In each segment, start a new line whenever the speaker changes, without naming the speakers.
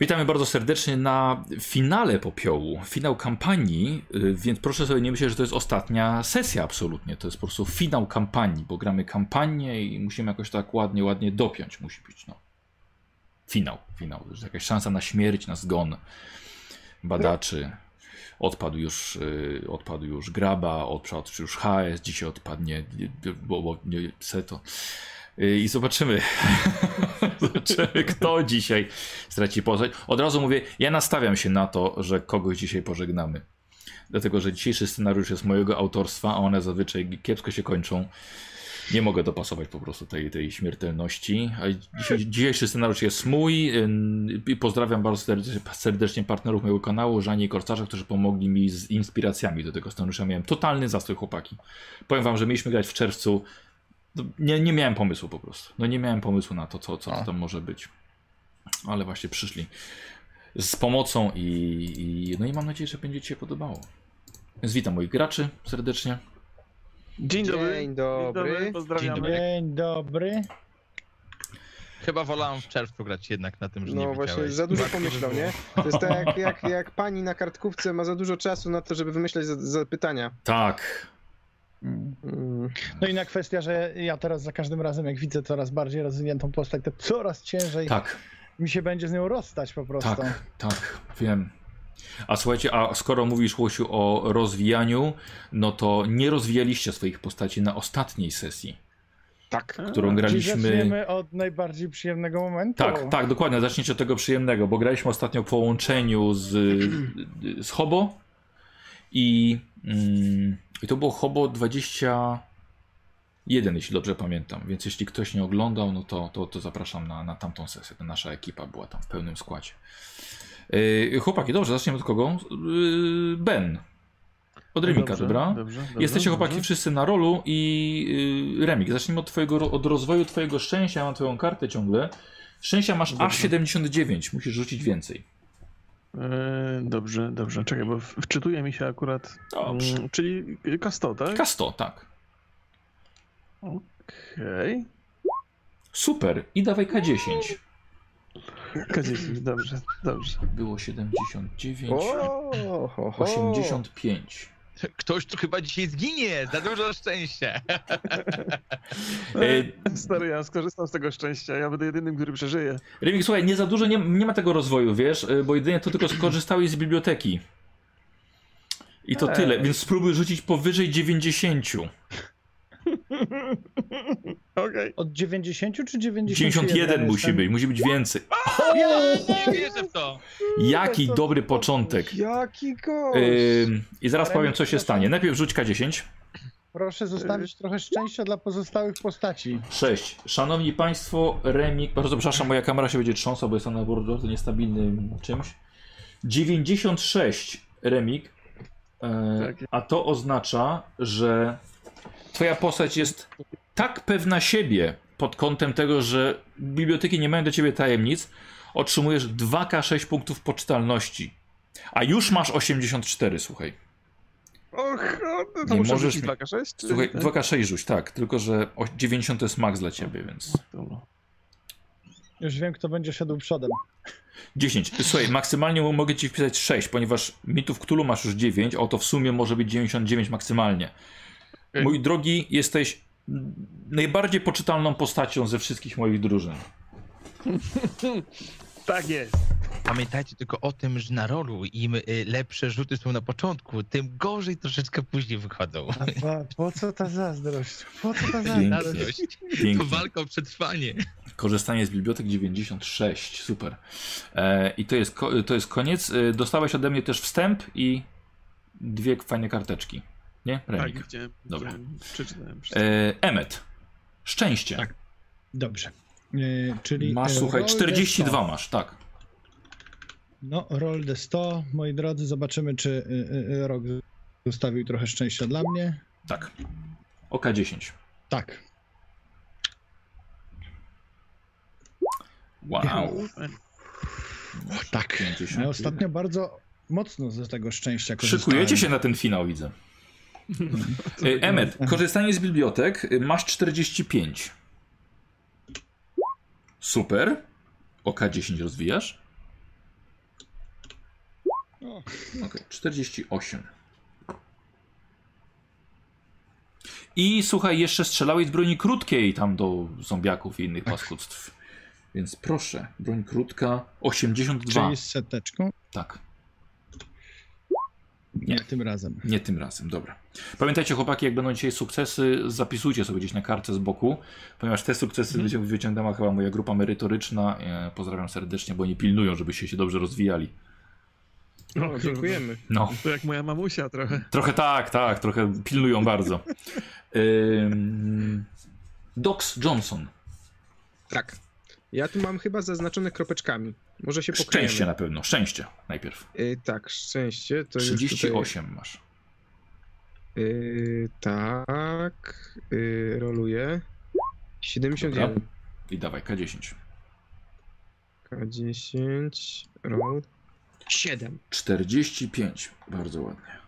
Witamy bardzo serdecznie na finale popiołu, finał kampanii, y, więc proszę sobie nie myśleć, że to jest ostatnia sesja absolutnie, to jest po prostu finał kampanii, bo gramy kampanię i musimy jakoś tak ładnie, ładnie dopiąć, musi być no. Finał, finał, to jest jakaś szansa na śmierć, na zgon badaczy. Odpadł już, y, odpadł już Graba, odpadł już HS, dzisiaj odpadnie bo, bo, nie, Seto. Y, I zobaczymy, zobaczymy, kto dzisiaj straci postać. Od razu mówię, ja nastawiam się na to, że kogoś dzisiaj pożegnamy. Dlatego, że dzisiejszy scenariusz jest mojego autorstwa, a one zazwyczaj kiepsko się kończą. Nie mogę dopasować po prostu tej, tej śmiertelności. A dzisiejszy scenariusz jest mój. I pozdrawiam bardzo serdecznie, partnerów mojego kanału, Żanie i Korsarza, którzy pomogli mi z inspiracjami do tego scenariusza. Miałem totalny zastój chłopaki. Powiem wam, że mieliśmy grać w czerwcu nie, nie miałem pomysłu po prostu. No nie miałem pomysłu na to, co, co to tam może być. Ale właśnie przyszli z pomocą i, i no i mam nadzieję, że będzie Ci się podobało. Więc witam moich graczy serdecznie.
Dzień dobry.
Dzień dobry.
Pozdrawiamy.
Dzień dobry.
Chyba wolałam w czerwcu grać jednak na tym, że nie
No właśnie, za dużo pomyślał, nie? To jest tak jak, jak, jak pani na kartkówce ma za dużo czasu na to, żeby wymyślać za, za pytania.
Tak.
No inna kwestia, że ja teraz za każdym razem, jak widzę coraz bardziej rozwiniętą postać, to coraz ciężej
Tak,
mi się będzie z nią rozstać po prostu.
tak, tak, wiem. A słuchajcie, a skoro mówisz Łosiu o rozwijaniu, no to nie rozwijaliście swoich postaci na ostatniej sesji,
Tak.
którą graliśmy.
zaczniemy od najbardziej przyjemnego momentu.
Tak, tak, dokładnie. Zacznijcie od tego przyjemnego, bo graliśmy ostatnio w połączeniu z, z Hobo i, mm, i to było Hobo 21, jeśli dobrze pamiętam. Więc jeśli ktoś nie oglądał, no to, to, to zapraszam na, na tamtą sesję. To nasza ekipa była tam w pełnym składzie. Yy, chłopaki, dobrze, zaczniemy od kogo? Yy, ben. Od Remika,
Dobrze,
dobra?
Dobrze, dobrze,
Jesteście chłopaki
dobrze.
wszyscy na rolu i yy, Remik, zacznijmy od, twojego, od rozwoju twojego szczęścia. Ja mam twoją kartę ciągle. Szczęścia masz aż
Dobrze.
79, musisz rzucić więcej.
E, dobrze, dobrze. Czekaj, bo wczytuje mi się akurat.
Dobrze.
Mm, czyli K100, tak?
K100, tak.
Okej.
Super. I dawaj K10.
K10, dobrze, dobrze.
Było 79,
O, ho, ho.
85.
Ktoś tu chyba dzisiaj zginie, za dużo szczęścia.
Stary, ja skorzystam z tego szczęścia. Ja będę jedynym, który przeżyje.
Remik, słuchaj, nie za dużo, nie, nie ma tego rozwoju, wiesz, e, bo jedynie to tylko skorzystałeś z biblioteki. I to
Ej.
tyle, więc spróbuj rzucić powyżej 90.
Okej.
Od 90 czy 91?
91 musi być, musi być więcej.
Nie wierzę w to.
Jaki dobry początek.
Jaki gość!
Ym, I zaraz powiem, co się stanie. Najpierw rzuć K10.
Proszę zostawić trochę szczęścia dla pozostałych postaci.
6. Szanowni Państwo, Remik. Bardzo przepraszam, moja kamera się będzie trząsła, bo jestem na bardzo niestabilnym czymś. 96 Remik. E,
Tak.
a to oznacza, że Twoja postać jest tak pewna siebie pod kątem tego, że biblioteki nie mają do ciebie tajemnic. Otrzymujesz 2K6 punktów poczytalności. A już masz 84, słuchaj.
Och, o, to,
Nie możesz mi-
2K6? czy-
Słuchaj,
tak?
2K6 rzuć, tak. Tylko, że o- 90 to jest max dla ciebie, więc.
Już wiem, kto będzie szedł przodem.
10. Słuchaj, maksymalnie mogę ci wpisać 6, ponieważ mitów Cthulhu masz już 9, a to w sumie może być 99 maksymalnie. Mój drogi, jesteś najbardziej poczytalną postacią ze wszystkich moich drużyn.
Tak jest.
Pamiętajcie tylko o tym, że na rolu im y, lepsze rzuty są na początku, tym gorzej troszeczkę później wychodzą.
A po, co ta zazdrość? Po co ta
Pięknie.
zazdrość?
Radość. To
Pięknie.
walka o przetrwanie.
Korzystanie z bibliotek 96, super. E, I to jest, to jest koniec. E, dostałeś ode mnie też wstęp i dwie fajne karteczki. Nie?
Tak,
Remik.
widziałem.
Dobra.
Przeczytałem.
E, Emmet. Szczęście.
Tak. Dobrze. Yy, czyli
Masz,
e,
słuchaj,
roll
42
D100.
masz, tak.
No, roll D100, moi drodzy, zobaczymy, czy y, y, rok zostawił trochę szczęścia dla mnie.
Tak. Oka 10.
Tak.
Wow.
Tak.
50.
Ja ostatnio bardzo mocno z tego szczęścia korzystałem.
Szykujecie się na ten finał, widzę. E, Emmet, korzystanie z bibliotek, y, masz 45. Super. Oka 10 rozwijasz.
O,
Okej, 48. I słuchaj, jeszcze strzelałeś z broni krótkiej tam do zombiaków i innych paskudztw. Więc proszę, broń krótka 82.
czyli z seteczką?
Tak,
Nie, tym razem.
nie tym razem, dobra. Pamiętajcie chłopaki, jak będą dzisiaj sukcesy, zapisujcie sobie gdzieś na kartce z boku, ponieważ te sukcesy wycią- wyciągnęła chyba moja grupa merytoryczna. E, Pozdrawiam serdecznie, bo oni pilnują, żebyście się dobrze rozwijali.
No,
O,
dziękujemy.
No.
To jak moja mamusia trochę.
Trochę tak, tak, trochę pilnują bardzo. Ym, Docs Johnson.
Tak. Ja tu mam chyba zaznaczone kropeczkami. Może się pokryjemy.
Szczęście na pewno, szczęście najpierw.
Y, tak, szczęście. To już tutaj...
38 masz.
Y, tak. Y, roluję. 71.
Dobra. I dawaj K10.
K10. Roll. 7.
45, bardzo ładnie.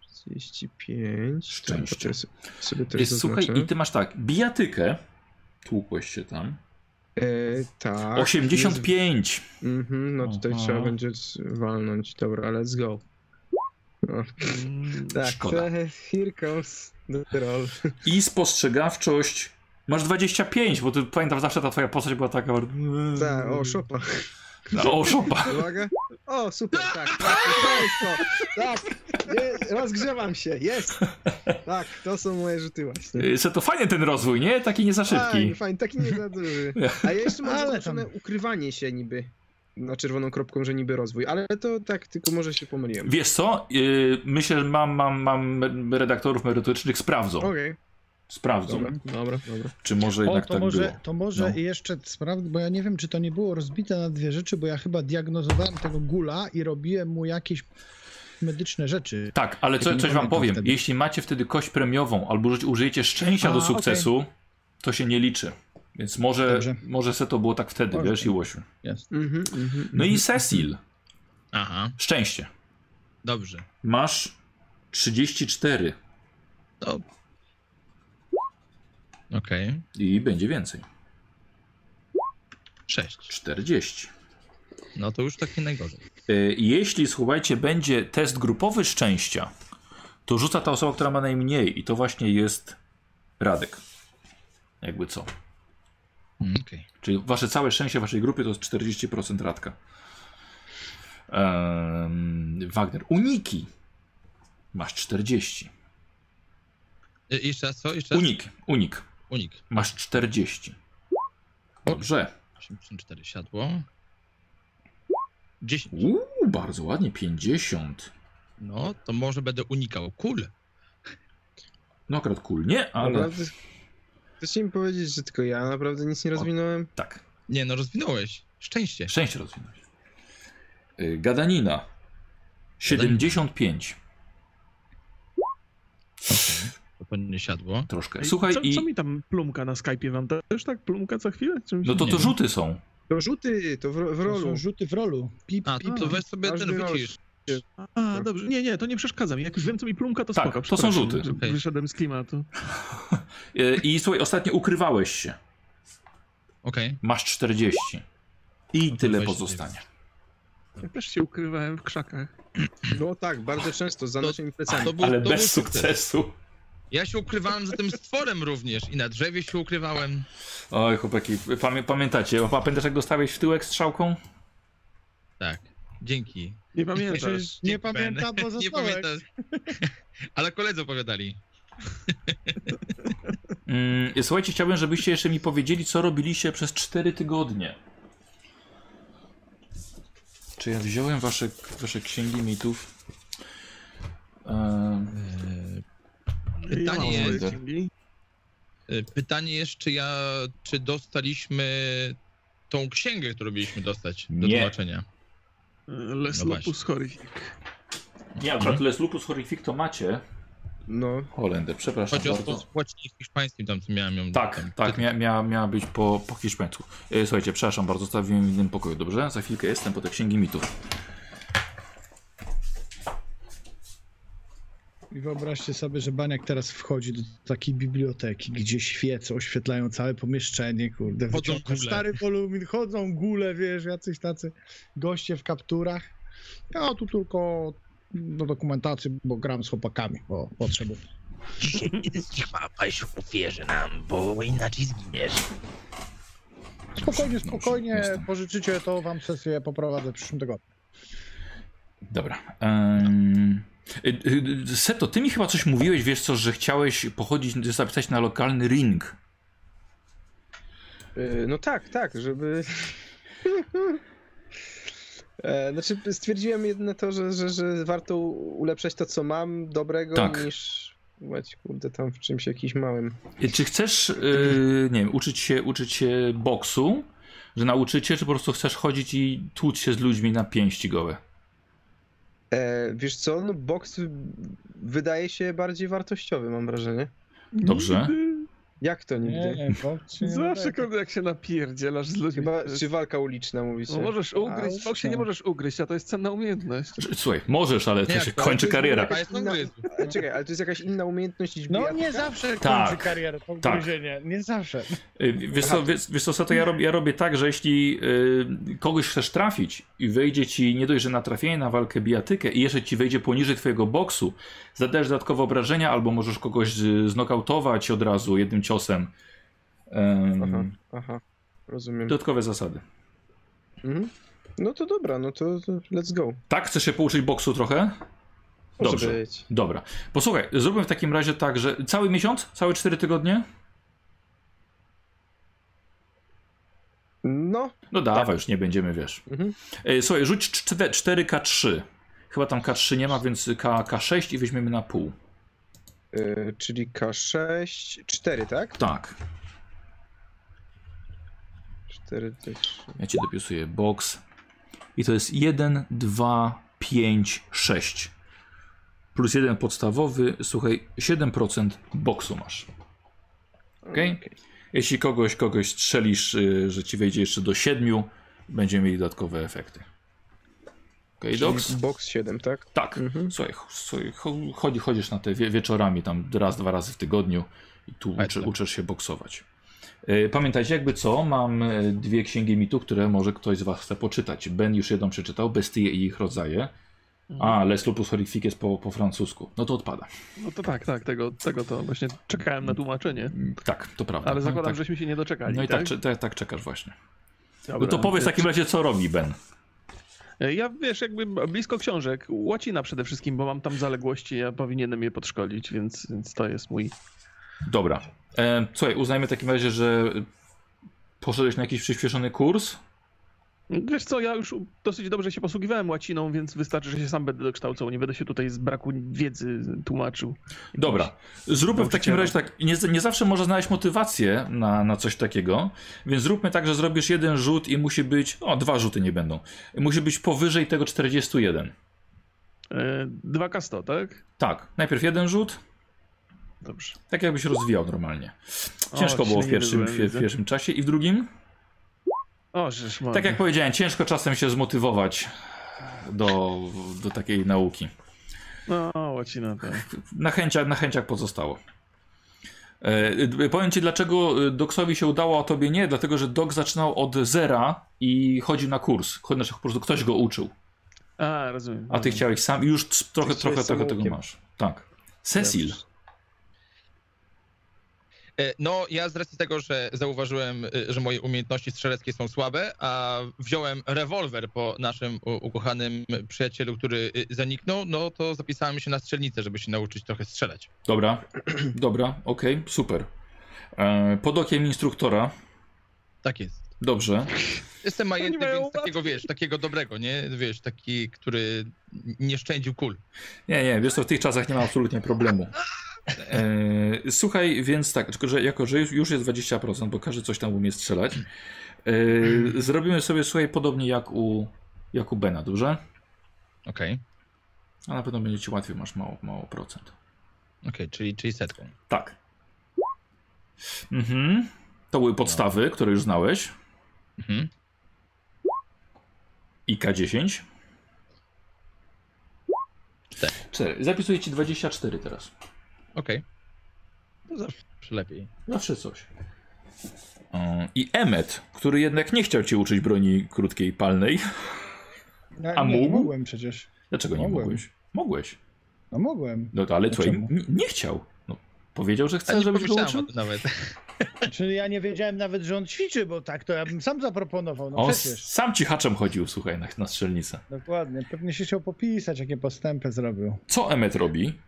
35.
Szczęście.
Tak, sobie- sobie też
Jest, słuchaj, i ty masz tak, bijatykę. Tłukłeś się tam.
Y, tak.
85.
Jest- Mhm, no tutaj
Aha.
trzeba będzie walnąć. Dobra, let's go. No, tak,
Szkoda.
to- here comes the roll.
I spostrzegawczość. Masz 25, bo ty pamiętam zawsze ta twoja postać była taka.
Tak, o, szopa.
No, o, szopa.
Uwaga. O, super, tak, tak, to jest to. Tak, nie, rozgrzewam się, jest. Tak, to są moje rzuty właśnie.
Y, Se to fajnie ten rozwój, nie? Taki nie za szybki.
Fajnie, fajnie, taki nie za duży. A ja jeszcze mam zaznaczone ukrywanie się niby. Na czerwoną kropką, że niby rozwój, ale to tak, tylko może się pomyliłem.
Wiesz co? Yy, myślę, że mam, mam, mam redaktorów merytorycznych, sprawdzą.
Okej,
Sprawdzą,
dobra, dobra, dobra.
czy może
O,
jednak
to
tak
może,
było.
to może
No.
jeszcze sprawdzę, bo ja nie wiem, czy to nie było rozbite na dwie rzeczy, bo ja chyba diagnozowałem tego gula i robiłem mu jakieś medyczne rzeczy.
Tak, ale co, coś wam powiem.
wtedy.
Jeśli macie wtedy kość premiową albo uży- użyjecie szczęścia
A,
do sukcesu, to się nie liczy. Więc może,
Dobrze.
może se to było tak wtedy,
Może.
wiesz, Iłosiu.
Jest.
Mhm, mhm,
No i
mhm.
Cecil,
Aha,
szczęście.
dobrze.
Masz 34
To... Okej,
i będzie więcej.
sześć.
40.
No to już tak nie najgorzej.
Y, Jeśli, słuchajcie, będzie test grupowy szczęścia, to rzuca ta osoba, która ma najmniej i to właśnie jest Radek. Jakby co.
Mm, Okej.
Czyli wasze całe szczęście waszej grupy to jest 40% Radka. Ehm, Wagner. Uniki. Masz 40.
Y, Jeszcze raz co? Jeszcze raz?
Unik. Unik.
Unik.
Masz 40. Dobrze.
84 siadło. 10.
Uuu, bardzo ładnie. 50.
No, to może będę unikał kul.
No akurat cool. Nie, ale
Naprawdę, chcecie mi powiedzieć, że tylko ja naprawdę nic nie rozwinąłem?
tak.
Nie, no rozwinąłeś. Szczęście.
Szczęście rozwinąć. Y, Gadanina. 75.
To pewnie siadło.
Troszkę. Słuchaj
co,
i...
co mi tam plumka na Skype'ie wam też tak plumka co chwilę?
No to
Nie
to rzuty są.
To rzuty, to w, w
To
rolu.
są rzuty w rolu. Pip,
A,
pip.
to weź sobie ten wycisz.
A, dobrze. Nie, nie, to nie przeszkadza mi. Jak już wiem, co mi plumka, to
Tak,
spoko.
to są rzuty.
Wyszedłem z klimatu.
Y, I słuchaj, ostatnio ukrywałeś się.
Okej.
Masz 40. I
to
tyle pozostanie.
Ja też się ukrywałem w krzakach.
No tak, bardzo często, za naszymi plecami.
To
Ale
to
bez sukcesu.
Ja się ukrywałem za tym stworem również i na drzewie się ukrywałem.
Oj, chłopaki, pamię pamiętacie? Pamiętasz, jak dostałeś w tyłek strzałką?
Tak. Dzięki.
Nie pamiętasz.
Nie
Dzięki,
pamięta,
Ben.
bo
Nie pamiętasz. Ale koledzy opowiadali.
Mm, słuchajcie, chciałbym, żebyście jeszcze mi powiedzieli, co robiliście przez 4 tygodnie. Czy ja wziąłem wasze, wasze księgi mitów?
Eee, Pytanie
jest-
księgi.
e, Pytanie jest, czy ja, czy dostaliśmy tą księgę, którą mieliśmy dostać do
Nie.
tłumaczenia.
Les
No
Lopus Horrific.
nie, akurat Les Lupus Horrific to macie.
No,
Holender, przepraszam
Chodzi o
bardzo.
to płacenie hiszpańskim tam, co miałem ją.
Tak,
tam,
tak, mia, mia, miała być po, po hiszpańsku. E, słuchajcie, przepraszam bardzo, zostawiłem w innym pokoju, dobrze? Za chwilkę jestem po te księgi mitów.
I wyobraźcie sobie, że Baniak teraz wchodzi do takiej biblioteki, gdzie świece oświetlają całe pomieszczenie, kurde,
Chodzą
wyciąga stary wolumin, chodzą gule, wiesz, jacyś tacy goście w kapturach. Ja tu tylko do dokumentacji, bo gram z chłopakami, bo potrzebuję.
Się ofierze nam, bo inaczej zginiesz.
Spokojnie, spokojnie, pożyczycie, to wam sesję poprowadzę w przyszłym tygodniu.
Dobra. Um, Seto, ty mi chyba coś mówiłeś, wiesz co, że chciałeś pochodzić, zapisać na lokalny ring.
Y, No tak, tak, żeby. E, Znaczy, stwierdziłem jedno to, że, że, że warto ulepszać to, co mam dobrego,
Tak.
niż być, kurde, tam w czymś jakimś małym.
Czy chcesz, yy, nie wiem, uczyć się, uczyć się boksu, że nauczycie, czy po prostu chcesz chodzić i tłuc się z ludźmi na pięści gołe?
E, wiesz co, no boks wydaje się bardziej wartościowy, mam wrażenie.
Dobrze.
Jak to nigdy?
Nie, nie,
Zawsze, kurde, jak się napierdzielasz z ludźmi.
Chyba,
to
czy walka uliczna, mówicie?
No możesz ugryźć, w boksie nie możesz ugryźć, a to jest cenna umiejętność.
Słuchaj, możesz, ale to
Nie,
się
ale
kończy
to jest
kariera.
inna- Czekaj, ale to jest jakaś inna umiejętność niż
No nie zawsze
Tak.
kończy karierę, to
Tak.
ugryzienie, nie zawsze.
Y, Wiesz co, wiesz, wiesz co, co to ja robię, ja robię tak, że jeśli y, kogoś chcesz trafić i wyjdzie ci nie dość, że na trafienie na walkę bijatykę i jeszcze ci wejdzie poniżej twojego boksu, zadajesz dodatkowe obrażenia albo możesz kogoś znokautować od razu jednym ciosem. Ym,
Aha, aha, rozumiem.
dodatkowe zasady.
Mhm. No to dobra, no to, to let's go.
Tak? Chcesz się pouczyć boksu trochę? Dobrze. Dobra. Posłuchaj, zróbmy w takim razie tak, że cały miesiąc? Całe 4 tygodnie?
No,
No dawaj, już nie będziemy, wiesz.
Mhm.
E, Słuchaj, rzuć czte- 4K3. Chyba tam K3 nie ma, więc K, K6 i weźmiemy na pół.
Y, czyli K6, 4, tak?
Tak.
4, 3.
Ja ci dopisuję box. I to jest 1, 2, 5, 6. Plus jeden podstawowy. Słuchaj, 7% boksu masz. Okej? Jeśli kogoś, kogoś strzelisz, y, że ci wejdzie jeszcze do 7, będziemy mieli dodatkowe efekty. Doks?
Box 7, tak?
Tak.
Mhm.
Słuchaj, ch- słuchaj cho- chodzi, chodzisz na te wie, wieczorami, tam raz, dwa razy w tygodniu i tu uczy, uczysz się boksować. E, Pamiętajcie, jakby co, mam e, dwie księgi mitu, które może ktoś z Was chce poczytać. Ben już jedną przeczytał, Bestie i ich rodzaje. A, Les Lupus Horrifices po, po francusku. No to odpada.
No to tak, tak, tego, tego to właśnie czekałem na tłumaczenie.
Mm, Tak, to prawda.
Ale
No,
zakładam,
tak,
żeśmy się nie doczekali,
No i
tak?
tak, tak, tak czekasz właśnie. No
Dobra.
to powiedz w takim razie, co robi Ben.
E, Ja wiesz, jakby blisko książek, łacina przede wszystkim, bo mam tam zaległości, ja powinienem je podszkolić, więc, więc to jest mój.
Dobra. E, słuchaj, uznajmy w takim razie, że poszedłeś na jakiś przyspieszony kurs.
Wiesz co, ja już dosyć dobrze się posługiwałem łaciną, więc wystarczy, że się sam będę dokształcał. Nie będę się tutaj z braku wiedzy tłumaczył.
Dobra, zróbmy w takim razie tak. Nie, nie zawsze można znaleźć motywację na, na coś takiego, więc zróbmy tak, że zrobisz jeden rzut i musi być. O, dwa rzuty nie będą. Musi być powyżej tego 41.
E, 2K100, tak?
Tak, najpierw jeden rzut,
Dobrze.
tak jakbyś rozwijał normalnie. Ciężko
O,
było w pierwszym, w, w pierwszym czasie i w drugim.
O.
Tak jak powiedziałem, ciężko czasem się zmotywować do, do takiej nauki.
No, łacina, tak.
Na chęciach, na chęciach pozostało. E, powiem ci, dlaczego Doksowi się udało, a tobie nie. Dlatego, że Dok zaczynał od zera i chodził na kurs. Znaczy, po prostu ktoś go uczył.
A, rozumiem.
A ty
rozumiem.
chciałeś sam i już trochę,
Ty
trochę, trochę tego masz. Tak. Cecil.
E, No, ja z racji tego, że zauważyłem, e, że moje umiejętności strzeleckie są słabe, a wziąłem rewolwer po naszym ukochanym przyjacielu, który e, zaniknął, no to zapisałem się na strzelnicę, żeby się nauczyć trochę strzelać.
Dobra, dobra, okej, super. E, pod okiem instruktora.
Tak jest.
Dobrze.
Jestem majętny, więc takiego, wiesz, takiego dobrego, nie? Wiesz, taki, który nie szczędził kul.
Nie, nie, wiesz co, w tych czasach nie ma absolutnie problemu. E, słuchaj, więc tak, tylko że jako, że już- jest 20%, bo każdy coś tam umie strzelać, e, zrobimy sobie, słuchaj, podobnie jak u, jak u Bena, dobrze?
Okej,
A na pewno będzie ci łatwiej, masz mało, mało procent.
okej, czyli, czyli setką.
Tak. Mhm. To były podstawy, które już znałeś.
Mhm.
I K10.
Cztery.
4. Zapisuję ci 24 teraz.
Okej. No zawsze lepiej.
Zawsze coś. I Emmet, który jednak nie chciał cię uczyć broni krótkiej palnej.
No,
A
nie,
mógł?
Mogłem przecież.
Dlaczego nie
Mogłem.
mogłeś? Mogłeś.
No mogłem.
No to ale
A
słuchaj,
czemu?
n- nie chciał. No, powiedział, że chce,
nie
żebyś go uczył.
nawet.
Czyli ja nie wiedziałem nawet, że on ćwiczy, bo tak to ja bym sam zaproponował. No
On
przecież.
sam cichaczem chodził, słuchaj, na, na strzelnicę.
Dokładnie. Pewnie się chciał popisać, jakie postępy zrobił.
Co Emmet robi?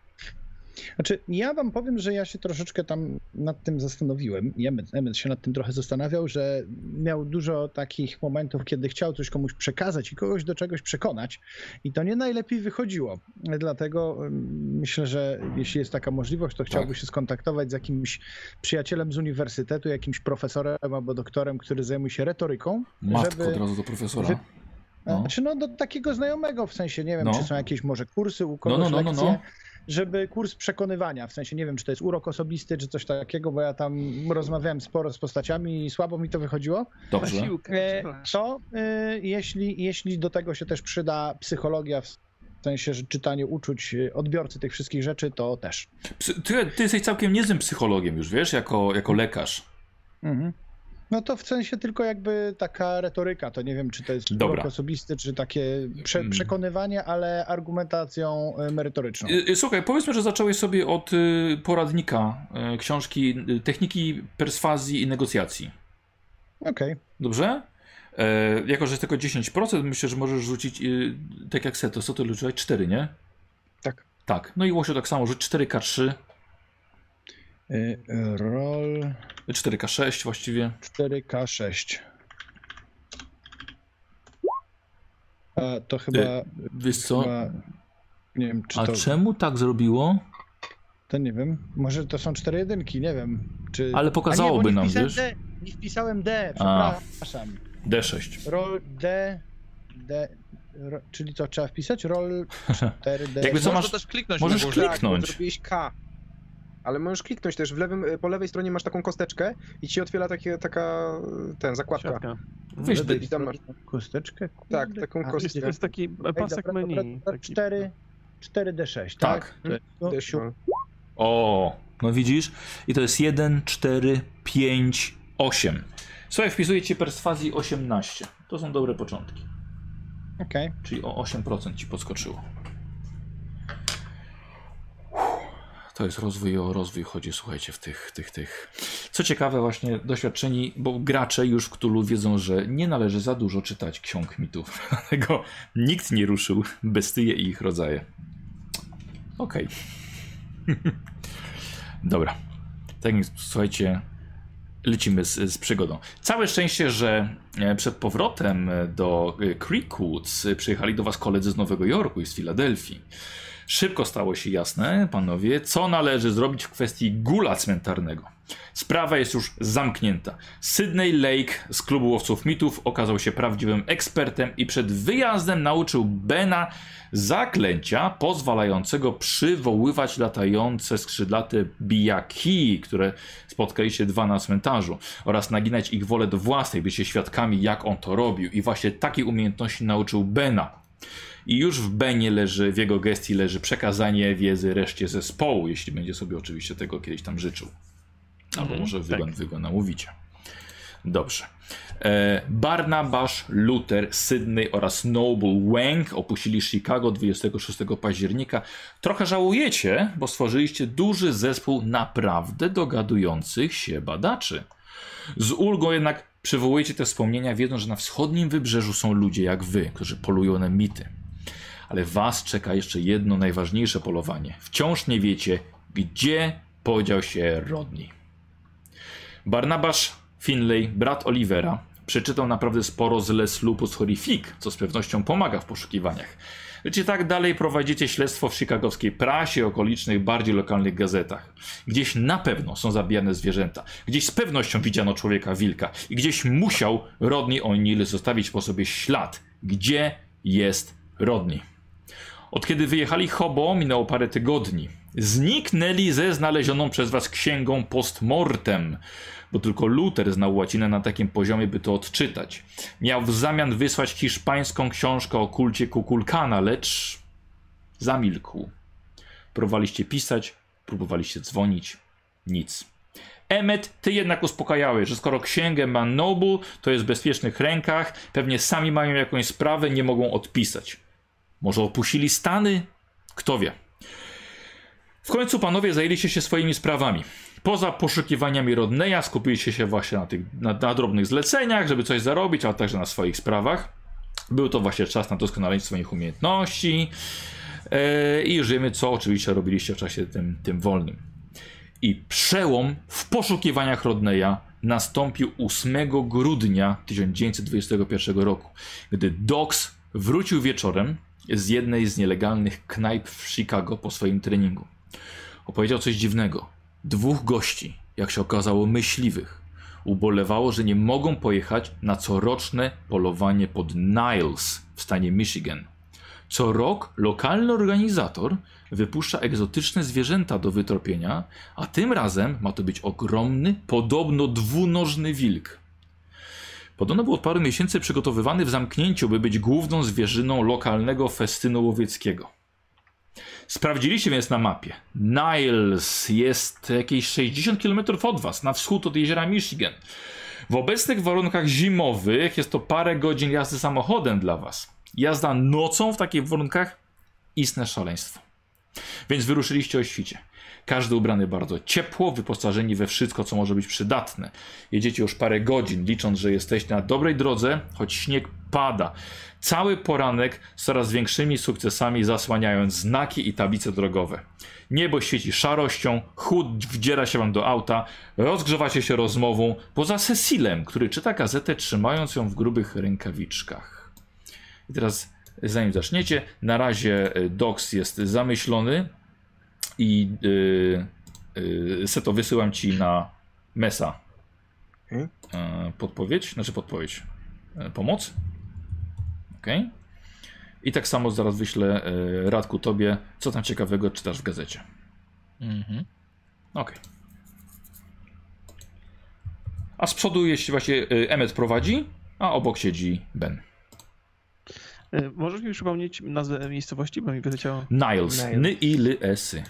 Znaczy, ja wam powiem, że ja się troszeczkę tam nad tym zastanowiłem. Emmet, Emmet się nad tym trochę zastanawiał, że miał dużo takich momentów, kiedy chciał coś komuś przekazać i kogoś do czegoś przekonać. I to nie najlepiej wychodziło. Dlatego ym, myślę, że jeśli jest taka możliwość, to chciałby
Tak.
się skontaktować z jakimś przyjacielem z uniwersytetu, jakimś profesorem albo doktorem, który zajmuje się retoryką.
Matko
żeby-
od razu do profesora.
wy-
No.
Znaczy, no do takiego znajomego, w sensie, nie wiem,
No.
czy są jakieś może kursy u
No,
kogoś,
no, no, no,
lekcje,
no.
Żeby kurs przekonywania, w sensie, nie wiem, czy to jest urok osobisty, czy coś takiego, bo ja tam rozmawiałem sporo z postaciami i słabo mi to wychodziło.
Dobrze.
Siłkę.
E, co, e, jeśli, jeśli do tego się też przyda psychologia, w sensie, że czytanie uczuć e, odbiorcy tych wszystkich rzeczy, to też.
Psy- Ty, ty jesteś całkiem niezłym psychologiem już, wiesz, jako, jako lekarz.
Mhm. No to w sensie tylko jakby taka retoryka, to nie wiem, czy to jest
Dobra.
osobisty, czy takie prze,
Mm.
przekonywanie, ale argumentacją e, merytoryczną.
Y, y, Słuchaj, powiedzmy, że zacząłeś sobie od y, poradnika y, książki Techniki perswazji i negocjacji.
Okej.
Dobrze? E, jako, że jest tylko 10%, myślę, że możesz rzucić, tak jak Seto, co ty liczyłeś? 4, nie?
Tak.
Tak. No i Łosiu tak samo, rzuć 4K3,
Y, Roll
4K6 właściwie.
4K6. A to chyba.
Wiesz co?
chyba nie wiem, czy
A
to.
czemu tak zrobiło?
To nie wiem. Może to są cztery jedynki, nie wiem. Czy...
Ale pokazałoby
A nie,
nam, wiesz?
D, nie wpisałem D,
A.
przepraszam.
D6.
Roll D. D. Ro, czyli co trzeba wpisać? Roll 4D.
Jakby co masz-
też kliknąć
możesz
Tak,
Kliknąć.
zrobiłeś K. Ale możesz kliknąć też. W lewym, po lewej stronie masz taką kosteczkę i ci otwiera takie, taka ten, zakładka.
Siatka.
Wtedy i tam masz,
Kosteczkę?
tak, taką
A,
To jest,
kostkę.
to jest taki pasek
dobra,
menu.
to
taki-
4, 4D6,
Tak.
tak? To jest to-
Desiu.
O, no widzisz? I to jest 1, 4, 5, 8. Słuchaj, wpisujecie perswazji 18. To są dobre początki.
Okej.
Czyli o 8% ci podskoczyło. To jest rozwój, o rozwój chodzi, słuchajcie, w tych, tych, tych. Co ciekawe, właśnie doświadczeni, bo gracze już w Cthulhu wiedzą, że nie należy za dużo czytać ksiąg mitów. Dlatego nikt nie ruszył bestie i ich rodzaje. Okej. Dobra. Tak więc, słuchajcie, lecimy z, z przygodą. Całe szczęście, że e, przed powrotem do e, Creekwoods przyjechali do was koledzy z Nowego Jorku i z Filadelfii. Szybko stało się jasne, panowie, co należy zrobić w kwestii gula cmentarnego. Sprawa jest już zamknięta. Sydney Lake z klubu łowców mitów okazał się prawdziwym ekspertem i przed wyjazdem nauczył Bena zaklęcia pozwalającego przywoływać latające skrzydlate bijaki, które spotkaliście dwa na cmentarzu oraz naginać ich wolę do własnej, bycie świadkami jak on to robił. I właśnie takiej umiejętności nauczył Bena. I już w Benie leży, w jego gestii leży przekazanie wiedzy reszcie zespołu, jeśli będzie sobie oczywiście tego kiedyś tam życzył. Albo
Mhm,
może wy,
tak.
wy go namówicie. Dobrze. E, Barnabasz, Luther, Sydney oraz Noble Wang opuścili Chicago 26 października. Trochę żałujecie, bo stworzyliście duży zespół naprawdę dogadujących się badaczy. Z ulgą jednak przywołujecie te wspomnienia, wiedząc, że na wschodnim wybrzeżu są ludzie jak wy, którzy polują na mity. Ale was czeka jeszcze jedno najważniejsze polowanie. Wciąż nie wiecie, gdzie podział się Rodney. Barnabasz Finlay, brat Olivera, przeczytał naprawdę sporo z Les Lupus Horrific, co z pewnością pomaga w poszukiwaniach. Wiecie, tak dalej prowadzicie śledztwo w chicagowskiej prasie i okolicznych, bardziej lokalnych gazetach. Gdzieś na pewno są zabijane zwierzęta. Gdzieś z pewnością widziano człowieka wilka. I gdzieś musiał Rodney O'Neill zostawić po sobie ślad. Gdzie jest Rodney? Od kiedy wyjechali Hobo, minęło parę tygodni. Zniknęli ze znalezioną przez was księgą postmortem, bo tylko Luther znał łacinę na takim poziomie, by to odczytać. Miał w zamian wysłać hiszpańską książkę o kulcie Kukulkana, lecz zamilkł. Próbowaliście pisać, próbowaliście dzwonić. Nic. Emmet, ty jednak uspokajałeś, że skoro księgę ma Noble, to jest w bezpiecznych rękach, pewnie sami mają jakąś sprawę, nie mogą odpisać. Może opuścili Stany? Kto wie. W końcu panowie zajęliście się swoimi sprawami. Poza poszukiwaniami Rodneya skupiliście się właśnie na, tych, na, na drobnych zleceniach, żeby coś zarobić, ale także na swoich sprawach. Był to właśnie czas na doskonalenie swoich umiejętności yy, i już wiemy, co oczywiście robiliście w czasie tym, tym wolnym. I przełom w poszukiwaniach Rodneya nastąpił 8 grudnia 1921 roku, gdy Dox wrócił wieczorem z jednej z nielegalnych knajp w Chicago po swoim treningu. Opowiedział coś dziwnego. Dwóch gości, jak się okazało myśliwych, ubolewało, że nie mogą pojechać na coroczne polowanie pod Niles w stanie Michigan. Co rok lokalny organizator wypuszcza egzotyczne zwierzęta do wytropienia, a tym razem ma to być ogromny, podobno dwunożny wilk. Podobno był od paru miesięcy przygotowywany w zamknięciu, by być główną zwierzyną lokalnego festynu łowieckiego. Sprawdziliście więc na mapie. Niles jest jakieś 60 km od was, na wschód od jeziora Michigan. W obecnych warunkach zimowych jest to parę godzin jazdy samochodem dla was. Jazda nocą w takich warunkach istne szaleństwo. Więc wyruszyliście o świcie. Każdy ubrany bardzo ciepło, wyposażeni we wszystko, co może być przydatne. Jedziecie już parę godzin, licząc, że jesteście na dobrej drodze, choć śnieg pada. Cały poranek z coraz większymi sukcesami zasłaniając znaki i tablice drogowe. Niebo świeci szarością, chłód wdziera się wam do auta, rozgrzewacie się rozmową, poza Cecilem, który czyta gazetę trzymając ją w grubych rękawiczkach. I teraz, zanim zaczniecie, na razie y, Dox jest zamyślony i yy, yy, Seto wysyłam ci na Mesa
Mhm.
yy, podpowiedź, znaczy podpowiedź, yy, pomoc. Ok. I tak samo zaraz wyślę yy, Radku tobie, co tam ciekawego czytasz w gazecie.
Mhm.
Ok. A z przodu, jeśli właśnie Emmet prowadzi, a obok siedzi Ben.
Możesz mi przypomnieć nazwę miejscowości, bo mi wyleciało
Niles.
Niles.
Ny i ly esy.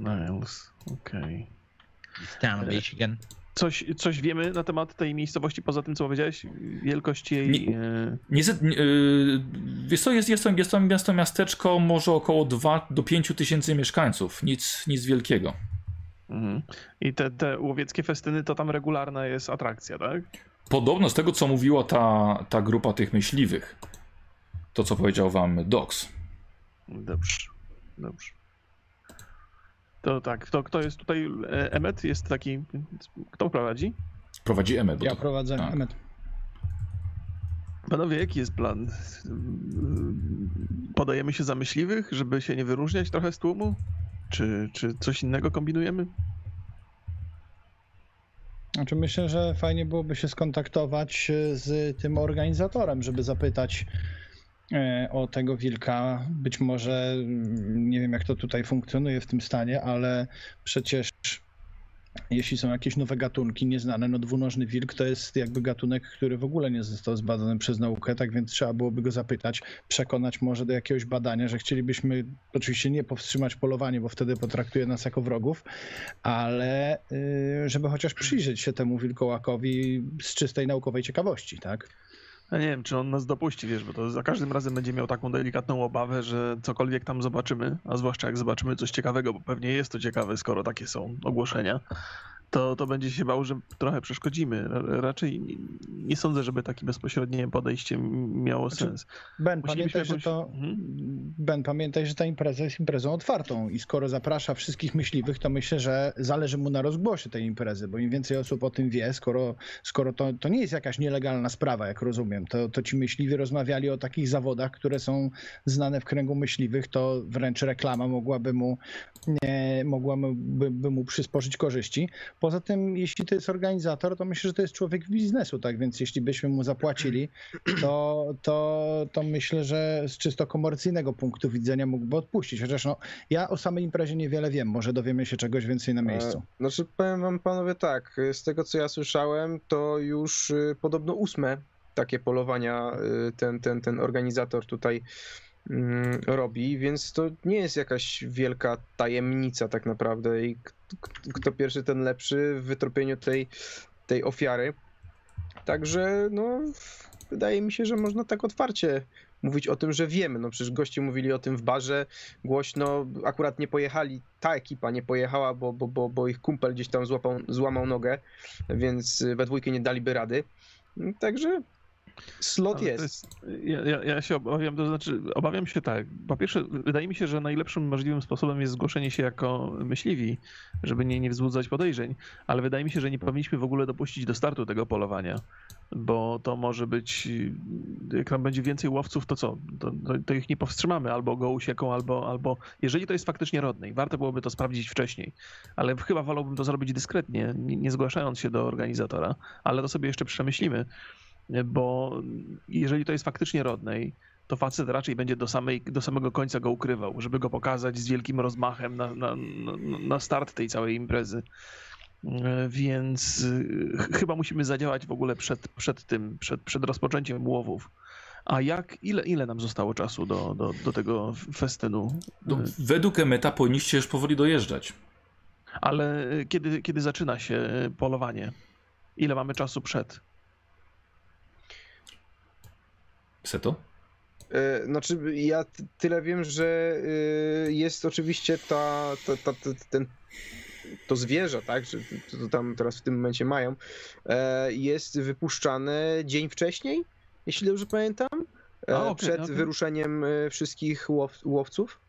Niles. Okej.
Stan Michigan.
Coś, coś wiemy na temat tej miejscowości, poza tym, co powiedziałeś? Wielkość jej...
Nie-
e,
Nie, z- nie, yy, wiesz co, jest, jest, to, jest, to, jest to miasteczko może około 2 do 5 tysięcy mieszkańców. Nic, nic wielkiego.
mhm. I te, te łowieckie festyny to tam regularna jest atrakcja, tak?
Podobno z tego, co mówiła ta, ta grupa tych myśliwych, to co powiedział wam Dox.
Dobrze. Dobrze. To tak, to kto jest tutaj? e, Emmet jest taki. Kto prowadzi?
Prowadzi Emmet. bo
Ja
to-
prowadzę
tak.
Emmet.
Panowie, jaki jest plan? Podajemy się za myśliwych, żeby się nie wyróżniać trochę z tłumu? Czy, czy coś innego kombinujemy?
Znaczy myślę, że fajnie byłoby się skontaktować e, z tym organizatorem, żeby zapytać o tego wilka. Być może mm, nie wiem, jak to tutaj funkcjonuje w tym stanie, ale przecież jeśli są jakieś nowe gatunki nieznane, no dwunożny wilk to jest jakby gatunek, który w ogóle nie został zbadany przez naukę, tak więc trzeba byłoby go zapytać, przekonać może do jakiegoś badania, że chcielibyśmy oczywiście nie powstrzymać polowanie, bo wtedy potraktuje nas jako wrogów, ale y, żeby chociaż przyjrzeć się temu wilkołakowi z czystej naukowej ciekawości, tak?
Ja nie wiem, czy on nas dopuści, wiesz, bo to za każdym razem będzie miał taką delikatną obawę, że cokolwiek tam zobaczymy, a zwłaszcza jak zobaczymy coś ciekawego, bo pewnie jest to ciekawe, skoro takie są ogłoszenia, to, to będzie się bał, że trochę przeszkodzimy. Ra- Raczej nie, nie sądzę, żeby takie bezpośrednie podejście miało
Znaczy,
sens.
Ben, pamiętaj, że to
Mhm.
Ben, pamiętaj, że ta impreza jest imprezą otwartą i skoro zaprasza wszystkich myśliwych, to myślę, że zależy mu na rozgłosie tej imprezy, bo im więcej osób o tym wie, skoro, skoro to, to nie jest jakaś nielegalna sprawa, jak rozumiem, to, to ci myśliwi rozmawiali o takich zawodach, które są znane w kręgu myśliwych, to wręcz reklama mogłaby mu, nie, mogłaby by mu przysporzyć korzyści. Poza tym, jeśli to jest organizator, to myślę, że to jest człowiek biznesu, tak więc jeśli byśmy mu zapłacili, to, to, to myślę, że z czysto komercyjnego punktu widzenia mógłby odpuścić. Chociaż no, ja o samej imprezie niewiele wiem, może dowiemy się czegoś więcej na miejscu.
E, Znaczy, powiem wam panowie tak, z tego co ja słyszałem, to już y, podobno ósme takie polowania y, ten, ten, ten organizator tutaj
robi, więc to nie jest jakaś wielka tajemnica tak naprawdę i kto pierwszy, ten lepszy w wytropieniu tej, tej ofiary. Także no, wydaje mi się, że można tak otwarcie mówić o tym, że wiemy. No przecież goście mówili o tym w barze głośno. Akurat nie pojechali, ta ekipa nie pojechała, bo, bo, bo, bo ich kumpel gdzieś tam złapał, złamał nogę, więc we dwójkę nie daliby rady. Także slot jest.
jest ja, ja, ja się obawiam, to znaczy obawiam się tak. Po pierwsze, wydaje mi się, że najlepszym możliwym sposobem jest zgłoszenie się jako myśliwi, żeby nie, nie wzbudzać podejrzeń, ale wydaje mi się, że nie powinniśmy w ogóle dopuścić do startu tego polowania, bo to może być, jak tam będzie więcej łowców, to co? To, to, to ich nie powstrzymamy, albo go usieką, albo, albo jeżeli to jest faktycznie rodne i warto byłoby to sprawdzić wcześniej, ale chyba wolałbym to zrobić dyskretnie, nie, nie zgłaszając się do organizatora, ale to sobie jeszcze przemyślimy bo jeżeli to jest faktycznie Rodney, to facet raczej będzie do, samej, do samego końca go ukrywał, żeby go pokazać z wielkim rozmachem na, na, na start tej całej imprezy. Więc ch- chyba musimy zadziałać w ogóle przed, przed tym, przed, przed rozpoczęciem łowów. A jak, ile, ile nam zostało czasu do, do, do tego festynu?
No, według Emeta powinniście już powoli dojeżdżać.
Ale kiedy, kiedy zaczyna się polowanie? Ile mamy czasu przed?
Seto?
E, Znaczy, ja tyle wiem, że y, jest oczywiście ta, ta, ta, ta ten, to zwierzę, tak, że to, to tam teraz w tym momencie mają, e, jest wypuszczane dzień wcześniej, jeśli dobrze pamiętam, e,
A, okej,
przed
okej.
wyruszeniem wszystkich łow, łowców.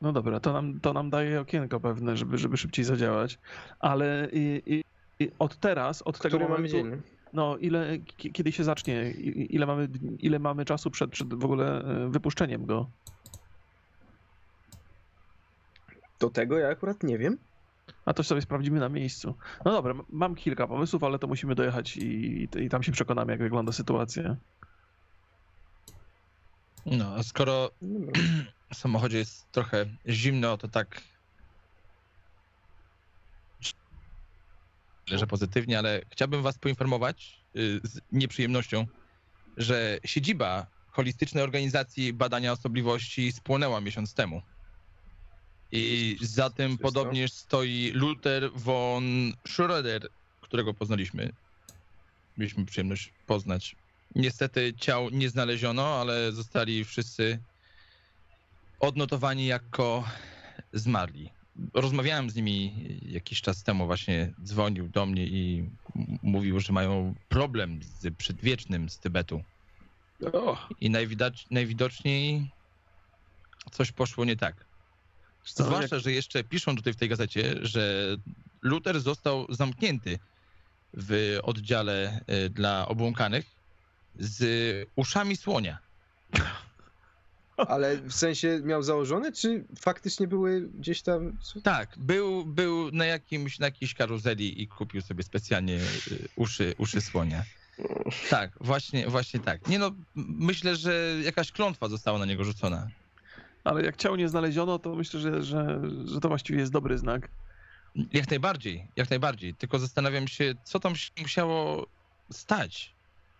No dobra, to nam, to nam daje okienko pewne, żeby, żeby szybciej zadziałać, ale i, i, i od teraz, od tego
Który mamy
momentu,
dzień?
No ile, ki- kiedy się zacznie, ile mamy, ile mamy czasu przed, przed w ogóle e, wypuszczeniem go?
Do tego ja akurat nie wiem.
A to sobie sprawdzimy na miejscu. No dobra, mam kilka pomysłów, ale to musimy dojechać i, i tam się przekonamy, jak wygląda sytuacja.
No, a skoro
Dobra.
w samochodzie jest trochę zimno, to tak. Leżę pozytywnie, ale chciałbym Was poinformować y, z nieprzyjemnością, że siedziba holistycznej organizacji badania osobliwości spłonęła miesiąc temu. I za tym podobnież stoi Luther von Schröder, którego poznaliśmy. Mieliśmy przyjemność poznać. Niestety ciał nie znaleziono, ale zostali wszyscy odnotowani jako zmarli. Rozmawiałem z nimi jakiś czas temu, właśnie dzwonił do mnie i mówił, że mają problem z przedwiecznym z Tybetu.
O,
I najwidocz, najwidoczniej coś poszło nie tak.
co,
Zwłaszcza, że jeszcze piszą tutaj w tej gazecie, że Luther został zamknięty w oddziale y, dla obłąkanych z uszami słonia.
Ale w sensie miał założone, czy faktycznie były gdzieś tam...
Tak, był, był na, jakimś, na jakiejś karuzeli i kupił sobie specjalnie y, uszy, uszy słonia. Tak, właśnie, właśnie tak. Nie no, myślę, że jakaś klątwa została na niego rzucona.
ale jak ciał nie znaleziono, to myślę, że, że, że to właściwie jest dobry znak.
Jak najbardziej, jak najbardziej. Tylko zastanawiam się, co tam się musiało stać,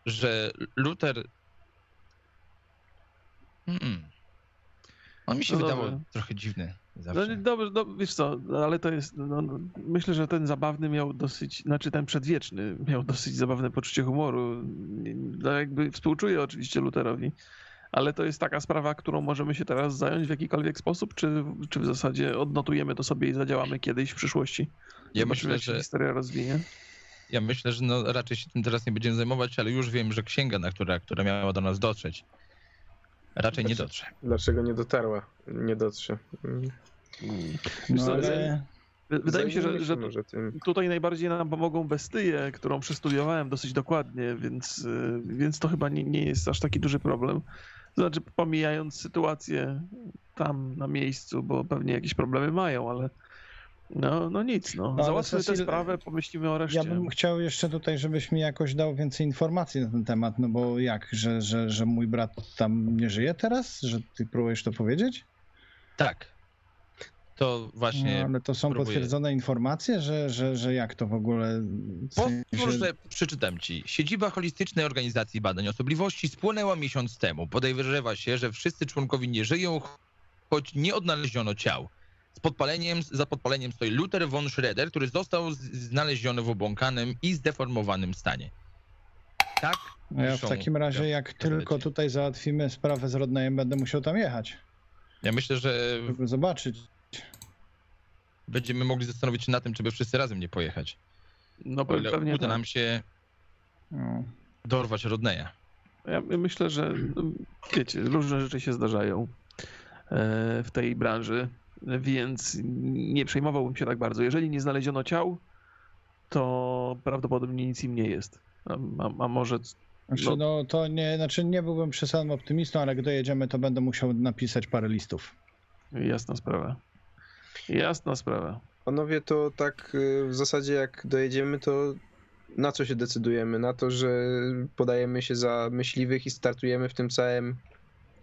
że Luther. Hmm. On mi się
No
wydawał
dobra.
trochę dziwny
No,
zawsze.
nie, dobrze, no, wiesz co, no, ale to jest, no, no, myślę, że ten zabawny miał dosyć, znaczy ten przedwieczny miał dosyć zabawne poczucie humoru. No, jakby współczuję oczywiście Luterowi, ale to jest taka sprawa, którą możemy się teraz zająć w jakikolwiek sposób, czy, czy w zasadzie odnotujemy to sobie i zadziałamy kiedyś w przyszłości?
Ja myślę,
jak się
że,
historia rozwinie.
ja myślę, że no, raczej się tym teraz nie będziemy zajmować, ale już wiem, że księga, na która, która miała do nas dotrzeć, raczej nie dotrze.
Dlaczego nie dotarła? Nie dotrze. Mm.
No, ale...
Wydaje mi się, że, że
może tym.
tutaj najbardziej nam pomogą bestyje, którą przestudiowałem dosyć dokładnie, więc, y, więc to chyba nie, nie jest aż taki duży problem. Znaczy, pomijając sytuację tam na miejscu, bo pewnie jakieś problemy mają, ale no, no nic, no.
ale
Załatwmy tę sprawę, pomyślimy o reszcie.
Ja bym chciał jeszcze tutaj, żebyś mi jakoś dał więcej informacji na ten temat, no bo jak, że, że, że mój brat tam nie żyje teraz? Że ty próbujesz to powiedzieć?
Tak. To właśnie.
No, ale to są
próbuję.
potwierdzone informacje, że, że, że jak to w ogóle.
Pozwól, że przeczytam ci. Siedziba Holistycznej Organizacji Badań Osobliwości spłynęła miesiąc temu. Podejrzewa się, że wszyscy członkowie nie żyją, choć nie odnaleziono ciał. Z podpaleniem, za podpaleniem stoi Luther von Schroeder, który został znaleziony w obłąkanym i zdeformowanym stanie. Tak?
No ja w takim razie, jak tylko tutaj załatwimy sprawę z Rodnejem, będę musiał tam jechać,
Ja myślę, że
żeby zobaczyć.
będziemy mogli zastanowić się na tym, czy by wszyscy razem nie pojechać.
No pewnie
uda
tak.
nam się
No.
dorwać Rodneya.
Ja myślę, że no, wiecie, różne rzeczy się zdarzają e, w tej branży, więc nie przejmowałbym się tak bardzo. Jeżeli nie znaleziono ciał, to prawdopodobnie nic im nie jest. A, a, a może
Znaczy,
No.
no to nie, znaczy nie byłbym przesadnym optymistą, ale gdy jedziemy, to będę musiał napisać parę listów.
jasna sprawa. Jasna sprawa.
Panowie, to tak y, w zasadzie jak dojedziemy, to na co się decydujemy? Na to, że podajemy się za myśliwych i startujemy w tym całym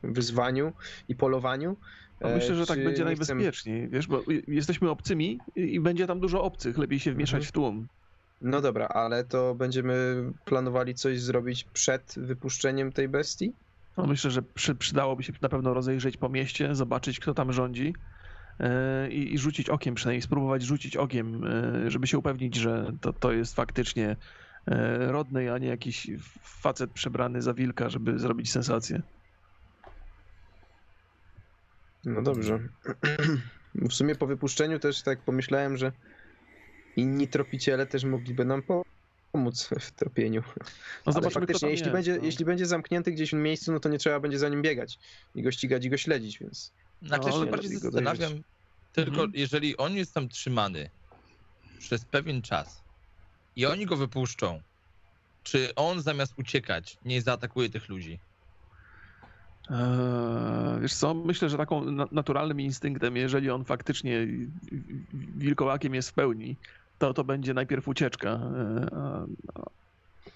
wyzwaniu i polowaniu?
No
E,
myślę, że tak
czy
będzie
nie chcemy-
najbezpieczniej, wiesz, bo jesteśmy obcymi i będzie tam dużo obcych, lepiej się wmieszać
Mhm.
w tłum.
No dobra, ale to będziemy planowali coś zrobić przed wypuszczeniem tej bestii?
No myślę, że przy, przydałoby się na pewno rozejrzeć po mieście, zobaczyć kto tam rządzi e, i, rzucić okiem, przynajmniej spróbować rzucić okiem, e, żeby się upewnić, że to, to jest faktycznie e, rodny, a nie jakiś facet przebrany za wilka, żeby zrobić sensację.
No dobrze. W sumie po wypuszczeniu też tak pomyślałem, że inni tropiciele też mogliby nam po- pomóc w tropieniu.
No
Ale faktycznie, jeśli,
jest,
będzie,
no.
jeśli będzie zamknięty gdzieś w miejscu, no to nie trzeba będzie za nim biegać i go ścigać i go śledzić, więc...
No,
ja się
ale
bardziej
go
zastanawiam, tylko
Mhm.
jeżeli on jest tam trzymany przez pewien czas i oni go wypuszczą, czy on zamiast uciekać nie zaatakuje tych ludzi?
Eee, Wiesz co, myślę, że taką na- naturalnym instynktem, jeżeli on faktycznie wilkołakiem jest w pełni, to to będzie najpierw ucieczka eee,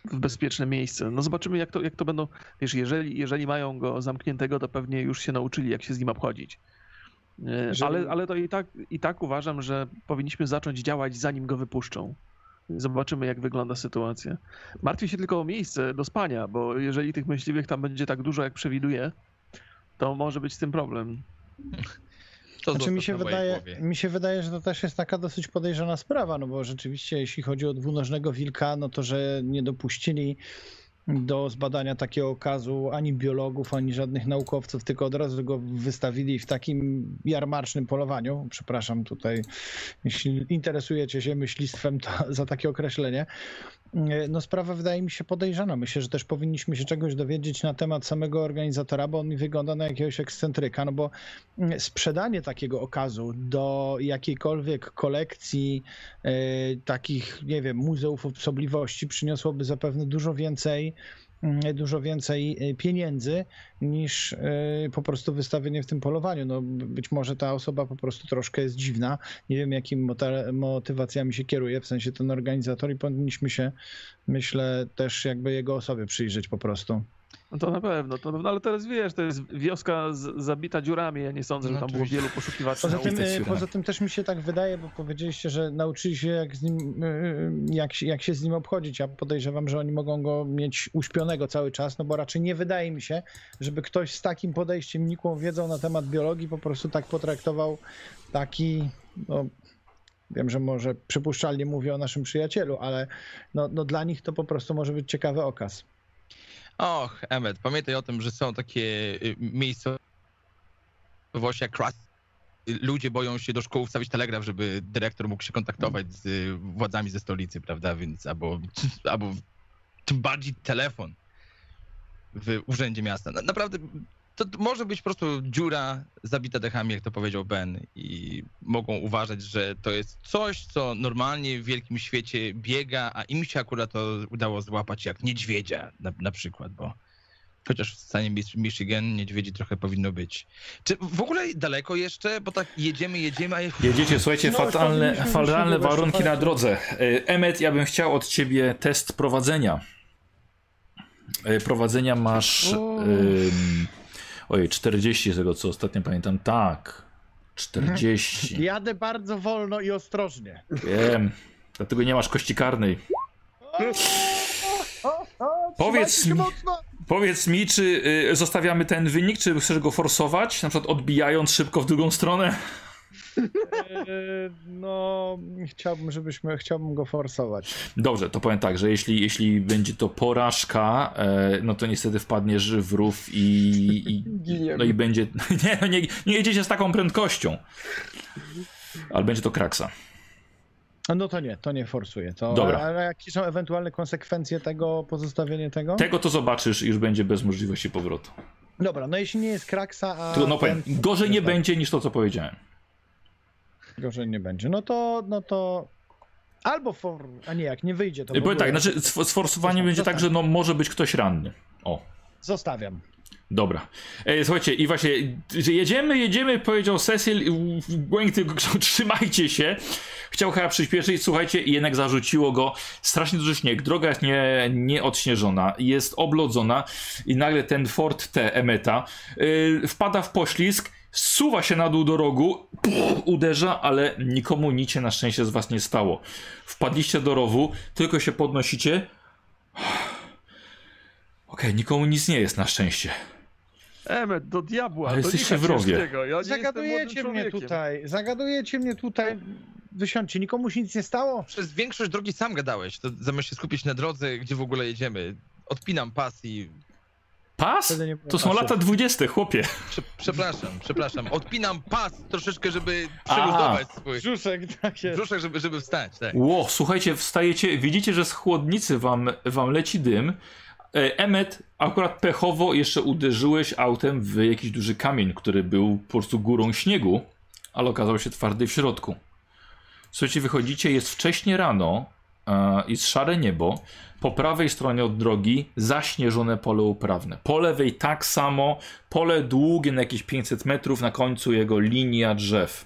w bezpieczne miejsce. No zobaczymy, jak to, jak to będą. Wiesz, jeżeli, jeżeli mają go zamkniętego, to pewnie już się nauczyli, jak się z nim obchodzić. Eee,
Jeżeli-
Ale, ale to i tak, i tak uważam, że powinniśmy zacząć działać, zanim go wypuszczą. Zobaczymy, jak wygląda sytuacja. Martwię się tylko o miejsce do spania, bo jeżeli tych myśliwych tam będzie tak dużo, jak przewiduję, to może być z tym problem.
To
Znaczy mi się, wydaje,
głowie.
mi się wydaje, że to też jest taka dosyć podejrzana sprawa, no bo rzeczywiście jeśli chodzi o dwunożnego wilka, no to że nie dopuścili do zbadania takiego okazu ani biologów, ani żadnych naukowców, tylko od razu go wystawili w takim jarmarcznym polowaniu. Przepraszam tutaj, jeśli interesujecie się myślistwem, to za takie określenie. No sprawa wydaje mi się podejrzana. Myślę, że też powinniśmy się czegoś dowiedzieć na temat samego organizatora, bo on mi wygląda na jakiegoś ekscentryka, no bo mm, sprzedanie takiego okazu do jakiejkolwiek kolekcji e, takich, nie wiem, muzeów osobliwości przyniosłoby zapewne dużo więcej mm, dużo więcej e, pieniędzy niż e, po prostu wystawienie w tym polowaniu. No, być może ta osoba po prostu troszkę jest dziwna. Nie wiem, jakimi motywacjami się kieruje, w sensie ten organizator i powinniśmy się, myślę, też jakby jego osobie przyjrzeć po prostu.
No to na pewno, to na pewno, ale teraz wiesz, to jest wioska z, zabita dziurami, ja nie sądzę, że
No
tam było wielu poszukiwaczy
Poza
na
tym, e, poza tym też mi się tak wydaje, bo powiedzieliście, że nauczyli się jak, z nim, e, jak, się- jak się z nim obchodzić. Ja podejrzewam, że oni mogą go mieć uśpionego cały czas, no bo raczej nie wydaje mi się, żeby ktoś z takim podejściem, nikłą wiedzą na temat biologii po prostu tak potraktował taki, no wiem, że może przypuszczalnie mówię o naszym przyjacielu, ale no, no dla nich to po prostu może być ciekawy okaz.
Och, Emmet, pamiętaj o tym, że są takie y, miejscowości jak Crust. Ludzie boją się do szkół wstawić telegraf, żeby dyrektor mógł się kontaktować z y, władzami ze stolicy, prawda? Więc albo, albo tym bardziej telefon w urzędzie miasta. Na- Naprawdę to może być po prostu dziura zabita dechami, jak to powiedział Ben, i mogą uważać, że to jest coś, co normalnie w wielkim świecie biega, a im się akurat to udało złapać jak niedźwiedzia na, na przykład, bo chociaż w stanie Mich- Michigan niedźwiedzi trochę powinno być. Czy w ogóle daleko jeszcze? Bo tak jedziemy, jedziemy, a...
Jedziecie, słuchajcie,
No,
fatalne, fatalne warunki na drodze. E, Emmet, ja bym chciał od ciebie test prowadzenia. E, Prowadzenia masz. Ojej, 40 z tego co ostatnio pamiętam. Tak. 40.
Jadę bardzo wolno i ostrożnie.
Wiem. Dlatego nie masz kości karnej. Powiedz mi-. Powiedz mi, czy y, zostawiamy ten wynik, czy chcesz go forsować? Na przykład odbijając szybko w drugą stronę?
E, No, chciałbym, żebyśmy, chciałbym go forsować.
Dobrze, to powiem tak, że jeśli, jeśli będzie to porażka, e, no to niestety wpadniesz w rów i, i, no i będzie, nie, no nie, nie jedziecie z taką prędkością. Ale będzie to kraksa.
No to nie, to nie forsuję. To,
Dobra.
Ale jakie są ewentualne konsekwencje tego, pozostawienie tego?
Tego to zobaczysz i już będzie bez możliwości powrotu.
Dobra, no jeśli nie jest kraksa, a
To, no powiem, gorzej nie będzie niż to, co powiedziałem.
Gorzej nie będzie. No to, no to albo for... A nie, jak nie wyjdzie, to
powiem tak, znaczy sf- sforsowanie będzie tak, że no może być ktoś ranny. O.
Zostawiam.
Dobra. E, słuchajcie, i właśnie, jedziemy, jedziemy, powiedział Cecil, Błękty krzyczał, trzymajcie się. Chciał chyba przyspieszyć, słuchajcie, i jednak zarzuciło go strasznie duży śnieg. Droga jest nie, nieodśnieżona, jest oblodzona i nagle ten Ford T Emeta y, wpada w poślizg, zsuwa się na dół do rogu, pff, uderza, ale nikomu nic się na szczęście z was nie stało. Wpadliście do rowu, tylko się podnosicie. Okej, nikomu nic nie jest na szczęście.
Emet, do diabła,
Ale jesteście
licha
w rowie.
ciężkiego. Ja
Zagadujecie mnie tutaj, zagadujecie mnie tutaj. Wysiądźcie, nikomu się nic nie stało?
Przez większość drogi sam gadałeś, to zamiast się skupić na drodze, gdzie w ogóle jedziemy. Odpinam pas i...
Pas? To są lata dwudzieste, chłopie.
Prze przepraszam, przepraszam. Odpinam pas troszeczkę, żeby przeluzować swój
Brzuszek, tak jest.
brzuszek, żeby, żeby wstać, tak.
Ło, słuchajcie, wstajecie, widzicie, że z chłodnicy wam, wam leci dym. E, Emmet, akurat pechowo jeszcze uderzyłeś autem w jakiś duży kamień, który był po prostu górą śniegu, ale okazał się twardy w środku. Słuchajcie, wychodzicie, jest wcześnie rano, e, jest szare niebo. Po prawej stronie od drogi zaśnieżone pole uprawne. Po lewej tak samo, pole długie na jakieś 500 metrów, na końcu jego linia drzew.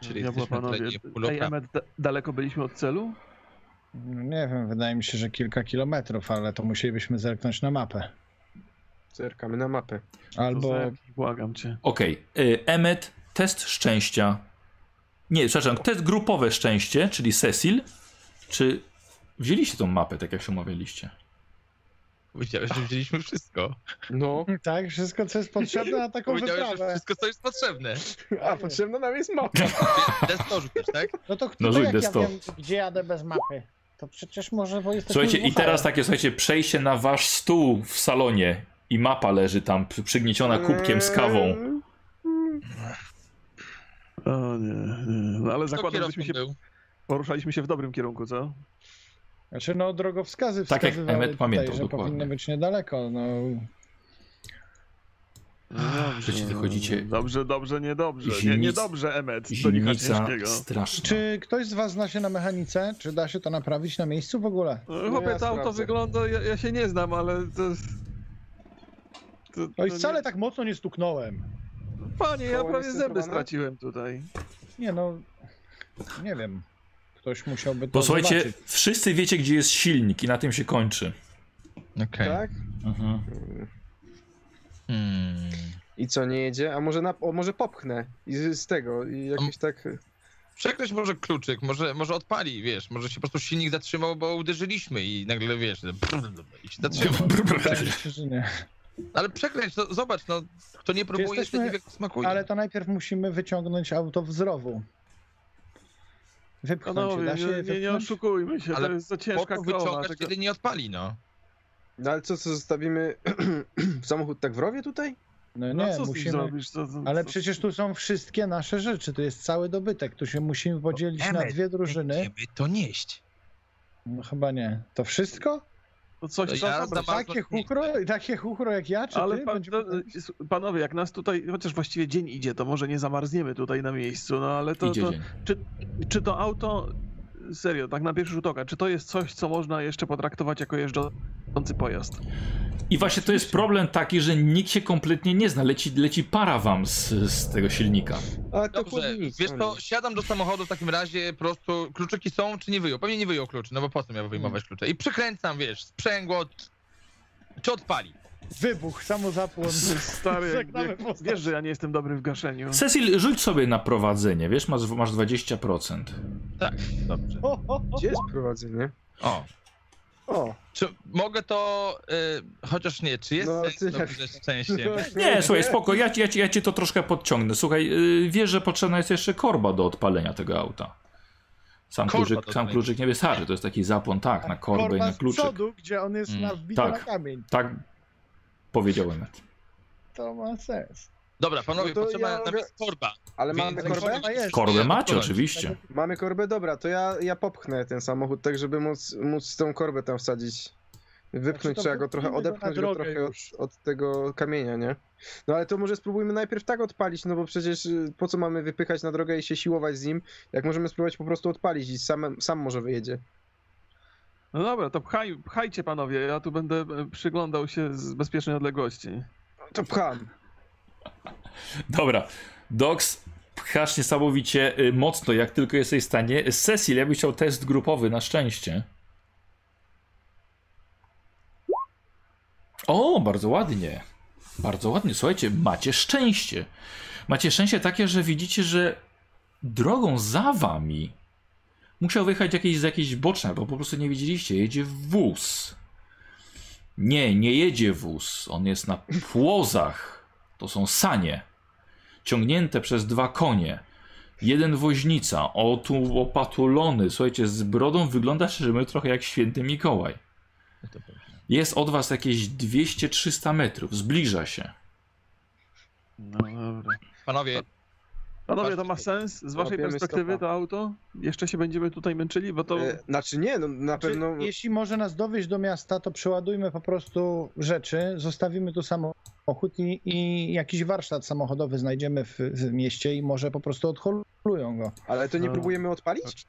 Czyli na
panowie.
terenie
Ej,
półloka.
Emet, da- daleko byliśmy od celu?
Nie wiem, wydaje mi się, że kilka kilometrów, ale to musielibyśmy zerknąć na mapę.
Zerkamy na mapę.
Albo
Błagam cię.
Okej, okay. Emmet, test szczęścia. Nie, przepraszam, test grupowe szczęście, czyli Cecil. Czy wzięliście tą mapę, tak jak się umawialiście?
Powiedziałeś, że wzięliśmy wszystko.
No,
tak, wszystko co jest potrzebne na taką
Powiedziałeś, że
wyprawę.
wszystko, co jest potrzebne.
a potrzebna nam jest mapa.
Desto rzucasz, tak?
No to,
No
to jak ja
D100.
wiem, gdzie jadę bez mapy? To przecież może, bo jesteśmy
Słuchajcie, i teraz takie, słuchajcie, przejście na wasz stół w salonie i mapa leży tam przy- przygnieciona kubkiem z kawą.
O nie, nie. No ale zakładam, żeśmy się
był?
poruszaliśmy się w dobrym kierunku, co?
Znaczy, no drogowskazy
Tak jak Emmet
tutaj,
pamiętał,
że
dokładnie.
powinno być niedaleko, no.
No
Przecież wychodzicie-
Dobrze, dobrze, niedobrze. Nie,
Zimnic-
niedobrze, Emet. Do licha
Zimnica straszna.
Czy ktoś z was zna się na mechanice? Czy da się to naprawić na miejscu w ogóle?
No, Chłopie,
ja
to auto wygląda, ja, ja się nie znam, ale to... to,
No i
to
wcale
nie...
tak mocno nie stuknąłem.
Panie, ja prawie zęby straciłem tutaj.
Nie no, nie wiem. Ktoś musiałby to
Posłuchajcie,
zobaczyć.
wszyscy wiecie, gdzie jest silnik i na tym się kończy.
Okej.
Tak?
Mhm.
Hmm.
I co, nie jedzie? A może, na, o, może popchnę i z, z tego, i jakoś tak...
Przekreś może kluczyk, może, może odpali, wiesz, może się po prostu silnik zatrzymał, bo uderzyliśmy i nagle, wiesz, i się zatrzymał. Ale przekręć, no, zobacz, no, kto nie próbuje,
jesteśmy-
to nie wie, jak smakuje.
Ale to najpierw musimy wyciągnąć auto w zrowu. Wypchnąć,
Panowie,
da się
nie, nie, oszukujmy się,
Ale
to jest za
Po
ciężka
to
krona.
wyciągasz,
Tego...
kiedy nie odpali, no.
No ale co, co zostawimy samochód tak w rowie tutaj?
No
No
nie,
co
musimy...
zrobisz? To, to,
Ale
to-
przecież tu są wszystkie nasze rzeczy, tu jest cały dobytek, tu się musimy podzielić na
Emet,
dwie drużyny.
Będziemy to nieść.
No chyba nie. To wszystko?
To coś,
To
co,
ja
dobra,
za bardzo
Takie chuchro, takie chuchro jak ja, czy
ale
ty?
pan, to,
robić?
panowie, jak nas tutaj, chociaż właściwie dzień idzie, to może nie zamarzniemy tutaj na miejscu, no ale to,
Idzie
to
dzień.
czy, czy to auto, serio, tak na pierwszy rzut oka, czy to jest coś, co można jeszcze potraktować jako jeżdżący pojazd?
I właśnie to jest problem taki, że nikt się kompletnie nie zna. Leci, leci para wam z, z tego silnika.
A to
Dobrze, wiesz co, siadam do samochodu w takim razie, po prostu kluczyki są, czy nie wyjął? Pewnie nie wyjął kluczy, no bo po co miał wyjmować klucze? I przykręcam, wiesz, sprzęgło, czy odpali?
Wybuch, samozapłon.
Stary, jak, wiesz, że ja nie jestem dobry w gaszeniu.
Cecil, rzuć sobie na prowadzenie, wiesz, masz, masz 20%.
Tak, dobrze.
Gdzie jest prowadzenie?
O,
O,
czy mogę to, y, chociaż nie, czy jest
No,
sens
ty-
dobrze szczęściem?
Nie, słuchaj, spoko, ja, ci- ja, ci- ja cię to troszkę podciągnę. Słuchaj, yy, wiesz, że potrzebna jest jeszcze korba do odpalenia tego auta. Sam
Korba
kluczyk, sam kluczyk nie wystarczy, to jest taki zapłon, tak, na korbę i
Korba
na
z
kluczyk.
przodu, gdzie on jest
Mm.
na
Tak.
na kamień.
Tak powiedziałem.
To ma sens.
Dobra, panowie,
No to
potrzeba
ja
nam
mogę-
jest korba.
ale
Więc-
mamy korbę?
Korbę macie, oczywiście.
Mamy korbę? Dobra, to ja, ja popchnę ten samochód, tak żeby móc, móc tą korbę tam wsadzić. Wypchnąć
Znaczy,
trzeba go trochę, odepchnąć go trochę od,
już.
od tego kamienia, nie? No ale to może spróbujmy najpierw tak odpalić, no bo przecież y, po co mamy wypychać na drogę i się siłować z nim, jak możemy spróbować po prostu odpalić i sam, sam może wyjedzie.
No dobra, to pchaj, pchajcie panowie, ja tu będę e, przyglądał się z bezpiecznej odległości.
To pcham.
Dobra, Dox, pchasz niesamowicie y, mocno, jak tylko jesteś w stanie. Cecil, ja bym chciał test grupowy na szczęście. O, bardzo ładnie. Bardzo ładnie. Słuchajcie, macie szczęście. Macie szczęście takie, że widzicie, że drogą za wami musiał wyjechać jakiś z jakiejś bocznej, bo po prostu nie widzieliście. Jedzie wóz. Nie, nie jedzie wóz. On jest na płozach. To są sanie. Ciągnięte przez dwa konie. Jeden woźnica, o tu opatulony, słuchajcie, z brodą wygląda szczerze mówiąc trochę jak święty Mikołaj. Jest od was jakieś 200-300 metrów, zbliża się.
No dobra.
Panowie,
Panowie, to ma sens? Z waszej
Łapiemy
perspektywy
stopa.
to auto? Jeszcze się będziemy tutaj męczyli, bo to...
E, znaczy nie, no na
Czy,
pewno...
Jeśli może nas dowieść do miasta, to przeładujmy po prostu rzeczy, zostawimy tu samochód i, i jakiś warsztat samochodowy znajdziemy w, w mieście i może po prostu odholują go.
Ale to nie
No.
próbujemy odpalić?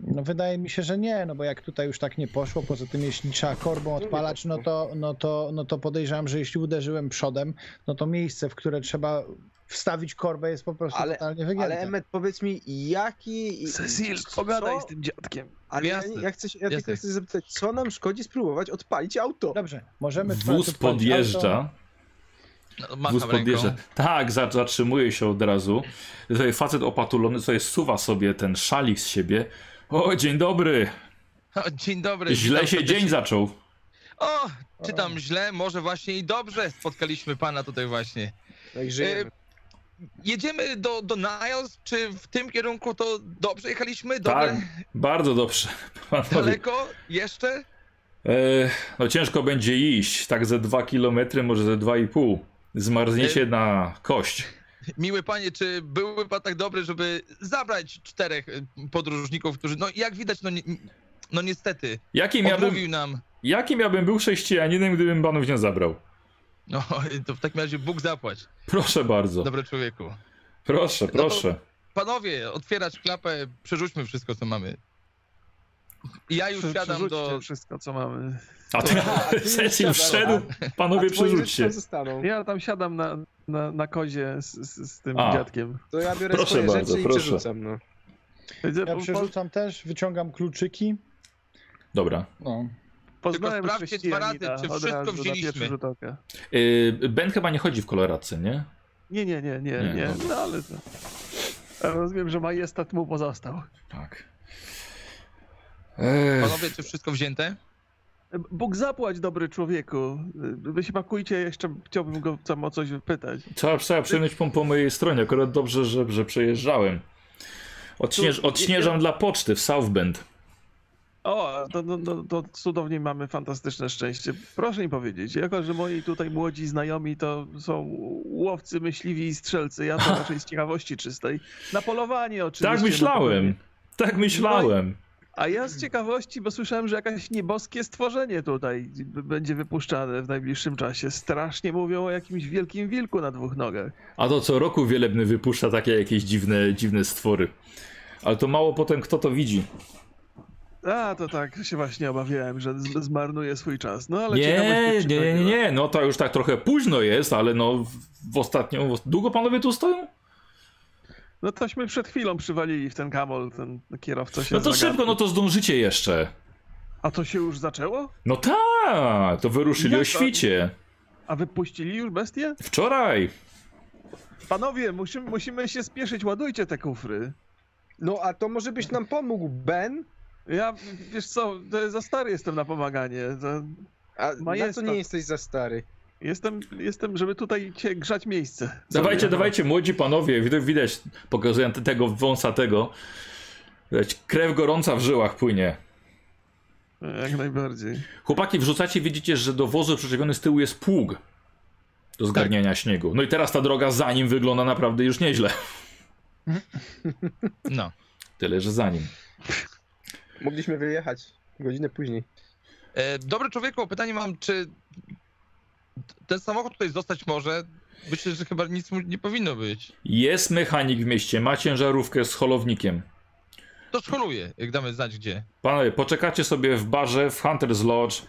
No wydaje mi się, że nie, no bo jak tutaj już tak nie poszło, poza tym jeśli trzeba korbą odpalać, no to, no to, no to podejrzewam, że jeśli uderzyłem przodem, no to miejsce, w które trzeba wstawić korbę jest po prostu
Ale-
totalnie wygięte.
Ale Emmet, powiedz mi, jaki...
Cecil,
co-
pogadaj z tym dziadkiem.
Ale ja, ja, chcę, ja tylko chcę zapytać, co nam szkodzi spróbować odpalić auto?
Dobrze, możemy...
Wóz
odpalić auto.
podjeżdża.
no, macham
Wóz
ręką.
podjeżdża. Tak, za- zatrzymuje się od razu. Tutaj facet opatulony sobie suwa sobie ten szalik z siebie. O, dzień dobry.
O, dzień dobry.
Źle się dzień zaczął.
O, czy tam źle? Może właśnie i dobrze spotkaliśmy pana tutaj właśnie.
Jak żyjemy.
Jedziemy do, do Niles, czy w tym kierunku to dobrze jechaliśmy? Dobre?
Tak, bardzo dobrze.
Daleko? Jeszcze?
E, no ciężko będzie iść, tak ze 2 km, może ze 2,5. Zmarzniecie
E,
na kość.
Miły panie, czy byłby pan tak dobry, żeby zabrać czterech y, podróżników, którzy, no jak widać, no, ni- no niestety,
Jakim ja, bym,
nam.
jakim ja bym był chrześcijaninem, gdybym panów nie zabrał?
No, to w takim razie Bóg zapłać,
Proszę bardzo.
dobry człowieku.
Proszę,
No
proszę.
Panowie, otwierać klapę, przerzućmy wszystko, co mamy. I ja już
Prze-
siadam
przerzućcie
do...
wszystko, co mamy.
A ty, Cecil wszedł, panowie przerzućcie.
Ja tam siadam na, na, na kozie z, z, z tym
A.
dziadkiem.
To ja biorę
Proszę
swoje
bardzo,
rzeczy i
proszę.
przerzucam, no.
Ja przerzucam też, wyciągam kluczyki.
Dobra.
No.
Poznałem
Tylko sprawdźcie dwa razy, czy wszystko wzięliśmy.
pierwszy rzut oka.
Y, Ben chyba nie chodzi w koloradce, nie?
Nie, nie, nie, nie,
Nie,
nie, no ale to... Ja rozumiem, że majestat mu pozostał.
Tak.
Panowie, czy wszystko wzięte?
Bóg zapłać, dobry człowieku. Wyśmakujcie, jeszcze chciałbym go tam o coś pytać.
trzeba, trzeba przejść po, po mojej stronie, akurat dobrze, że, że przejeżdżałem. Odśnież, odśnieżam dla poczty w South Bend.
O, to, to, to, to cudownie mamy fantastyczne szczęście. Proszę mi powiedzieć, jako że moi tutaj młodzi znajomi to są łowcy, myśliwi i strzelcy, ja to raczej z ciekawości czystej. Na polowanie oczywiście.
Tak
no
myślałem. Tak myślałem.
A ja z ciekawości, bo słyszałem, że jakieś nieboskie stworzenie tutaj będzie wypuszczane w najbliższym czasie. Strasznie mówią o jakimś wielkim wilku na dwóch nogach.
A to co roku Wielebny wypuszcza takie jakieś dziwne, dziwne stwory. Ale to mało potem kto to widzi.
A, to tak się właśnie obawiałem, że zmarnuje swój czas. No ale
Nie, nie, nie, nie, no to już tak trochę późno jest, ale no w, w ostatnią... Długo panowie tu stoją?
No tośmy przed chwilą przywalili w ten kamol, ten kierowca się
No to
zagadł.
szybko, no to zdążycie jeszcze.
A to się już zaczęło?
No tak, to wyruszyli
Jak
o świcie.
A wypuścili już bestię?
Wczoraj!
Panowie, musimy, musimy się spieszyć, ładujcie te kufry.
No a to może byś nam pomógł, Ben?
Ja, wiesz co, to za stary jestem na pomaganie. To
A na
Majestat.
co nie jesteś za stary?
Jestem, jestem, żeby tutaj cię grzać miejsce.
Dawajcie, dawajcie, młodzi panowie, widać, widać pokazuję te- tego wąsatego. Widać, krew gorąca w żyłach płynie.
Jak najbardziej.
Chłopaki, wrzucacie, widzicie, że do wozu przyczepiony z tyłu jest pług do zgarniania śniegu. No i teraz ta droga za nim wygląda naprawdę już nieźle.
No.
Tyle, że za nim.
Mogliśmy wyjechać godzinę później.
E, dobry człowieku, pytanie mam, czy ten samochód tutaj zostać może? Myślę, że chyba nic mu nie powinno być.
Jest mechanik w mieście, ma ciężarówkę z holownikiem.
To szkoluje, jak damy znać gdzie.
Panowie, poczekacie sobie w barze w Hunter's Lodge.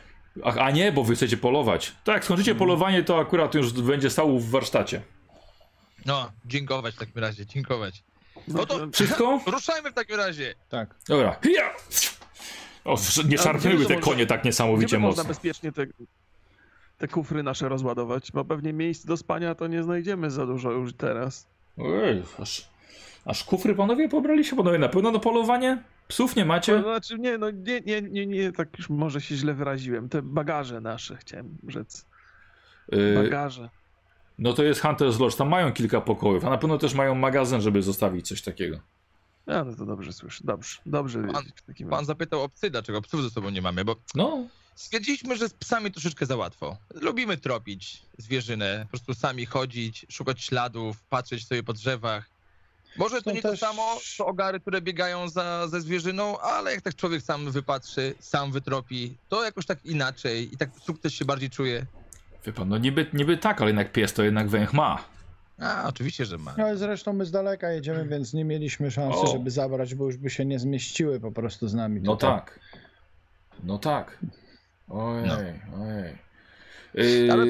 A, a nie, bo wy chcecie polować. Tak, jak skończycie polowanie, to akurat już będzie stał w warsztacie.
No, dziękować w takim razie, dziękować. No to
Wszystko?
ruszajmy w takim razie.
Tak.
Dobra. Ja! O, nie szarpnęły te konie tak niesamowicie
by można
mocno.
bezpiecznie te, te kufry nasze rozładować? Bo pewnie miejsc do spania to nie znajdziemy za dużo już teraz.
Ej, aż, aż kufry panowie pobrali się panowie na pewno do polowanie? Psów nie
To
macie?
znaczy, nie, no nie, nie, nie, nie, tak już może się źle wyraziłem. Te bagaże nasze chciałem rzec.
Y,
Bagaże.
no to jest Hunter's Lodge, tam mają kilka pokojów, a na pewno też mają magazyn, żeby zostawić coś takiego.
A, no to dobrze słyszę. Dobrze, dobrze
Pan-
wiedzieć w takim
Pan
razie.
zapytał o psy, dlaczego psów ze sobą nie mamy, bo
No,
stwierdziliśmy, że z psami troszeczkę za łatwo. Lubimy tropić zwierzynę, po prostu sami chodzić, szukać śladów, patrzeć sobie po drzewach. Może to nie to
też-
samo, co ogary, które biegają za, ze zwierzyną, ale jak tak człowiek sam wypatrzy, sam wytropi, to jakoś tak inaczej i tak sukces się bardziej czuje.
wie pan, no niby, niby tak, ale jednak pies to jednak węch ma.
A, oczywiście, że ma.
No ale zresztą my z daleka jedziemy, więc nie mieliśmy szansy,
O.
żeby zabrać, bo już by się nie zmieściły po prostu z nami.
No
tutaj.
tak. No tak. Ojej,
No.
ojej. Yy,
Ale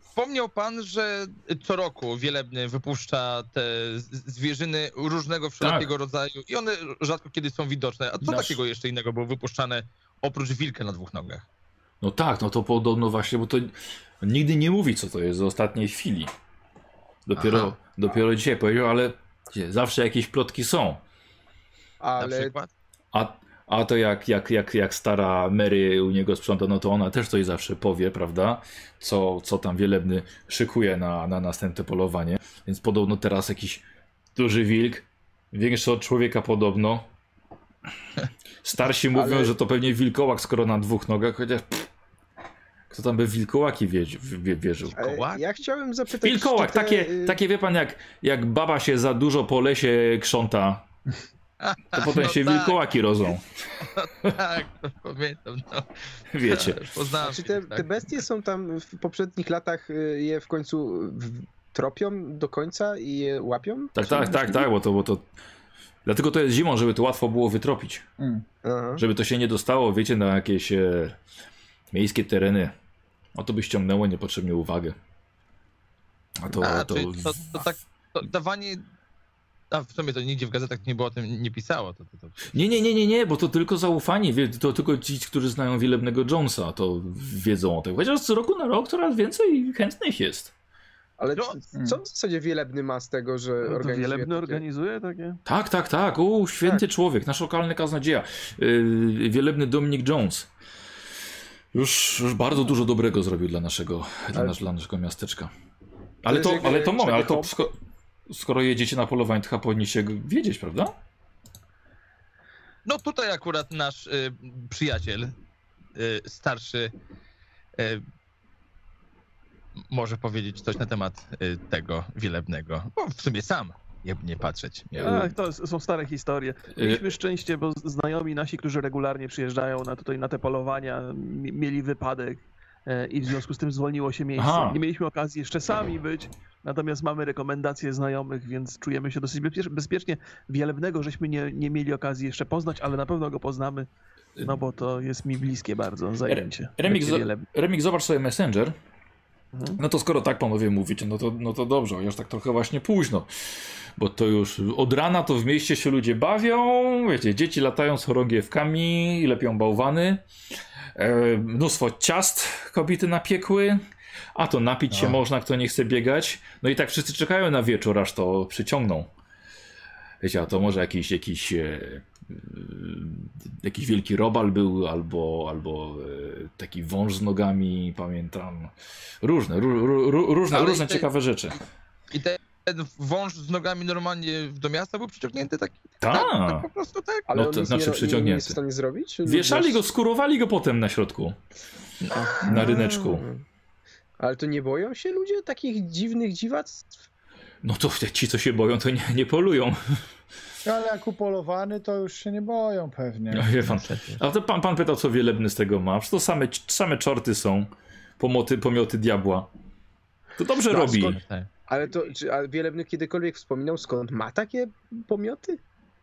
wspomniał pan, że co roku Wielebny wypuszcza te zwierzyny różnego wszelkiego rodzaju i one rzadko kiedy są widoczne. A co
Nasz-
takiego jeszcze innego było wypuszczane oprócz wilka na dwóch nogach?
No tak, no to podobno właśnie, bo to nigdy nie mówi, co to jest z ostatniej chwili. Dopiero,
Aha.
dopiero dzisiaj powiedział, ale zawsze jakieś plotki są.
Na
Ale
przykład?
A, a to jak, jak, jak, jak stara Mary u niego sprząta, no to ona też coś zawsze powie, prawda? Co, co tam wielebny szykuje na, na następne polowanie. Więc podobno teraz jakiś duży wilk, większy od człowieka podobno. Starsi mówią,
Ale-
że to pewnie wilkołak, skoro na dwóch nogach, chociaż pff, kto tam by wilkołaki wie, wie, wierzył?
e,
Kołak?
ja chciałem zapytać...
Wilkołak,
te,
takie, takie wie pan, jak, jak baba się za dużo po lesie krząta, to potem
No
się
tak,
wilkołaki rozą.
Tak, to pamiętam. No.
Wiecie.
Poznałem
Czy
się,
te,
tak.
te bestie są tam w poprzednich latach y, je w końcu tropią do końca i je łapią?
Tak, tak, tak, tak, bo to, bo to. Dlatego to jest zimą, żeby to łatwo było wytropić.
Mm.
Żeby to się nie dostało, wiecie, na jakieś e, miejskie tereny. O to by ściągnęło niepotrzebnie uwagę. A to.
A,
to,
to, to tak, to dawanie... A w sumie to nigdzie w gazetach nie było o tym, nie pisało. To, to, to.
Nie, nie, nie, nie, nie, bo to tylko zaufanie. To tylko ci, którzy znają wielebnego Jonesa, to wiedzą o tym. Chociaż z roku na rok coraz więcej chętnych jest.
Ale
No,
co w zasadzie Wielebny ma z tego, że
No
organizuje...
Wielebny
takie-
organizuje takie?
Tak, tak, tak. O, święty człowiek, nasz lokalny kaznodzieja. Yy, wielebny Dominik Jones. Już, już bardzo dużo dobrego zrobił dla naszego, dla,
Ale-
nasz, dla naszego miasteczka. Ale to, ale to moment, ale to? Sko skoro jedziecie na polowanie, to chyba powinniście wiedzieć, prawda?
No tutaj akurat nasz y, przyjaciel, y, starszy, y, może powiedzieć coś na temat y, tego wielebnego. Bo w sumie sam, jakby nie patrzeć. miał.
Ach, to są stare historie. Mieliśmy szczęście, bo znajomi nasi, którzy regularnie przyjeżdżają na tutaj na te polowania, mi- mieli wypadek i w związku z tym zwolniło się miejsce.
Aha.
Nie mieliśmy okazji jeszcze sami być, natomiast mamy rekomendacje znajomych, więc czujemy się dosyć bezpie- bezpiecznie. Wielebnego żeśmy nie, nie mieli okazji jeszcze poznać, ale na pewno go poznamy, no bo to jest mi bliskie bardzo zajęcie. Wielebnym.
Remik, zobacz sobie Messenger.
Mhm.
No to skoro tak panowie mówicie, no to, no to dobrze, chociaż tak trochę właśnie późno. Bo to już od rana to w mieście się ludzie bawią, wiecie, dzieci latają z chorągiewkami, lepią bałwany, e, mnóstwo ciast kobiety napiekły, A to napić się
No.
można, kto nie chce biegać. No i tak wszyscy czekają na wieczór, aż to przyciągną. Wiecie, a to może jakiś, jakiś, e, e, jakiś wielki robal był, albo, albo e, taki wąż z nogami, pamiętam. Różne, ró, ró, ró, różne,
Ale
różne
te-
ciekawe rzeczy.
I ten, ten wąż z nogami normalnie do miasta był przyciągnięty tak, tak,
Tak.
tak po prostu tak.
Ale
No to
nic
znaczy
nie,
przyciągnięty.
jest w stanie zrobić?
Wieszali go, skurowali go potem na środku, na ryneczku.
Ale to nie boją się ludzie takich dziwnych dziwactw?
No to ci, co się boją, to nie, nie polują.
Ale jak upolowany, to już się nie boją pewnie.
No, wie pan. A to pan, pan pytał, co wielebny z tego ma. Przecież to same, same czorty są. Pomoty, pomioty diabła. To dobrze
No,
robi.
skąd-
Tak.
Ale to, czy a Wielebny kiedykolwiek wspominał, skąd ma takie pomioty?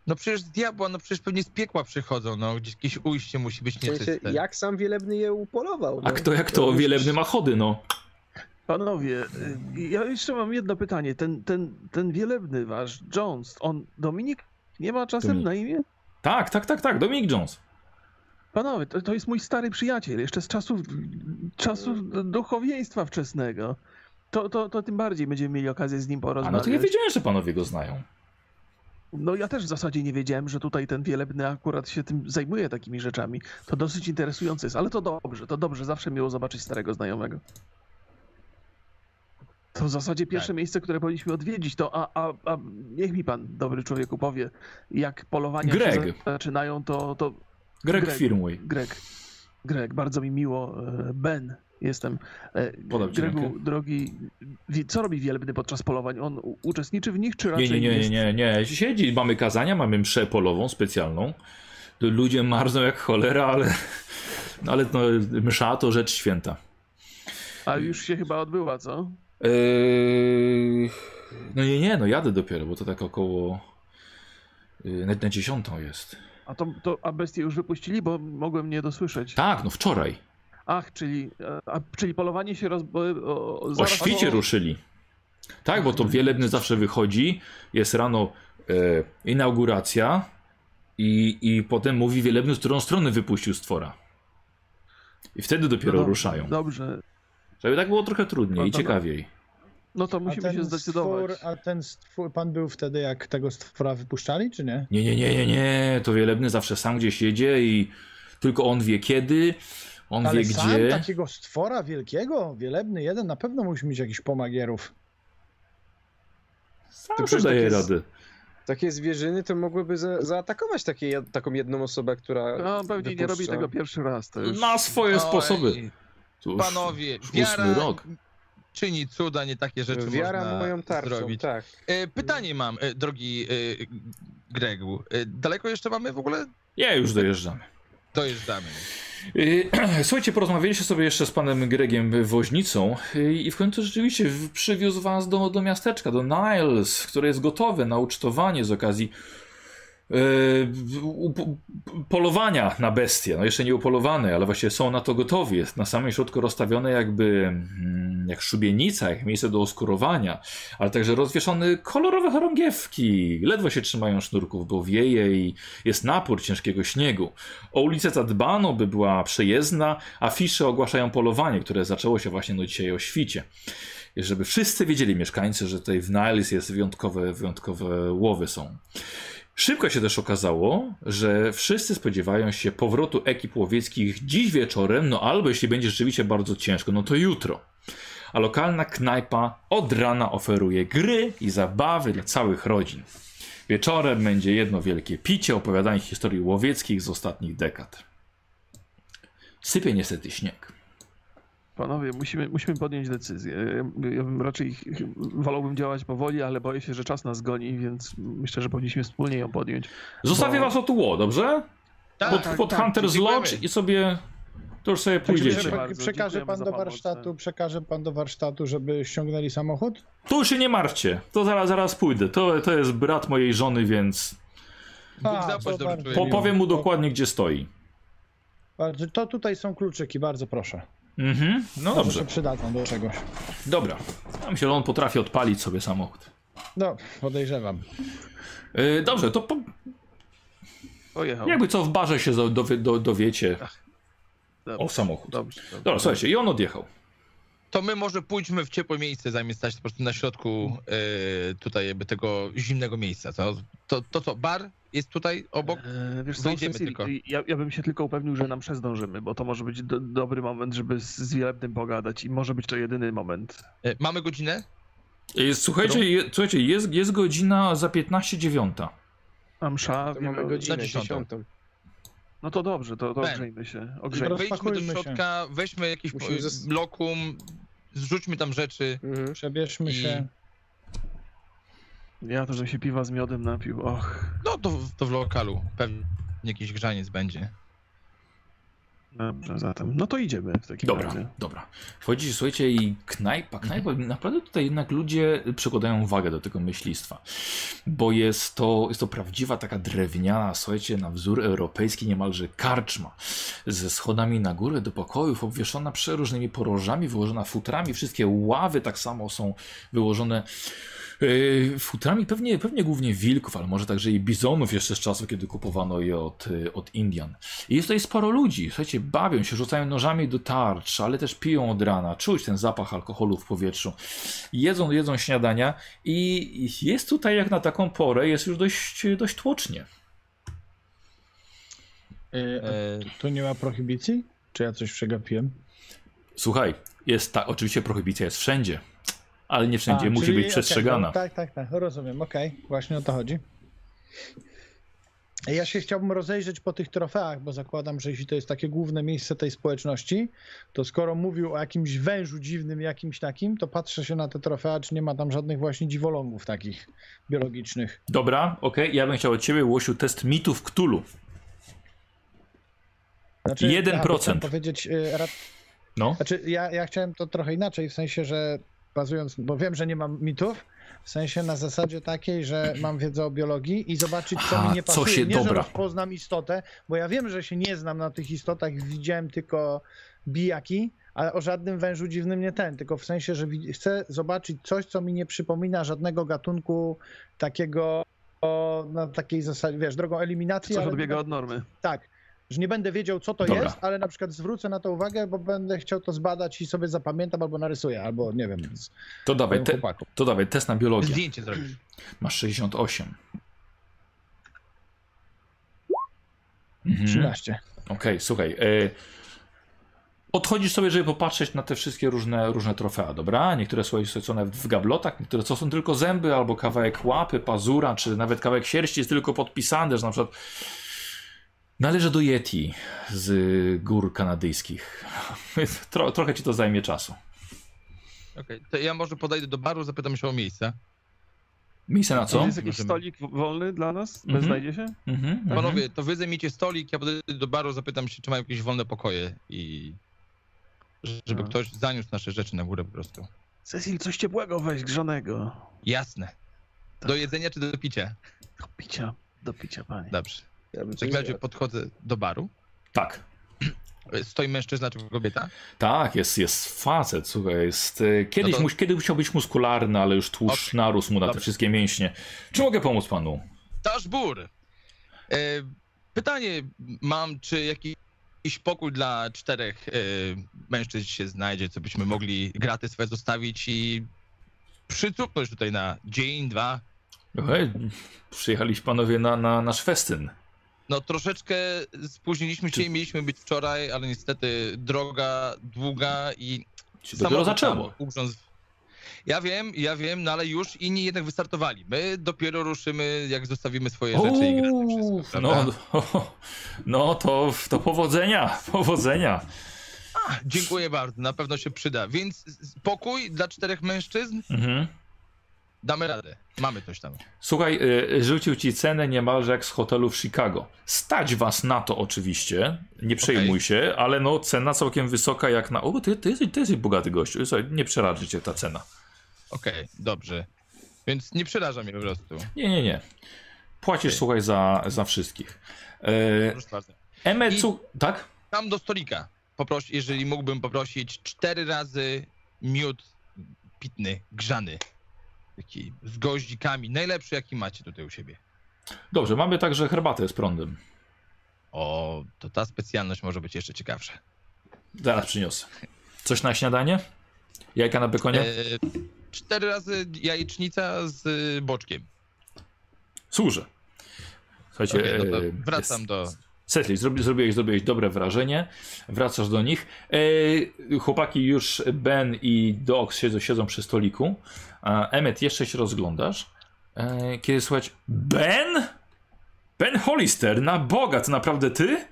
No przecież z diabła, no przecież pewnie z piekła przychodzą, no gdzieś jakieś ujście musi być
W sensie,
nieczyste.
jak sam Wielebny je upolował?
A
no?
kto jak to? Wielebny ma chody, no.
Panowie, y, ja jeszcze mam jedno pytanie. Ten, ten, ten wielebny wasz, Jones, on Dominik nie ma czasem
Dominik.
na imię?
Tak, tak, tak, tak. Dominik Jones.
Panowie, to, to jest mój stary przyjaciel, jeszcze z czasów, czasów duchowieństwa wczesnego. To, to, to tym bardziej będziemy mieli okazję z nim
A
porozmawiać.
no to ja wiedziałem, że panowie go znają.
No ja też w zasadzie nie wiedziałem, że tutaj ten wielebny akurat się tym zajmuje takimi rzeczami. To dosyć interesujące jest, ale to dobrze, to dobrze, zawsze miło zobaczyć starego znajomego. To w zasadzie pierwsze
Tak.
miejsce, które powinniśmy odwiedzić, to a, a, a niech mi pan, dobry człowieku, powie, jak polowania
Greg.
się zaczynają, to, to
Greg
Greg.
Firmway.
Greg, Greg, bardzo mi miło, e, Ben jestem. E, Gregu, drogi, co robi wielebny podczas polowań? On uczestniczy w nich, czy
Nie,
raczej
nie, nie, nie,
jest...
nie, nie. Siedzi, mamy kazania, mamy mszę polową specjalną. Ludzie marzną jak cholera, ale, ale no, msza to rzecz święta.
A już się chyba odbyła, co?
Eee, no nie, nie, no jadę dopiero, bo to tak około yy, na, na dziesiątą jest.
A to, to a bestie już wypuścili, bo mogłem nie dosłyszeć.
Tak, no wczoraj.
Ach, czyli, e, a, czyli polowanie się roz... O, o,
O świcie
po-
ruszyli. Tak, bo to wielebny zawsze wychodzi, jest rano e, inauguracja i, i potem mówi wielebny, z którą stronę wypuścił stwora. I wtedy dopiero
No dobrze,
ruszają.
Dobrze.
Żeby tak było trochę trudniej i
No to-
ciekawiej.
No to musimy się zdecydować.
Stwór, a ten stwór, pan był wtedy, jak tego stwora wypuszczali, czy nie?
Nie, nie, nie, nie, nie, to wielebny zawsze sam gdzieś jedzie i tylko on wie kiedy, on
Ale
wie
sam
gdzie.
takiego stwora wielkiego, wielebny jeden, na pewno musi mieć jakiś pomagierów.
Sam
To
to
przecież
daje
tak jest-
rady.
Takie zwierzyny to mogłyby za, zaatakować takie, taką jedną osobę, która
No pewnie nie robi
wypuszcza.
tego pierwszy raz. To już...
Ma swoje
Oj,
sposoby. Już
Panowie,
ósmy
wiara
rok.
czyni cuda, nie takie rzeczy
Wiara
można
moją tarczą,
zrobić.
tak.
E, Pytanie mam, e, drogi e, Gregu. E, Daleko jeszcze mamy w ogóle?
Ja już dojeżdżamy.
Dojeżdżamy.
Słuchajcie, porozmawialiście sobie jeszcze z panem Gregiem Woźnicą yy, i w końcu rzeczywiście przywiózł was do, do miasteczka, do Niles, które jest gotowe na ucztowanie z okazji polowania na bestie. No jeszcze nie upolowane, ale właściwie są na to gotowi. Jest na samym środku rozstawione jakby mm, jak szubienica, jak miejsce do oskurowania, ale także rozwieszone kolorowe chorągiewki. Ledwo się trzymają sznurków, bo wieje i jest napór ciężkiego śniegu. O ulicę zadbano, by była przejezdna, afisze ogłaszają polowanie, które zaczęło się właśnie no dzisiaj o świcie. Żeby wszyscy wiedzieli mieszkańcy, że tutaj w Niles jest wyjątkowe, wyjątkowe łowy są. Szybko się też okazało, że wszyscy spodziewają się powrotu ekip łowieckich dziś wieczorem, no albo jeśli będzie rzeczywiście bardzo ciężko, no to jutro. A lokalna knajpa od rana oferuje gry i zabawy dla całych rodzin. Wieczorem będzie jedno wielkie picie, opowiadanie historii łowieckich z ostatnich dekad. Sypie niestety śnieg.
Panowie, musimy, musimy podjąć decyzję. Ja, bym raczej wolałbym działać powoli, ale boję się, że czas nas goni, więc myślę, że powinniśmy wspólnie ją podjąć.
Zostawię
Bo-
was o tuło, dobrze?
Tak,
Pod,
tak,
pod
tak,
Hunter's. Lodge i sobie to już sobie pójdziecie.
przekaże pan do warsztatu,
tak.
przekaże pan do warsztatu, żeby ściągnęli samochód?
Tu się nie martwcie, to zaraz, zaraz pójdę. To, to jest brat mojej żony, więc
Bóg
A,
powiem mu dokładnie, gdzie stoi.
Bardzo- To tutaj są kluczyki, bardzo proszę.
Mhm, no dobrze,
się przydadzą do czegoś.
dobra. Ja myślę, że on potrafi odpalić sobie samochód.
No, podejrzewam.
Yy, dobrze, to po,
Pojechał.
jakby co w barze się dowie, do, dowiecie
Dobrze,
o samochód.
Dobrze, dobrze.
Dobra, słuchajcie, i on odjechał.
To my może pójdźmy w ciepłe miejsce, zamiast stać po prostu na środku e, tutaj jakby tego zimnego miejsca. To, to, to co, bar jest tutaj obok?
E, wiesz co,
Wyjdziemy
Cecil,
tylko.
Ja, ja bym się tylko upewnił, że nam przezdążymy, bo to może być do, dobry moment, żeby z, z Wielebnym pogadać i może być to jedyny moment.
E, mamy godzinę?
E, Słuchajcie, je, słuchajcie jest, jest godzina za 15 dziewiąta.
A msza,
To
wiemy
mamy godzinę
na dziesiątą.
dziesiątą.
No to dobrze, to, to ogrzejmy się.
Wejdźmy
Ogrzejmy.
Rozpakujmy
do
się.
środka, weźmy jakieś
Musimy
e,
zas-
lokum, zrzućmy tam rzeczy.
Mhm.
Przebierzmy
I-
się.
Ja to, że się piwa z miodem napił, och.
No to, to w lokalu pewnie jakiś grzaniec będzie.
Dobrze, zatem. No to idziemy w takim
Dobra,
razie.
dobra. Wchodzicie, słuchajcie, i knajpa, knajpa, naprawdę tutaj jednak ludzie przykładają uwagę do tego myślistwa, bo jest to, jest to prawdziwa taka drewniana, słuchajcie, na wzór europejski niemalże karczma, ze schodami na górę do pokojów, obwieszona przeróżnymi porożami, wyłożona futrami, wszystkie ławy tak samo są wyłożone futrami pewnie, pewnie głównie wilków, ale może także i bizonów jeszcze z czasu, kiedy kupowano je od, y, od Indian. I jest tutaj sporo ludzi, słuchajcie, bawią się, rzucają nożami do tarcz, ale też piją od rana, czuć ten zapach alkoholu w powietrzu. Jedzą, jedzą śniadania i jest tutaj jak na taką porę, jest już dość, dość tłocznie.
Y,
E,
Tu nie ma prohibicji? Czy ja coś przegapiłem?
Słuchaj, jest ta, oczywiście prohibicja jest wszędzie, ale nie wszędzie
A,
musi
czyli-
być przestrzegana.
no, tak, tak, tak, rozumiem, okej, właśnie o to chodzi. Ja się chciałbym rozejrzeć po tych trofeach, bo zakładam, że jeśli to jest takie główne miejsce tej społeczności, to skoro mówił o jakimś wężu dziwnym, jakimś takim, to patrzę się na te trofea, czy nie ma tam żadnych właśnie dziwolągów takich biologicznych.
Dobra, okej, ja bym chciał od ciebie, Łosiu, test mitów Ktulu.
Znaczy,
1%.
bo chciałem powiedzieć, y, rad,
No,
Znaczy, ja, ja chciałem to trochę inaczej, w sensie, że bazując, bo wiem, że nie mam mitów, w sensie na zasadzie takiej, że mam wiedzę o biologii i zobaczyć, co
Aha,
mi nie
co
pasuje.
się-
nie, że
dobra.
rozpoznam istotę, bo ja wiem, że się nie znam na tych istotach, widziałem tylko bijaki, ale o żadnym wężu dziwnym nie ten, tylko w sensie, że chcę zobaczyć coś, co mi nie przypomina żadnego gatunku takiego o, na takiej zasadzie, wiesz, drogą eliminacji.
Coś
ale-
odbiega od normy.
tak, że nie będę wiedział, co to
Dobra.
jest, ale na przykład zwrócę na to uwagę, bo będę chciał to zbadać i sobie zapamiętam, albo narysuję, albo nie wiem, z
to dawaj, te, to dawaj test na biologię.
zdjęcie zrobisz.
Masz 68. Mhm.
13.
Okej, słuchaj. E, odchodzisz sobie, żeby popatrzeć na te wszystkie różne, różne trofea, dobra? Niektóre są nawet w gablotach, niektóre to są tylko zęby, albo kawałek łapy, pazura, czy nawet kawałek sierści jest tylko podpisane, że na przykład należy do Yeti z gór kanadyjskich. Tro, trochę ci to zajmie czasu.
Okej, to ja może podejdę do baru, zapytam się o miejsce.
Miejsce na co?
jest jakiś
Możemy.
stolik wolny dla nas?
Mhm.
Znajdzie się?
Mhm, mhm.
Panowie, to wy zajmijcie stolik, ja podejdę do baru, zapytam się, czy mają jakieś wolne pokoje i żeby
A.
ktoś zaniósł nasze rzeczy na górę po prostu.
Cecil, coś ciepłego weź, grzanego.
Jasne. Do jedzenia czy do picia?
Do picia, do picia, panie.
Dobrze.
Ja bym
W takim razie podchodzę do baru.
Tak.
Stoi mężczyzna czy kobieta?
Tak, jest, jest facet, słuchaj, jest... e, Kiedyś,
No to-
muś, kiedyś musiał być muskularny, ale już tłuszcz
Okej,
narósł mu na te
dobra.
wszystkie mięśnie. Czy mogę pomóc panu?
Taż bur! E, pytanie mam, czy jakiś pokój dla czterech e, mężczyzn się znajdzie, co byśmy mogli graty swoje zostawić i przycupnąć tutaj na dzień, dwa.
Hej, przyjechaliście panowie na, na nasz festyn.
No troszeczkę spóźniliśmy się,
Czy-
mieliśmy być wczoraj, ale niestety droga długa i
Się dopiero zaczęło.
tam ugrzązł. Ja wiem, ja wiem, no ale już inni jednak wystartowali. My dopiero ruszymy, jak zostawimy swoje rzeczy i graty
Uuu,
wszystko,
no, no, to, to powodzenia, powodzenia.
Dziękuję bardzo, na pewno się przyda. Więc pokój dla czterech mężczyzn,
Mhm.
Damy radę. Mamy coś tam.
Słuchaj, y, rzucił ci cenę niemalże jak z hotelu w Chicago. Stać was na to oczywiście, nie przejmuj się, ale no cena całkiem wysoka jak na... O, ty, ty, jesteś, ty jesteś bogaty gościu, Słuchaj, nie przeraży cię ta cena.
Okej, dobrze. Więc nie przeraża mnie po prostu.
Nie, nie, nie. Płacisz,
Okej.
słuchaj, za, za wszystkich. E,
Proszę bardzo.
Emecu... Tak?
Tam do stolika. Poproś, jeżeli mógłbym poprosić cztery razy miód pitny, grzany. Taki z goździkami. Najlepszy, jaki macie tutaj u siebie.
Dobrze, mamy także herbatę z prądem.
O, to ta specjalność może być jeszcze ciekawsza.
Zaraz przyniosę. Coś na śniadanie? Jajka na bekonie?
E, cztery razy jajecznica z y, boczkiem.
Służy. Słuchajcie,
Okej, no
e,
wracam
jest-
do...
Setli, zrobi, zrobiłeś, zrobiłeś dobre wrażenie, wracasz do nich. E, chłopaki już, Ben i Dox siedzą, siedzą przy stoliku. Emmet, jeszcze się rozglądasz. E, kiedy słuchać, Ben? Ben Hollister, na Boga, to naprawdę ty?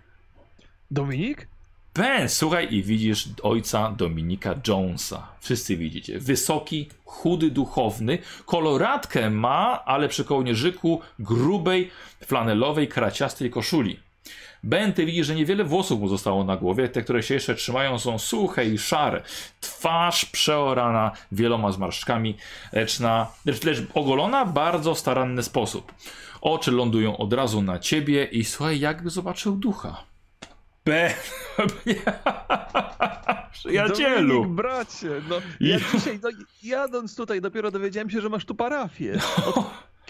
Dominik?
Ben, słuchaj i widzisz ojca Dominika Jonesa. Wszyscy widzicie. Wysoki, chudy, duchowny. Koloratkę ma, ale przy kołnierzyku grubej, flanelowej, kraciastej koszuli. Ben, ty widzisz, że niewiele włosów mu zostało na głowie. Te, które się jeszcze trzymają, są suche i szare. Twarz przeorana wieloma zmarszczkami, lecz, na, lecz, lecz ogolona w bardzo staranny sposób. Oczy lądują od razu na ciebie i słuchaj, jakby zobaczył ducha. Ben, przyjacielu.
Dominik, bracie, no ja
Ja-
dzisiaj, no, jadąc tutaj, dopiero dowiedziałem się, że masz tu parafię. Od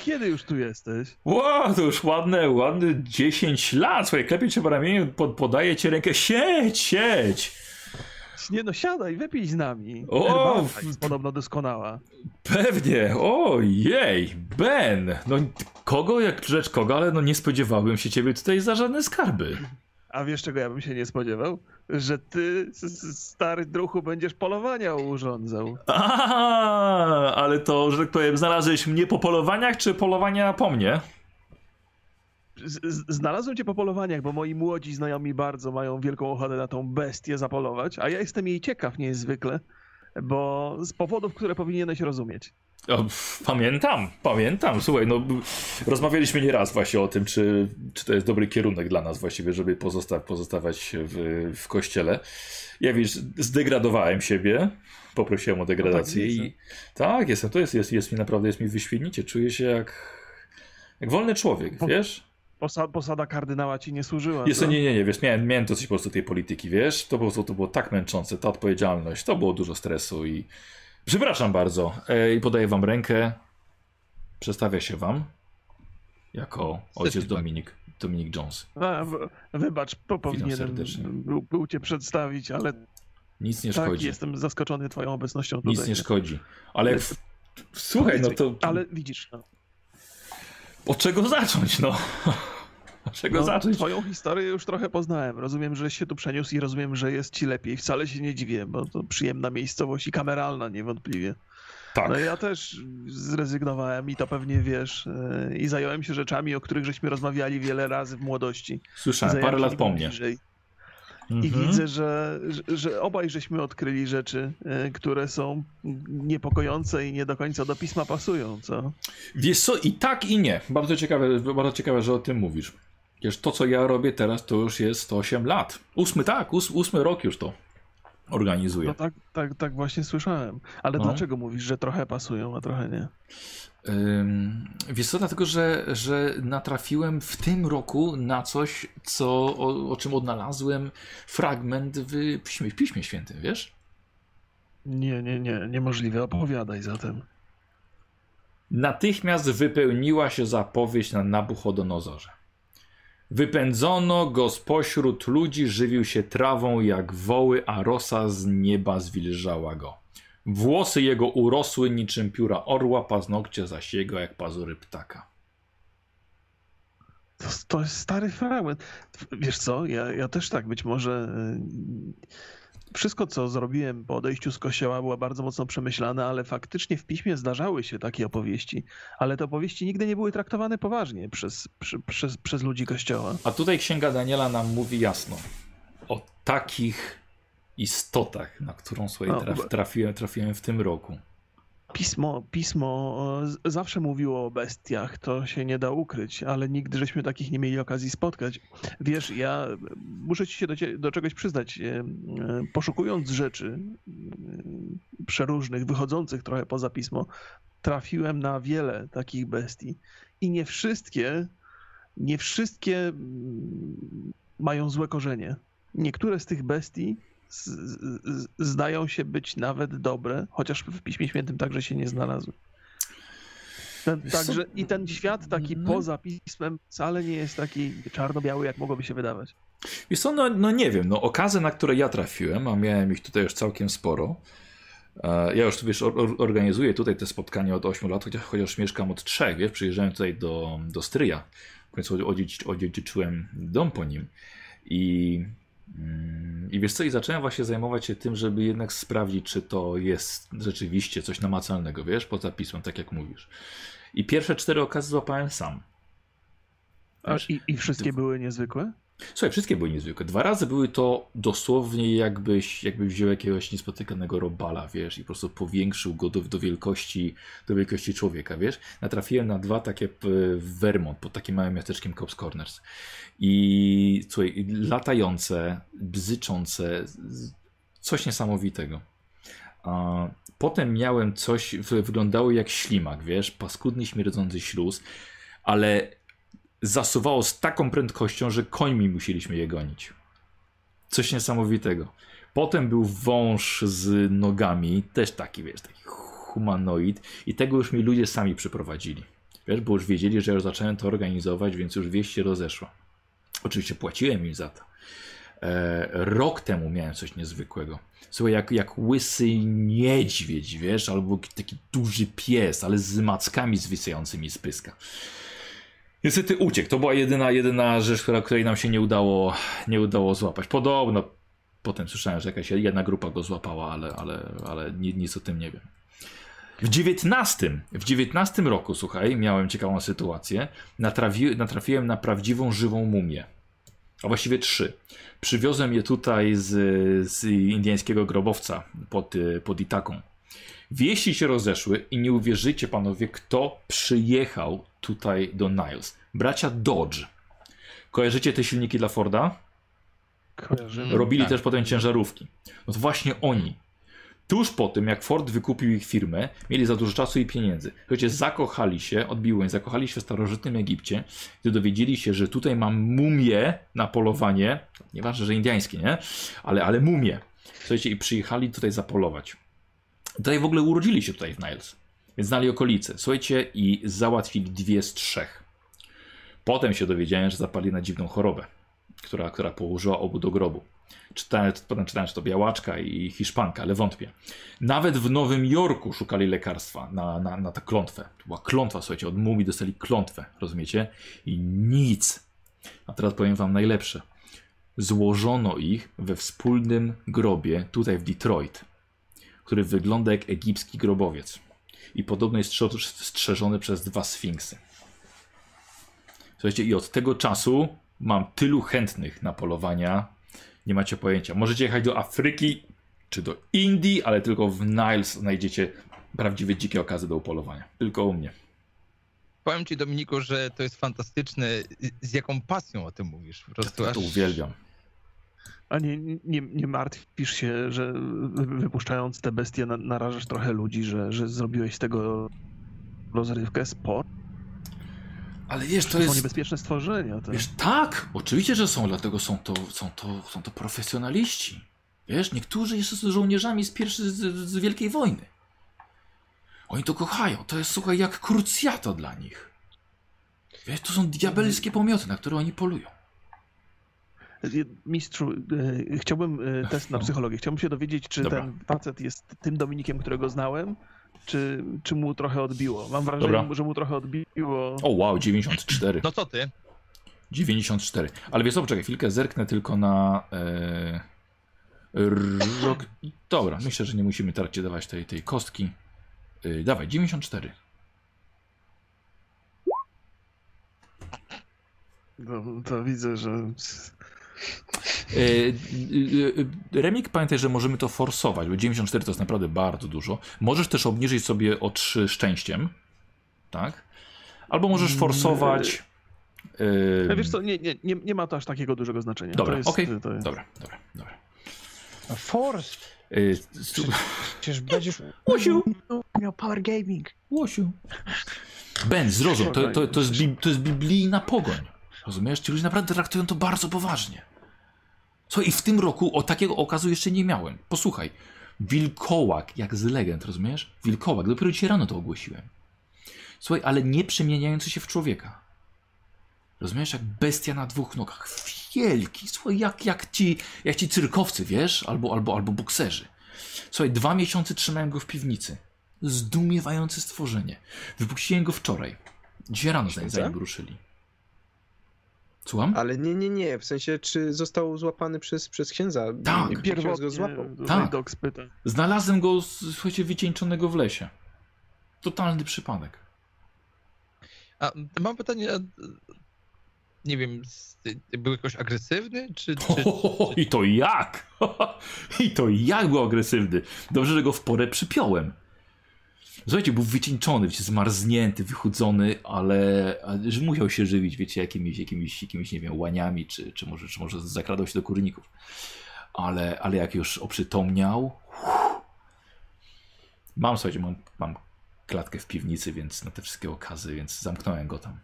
kiedy już tu jesteś?
Wow, to już ładne, ładne 10 lat. Słuchaj, klepie cię po ramieniu, pod, podaje ci rękę. Siedź, siedź.
Nie no, siadaj, wypij z nami.
O,
Herbata jest podobno doskonała.
Pewnie. Ojej, Ben. No kogo jak rzecz kogo, ale no nie spodziewałbym się ciebie tutaj za żadne skarby.
A wiesz czego ja bym się nie spodziewał? Że ty, stary druchu, będziesz polowania urządzał.
A, ale to, że tak powiem, znalazłeś mnie po polowaniach, czy polowania po mnie?
Znalazłem cię po polowaniach, bo moi młodzi znajomi bardzo mają wielką ochotę na tą bestię zapolować, a ja jestem jej ciekaw niezwykle, bo z powodów, które powinieneś rozumieć.
O, pamiętam, pamiętam. Słuchaj, no rozmawialiśmy nieraz właśnie o tym, czy, czy to jest dobry kierunek dla nas właściwie, żeby pozosta pozostawać w, w kościele. Ja wiesz, zdegradowałem siebie, poprosiłem o degradację
widzę.
i tak, jestem, to jest, jest, jest mi naprawdę, jest mi wyśmienicie. Czuję się jak, jak wolny człowiek,
Po-
wiesz?
Posa posada kardynała ci nie służyła.
Jest to, nie, nie, nie, wiesz, miałem, miałem dosyć po prostu tej polityki, wiesz? To po prostu to było tak męczące, ta odpowiedzialność, to było dużo stresu i przepraszam bardzo. E, I podaję wam rękę. Przedstawia się wam jako ojciec Dominik, Dominik Jones.
A, w- wybacz, po, powinienem
serdecznie.
był, był cię przedstawić, ale
Nic nie
tak,
szkodzi.
jestem zaskoczony twoją obecnością tutaj.
Nic nie szkodzi. Ale jak w... słuchaj, no to
Ale widzisz, no,
od czego zacząć, no? Czego
no,
zacząć?
twoją historię już trochę poznałem. Rozumiem, że się tu przeniósł i rozumiem, że jest ci lepiej. Wcale się nie dziwię, bo to przyjemna miejscowość i kameralna niewątpliwie.
Tak.
No ja też zrezygnowałem i to pewnie wiesz yy, i zająłem się rzeczami, o których żeśmy rozmawiali wiele razy w młodości.
Słyszałem,
Zająłem
parę lat po mnie.
bliżej. I
Mhm.
widzę, że, że, że obaj żeśmy odkryli rzeczy, y, które są niepokojące i nie do końca do pisma pasują, co?
Wiesz co, i tak i nie. Bardzo ciekawe, bardzo ciekawe, że o tym mówisz. Wiesz, to co ja robię teraz to już jest 8 lat. Ósmy tak, ós, ósmy rok już to organizuję.
No tak, tak, tak właśnie słyszałem. Ale
No.
dlaczego mówisz, że trochę pasują, a trochę nie?
Ym, wiesz co, dlatego, że, że natrafiłem w tym roku na coś, co, o, o czym odnalazłem fragment w Piśmie, w Piśmie Świętym, wiesz?
Nie, nie, nie, niemożliwe. Opowiadaj zatem.
Natychmiast wypełniła się zapowiedź na Nabuchodonozorze. Wypędzono go spośród ludzi, żywił się trawą jak woły, a rosa z nieba zwilżała go. Włosy jego urosły niczym pióra orła, paznokcie zaś jego jak pazury ptaka.
To, to jest stary fragment. Wiesz co, ja, ja też tak być może. Wszystko, co zrobiłem po odejściu z kościoła, było bardzo mocno przemyślane, ale faktycznie w piśmie zdarzały się takie opowieści. Ale te opowieści nigdy nie były traktowane poważnie przez, przy, przez, przez ludzi kościoła.
A tutaj Księga Daniela nam mówi jasno o takich istotach, na którą sobie
No,
traf, trafiłem, trafiłem w tym roku.
Pismo, pismo zawsze mówiło o bestiach, to się nie da ukryć, ale nigdy żeśmy takich nie mieli okazji spotkać. Wiesz, ja muszę ci się do, do czegoś przyznać. e, e, Poszukując rzeczy e, przeróżnych, wychodzących trochę poza pismo, trafiłem na wiele takich bestii i nie wszystkie, nie wszystkie mm, mają złe korzenie. Niektóre z tych bestii z, z, zdają się być nawet dobre, chociaż w Piśmie Świętym także się nie znalazły. Ten, także i ten świat taki
No.
poza pismem wcale nie jest taki czarno-biały, jak mogłoby się wydawać.
Wiesz co, no, no nie wiem, no okazy, na które ja trafiłem, a miałem ich tutaj już całkiem sporo, E, Ja już tu wiesz, or, or- organizuję tutaj te spotkania od 8 lat, chociaż, chociaż mieszkam od 3, wiesz, przyjeżdżałem tutaj do, do Stryja. W końcu odziedzic- odziedziczyłem dom po nim. I, I wiesz co, i zacząłem właśnie zajmować się tym, żeby jednak sprawdzić, czy to jest rzeczywiście coś namacalnego, wiesz, poza pismem, tak jak mówisz. I pierwsze cztery okazy złapałem sam.
A,
Wiesz?
i, I wszystkie były niezwykłe?
Słuchaj, wszystkie były niezwykłe. Dwa razy były to dosłownie jakbyś, jakbyś wziął jakiegoś niespotykanego robala, wiesz, i po prostu powiększył go do, do wielkości do wielkości człowieka, wiesz. Natrafiłem na dwa takie w Vermont, pod takim małym miasteczkiem Cops Corners. I słuchaj, latające, bzyczące, coś niesamowitego. Potem miałem coś, wyglądało jak ślimak, wiesz, paskudny, śmierdzący śluz, ale zasuwało z taką prędkością, że końmi musieliśmy je gonić. Coś niesamowitego. Potem był wąż z nogami, też taki, wiesz, taki humanoid i tego już mi ludzie sami przyprowadzili. Wiesz, bo już wiedzieli, że ja już zacząłem to organizować, więc już wieść się rozeszła. Oczywiście płaciłem im za to. E, rok temu miałem coś niezwykłego. Słuchaj, jak, jak łysy niedźwiedź, wiesz, albo taki duży pies, ale z mackami zwisającymi z pyska. Niestety uciekł. To była jedyna, jedyna rzecz, która, której nam się nie udało, nie udało złapać. Podobno potem słyszałem, że jakaś jedna grupa go złapała, ale, ale, ale ni- nic o tym nie wiem. W 19, w 19 roku, słuchaj, miałem ciekawą sytuację. Natrafi, natrafiłem na prawdziwą, żywą mumię. A właściwie trzy. Przywiozłem je tutaj z, z indyjskiego grobowca pod, pod Itaką. Wieści się rozeszły i nie uwierzycie panowie, kto przyjechał tutaj do Niles. Bracia Dodge. Kojarzycie te silniki dla Forda?
Kojarzymy.
Robili
tak.
też potem ciężarówki. No to właśnie oni. Tuż po tym, jak Ford wykupił ich firmę, mieli za dużo czasu i pieniędzy. Słuchajcie, zakochali się, odbiłem, zakochali się w starożytnym Egipcie, gdy dowiedzieli się, że tutaj mam mumię na polowanie, nieważne, że indiańskie, nie? Ale, ale mumię. Słuchajcie, i przyjechali tutaj zapolować. Tutaj w ogóle urodzili się tutaj w Niles, więc znali okolice. Słuchajcie, i załatwili dwie z trzech. Potem się dowiedziałem, że zapadli na dziwną chorobę, która, która położyła obu do grobu. Czytałem, potem czytałem, że to białaczka i hiszpanka, ale wątpię. Nawet w Nowym Jorku szukali lekarstwa na, na, na tę klątwę. To była klątwa, słuchajcie, od mumii dostali klątwę, rozumiecie? I nic. A teraz powiem wam najlepsze. Złożono ich we wspólnym grobie tutaj w Detroit, który wygląda jak egipski grobowiec. I podobno jest strze- strzeżony przez dwa sfinksy. Słuchajcie, i od tego czasu mam tylu chętnych na polowania, nie macie pojęcia. Możecie jechać do Afryki czy do Indii, ale tylko w Niles znajdziecie prawdziwe dzikie okazy do upolowania. Tylko u mnie.
Powiem ci, Dominiku, że to jest fantastyczne, z jaką pasją o tym mówisz. Po prostu
Ja
aż...
to uwielbiam.
A nie, nie, nie martwisz się, że wy- wypuszczając te bestie na, narażasz trochę ludzi, że, że zrobiłeś z tego rozrywkę, sport?
Ale wiesz, to
To są
jest...
niebezpieczne stworzenia. To...
Wiesz, tak, oczywiście, że są, dlatego są to, są to, są to profesjonaliści. Wiesz, niektórzy jeszcze są żołnierzami z pierwszej, z, z Wielkiej Wojny. Oni to kochają, to jest, słuchaj, jak krucjato dla nich. Wiesz, to są diabelskie pomioty, na które oni polują.
Mistrzu, e, chciałbym e, test na
No.
psychologię. Chciałbym się dowiedzieć, czy
Dobra.
ten facet jest tym Dominikiem, którego znałem, czy, czy mu trochę odbiło. Mam wrażenie,
Dobra.
że mu trochę odbiło.
O wow, 94.
No co ty?
94. Ale wiesz co, poczekaj chwilkę, zerknę tylko na e, rok. Dobra, myślę, że nie musimy tarcie dawać tej, tej kostki. E, dawaj, 94.
No, to widzę, że.
E, e, e, Remik, pamiętaj, że możemy to forsować, bo 94 to jest naprawdę bardzo dużo. Możesz też obniżyć sobie o 3 szczęściem, tak? Albo możesz forsować.
No
E,
wiesz co, nie, nie, nie, nie ma to aż takiego dużego znaczenia.
Dobra,
to jest,
okej.
to jest...
Dobra, dobra, dobra.
Force!
Stu-
Przecież będziesz...
Łosiu,
Miał Power Gaming.
Łosiu. Ben, zrozum, to, to, to, jest, to jest biblijna pogoń. Rozumiesz? Ci ludzie naprawdę traktują to bardzo poważnie. Co i w tym roku o takiego okazu jeszcze nie miałem. Posłuchaj. Wilkołak, jak z legend, rozumiesz? Wilkołak, dopiero dzisiaj rano to ogłosiłem. Słuchaj, ale nie przemieniający się w człowieka. Rozumiesz? Jak bestia na dwóch nogach. Wielki, słuchaj, jak, jak, ci, jak ci cyrkowcy, wiesz? Albo, albo, albo bokserzy. Słuchaj, dwa miesiące trzymałem go w piwnicy. Zdumiewające stworzenie. Wypuściłem go wczoraj. Dzisiaj rano zanim ruszyli. Słucham?
Ale nie, nie, nie, w sensie, czy został złapany przez, przez księdza?
Tak.
Pierwotnie
go złapał.
Tak. Znalazłem go, słuchajcie, wycieńczonego w lesie. Totalny przypadek.
A mam pytanie, a, nie wiem, był jakoś agresywny, czy... czy,
O, I to jak? I to jak był agresywny. Dobrze, że go w porę przypiąłem. Słuchajcie, był wycieńczony, wiecie, zmarznięty, wychudzony, ale, ale że musiał się żywić, wiecie, jakimiś, jakimiś, jakimiś nie wiem, łaniami, czy, czy, może, czy może zakradał się do kurników. Ale, ale jak już oprzytomniał... Mam, słuchajcie, mam, mam klatkę w piwnicy, więc na te wszystkie okazy, więc zamknąłem go tam.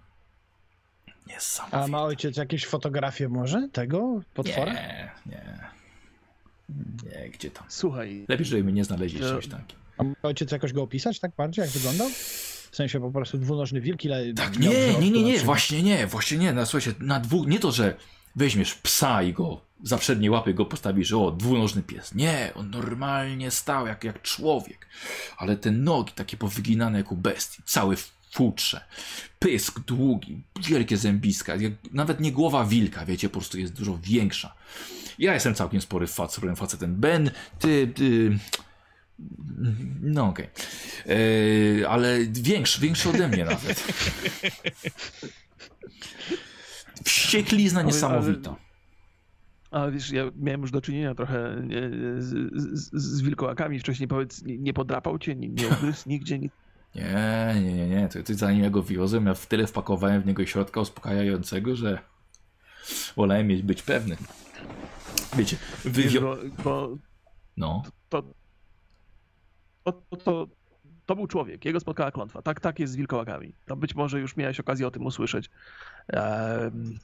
Niesamowite.
A ma ojciec jakieś fotografie może tego potwora?
Nie, nie. Nie, gdzie tam?
Słuchaj,
Lepiej, żeby mnie nie znaleźli
Ja-
czymś takim.
A ojciec jakoś go opisać tak bardziej, jak wyglądał? W sensie po prostu dwunożny wilk, ile
Tak, nie,
wzrostu
nie, nie, nie, właśnie nie, właśnie nie. No, słuchajcie, na dwóch, nie to, że weźmiesz psa i go za przednie łapy go postawisz, o, dwunożny pies. Nie, on normalnie stał jak, jak człowiek. Ale te nogi takie powyginane jak u bestii, całe w futrze. Pysk długi, wielkie zębiska, jak, nawet nie głowa wilka, wiecie, po prostu jest dużo większa. Ja jestem całkiem spory facet, sporym facetem. Ben, ty, ty... No okej. Yy, ale większy, większy ode mnie nawet. Wścieklizna niesamowita.
ale wiesz, ja miałem już do czynienia trochę nie, z, z, z wilkołakami wcześniej. Powiedz, nie, nie podrapał cię, nie, nie ugryzł nigdzie, nic.
Nie, nie, nie, nie. To, to zanim ja go wiozłem, ja w tyle wpakowałem w niego środka uspokajającego, że wolałem mieć być pewny. Wiecie,
Wiesz,
wywio...
bo, bo
No,
to, to, to, to, to był człowiek, jego spotkała klątwa. Tak, tak jest z wilkołakami. To być może już miałeś okazję o tym usłyszeć. Em,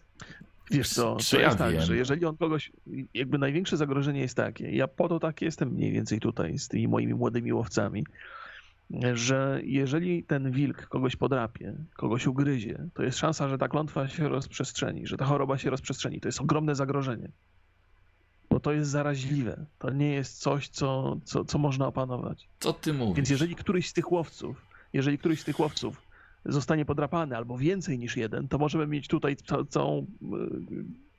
wiesz co,
Czy
to
ja
jest tak,
wiem?
że jeżeli on kogoś, jakby największe zagrożenie jest takie, ja po to tak jestem mniej więcej tutaj z tymi moimi młodymi łowcami, że jeżeli ten wilk kogoś podrapie, kogoś ugryzie, to jest szansa, że ta klątwa się rozprzestrzeni, że ta choroba się rozprzestrzeni. To jest ogromne zagrożenie. Bo to jest zaraźliwe. To nie jest coś, co, co, co można opanować.
co ty mówisz?
Więc jeżeli któryś z tych łowców, jeżeli któryś z tych łowców zostanie podrapany albo więcej niż jeden, to możemy mieć tutaj ca całą y,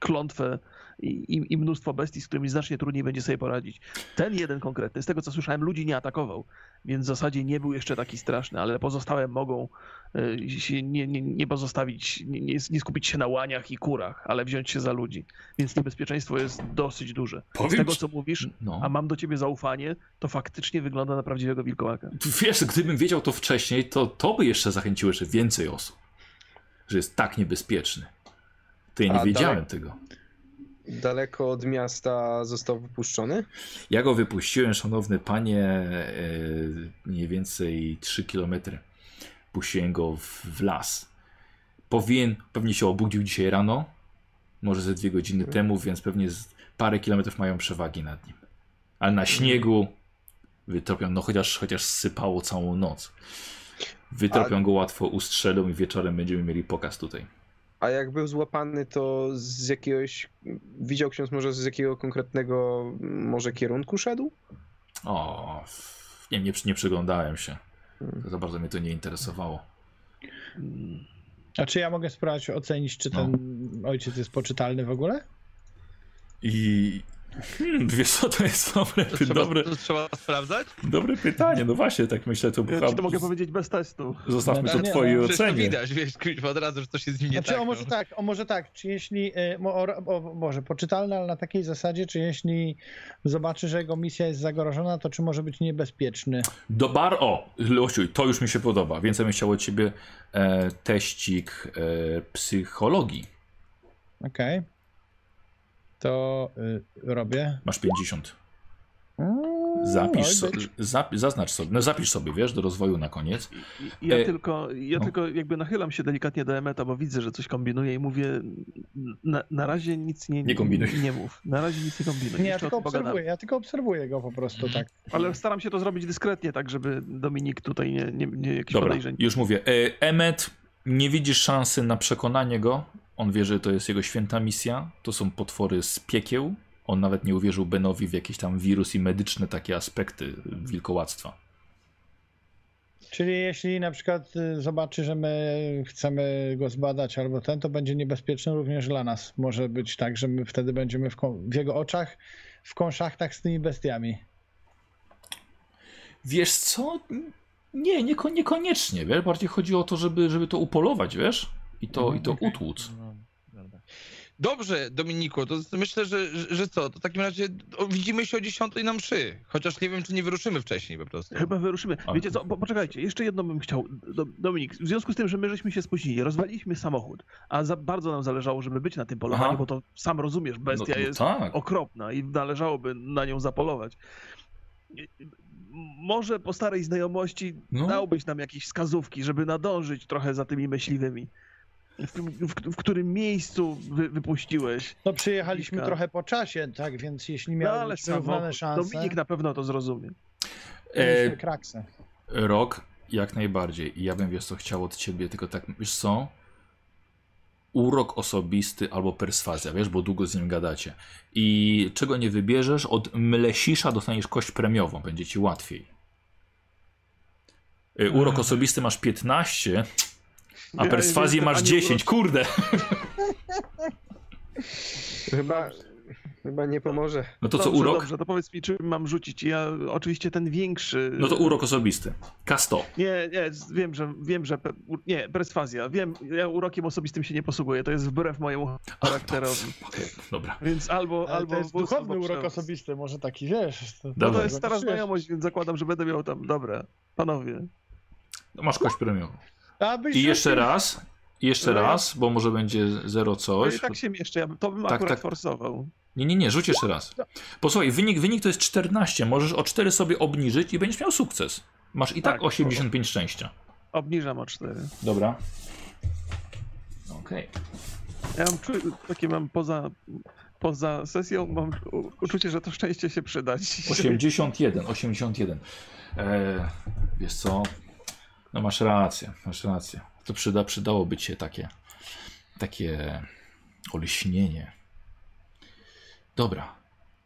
klątwę i, i, i mnóstwo bestii, z którymi znacznie trudniej będzie sobie poradzić. Ten jeden konkretny, z tego co słyszałem, ludzi nie atakował, więc w zasadzie nie był jeszcze taki straszny, ale pozostałe mogą y, się nie, nie, nie pozostawić, nie, nie skupić się na łaniach i kurach, ale wziąć się za ludzi. Więc niebezpieczeństwo jest dosyć duże. Z
Powiem
tego
ci-
co mówisz,
No.
a mam do ciebie zaufanie, to faktycznie wygląda na prawdziwego wilkołaka.
Wiesz, gdybym wiedział to wcześniej, to to by jeszcze zachęciło jeszcze więcej osób, że jest tak niebezpieczny. To ja nie
A
wiedziałem
dalej-
tego.
Daleko od miasta został wypuszczony?
Ja go wypuściłem, szanowny panie, e, mniej więcej 3 km. Puściłem go w, w las. Powinien, pewnie się obudził dzisiaj rano, może ze dwie godziny temu, więc pewnie z parę kilometrów mają przewagi nad nim. Ale na śniegu wytropią, no chociaż, chociaż sypało całą noc. Wytropią go łatwo, ustrzelą i wieczorem będziemy mieli pokaz tutaj.
A jak był złapany, to z jakiegoś. Widział ksiądz może z jakiego konkretnego może kierunku szedł?
O, nie, nie, nie przyglądałem się. Za bardzo mnie to nie interesowało.
A czy ja mogę spróbować ocenić, czy ten ojciec jest poczytalny w ogóle?
I hmm, wiesz co, to jest dobre,
To trzeba,
dobre,
to trzeba sprawdzać?
dobre pytanie. No właśnie, tak myślę, to
Ja ci to mogę powiedzieć bez testu.
zostawmy
No
to
nie,
twojej
no.
Przecież to
ocenie.
widać, wiesz, od razu, że coś jest z nim nie
Znaczy,
tak.
o może
no.
tak, o może tak, czy jeśli, y, mo- o, o, może poczytalny, ale na takiej zasadzie, czy jeśli zobaczy, że jego misja jest zagrożona, to czy może być niebezpieczny?
Do bar, o, Losiu, to już mi się podoba. Więc ja bym chciał od ciebie e, teścik e, psychologii.
Okej. To y, robię.
Masz 50.
Mm,
Zapisz
być.
zapi, zaznacz sobie, no zapisz sobie, wiesz, do rozwoju na koniec.
Ja,
E,
tylko, ja
no.
tylko jakby nachylam się delikatnie do Emeta, bo widzę, że coś kombinuje i mówię, na, na razie nic nie,
Nie kombinuj.
Nie mów. Na razie nic nie kombinuj.
Nie, ja tylko
pogadamy.
obserwuję, ja tylko obserwuję go po prostu tak.
Ale staram się to zrobić dyskretnie, tak żeby Dominik tutaj nie, nie, nie jakiś
Dobra,
podejrzeń.
już mówię. E, Emmet, nie widzisz szansy na przekonanie go. On wie, że to jest jego święta misja. To są potwory z piekieł. On nawet nie uwierzył Benowi w jakieś tam wirus i medyczne takie aspekty wilkołactwa.
Czyli jeśli na przykład y, zobaczy, że my chcemy go zbadać albo ten, to będzie niebezpieczny również dla nas. Może być tak, że my wtedy będziemy w, w jego oczach w konszachtach z tymi bestiami.
Wiesz co? Nie, nieko, niekoniecznie, wiesz? Bardziej chodzi o to, żeby, żeby to upolować, wiesz? I to,
Mhm,
i to
okej.
utłuc.
Dobrze, Dominiku, to myślę, że, że, co? To w takim razie widzimy się o 10 na mszy. Chociaż nie wiem, czy nie wyruszymy wcześniej po prostu.
Chyba wyruszymy. Wiecie co, po, poczekajcie, jeszcze jedno bym chciał. Do, Dominik, w związku z tym, że my żeśmy się spóźnili, rozwaliliśmy samochód, a za bardzo nam zależało, żeby być na tym polowaniu,
Aha.
bo to sam rozumiesz, bestia
no, no
jest
tak.
okropna i należałoby na nią zapolować. Może po starej znajomości
No.
dałbyś nam jakieś wskazówki, żeby nadążyć trochę za tymi myśliwymi. W, w, w którym miejscu wy, wypuściłeś?
No przyjechaliśmy
Kilka.
trochę po czasie, tak, więc jeśli
No ale
mieliśmy równane
samochód.
szanse,
Dominik na pewno to zrozumie.
E,
kraksę.
rok, jak najbardziej. I ja bym, wiesz co, chciał od ciebie, tylko tak, wiesz co? Urok osobisty albo perswazja, wiesz, bo długo z nim gadacie. I czego nie wybierzesz, od mlesisza dostaniesz kość premiową, będzie ci łatwiej. E, Urok osobisty masz 15, a
Ja
perswazję
jestem
masz
ani
10, kurde!
Chyba, chyba nie pomoże.
No to co,
dobrze,
urok?
Dobrze, to powiedz mi, czy mam rzucić. Ja oczywiście ten większy.
No to urok osobisty. K100.
Nie, nie, wiem, że wiem, że nie, perswazja. Wiem, ja urokiem osobistym się nie posługuję. To jest wbrew mojemu charakterowi.
Okej, dobra.
Więc albo,
Ale
albo
to jest duchowny
albo
urok
przełaz.
osobisty, może taki, wiesz. To,
No to jest stara znajomość, więc zakładam, że będę miał tam. Dobra, panowie.
No masz kość premiową. I jeszcze raz, jeszcze
No
raz, bo może będzie zero
No
coś.
i tak się mieszczę, ja, bym- to bym
Tak,
akurat
tak.
forsował.
Nie, nie, nie, rzuć jeszcze raz. Posłuchaj, wynik, wynik to jest 14. Możesz o 4 sobie obniżyć i będziesz miał sukces. Masz i tak,
Tak,
85 szczęścia.
Obniżam o cztery.
Dobra. Okej.
Ja mam czu- takie mam poza, poza sesją, mam uczucie, że to szczęście się przyda. dzisiaj.
81, 81. Eee, wiesz co? No masz rację, masz rację. To przyda, przydałoby ci się takie, takie olśnienie. Dobra,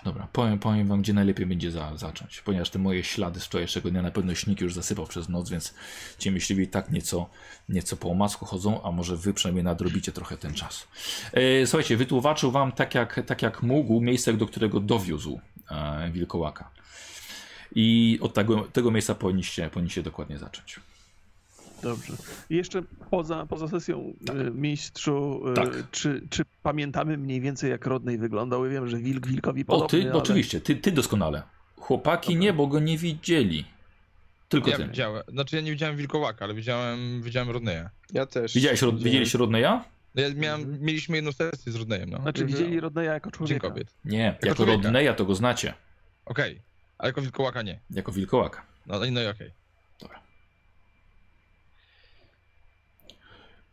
dobra. Powiem, powiem wam, gdzie najlepiej będzie za, zacząć. Ponieważ te moje ślady z wczorajszego dnia na pewno śnieg już zasypał przez noc, więc ci myśliwi tak nieco, nieco po omacku chodzą, a może wy przynajmniej nadrobicie trochę ten czas. E, słuchajcie, wytłumaczył wam tak jak, tak jak mógł miejsce, do którego dowiózł e, wilkołaka. I od tego, tego miejsca powinniście, powinniście dokładnie zacząć.
Dobrze. I jeszcze poza, poza sesją, y, mistrzu, y,
Tak.
czy, czy pamiętamy mniej więcej jak Rodney wyglądał? Ja wiem, że wilk wilkowi
O,
podobny,
ty?
ale...
Oczywiście, ty, ty doskonale. Chłopaki nie, bo go nie widzieli. Tylko
Ja
ty.
widziałem, znaczy ja nie widziałem wilkołaka, ale widziałem, widziałem Rodneya.
Ja też.
Widziałeś,
widziałem.
widzieliście Rodneya?
No Ja miałem, mieliśmy jedną sesję z Rodneyem, no.
Znaczy
Mhm.
widzieli Rodneya jako
Dzień
człowieka.
kobiet.
Nie, jako,
człowieka.
Rodneya to go znacie.
Okej, ale jako wilkołaka nie.
Jako wilkołaka.
No, no i okej.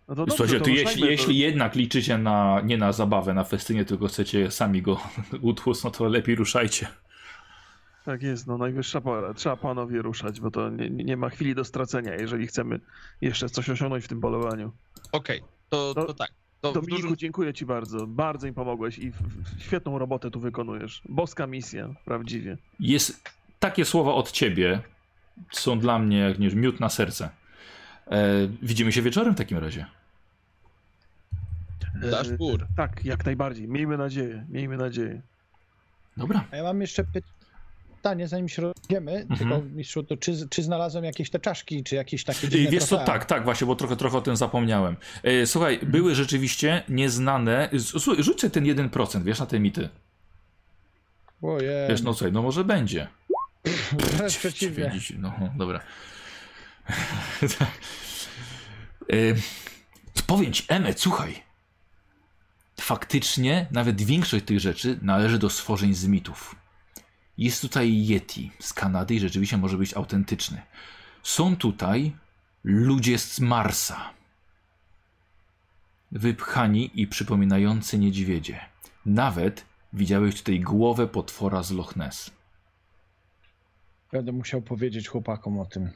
No to dobrze,
Słuchajcie,
to
jeśli,
to-
jeśli jednak liczycie na, nie na zabawę, na festynie, tylko chcecie sami go utłuc, no to lepiej ruszajcie.
Tak jest, no najwyższa pora. Trzeba panowie ruszać, bo to nie, nie ma chwili do stracenia, jeżeli chcemy jeszcze coś osiągnąć w tym polowaniu.
Okej, to,
No,
to tak. To w
Dominiku,
dużym...
dziękuję ci bardzo. Bardzo im pomogłeś i w, w, świetną robotę tu wykonujesz. Boska misja, prawdziwie.
Jest takie słowa od ciebie, są dla mnie jak miód na serce. E, widzimy się wieczorem w takim razie.
Dasz
E,
pór.
Tak, jak najbardziej. Miejmy nadzieję, miejmy nadzieję.
Dobra.
A ja mam jeszcze pytanie, zanim się rozwiemy,
Mhm.
tylko mistrzu, to czy, czy znalazłem jakieś te czaszki, czy jakieś takie dziwne
wiesz co, tak, tak, właśnie, bo trochę, trochę o tym zapomniałem. E, słuchaj, były rzeczywiście nieznane. Słuchaj, rzuć sobie ten 1%, wiesz, na te mity.
Ojej,
Wiesz, no słuchaj, no może będzie.
przeciwnie.
No, dobra. Tak. e, powiem ci, słuchaj. Faktycznie nawet większość tych rzeczy należy do stworzeń z mitów. Jest tutaj Yeti z Kanady i rzeczywiście może być autentyczny. Są tutaj ludzie z Marsa. Wypchani i przypominający niedźwiedzie. Nawet widziałeś tutaj głowę potwora z Loch Ness.
Będę musiał powiedzieć chłopakom o tym.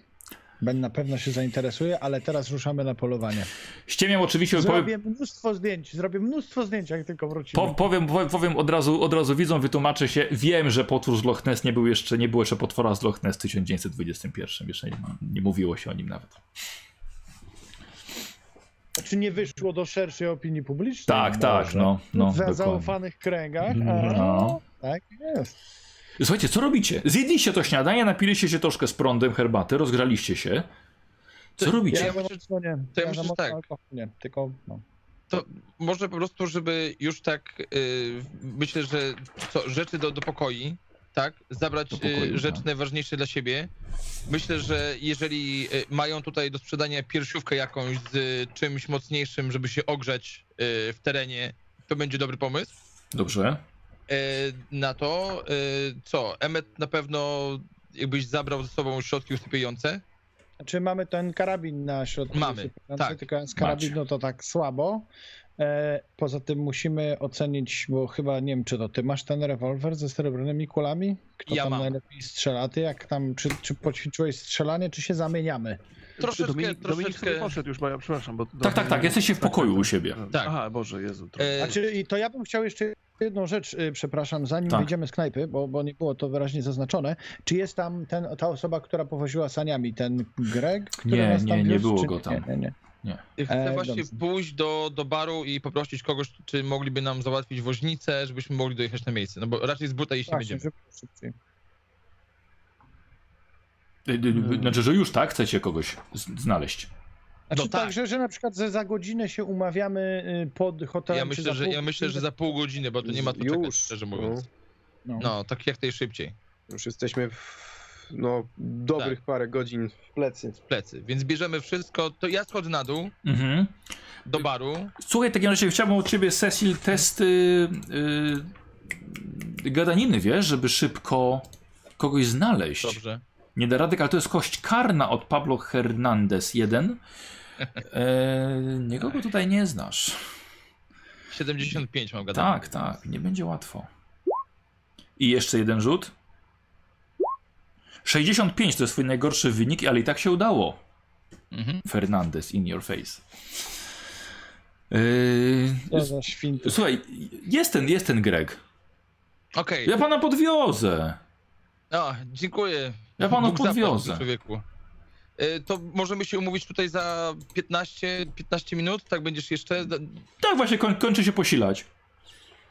Ben na pewno się zainteresuje, ale teraz ruszamy na polowanie.
Ściemiam oczywiście, powiem,
Zrobię mnóstwo zdjęć, zrobię mnóstwo zdjęć, jak tylko wrócimy.
po, powiem, powiem, powiem od razu, od razu widzą, wytłumaczę się. Wiem, że potwór z Loch Ness nie był jeszcze, nie było jeszcze potwora z Loch Ness w 1921. Jeszcze nie, nie mówiło się o nim nawet.
Czy nie wyszło do szerszej opinii publicznej?
Tak, tak,
Może.
no, no,
W
dokładnie.
zaufanych kręgach. A,
No.
Tak jest.
Słuchajcie, co robicie? Zjedliście to śniadanie, napiliście się troszkę z prądem herbaty, rozgraliście się. Co
To-
robicie?
Ja
Ja
mocno nie.
to ja
za
myślę, że
mocno
tak.
Nie, tylko no.
To może po prostu, żeby już tak, y, myślę, że co, rzeczy do, do pokoi, tak? Zabrać
Do pokoju,
y, rzeczy
tak.
najważniejsze dla siebie. Myślę, że jeżeli y, mają tutaj do sprzedania piersiówkę jakąś z y, czymś mocniejszym, żeby się ogrzać y, w terenie, to będzie dobry pomysł.
Dobrze.
E, na to, e, co, Emmet na pewno jakbyś zabrał ze sobą środki usypiające.
Znaczy mamy ten karabin na środku.
Mamy, tak.
Tylko z karabinu to tak słabo. E, poza tym musimy ocenić, bo chyba nie wiem, czy to ty masz ten rewolwer ze srebrnymi kulami? Kto
Ja
tam
mam.
najlepiej strzela? Ty jak tam, czy, czy poćwiczyłeś strzelanie, czy się zamieniamy?
Troszeczkę,
Dominik, Dominik sobie
troszeczkę.
poszedł już, bo ja przepraszam. Bo
Tak, tak, tak, jesteście w pokoju u siebie.
Tak.
Aha, Boże, Jezu. To...
E,
Znaczy, i to ja bym chciał jeszcze jedną rzecz, y, przepraszam, zanim
Tak.
wyjdziemy z knajpy, bo, bo nie było to wyraźnie zaznaczone. Czy jest tam ten, ta osoba, która powoziła saniami, ten Greg? który
Nie,
nas tam
nie, nie było
czy
go tam.
Nie, nie, nie.
Chcę
E,
właśnie
dobrze.
pójść do, do baru i poprosić kogoś, czy mogliby nam załatwić woźnicę, żebyśmy mogli dojechać na miejsce. No bo raczej z buta iść nie
Właśnie,
będziemy.
żeby szybciej.
Znaczy, że już tak chcecie kogoś znaleźć.
Znaczy
No
tak,
tak.
że, na przykład za godzinę się umawiamy y, pod hotelem.
Ja
czy
myślę, że,
pół
ja myślę, że za pół godziny, bo to nie ma co czekać,
Już,
szczerze
no.
mówiąc.
No.
No, tak jak najszybciej.
Już jesteśmy w no, dobrych parę godzin w plecy.
w plecy. Więc bierzemy wszystko. To ja schodzę na dół
Mhm.
do baru.
Słuchaj, w takim razie chciałbym od ciebie, Cecil, testy yy, gadaniny, wiesz, żeby szybko kogoś znaleźć.
Dobrze.
Nie da rady, ale to jest kość karna od Pablo Hernandez 1. E, nikogo tutaj nie znasz.
75 mam gadane.
Tak, tak, nie będzie łatwo. I jeszcze jeden rzut. 65 to jest twój najgorszy wynik, ale i tak się udało.
Mhm.
Fernandez in your face. Yy, słuchaj, jest ten, jest ten Greg.
Okej.
Ja pana podwiozę.
O, dziękuję.
Ja panu
Bóg
podwiozę.
Człowieku. Y, To możemy się umówić tutaj za 15, 15 minut, tak będziesz jeszcze.
Tak właśnie koń, kończy się posilać.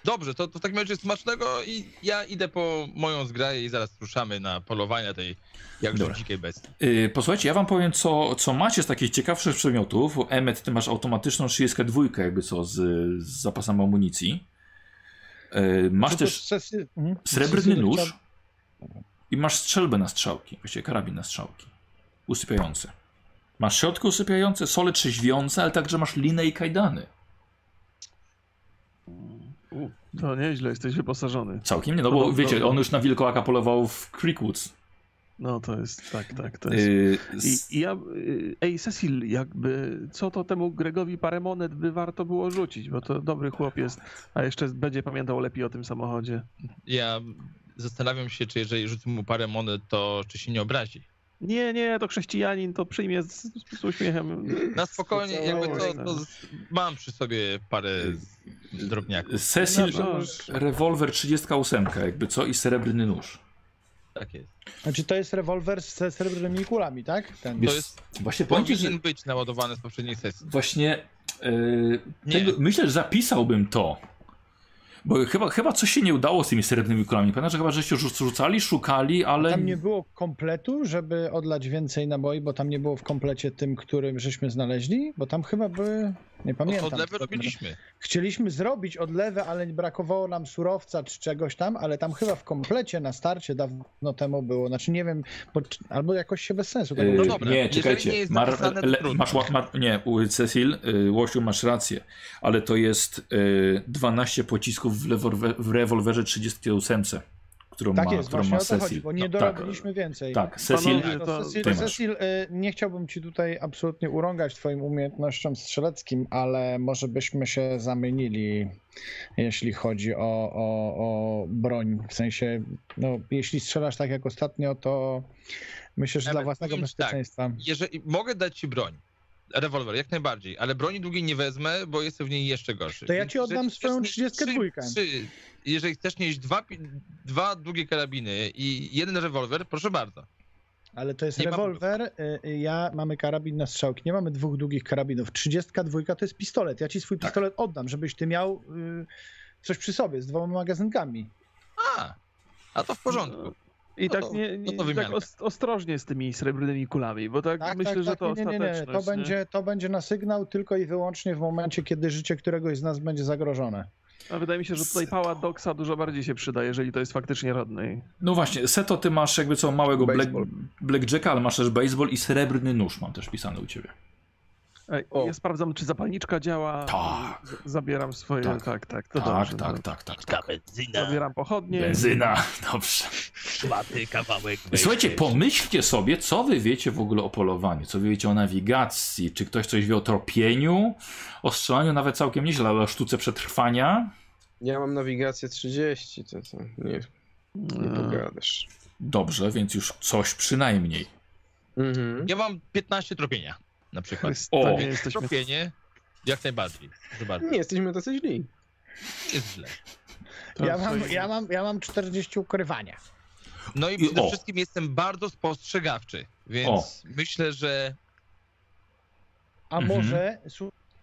Dobrze, to, to w takim razie smacznego i ja idę po moją zgraję i zaraz ruszamy na polowanie tej jakże
Dobra.
dzikiej bestii.
Yy, posłuchajcie, ja wam powiem, co, co macie z takich ciekawszych przedmiotów. Emmet, ty masz automatyczną 32, jakby co, z, z zapasem amunicji. Yy, masz też
sesy- mhm.
srebrny nóż i masz strzelbę na strzałki, właściwie karabin na strzałki. Usypiający. Masz środki usypiające, sole trzeźwiące, ale także masz linę i kajdany.
To nieźle, jesteś wyposażony.
Całkiem nie, no bo
do-
wiecie,
do-
on już na wilkołaka polował w Creekwoods.
No to jest, tak, tak, to jest.
Yy,
I, I ja, y, ej Cecil, jakby, co to temu Gregowi parę monet by warto było rzucić, bo to dobry chłop jest, a jeszcze będzie pamiętał lepiej o tym samochodzie.
Ja zastanawiam się, czy jeżeli rzucę mu parę monet, to czy się nie obrazi.
Nie, nie, to chrześcijanin to przyjmie z, z uśmiechem.
Na spokojnie, jakby to, to z, mam przy sobie parę drobniaków.
Cecil,
No,
rewolwer 38, jakby co, i srebrny nóż.
Tak jest.
Znaczy to jest rewolwer ze srebrnymi kulami, tak? Ten.
Wiesz,
jest-
właśnie powiem ci, że
Powinien być naładowany z poprzedniej sesji.
właśnie yy, tego, myślę, że zapisałbym to. Bo chyba, chyba coś się nie udało z tymi srebrnymi kulami. Pamiętam, że chyba żeście rzuc- rzucali, szukali, ale...
Tam nie było kompletu, żeby odlać więcej naboi, bo tam nie było w komplecie tym, którym żeśmy znaleźli, bo tam chyba były, nie pamiętam.
Odlewy robiliśmy.
Chcieliśmy zrobić odlewę, ale brakowało nam surowca czy czegoś tam, ale tam chyba w komplecie na starcie dawno temu było, znaczy nie wiem, bo, albo jakoś się bez sensu.
Yy,
No
nie-
dobra,
nie, czekajcie.
nie jest
Mar, le, masz, ma, nie, u- Cecil, y, Łosiu, masz rację, ale to jest y, 12 pocisków w, w rewolwerze 38, którą
Tak
ma,
jest,
którą
właśnie
ma
o to
Cecil.
chodzi, bo nie
No,
dorobiliśmy więcej.
Tak, Cecil,
Panowie,
To
to-
Cecil. Cecil y, nie chciałbym ci tutaj absolutnie urągać twoim umiejętnościom strzeleckim, ale może byśmy się zamienili, jeśli chodzi o, o, o broń. W sensie, no, jeśli strzelasz tak jak ostatnio, to Myślę, że dla własnego
tak,
bezpieczeństwa.
Jeżeli mogę dać ci broń, rewolwer, jak najbardziej, ale broni długiej nie wezmę, bo jestem w niej jeszcze gorszy.
To ja
Więc
ci oddam
jeżeli
swoją
chcesz mieć
32.
trzy- trzy- Jeżeli chcesz mieć dwa, dwa długie karabiny i jeden rewolwer, proszę bardzo.
Ale to jest
Nie
rewolwer, y, y, ja mamy karabin na strzałki, nie mamy dwóch długich karabinów. 32 to jest pistolet. Ja ci swój
Tak.
pistolet oddam, żebyś ty miał y, coś przy sobie z dwoma magazynkami.
A, a to w porządku.
I
No
tak,
to-
nie,
no
nie,
to
tak ostrożnie z tymi srebrnymi kulami, bo tak,
Tak,
myślę,
tak,
że
tak,
to
nie, nie, nie, to
nie?
będzie, to będzie na sygnał tylko i wyłącznie w momencie, kiedy życie któregoś z nas będzie zagrożone.
A wydaje mi się, że tutaj pała Doxa dużo bardziej się przyda, jeżeli to jest faktycznie rodny.
No właśnie, Seto, ty masz jakby co małego black, blackjacka, ale masz też baseball i srebrny nóż mam też pisany u ciebie.
O.
Ja sprawdzam, czy zapalniczka działa.
Tak.
Zabieram swoje.
Tak.
Tak, tak, to
tak,
dobrze.
tak, tak, tak, tak.
benzyna,
Zabieram pochodnie.
Benzyna, dobrze.
szmaty, kawałek.
Słuchajcie, pomyślcie sobie, co wy wiecie w ogóle o polowaniu, co wy wiecie o nawigacji, czy ktoś coś wie o tropieniu, o strzelaniu nawet całkiem nieźle, ale o sztuce przetrwania.
Ja mam nawigację 30, to, to nie, nie
E,
pogadasz.
Dobrze, więc już coś przynajmniej.
Mhm.
Ja mam 15 tropienia na przykład.
To
O.
nie jesteśmy.
Tropienie jak najbardziej.
Nie jesteśmy tacy źli.
Jest źle.
To
Ja mam, ja, mam, ja mam 40 ukrywania.
No i przede
o.
wszystkim jestem bardzo spostrzegawczy, więc myślę, że
A
Mhm.
może,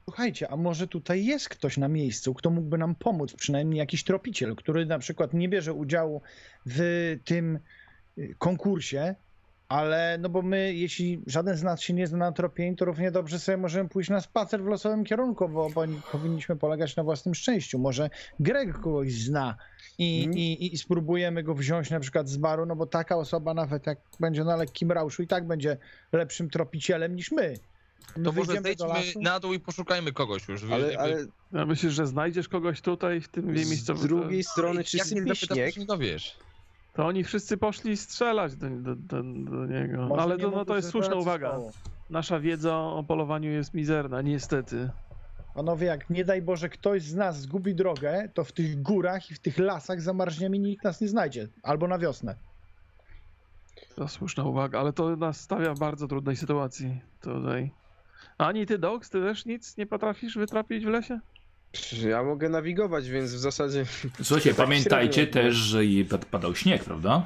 słuchajcie, a może tutaj jest ktoś na miejscu, kto mógłby nam pomóc, przynajmniej jakiś tropiciel, który na przykład nie bierze udziału w tym y, konkursie, ale no bo my, jeśli żaden z nas się nie zna na tropieniu, to równie dobrze sobie możemy pójść na spacer w losowym kierunku, bo powin- powinniśmy polegać na własnym szczęściu. Może Greg kogoś zna i,
Mhm.
i, i spróbujemy go wziąć na przykład z baru, no bo taka osoba nawet jak będzie na lekkim rauszu i tak będzie lepszym tropicielem niż my. My
to może zejdźmy
lasu.
na dół i poszukajmy kogoś już.
Ale, ale
Ja myślę, że znajdziesz kogoś tutaj w tym
z
miejscu.
drugiej strony,
Jak
czy
nie
sypie śnieg?
nie dowiesz.
To oni wszyscy poszli strzelać do, do, do, do niego.
Może
Ale to, no, to jest słuszna uwaga.
stało.
Nasza wiedza o polowaniu jest mizerna, niestety.
Panowie, jak nie daj Boże ktoś z nas zgubi drogę, to w tych górach i w tych lasach zamarzniemy i nikt nas nie znajdzie. Albo na wiosnę.
To słuszna uwaga, ale to nas stawia w bardzo trudnej sytuacji tutaj. Ani ty, Dox, ty też nic nie potrafisz wytrapić w lesie?
Ja mogę nawigować, więc w zasadzie
Słuchajcie,
Tak
pamiętajcie
średnio.
też, że i pad- padał śnieg, prawda?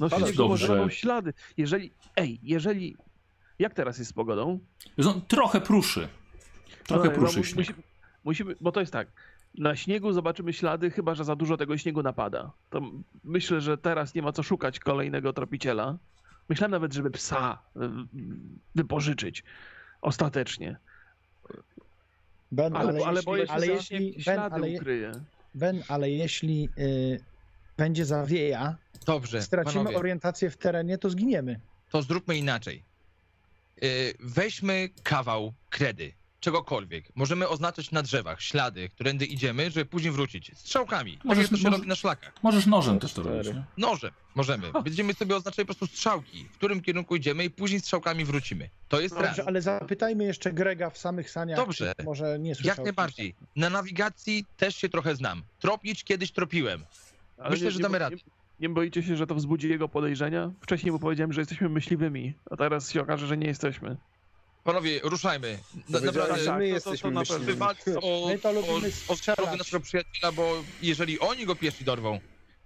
No może
dobrze.
są ślady. Jeżeli, ej, jeżeli... Jak teraz jest z pogodą?
On trochę pruszy. Trochę
No,
pruszy
mu-
śnieg.
musi- musimy, bo to jest tak. Na śniegu zobaczymy ślady, chyba że za dużo tego śniegu napada. To myślę, że teraz nie ma co szukać kolejnego tropiciela. Myślałem nawet, żeby psa y, wypożyczyć. Ostatecznie.
Ben,
Ale,
ale,
ale,
jeśli,
boję się,
ale
że
jeśli, ben, ale, je-
ukryje.
ben, ale jeśli y, będzie zawieja,
Dobrze,
stracimy
panowie,
orientację w terenie, to zginiemy.
to zróbmy inaczej. Yy, Weźmy kawał kredy, czegokolwiek. Możemy oznaczać na drzewach ślady, którędy idziemy, żeby później wrócić. Strzałkami. Tak
Możesz-
jak to się
może-
robi na szlakach.
Możesz nożem też to robić. Nie?
Nożem możemy. Będziemy sobie oznaczali po prostu strzałki, w którym kierunku idziemy i później strzałkami wrócimy. To jest raz.
Dobrze, ale zapytajmy jeszcze Grega w samych saniach.
Dobrze.
Może nie słyszał.
Jak najbardziej. Na nawigacji też się trochę znam. Tropić kiedyś tropiłem.
Ale
Myślę, że damy radę.
Nie, nie boicie się, że to wzbudzi jego podejrzenia? Wcześniej mu powiedziałem, że jesteśmy myśliwymi, a teraz się okaże, że nie jesteśmy.
Panowie, ruszajmy. Na,
Powiedziałem,
naprawdę,
tak,
my
to- to-
jesteśmy
to na pewno.
myśliwi.
wywalczmy o,
My to
o,
lubimy
o zdrowie naszego przyjaciela, bo jeżeli oni go pierwsi dorwą,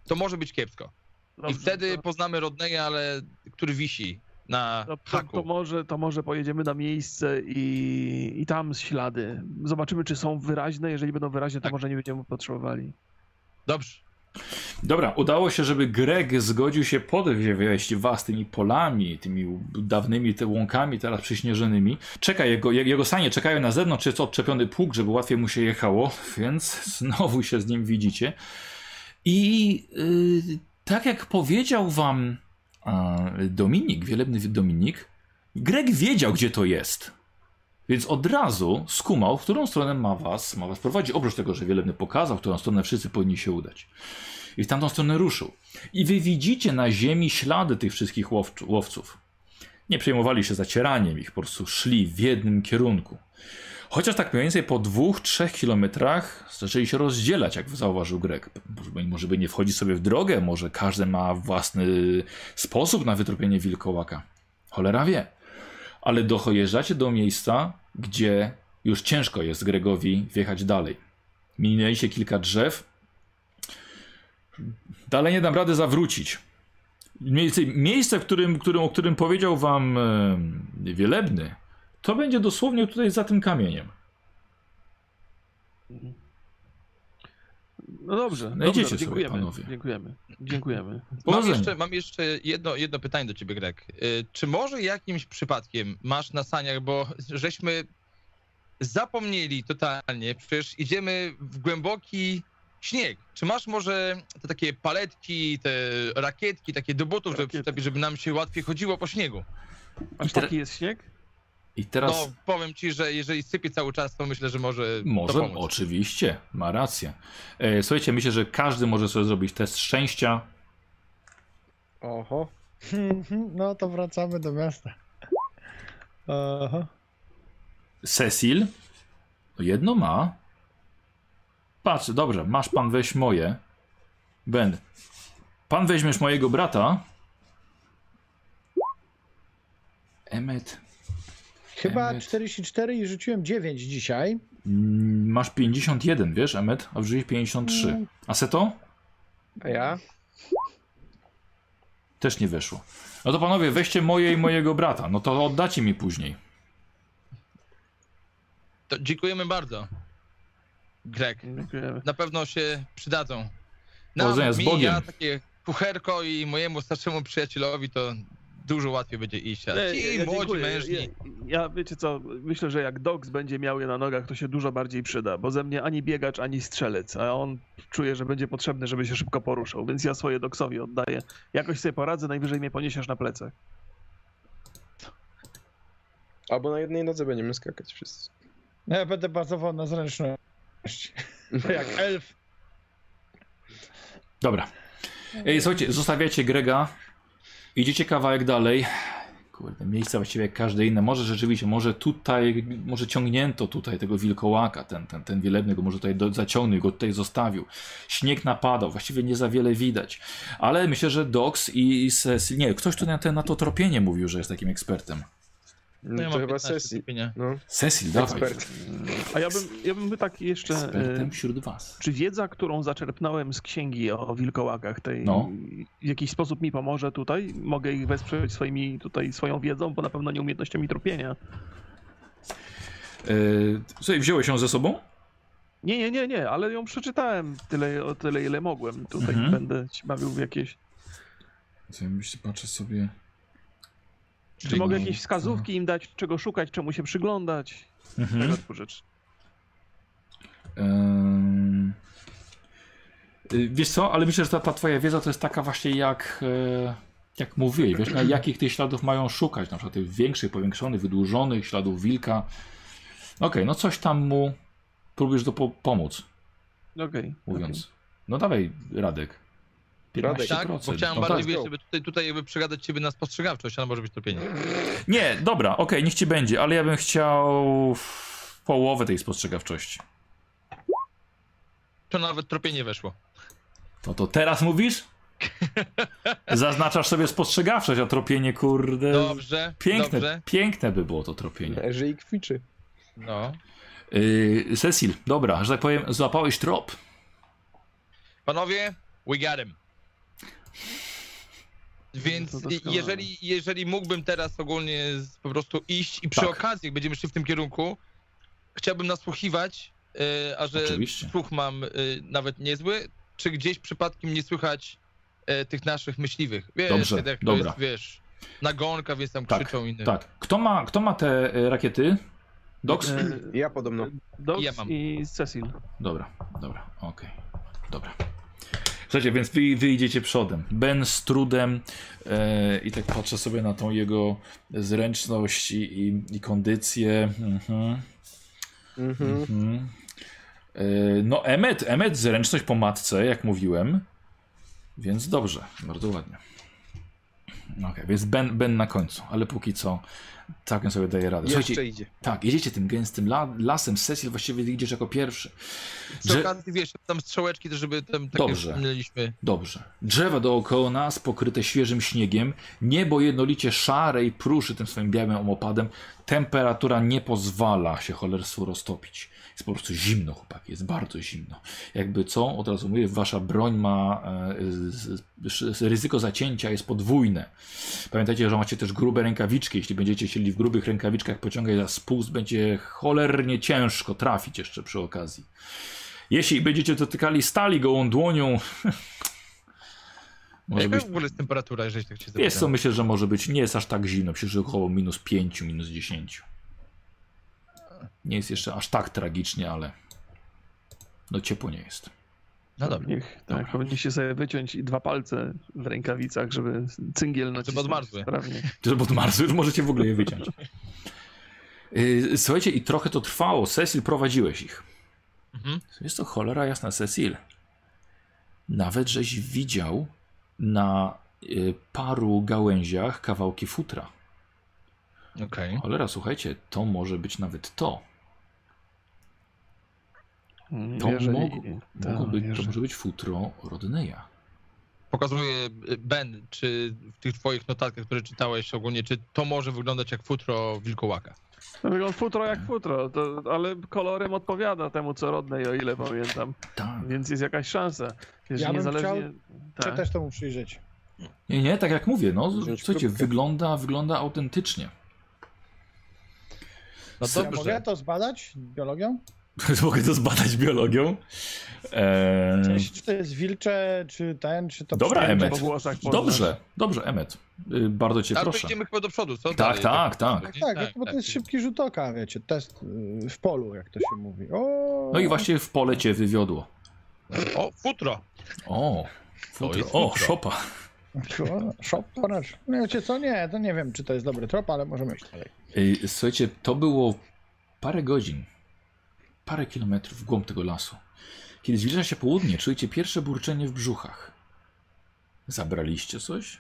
to może być kiepsko. I
Dobrze,
wtedy
to-
poznamy Rodneya, ale który wisi na
To, to,
haku.
to, może, to może pojedziemy na miejsce i, i tam ślady. Zobaczymy, czy są wyraźne. Jeżeli będą wyraźne, to
Tak.
może nie będziemy potrzebowali.
Dobrze.
Dobra, udało się, żeby Greg zgodził się podwieźć was tymi polami, tymi dawnymi te łąkami, teraz przyśnieżonymi. Czeka, jego, je- jego sanie czekają na zewnątrz, jest odczepiony pług, żeby łatwiej mu się jechało, więc znowu się z nim widzicie. I yy, tak jak powiedział wam Dominik, wielebny Dominik, Greg wiedział, gdzie to jest. Więc od razu skumał, w którą stronę ma was, ma was prowadzić. Oprócz tego, że wielebny pokazał, w którą stronę wszyscy powinni się udać. I w tamtą stronę ruszył. I wy widzicie na ziemi ślady tych wszystkich łowców. Nie przejmowali się zacieraniem ich, po prostu szli w jednym kierunku. Chociaż tak mniej więcej po dwóch, trzech kilometrach zaczęli się rozdzielać, jak zauważył Greg. Może by nie wchodzić sobie w drogę, może każdy ma własny sposób na wytropienie wilkołaka. Cholera wie. Ale dojeżdżacie do miejsca, gdzie już ciężko jest Gregowi wjechać dalej. Minęliście kilka drzew. Dalej nie dam rady zawrócić. Miejsce, w którym, którym, o którym powiedział wam e, Wielebny, to będzie dosłownie tutaj za tym kamieniem.
No dobrze,
Znajdziecie
dobrze
sobie,
dziękujemy,
panowie.
dziękujemy, dziękujemy.
Mam jeszcze, mam jeszcze jedno, jedno pytanie do ciebie, Greg. Y, Czy może jakimś przypadkiem masz na saniach, bo żeśmy zapomnieli totalnie, przecież idziemy w głęboki śnieg. Czy masz może te takie paletki, te rakietki, takie do butów, żeby, żeby nam się łatwiej chodziło po śniegu?
Aż taki jest śnieg?
I teraz
No, powiem ci, że jeżeli sypie cały czas, to myślę, że może
może,
to pomóc.
oczywiście, ma rację. E, słuchajcie, myślę, że każdy może sobie zrobić test szczęścia.
Oho.
No to wracamy do miasta. Aha.
Cecil, no jedno ma. Patrz, dobrze, masz pan weź moje. Ben, pan weźmiesz mojego brata. Emmet,
Chyba
Emmet.
44 i rzuciłem 9 dzisiaj.
mm, masz 51, wiesz, Emmet, a wrzuciłeś 53.
Mm.
A Seto?
A ja?
Też nie weszło. No to panowie, weźcie moje i mojego brata. No to oddacie mi później.
To dziękujemy bardzo. Greg.
Dziękujemy.
na pewno się przydadzą.
Powodzenia z
mi,
Bogiem.
ja takie kucherko i mojemu starszemu przyjacielowi to dużo łatwiej będzie iść. A
Nie,
ci
ja
młodzi
dziękuję.
mężni,
Ja, ja wiecie co, myślę, że jak Dogs będzie miał je na nogach, to się dużo bardziej przyda, bo ze mnie ani biegacz, ani strzelec, a on czuje, że będzie potrzebny, żeby się szybko poruszał, więc ja swoje Dogsowi oddaję. Jakoś sobie poradzę, najwyżej mnie poniesiesz na plecach.
Albo na jednej nodze będziemy skakać wszyscy.
No Ja będę bazował na zręczności. Jak elf.
Dobra. Ej, słuchajcie, zostawiacie Grega. Idziecie kawałek dalej. Kurde, miejsca właściwie jak każde inne. Może rzeczywiście, może tutaj, może ciągnięto tutaj tego wilkołaka, ten, ten, ten wielebny go może tutaj do, zaciągnął, go tutaj zostawił. Śnieg napadał, właściwie nie za wiele widać. Ale myślę, że Dox i Cecil, nie, ktoś tu na, te, na to tropienie mówił, że jest takim ekspertem.
No,
ja
to
mam
chyba
15
sesji. No,
Cecil, dawaj.
ekspert.
A ja bym, ja bym tak jeszcze...
Ekspertem
e,
wśród was.
Czy wiedza, którą zaczerpnąłem z księgi o wilkołakach, tej
No.
w jakiś sposób mi pomoże tutaj? Mogę ich wesprzeć swoimi, tutaj, swoją wiedzą, bo na pewno nie umiejętnościami tropienia.
Yy, słuchaj, wziąłeś ją ze sobą?
Nie, nie, nie, nie, ale ją przeczytałem tyle, o tyle, ile mogłem. Tutaj
Mhm.
będę się bawił w jakieś...
Co ja myślę, patrzę sobie.
Czy mogę jakieś wskazówki im dać, czego szukać, czemu się przyglądać?
Mhm.
Tego typu rzeczy.
Y, Wiesz co, ale myślę, że ta, ta twoja wiedza to jest taka właśnie jak, e, jak mówiłeś, wiesz, jakich tych śladów mają szukać, na przykład tych większych, powiększonych, wydłużonych, śladów wilka. Okej, no coś tam mu próbujesz do po pomóc,
Okej.
mówiąc. No dawaj, Radek. 15%.
Tak, bo chciałem
no
bardziej,
tak.
wiesz, żeby tutaj, tutaj jakby przegadać ciebie na spostrzegawczość, ale może być tropienie.
Nie, dobra, okej, niech ci będzie, ale ja bym chciał połowę tej spostrzegawczości.
To nawet tropienie weszło.
No to teraz mówisz? Zaznaczasz sobie spostrzegawczość, a tropienie, kurde.
Dobrze,
Piękne,
dobrze.
piękne by było to tropienie.
Leży i kwiczy.
No.
Yy, Cecil, dobra, że tak powiem, złapałeś trop.
Panowie, we got him. Więc
No
jeżeli, jeżeli mógłbym teraz ogólnie po prostu iść i przy
Tak.
okazji, jak będziemy szli w tym kierunku, chciałbym nasłuchiwać, yy, a że
Oczywiście.
słuch mam yy, nawet niezły, czy gdzieś przypadkiem nie słychać yy, tych naszych myśliwych. Wiesz,
Dobrze,
jak to
dobra.
jest, wiesz, nagonka, więc tam
Tak,
krzyczą inne.
Tak. Kto ma, kto ma te e, rakiety? Dox?
E,
Ja podobno.
Dogs
Ja mam.
i Cecil.
Dobra, dobra, okej. Dobra. Słuchajcie, więc wy, wy idziecie przodem. Ben z trudem e, i tak patrzę sobie na tą jego zręczność i, i, i kondycję. Mhm.
Mhm.
Mhm. E, No, Emmet, Emmet zręczność po matce, jak mówiłem. Więc dobrze, bardzo ładnie. Ok, więc ben, ben na końcu, ale póki co Całkiem sobie daje radę.
Jeszcze
Słuchajcie,
idzie.
tak, jedziecie tym gęstym la lasem, Cecil właściwie idziesz jako pierwszy. Drze-
okazji, wiesz, tam strzałeczki żeby tam takie
Dobrze. Dobrze. Drzewa dookoła nas pokryte świeżym śniegiem, niebo jednolicie szare i pruszy tym swoim białym opadem. Temperatura nie pozwala się cholerstwu roztopić. Jest po prostu zimno, chłopaki, jest bardzo zimno. Jakby co, od razu mówię, wasza broń ma e, ryzyko zacięcia jest podwójne. Pamiętajcie, że macie też grube rękawiczki. Jeśli będziecie chcieli w grubych rękawiczkach pociągać za spust, będzie cholernie ciężko trafić jeszcze przy okazji. Jeśli będziecie dotykali stali gołą dłonią, może
Jaka
być
w ogóle jest temperatura, jeżeli tak się
Wiesz co, myślę, że może być, nie jest aż tak zimno, że około minus 5, minus 10. Nie jest jeszcze aż tak tragicznie, ale no ciepło nie jest.
No dobra.
Niech,
Dobra.
tak, powinniście sobie wyciąć dwa palce w rękawicach, żeby cyngiel nacisnąć
odmarzły.
sprawnie.
To pod Marsu już możecie w ogóle je wyciąć. Yy, Słuchajcie, i trochę to trwało. Cecil, prowadziłeś ich.
Mhm.
Jest to cholera jasna, Cecil. Nawet żeś widział na y, paru gałęziach kawałki futra.
Okej.
Cholera, słuchajcie, to może być nawet to. To,
jeżeli-
mogło,
tak,
mogło być, to może być futro Rodneya.
Pokazuję, y, Ben, czy w tych twoich notatkach, które czytałeś ogólnie, czy to może wyglądać jak futro wilkołaka?
To wygląda futro jak futro, to, ale kolorem odpowiada temu, co rodnej, o ile pamiętam.
Tak.
Więc jest jakaś szansa. Jeżeli
Ja bym
niezależnie...
chciał-
tak.
Też temu przyjrzeć.
Nie, nie, tak jak mówię, no
Wziąć
słuchajcie,
próbkę.
wygląda, wygląda autentycznie.
No
Se-
Ja mogę
dobrze.
to zbadać biologią?
Mogę to zbadać biologią. Eee,
Czy, czy to jest wilcze, czy ten, czy to
Dobra,
poznasz.
dobrze, dobrze, Emmet. Y, bardzo cię
Ale to
proszę.
idziemy chyba do przodu, co?
Tak,
Dalej,
tak, tak.
Tak, tak, bo to jest szybki rzut oka, wiecie, test y, w polu, jak to się mówi. O,
No i właśnie w pole cię wywiodło.
O, futro!
O, futro. o,
futro.
szopa.
Szop, ponad. No Wiecie co, nie, to nie wiem, czy to jest dobry trop, ale możemy iść dalej.
Słuchajcie, to było parę godzin, parę kilometrów w głąb tego lasu. Kiedy zbliża się południe, czujecie pierwsze burczenie w brzuchach. Zabraliście coś?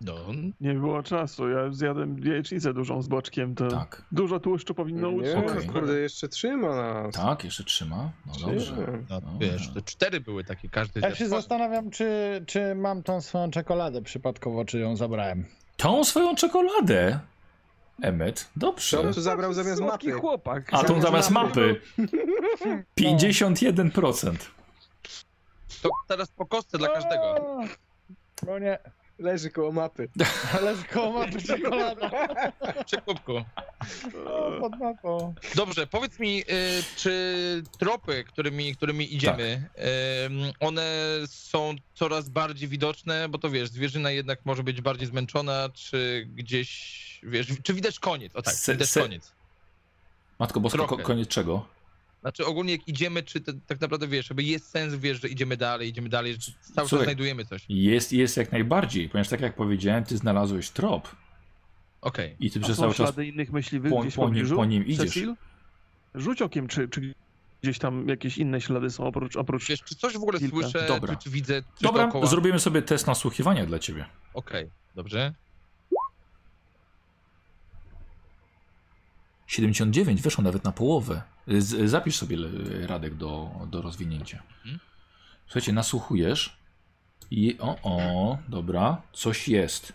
No,
Nie było czasu. Ja zjadłem jajecznicę dużą z boczkiem, to
Tak.
dużo tłuszczu powinno
Nie,
utrzymać.
Okej.
kurde, jeszcze trzyma nas.
Tak, jeszcze trzyma? No dobrze.
Trzyma.
no
No,
wiesz,
no.
to cztery były takie, każdy...
Ja się zastanawiam, czy, czy mam tą swoją czekoladę przypadkowo, czy ją zabrałem.
Tą swoją czekoladę, Emmet, dobrze.
Tu zabrał zamiast
Słodki
mapy?
chłopak.
A tą zamiast
mapy.
mapy. 51%.
To teraz po kostce dla każdego.
No nie,
Leży koło mapy.
z koło mapy czekolada.
Przy kubku.
O, pod mapą.
Dobrze, powiedz mi, y, czy tropy, którymi, którymi idziemy, ym, one są coraz bardziej widoczne, bo to wiesz, zwierzyna jednak może być bardziej zmęczona, czy gdzieś, wiesz, czy widać koniec? O tak, widać koniec.
Matko Boska, ko- koniec czego?
Znaczy ogólnie jak idziemy, czy to, tak naprawdę wiesz, jakby jest sens, wiesz, że idziemy dalej, idziemy dalej, że cały czas
Słuchaj.
znajdujemy coś.
Jest, jest jak najbardziej, ponieważ tak jak powiedziałem, ty znalazłeś trop
Okej.
i ty
A
przez cały czas
innych myśliwych
po-
gdzieś
po nim- po nim idziesz.
Cecil? Rzuć okiem, czy, czy gdzieś tam jakieś inne ślady są oprócz... oprócz...
Wiesz, czy coś w ogóle
Kilka.
słyszę,
Dobra.
czy, czy widzę coś
Dobra,
dookoła?
zrobimy sobie test nasłuchiwania dla ciebie.
Okej, dobrze.
79 weszło nawet na połowę. Z, zapisz sobie Radek do, do rozwinięcia.
Mhm.
Słuchajcie, nasłuchujesz i o, o, dobra, coś jest.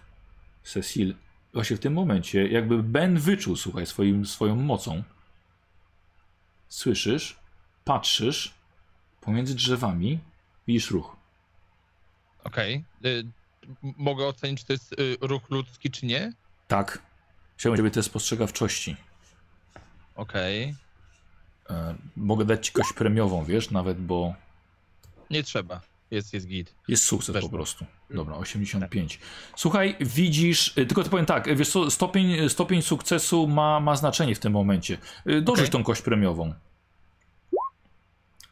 Cecil, właśnie w tym momencie, jakby Ben wyczuł, słuchaj, swoim, swoją mocą. Słyszysz, patrzysz, pomiędzy drzewami widzisz ruch.
Okej. Y, m- Mogę ocenić, czy to jest y, ruch ludzki, czy nie?
Tak. Chciałbym ciebie test spostrzegawczości.
Okej.
E, mogę dać ci kość premiową, wiesz, nawet, bo
Nie trzeba. Jest, jest git.
Jest sukces
Weszło.
po prostu. Dobra, 85. Słuchaj, widzisz, y, tylko to powiem tak, y, wiesz co, stopień, stopień sukcesu ma, ma znaczenie w tym momencie. Dorzuć
Okej.
tą kość premiową.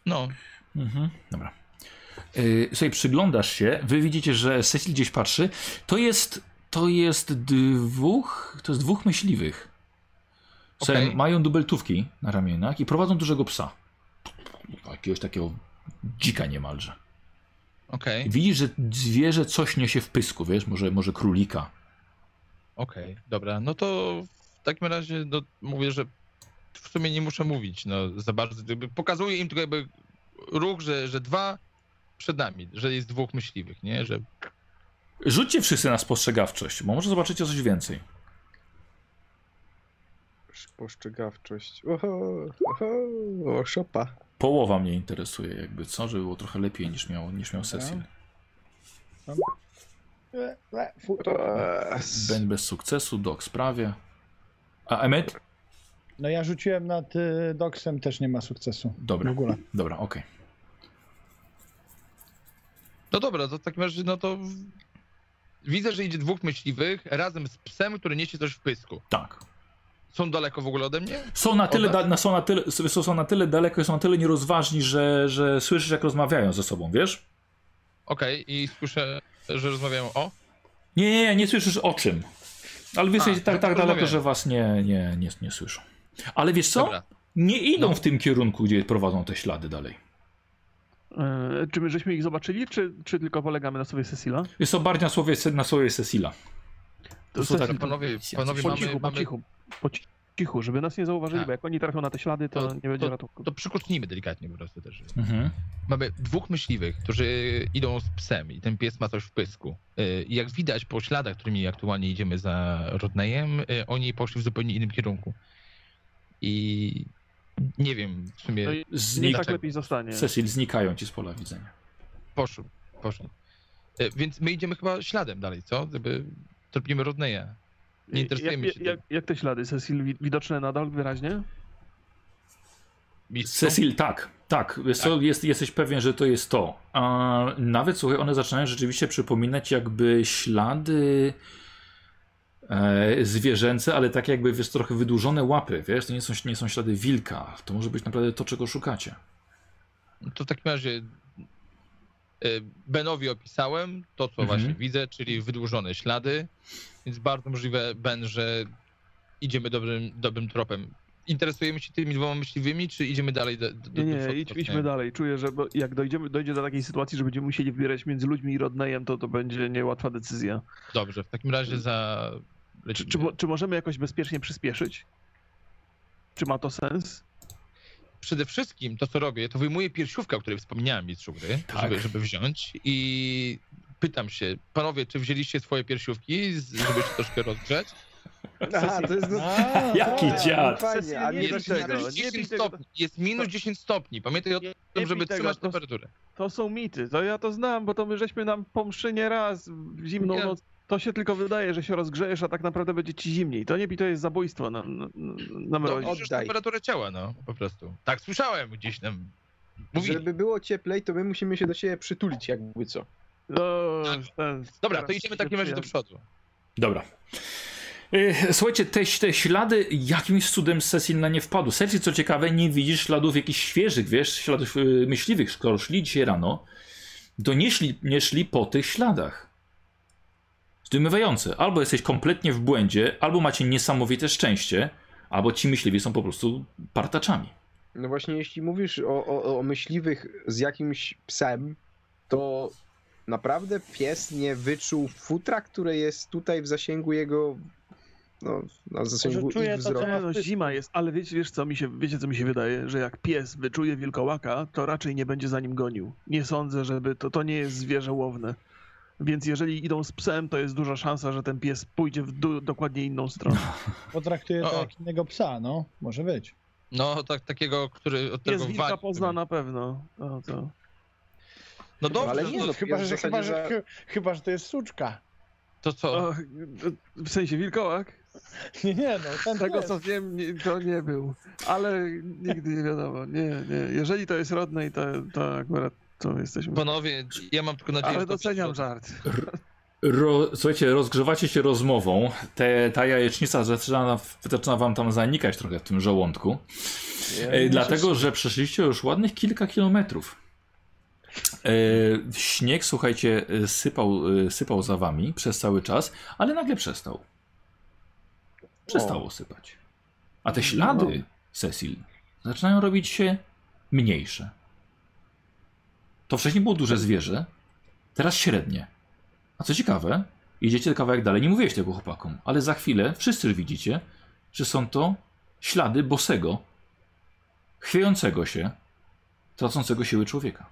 No,
Mhm, dobra. Słuchaj, przyglądasz się, wy widzicie, że Cecil gdzieś patrzy. To jest, to jest dwóch, to jest dwóch myśliwych.
Okej.
mają dubeltówki na ramionach i prowadzą dużego psa. Jakiegoś takiego dzika niemalże.
okej.
Widzisz, że zwierzę coś niesie w pysku, wiesz, może, może królika.
Okej, dobra. No to w takim razie no, mówię, że w sumie nie muszę mówić no, za bardzo. Pokazuję im tylko jakby ruch, że, że dwa przed nami, że jest dwóch myśliwych, nie? Że
Rzućcie wszyscy na spostrzegawczość, bo może zobaczycie coś więcej.
Spostrzegawczość. Oho, oho, szopa.
Połowa mnie interesuje, jakby co, żeby było trochę lepiej niż miał, niż miał
Eee,
Ben bez sukcesu, Doc prawie. A Emmet?
No ja rzuciłem nad y, Doksem, też nie ma sukcesu. W
Dobra,
ogóle.
dobra, okej.
No dobra, to w takim razie, no to w- widzę, że idzie dwóch myśliwych razem z psem, który niesie coś w pysku.
Tak.
Są daleko w ogóle ode mnie?
Są na tyle, da, na- są na tyle, są, są na tyle daleko i są na tyle nierozważni, że, że słyszysz jak rozmawiają ze sobą, wiesz?
Okej, i słyszę, że rozmawiają o.
Nie, nie, nie, nie słyszysz o czym. Ale wiesz,
A,
tak, tak daleko,
rozmawiają.
że was nie, nie, nie, nie słyszą. Ale wiesz co?
Dobra.
Nie idą
No.
w tym kierunku, gdzie prowadzą te ślady dalej.
E, czy my żeśmy ich zobaczyli, czy, czy tylko polegamy na sobie Cecila?
Jest to bardziej na słowie, na słowie Cecila.
To
są tak-
Panowie, panowie
po
mamy,
cichu, po
mamy,
cichu, po ci- cichu, żeby nas nie zauważyli,
Tak.
bo jak oni trafią na te ślady, to,
To-
nie będzie
to-
ratunku.
to przykucnijmy delikatnie po prostu też.
Mhm.
Mamy dwóch myśliwych, którzy idą z psem i ten pies ma coś w pysku. I jak widać po śladach, którymi aktualnie idziemy za Rodneyem, y, oni poszli w zupełnie innym kierunku. I nie wiem, w sumie
No
Znik...
tak lepiej zostanie.
Cecil, znikają ci z pola widzenia.
poszli, poszli. Y, Więc my idziemy chyba śladem dalej, co? Gdyby tropimy Rodneya. Nie interesujemy
jak,
się
jak, jak te ślady, Cecil, wi- widoczne nadal wyraźnie?
Mistrzu?
Cecil, tak, tak. Wiesz co, jest, jesteś pewien, że to jest to. A nawet słuchaj, one zaczynają rzeczywiście przypominać jakby ślady e, zwierzęce, ale tak jakby wiesz, trochę wydłużone łapy, wiesz, to nie są, nie są ślady wilka. To może być naprawdę to, czego szukacie.
To w takim razie Benowi opisałem to, co
Mhm.
właśnie widzę, czyli wydłużone ślady, więc bardzo możliwe, Ben, że idziemy dobrym, dobrym tropem. Interesujemy się tymi dwoma myśliwymi, czy idziemy dalej do, do,
Nie,
do
nie, idź, idźmy dalej. Czuję, że jak dojdziemy, dojdzie do takiej sytuacji, że będziemy musieli wybierać między ludźmi i Rodneyem, to to będzie niełatwa decyzja.
Dobrze, w takim razie za...
Czy, czy, czy możemy jakoś bezpiecznie przyspieszyć? Czy ma to sens?
Przede wszystkim to, co robię, to wyjmuję piersiówkę, o której wspomniałem mistrzu gry,
Tak.
żeby, żeby wziąć i pytam się, panowie, czy wzięliście swoje piersiówki, żeby się troszkę rozgrzeć?
Aha, to jest...
A,
Jaki dziad!
Fajnie, a
Nie
nie
bij
da się
tego,
nagrać?
nie bij
10
tego.
stopni, jest minus 10 stopni, pamiętaj o tym, żeby
tego,
trzymać
to-
temperaturę.
To są mity. To ja to znam, bo to my żeśmy nam po mszy nie raz w zimną noc. To się tylko wydaje, że się rozgrzejesz, a tak naprawdę będzie ci zimniej. To nie to jest zabójstwo na, na, na
No,
mrozie.
możesz
oddaj.
temperaturę ciała, no, po prostu. Tak słyszałem gdzieś tam. Mówili.
Żeby było cieplej, to my musimy się do siebie przytulić, jakby co.
No,
Tak.
ten,
Dobra, to idziemy w takim razie do przodu.
Dobra. E, Słuchajcie, te, te ślady jakimś cudem Cecil na nie wpadł. Cecil, co ciekawe, nie widzisz śladów jakichś świeżych, wiesz, śladów y, myśliwych. Skoro szli dzisiaj rano, to nie szli, nie szli po tych śladach. Zdumiewające. Albo jesteś kompletnie w błędzie, albo macie niesamowite szczęście, albo ci myśliwi są po prostu partaczami.
No właśnie, jeśli mówisz o, o, o myśliwych z jakimś psem, to naprawdę pies nie wyczuł futra, które jest tutaj w zasięgu jego. No, na zasięgu
czuje
ich wzroku.
no, zima jest, ale wiecie, wiesz co mi się, wiecie co mi się wydaje, że jak pies wyczuje wilkołaka, to raczej nie będzie za nim gonił. Nie sądzę, żeby to, to nie jest zwierzę łowne. Więc jeżeli idą z psem, to jest duża szansa, że ten pies pójdzie w dokładnie inną stronę.
Potraktuję to jak innego psa, no. Może być.
No, tak, takiego, który od tego
Jest wilka
wali.
pozna na pewno. No, to...
No dobrze,
Ale
no,
nie,
to,
no,
Chyba, że, chyba, że,
za-
chy- chyba, że to jest suczka.
to co?
O, w sensie wilkołak?
Nie, nie, no. Ten
Z tego
jest.
co wiem, to nie był. Ale nigdy nie wiadomo. Nie, nie. Jeżeli to jest rodnej, to, to akurat to jesteśmy.
Panowie, ja mam tylko nadzieję,
Ale
że to
doceniam żart.
Ro, słuchajcie, rozgrzewacie się rozmową. Te, ta jajecznica zaczyna, zaczyna wam tam zanikać trochę w tym żołądku. E, dlatego, że przeszliście już ładnych kilka kilometrów. E, śnieg, słuchajcie, e, sypał, e, sypał za wami przez cały czas, ale nagle przestał. Przestało sypać. A te ślady, Cecil, zaczynają robić się mniejsze. To wcześniej było duże zwierzę, teraz średnie. A co ciekawe, Idziecie kawałek dalej, nie mówiłeś tego chłopakom, ale za chwilę wszyscy widzicie, że są to ślady bosego, chwiejącego się, tracącego siły człowieka.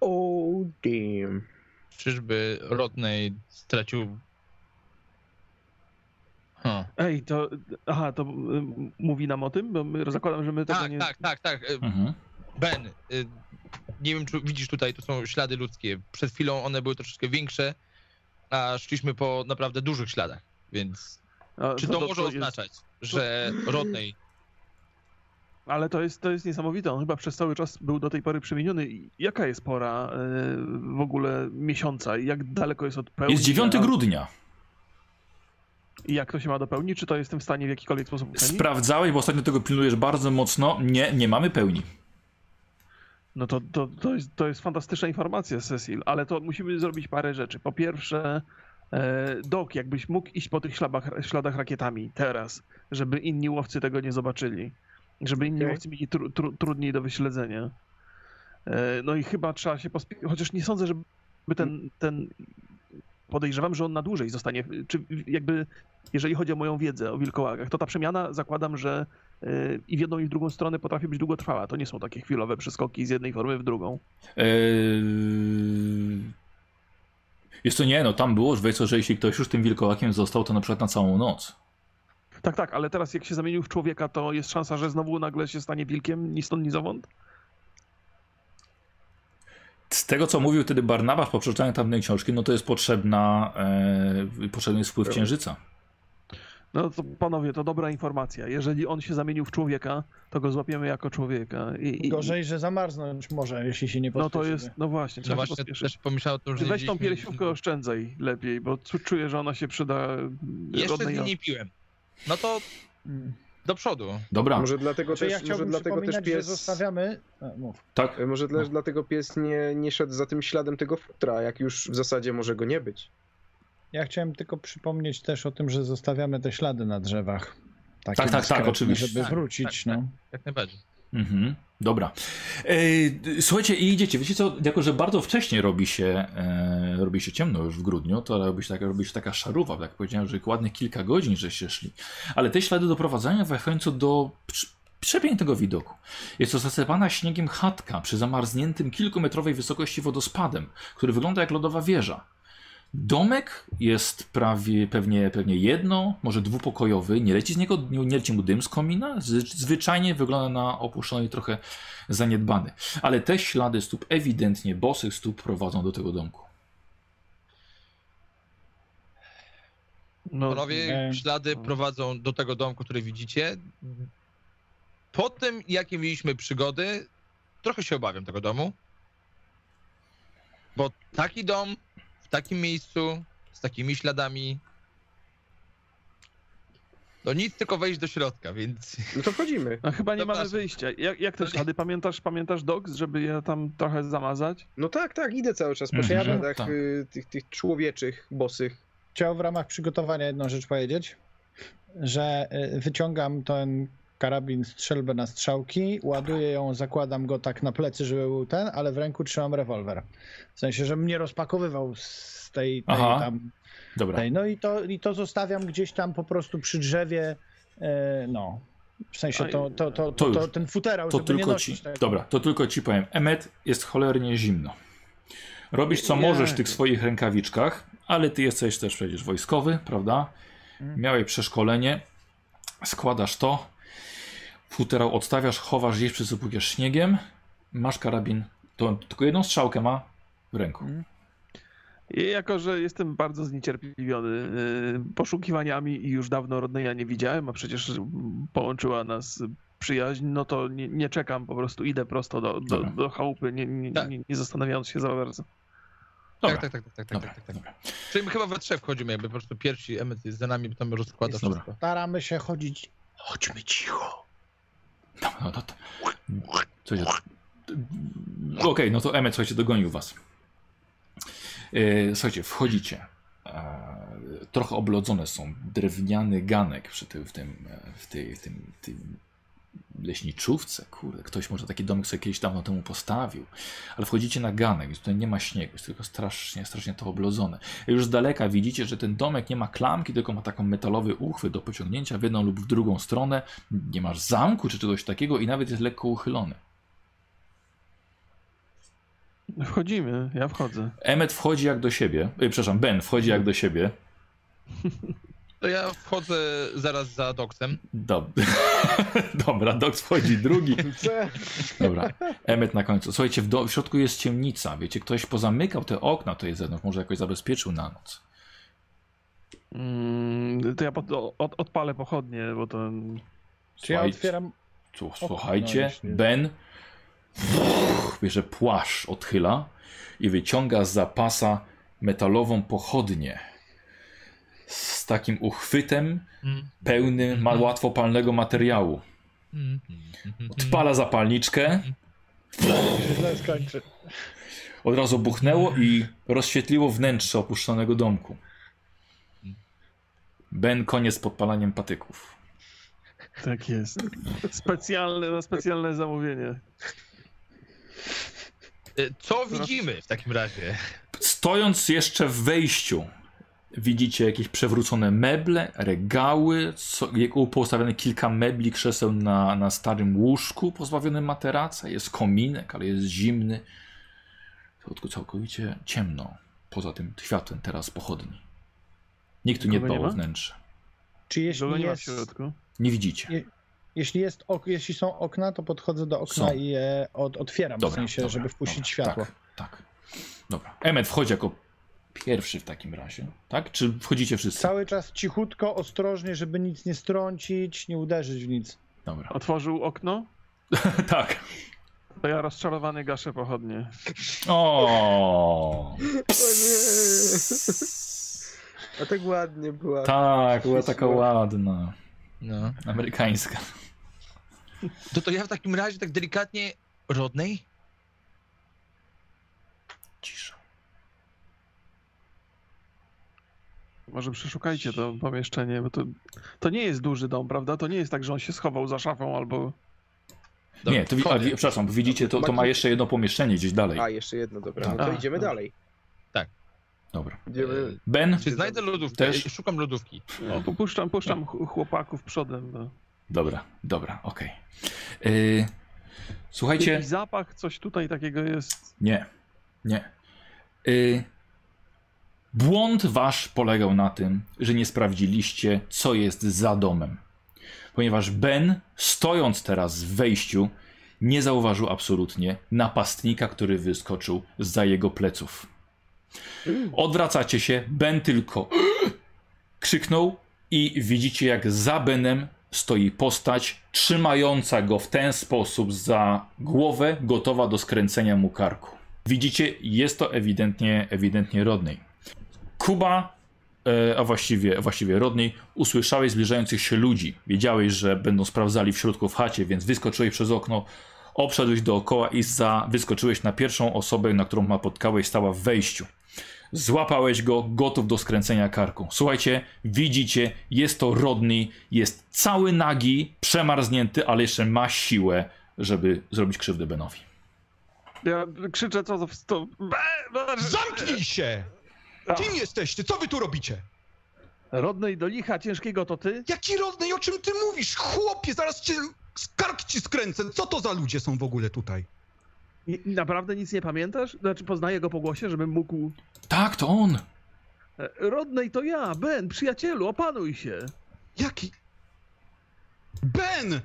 Oh damn.
Czyżby Rodney stracił... Huh.
Ej, to. Aha, to y, mówi nam o tym? Bo my zakładam, że my tego
Tak,
nie.
tak, tak, tak. y,
Mhm.
Ben, y, nie wiem, czy widzisz tutaj, to są ślady ludzkie. Przed chwilą one były troszeczkę większe, a szliśmy po naprawdę dużych śladach, więc
A,
czy to może
jest-
oznaczać, że Rodney...
Ale to jest, to jest niesamowite. On chyba przez cały czas był do tej pory przemieniony. Jaka jest pora y, w ogóle miesiąca? i Jak daleko jest od pełni?
Jest 9
A-
grudnia.
I jak to się ma do pełni? Czy to jestem w stanie w jakikolwiek sposób ocenić?
Sprawdzałeś, bo ostatnio tego pilnujesz bardzo mocno. Nie, nie mamy pełni.
No to, to, to, jest, to jest fantastyczna informacja, Cecil, ale to musimy zrobić parę rzeczy. Po pierwsze, e, Dok, jakbyś mógł iść po tych śladach, śladach rakietami teraz, żeby inni łowcy tego nie zobaczyli. Żeby inni
Okej.
łowcy mieli tru, tru, trudniej do wyśledzenia. E, no i chyba trzeba się pospieszyć, chociaż nie sądzę, żeby ten, ten... Podejrzewam, że on na dłużej zostanie. Czy jakby, jeżeli chodzi o moją wiedzę o wilkołakach, to ta przemiana zakładam, że y, i w jedną i w drugą stronę potrafi być długotrwała. To nie są takie chwilowe przeskoki z jednej formy w drugą.
Jest to nie, no tam było, że że jeśli ktoś już tym wilkołakiem został, to na przykład na całą noc.
Tak, tak, ale teraz jak się zamienił w człowieka, to jest szansa, że znowu nagle się stanie wilkiem ni stąd, ni zowąd?
Z tego, co mówił wtedy Barnabas po przeczytaniu tamtej książki, no to jest potrzebna, e, potrzebny jest wpływ księżyca.
No to panowie, to dobra informacja. Jeżeli on się zamienił w człowieka, to go złapiemy jako człowieka. I, i,
Gorzej, że zamarznąć może, jeśli się nie
No to
pospieszymy.
jest, no właśnie,
No
trzeba się
właśnie, też pomyślałem o tym, że
weź tą piersiówkę oszczędzaj lepiej, bo czuję, że ona się przyda
Jeszcze z
rodnej
niej nie piłem. No to
Mm.
Do przodu.
Dobra,
Może dlatego
Znaczy,
też,
ja
może dlatego też pies...
że zostawiamy... A,
tak?
E, Może też
No.
dlatego pies nie, nie szedł za tym śladem tego futra, jak już w zasadzie może go nie być.
Ja chciałem tylko przypomnieć też o tym, że zostawiamy te ślady na drzewach. Takie
Tak, tak, tak, oczywiście.
Żeby
Tak,
wrócić,
tak,
no.
Jak najbardziej.
Mhm, dobra. Słuchajcie, i idziecie. Wiecie co, jako że bardzo wcześnie robi się, e, robi się ciemno już w grudniu, to robi się taka, robi się taka szaruwa, tak powiedziałem, że ładnych kilka godzin żeście szli. Ale te ślady doprowadzają w końcu do prz- przepięknego widoku. Jest to zasypana śniegiem chatka przy zamarzniętym kilkumetrowej wysokości wodospadem, który wygląda jak lodowa wieża. Domek jest prawie, pewnie, pewnie jedno, może dwupokojowy, nie leci z niego, nie, nie leci mu dym z komina, z, zwyczajnie wygląda na opuszczony i trochę zaniedbany. Ale te ślady stóp, ewidentnie bosych stóp prowadzą do tego domku.
No,
Panowie,
e,
ślady
no.
prowadzą do tego domku, który widzicie. Po tym, jakie mieliśmy przygody, trochę się obawiam tego domu. Bo taki dom w takim miejscu, z takimi śladami, no nic, tylko wejść do środka, więc
No to wchodzimy.
A chyba nie mamy wyjścia. Jak, jak te
No nie.
ślady? Pamiętasz, pamiętasz Dogs, żeby je tam trochę zamazać?
No tak, tak, idę cały czas po
Mhm,
śladach
tak.
y, tych, tych człowieczych, bosych.
Chciał w ramach przygotowania jedną rzecz powiedzieć, że y, wyciągam ten karabin strzelbę na strzałki, ładuję ją, zakładam go tak na plecy, żeby był ten, ale w ręku trzymam rewolwer. W sensie, żebym nie rozpakowywał z tej, tej
Aha.
tam.
Dobra.
Tej. No i to, i to zostawiam gdzieś tam po prostu przy drzewie. e, no. W sensie to, to, to,
To
to, ten futerał,
To tylko
nosić
ci. Dobra, to tylko ci powiem. Emmet jest cholernie zimno. Robisz co możesz w tych swoich rękawiczkach, ale ty jesteś też przecież wojskowy, prawda?
Mhm.
Miałeś przeszkolenie, składasz to, futerał odstawiasz, chowasz gdzieś, przysypujesz śniegiem, masz karabin, to tylko jedną strzałkę ma w ręku.
I jako, że jestem bardzo zniecierpliwiony y, poszukiwaniami i już dawno Rodneya nie widziałem, a przecież połączyła nas przyjaźń, no to nie, nie czekam, po prostu idę prosto do, do,
Dobra.
do chałupy, nie, nie,
Tak.
nie, nie zastanawiając się za bardzo.
Dobra,
tak, tak, tak, tak, tak,
dobra,
tak, tak, tak.
dobra.
Czyli my chyba we trzech wchodzimy, jakby po prostu pierwsi Emmet jest za nami, tam rozkłada
Jest, dobra.
wszystko.
Staramy się chodzić. Chodźmy cicho.
No, no, no to... Słuchajcie, Okej, no to Emmet, słuchajcie, dogonił was. E, Słuchajcie, wchodzicie. E, Trochę oblodzone są. Drewniany ganek przy tym, w tym, e, w tej, w tym, tym leśniczówce, kurde, ktoś może taki domek sobie kiedyś dawno temu postawił. Ale wchodzicie na ganek, więc tutaj nie ma śniegu, jest tylko strasznie, strasznie to oblodzone. Już z daleka widzicie, że ten domek nie ma klamki, tylko ma taką metalowy uchwyt do pociągnięcia w jedną lub w drugą stronę. Nie masz zamku czy czegoś takiego i nawet jest lekko uchylony.
Wchodzimy, ja wchodzę.
Emmet wchodzi jak do siebie, y, przepraszam, Ben wchodzi jak do siebie.
To ja wchodzę zaraz za doksem.
Dob Dobra, Dox wchodzi drugi. Dobra, Emmet na końcu. Słuchajcie, w, do, w środku jest ciemnica. Wiecie, ktoś pozamykał te okna tutaj z zewnątrz, może jakoś zabezpieczył na noc.
Mm, to ja pod, od, odpalę pochodnie, bo to...
Czy ja
Słuchajcie-
otwieram...
Słuchajcie,
jeśli-
Ben bierze płaszcz, odchyla i wyciąga z zapasa metalową pochodnię z takim uchwytem
Mm,
pełnym ma łatwopalnego materiału.
mm, mm,
Odpala zapalniczkę, od razu buchnęło i rozświetliło wnętrze opuszczonego domku. Ben koniec z podpalaniem patyków.
Tak jest. Specjalne, na specjalne zamówienie.
Y, Co widzimy w takim razie?
Stojąc jeszcze w wejściu, widzicie jakieś przewrócone meble, regały, co, jak postawione kilka mebli, krzeseł na, na starym łóżku pozbawionym materaca. Jest kominek, ale jest zimny. W środku całkowicie ciemno. Poza tym światłem teraz pochodni. Nikt tu nie dbał o wnętrze.
Czy jeśli
nie ma w
jest...
środku?
Nie widzicie.
Je- Jeśli, jest ok, jeśli są okna, to podchodzę do okna
Są.
i je od, otwieram, w sensie, żeby wpuścić
dobra,
światło.
Tak, tak. Dobra. Emmet wchodzi jako pierwszy w takim razie, tak? Czy wchodzicie wszyscy?
Cały czas cichutko, ostrożnie, żeby nic nie strącić, nie uderzyć w nic.
Dobra.
Otworzył okno,
tak.
to ja rozczarowany gaszę pochodnie.
O.
A tak ładnie była.
Tak, była taka ładna.
No.
Amerykańska.
To, to ja w takim razie tak delikatnie rodnej?
Cisza.
Może przeszukajcie to pomieszczenie, bo to, to nie jest duży dom, prawda? To nie jest tak, że on się schował za szafą albo...
Dobra,
Nie, to, a, przepraszam, bo widzicie, to, to ma jeszcze jedno pomieszczenie gdzieś dalej.
A, jeszcze jedno, dobra. No
Tak.
to
A,
idziemy
no.
dalej.
Dobra.
Idziemy...
Ben?
Czy znajdę lodówkę?
Też?
Szukam lodówki.
O, tu puszczam, puszczam ch- chłopaków przodem. No.
Dobra, dobra, okej. Yy, Słuchajcie.
Jakiś zapach, coś tutaj takiego jest.
Nie, nie. Y, błąd wasz polegał na tym, że nie sprawdziliście, co jest za domem. Ponieważ Ben, stojąc teraz w wejściu, nie zauważył absolutnie napastnika, który wyskoczył za jego pleców. Odwracacie się, Ben tylko krzyknął i widzicie, jak za Benem stoi postać trzymająca go w ten sposób za głowę, gotowa do skręcenia mu karku. Widzicie, jest to ewidentnie, ewidentnie Rodney. Kuba, e, a właściwie, właściwie Rodney, usłyszałeś zbliżających się ludzi. Wiedziałeś, że będą sprawdzali w środku w chacie, więc wyskoczyłeś przez okno, obszedłeś dookoła i za, wyskoczyłeś na pierwszą osobę, na którą napotkałeś, stała w wejściu. Złapałeś go, gotów do skręcenia karku. Słuchajcie, widzicie, jest to Rodney, jest cały nagi, przemarznięty, ale jeszcze ma siłę, żeby zrobić krzywdę Benowi.
Ja krzyczę, co to... to...
Zamknij się! Kim jesteście? Co wy tu robicie?
Rodnej do licha ciężkiego to ty?
Jaki rodny i o czym ty mówisz? Chłopie, zaraz cię z kark ci skręcę. Co to za ludzie są w ogóle tutaj?
I, naprawdę nic nie pamiętasz? Znaczy poznaję go po głosie, żebym mógł...
Tak, to on!
E, Rodnej to ja, Ben, przyjacielu, opanuj się.
Jaki? Ben!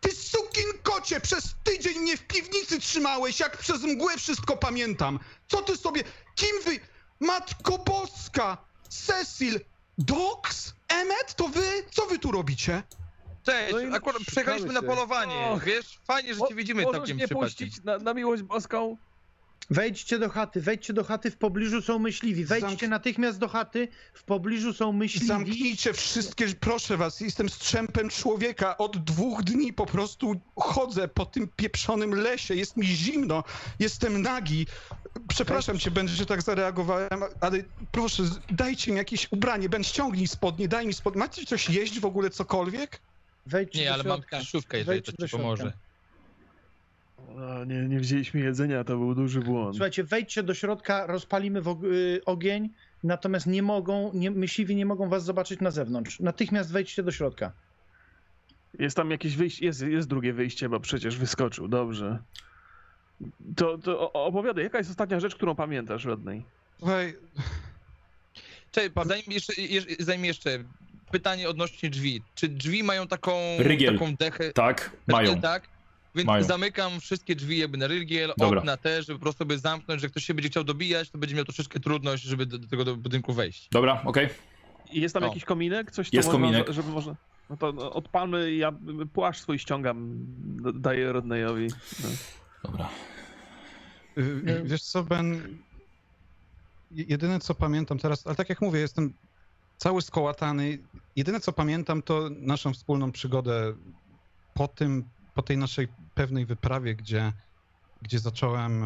Ty sukin kocie! Przez tydzień mnie w piwnicy trzymałeś, jak przez mgłę wszystko pamiętam. Co ty sobie... Kim wy... Matko Boska! Cecil! Dox? Emmet? To wy? Co wy tu robicie?
Cześć,
No
akurat przyjechaliśmy na polowanie,
Och.
wiesz? Fajnie, że cię widzimy
Możesz
takim
mnie
przypadkiem.
puścić na, na miłość boską?
Wejdźcie do chaty, wejdźcie do chaty, w pobliżu są myśliwi. Wejdźcie
Zamk-
natychmiast do chaty, w pobliżu są myśliwi.
Zamknijcie wszystkie, proszę was, jestem strzępem człowieka. Od dwóch dni po prostu chodzę po tym pieprzonym lesie, jest mi zimno, jestem nagi. Przepraszam cię, Ben, że tak zareagowałem, ale proszę, dajcie mi jakieś ubranie. Ben, ściągnij spodnie, daj mi spodnie. Macie coś jeść w ogóle, cokolwiek?
Wejdźcie
Nie,
do
ale mam
środka.
krzyżówkę, jeżeli
Wejdźcie
to ci
środka.
No, nie, nie wzięliśmy jedzenia, to był duży błąd.
Słuchajcie, wejdźcie do środka, rozpalimy w og- y, ogień, natomiast nie mogą, nie, myśliwi nie mogą was zobaczyć na zewnątrz. Natychmiast wejdźcie do środka.
Jest tam jakieś wyjście, jest, jest drugie wyjście, bo przecież wyskoczył, dobrze. To, to opowiadaj, jaka jest ostatnia rzecz, którą pamiętasz, Rodney?
Słuchaj,
Czekaj, zanim jeszcze, jeszcze, zanim jeszcze pytanie odnośnie drzwi. Czy drzwi mają taką,
Rygiel.
taką dechę?
Tak, mają.
Tak? Więc
Mają.
zamykam wszystkie drzwi jakby na rygiel,
Dobra.
okna też, żeby po prostu by zamknąć, że ktoś się będzie chciał dobijać, to będzie miał troszeczkę trudność, żeby do, do tego do budynku wejść.
Dobra, okej.
I jest tam
O.
jakiś kominek? Coś, co
Jest
można,
kominek.
żeby można... No to no, odpalmy, ja płaszcz swój ściągam, daję Rodneyowi. No.
Dobra.
y, wiesz co, Ben, je- jedyne co pamiętam teraz, ale tak jak mówię, jestem cały skołatany. Jedyne co pamiętam to naszą wspólną przygodę po tym, po tej naszej pewnej wyprawie, gdzie, gdzie zacząłem,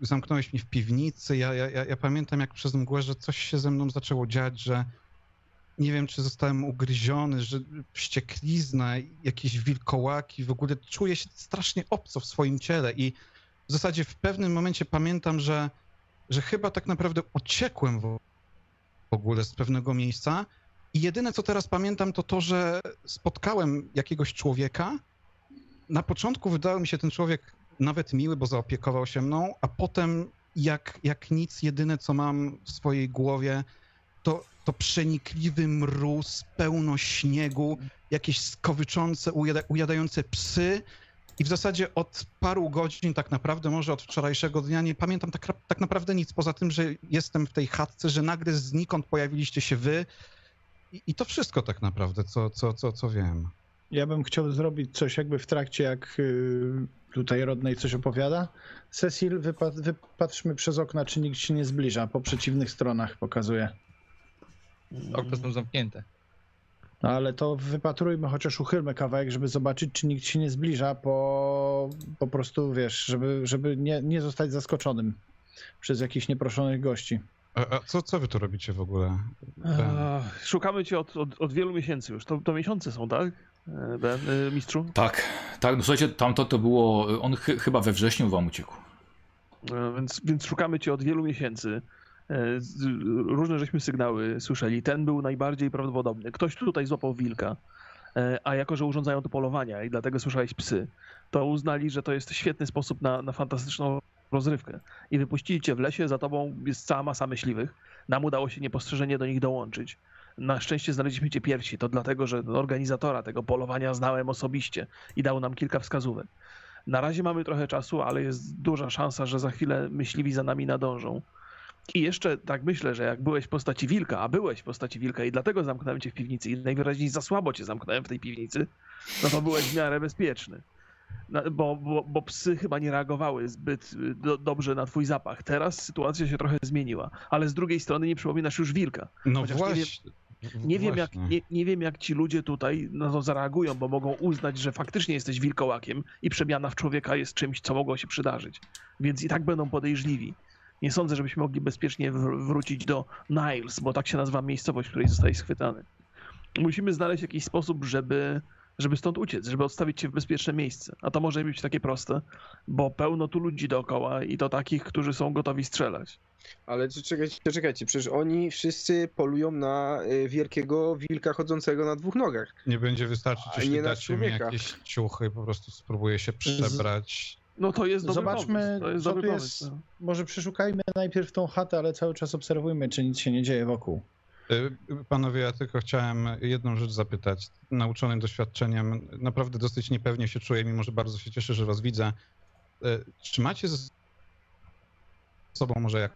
zamknąłeś mnie w piwnicy, ja, ja, ja, pamiętam jak przez mgłę, że coś się ze mną zaczęło dziać, że nie wiem, czy zostałem ugryziony, że wścieklizna, jakieś wilkołaki, w ogóle czuję się strasznie obco w swoim ciele i w zasadzie w pewnym momencie pamiętam, że, że chyba tak naprawdę uciekłem w ogóle z pewnego miejsca i jedyne co teraz pamiętam to to, że spotkałem jakiegoś człowieka. Na początku wydawał mi się ten człowiek nawet miły, bo zaopiekował się mną, a potem jak, jak nic, jedyne co mam w swojej głowie to, to przenikliwy mróz, pełno śniegu, jakieś skowyczące, ujada, ujadające psy. I w zasadzie od paru godzin, tak naprawdę, może od wczorajszego dnia, nie pamiętam tak, tak naprawdę nic, poza tym, że jestem w tej chatce, że nagle znikąd pojawiliście się wy. I, i to wszystko tak naprawdę, co, co, co, co wiem.
Ja bym chciał zrobić coś jakby w trakcie, jak y, tutaj Rodney coś opowiada. Cecil, wypa- wypatrzmy przez okna, czy nikt się nie zbliża. Po przeciwnych stronach pokazuje.
Okna są zamknięte.
No ale to wypatrujmy, chociaż uchylmy kawałek, żeby zobaczyć, czy nikt się nie zbliża, po, po prostu, wiesz, żeby, żeby nie, nie zostać zaskoczonym przez jakichś nieproszonych gości.
A, a co, co wy tu robicie w ogóle?
Eee, Szukamy cię od, od, od wielu miesięcy już. To, to miesiące są, tak? E, Ben, e, mistrzu?
Tak, tak, no słuchajcie, tamto to było, on chy, chyba we wrześniu wam uciekł.
E, Więc, więc szukamy cię od wielu miesięcy. Różne żeśmy sygnały słyszeli. Ten był najbardziej prawdopodobny. Ktoś tutaj złapał wilka, a jako, że urządzają to polowania i dlatego słyszałeś psy, to uznali, że to jest świetny sposób na, na fantastyczną rozrywkę. I wypuścili cię w lesie, za tobą jest cała masa myśliwych. Nam udało się niepostrzeżenie do nich dołączyć. Na szczęście znaleźliśmy cię pierwsi. To dlatego, że organizatora tego polowania znałem osobiście i dał nam kilka wskazówek. Na razie mamy trochę czasu, ale jest duża szansa, że za chwilę myśliwi za nami nadążą. I jeszcze tak myślę, że jak byłeś w postaci wilka, a byłeś w postaci wilka i dlatego zamknąłem cię w piwnicy i najwyraźniej za słabo cię zamknąłem w tej piwnicy, no to byłeś w miarę bezpieczny. Na- Bo, bo, bo psy chyba nie reagowały zbyt y, do, dobrze na twój zapach. Teraz sytuacja się trochę zmieniła, ale z drugiej strony nie przypominasz już wilka.
No
chociaż
właśnie.
Nie wiem, jak, nie, nie wiem, jak ci ludzie tutaj na to zareagują, bo mogą uznać, że faktycznie jesteś wilkołakiem i przemiana w człowieka jest czymś, co mogło się przydarzyć. Więc i tak będą podejrzliwi. Nie sądzę, żebyśmy mogli bezpiecznie wr- wrócić do Niles, bo tak się nazywa miejscowość, w której zostałeś schwytany. Musimy znaleźć jakiś sposób, żeby, żeby stąd uciec, żeby odstawić cię w bezpieczne miejsce. A to może nie być takie proste, bo pełno tu ludzi dookoła i to takich, którzy są gotowi strzelać.
Ale czekajcie, czekajcie, przecież oni wszyscy polują na y, wielkiego wilka chodzącego na dwóch nogach.
Nie będzie wystarczyć, jeśli dacie mi jakieś ciuchy, po prostu spróbuję się przebrać.
No to jest dobry
Zobaczmy,
pomysł. To jest
co
dobry
tu
pomysł.
jest.
no.
Może przeszukajmy najpierw tą chatę, ale cały czas obserwujmy, czy nic się nie dzieje wokół.
Y, Panowie, ja tylko chciałem jedną rzecz zapytać. Nauczony doświadczeniem, naprawdę dosyć niepewnie się czuję, mimo że bardzo się cieszę, że was widzę. Y, Czy macie ze sobą może jak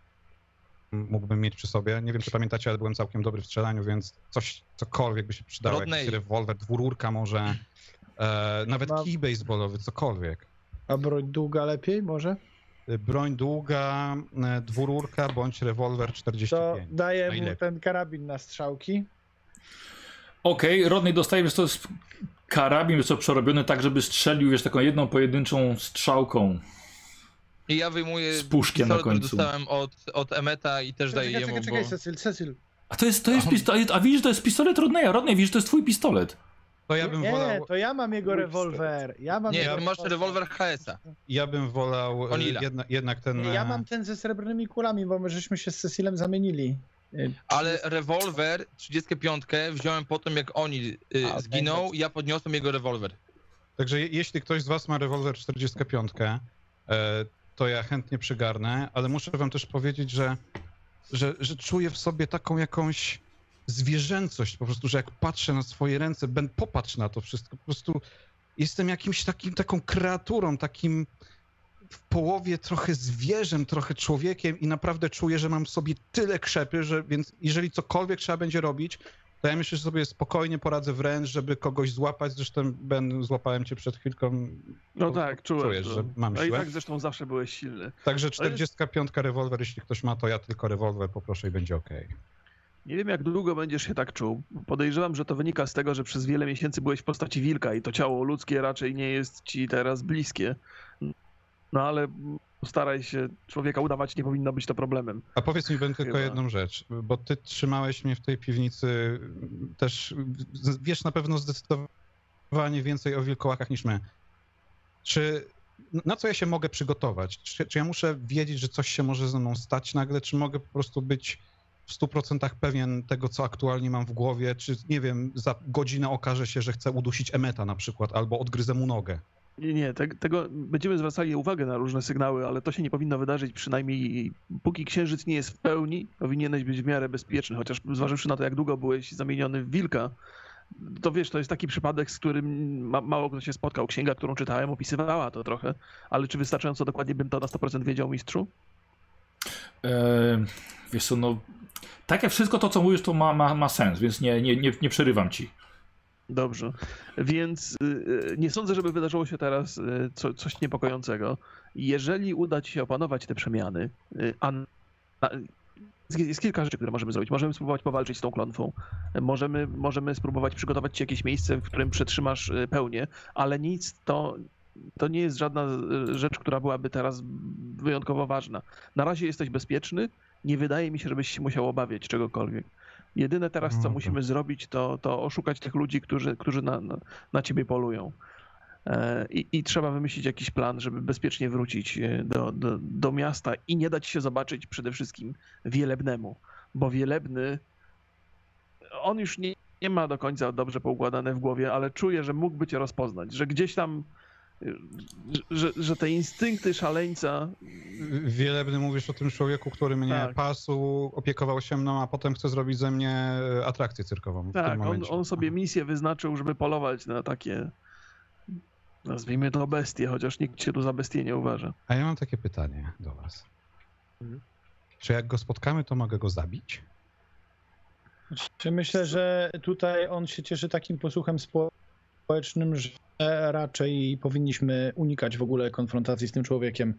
mógłbym mieć przy sobie? Nie wiem, czy pamiętacie, ale byłem całkiem dobry w strzelaniu, więc coś, cokolwiek by się przydało.
Rodney.
Jakiś rewolwer, dwururka może, e, nawet
Mam-
kij baseballowy, cokolwiek.
A broń długa lepiej może?
Y, Broń długa, e, dwururka bądź rewolwer
To
45.
daję mu ten karabin na strzałki.
Okej, Rodney dostaje, wiesz, to jest karabin, wiesz co, przerobiony tak, żeby strzelił, wiesz, taką jedną pojedynczą strzałką.
I ja wyjmuję
Z puszkiem na końcu.
dostałem od, od Emeta i też daję
Czekaj,
jemu,
czekaj, czekaj,
bo...
Cecil, Cecil.
A to jest, to jest pistolet, a widzisz, to jest pistolet Rodneya, Rodney, widzisz, to jest twój pistolet.
To ja bym
Nie,
wolał,
to ja mam jego rewolwer. Ja mam
Nie,
jego
masz rewolwer HS-a.
ja bym wolał e,
Onila.
jedna, jednak ten...
Nie, ja
e,
mam ten ze srebrnymi kulami, bo my żeśmy się z Cecilem zamienili. Y,
Ale rewolwer 35 wziąłem po tym, jak oni y, zginął,
dobrze.
ja podniosłem jego rewolwer.
Także je- jeśli ktoś z was ma rewolwer 45, e, to ja chętnie przygarnę, ale muszę wam też powiedzieć, że, że, że czuję w sobie taką jakąś zwierzęcość, po prostu, że jak patrzę na swoje ręce, ben popatrz na to wszystko, po prostu jestem jakimś takim, taką kreaturą, takim w połowie trochę zwierzem, trochę człowiekiem i naprawdę czuję, że mam w sobie tyle krzepy, że więc jeżeli cokolwiek trzeba będzie robić, to ja myślę, że sobie spokojnie poradzę wręcz, żeby kogoś złapać. Zresztą Ben, złapałem cię przed chwilką.
No tak, czułem
czujesz, że mam
A i
siłę?
tak zresztą zawsze byłeś silny.
Także 45 rewolwer, jeśli ktoś ma, to ja tylko rewolwer poproszę i będzie ok.
Nie wiem, jak długo będziesz się tak czuł. Podejrzewam, że to wynika z tego, że przez wiele miesięcy byłeś w postaci wilka i to ciało ludzkie raczej nie jest ci teraz bliskie. No ale staraj się, człowieka udawać nie powinno być to problemem.
A powiedz mi, Ben, tylko jedną rzecz, bo ty trzymałeś mnie w tej piwnicy też, wiesz na pewno zdecydowanie więcej o wilkołakach niż my. Czy, na co ja się mogę przygotować? Czy, czy ja muszę wiedzieć, że coś się może ze mną stać nagle, czy mogę po prostu być w 100% pewien tego, co aktualnie mam w głowie, czy nie wiem, za godzinę okaże się, że chcę udusić Emeta na przykład, albo odgryzę mu nogę.
Nie, nie, te, tego będziemy zwracali uwagę na różne sygnały, ale to się nie powinno wydarzyć przynajmniej póki księżyc nie jest w pełni, powinieneś być w miarę bezpieczny, chociaż zważywszy na to, jak długo byłeś zamieniony w wilka, to wiesz, to jest taki przypadek, z którym ma, mało kto się spotkał. Księga, którą czytałem, opisywała to trochę, ale czy wystarczająco dokładnie bym to na 100% wiedział, mistrzu?
E, wiesz co, no... Tak jak wszystko to, co mówisz, to ma, ma, ma sens, więc nie, nie, nie, nie przerywam ci.
Dobrze. Więc y, y, nie sądzę, żeby wydarzyło się teraz y, co, coś niepokojącego. Jeżeli uda ci się opanować te przemiany, a, a jest- jest kilka rzeczy, które możemy zrobić. Możemy spróbować powalczyć z tą klątwą. Możemy, możemy spróbować przygotować ci jakieś miejsce, w którym przetrzymasz pełnię, ale nic to, to nie jest żadna rzecz, która byłaby teraz wyjątkowo ważna. Na razie jesteś bezpieczny. Nie wydaje mi się, żebyś się musiał obawiać czegokolwiek. Jedyne teraz, co
No
musimy zrobić, to, to oszukać tych ludzi, którzy, którzy na, na, na ciebie polują. E, I, I trzeba wymyślić jakiś plan, żeby bezpiecznie wrócić e, do, do, do miasta i nie dać się zobaczyć przede wszystkim Wielebnemu, bo Wielebny, on już nie, nie ma do końca dobrze poukładane w głowie, ale czuje, że mógłby cię rozpoznać, że gdzieś tam, że, że te instynkty szaleńca
Wielebny mówisz o tym człowieku, który mnie
Tak.
pasł, opiekował się mną, a potem chce zrobić ze mnie e, atrakcję cyrkową
Tak, on, on sobie misję wyznaczył, żeby polować na takie, nazwijmy to bestie, chociaż nikt się tu za bestię nie uważa.
A ja mam takie pytanie do was.
Mhm.
Czy jak go spotkamy, to mogę go zabić?
Czy myślę, że tutaj on się cieszy takim posłuchem społecznym, że raczej powinniśmy unikać w ogóle konfrontacji z tym człowiekiem.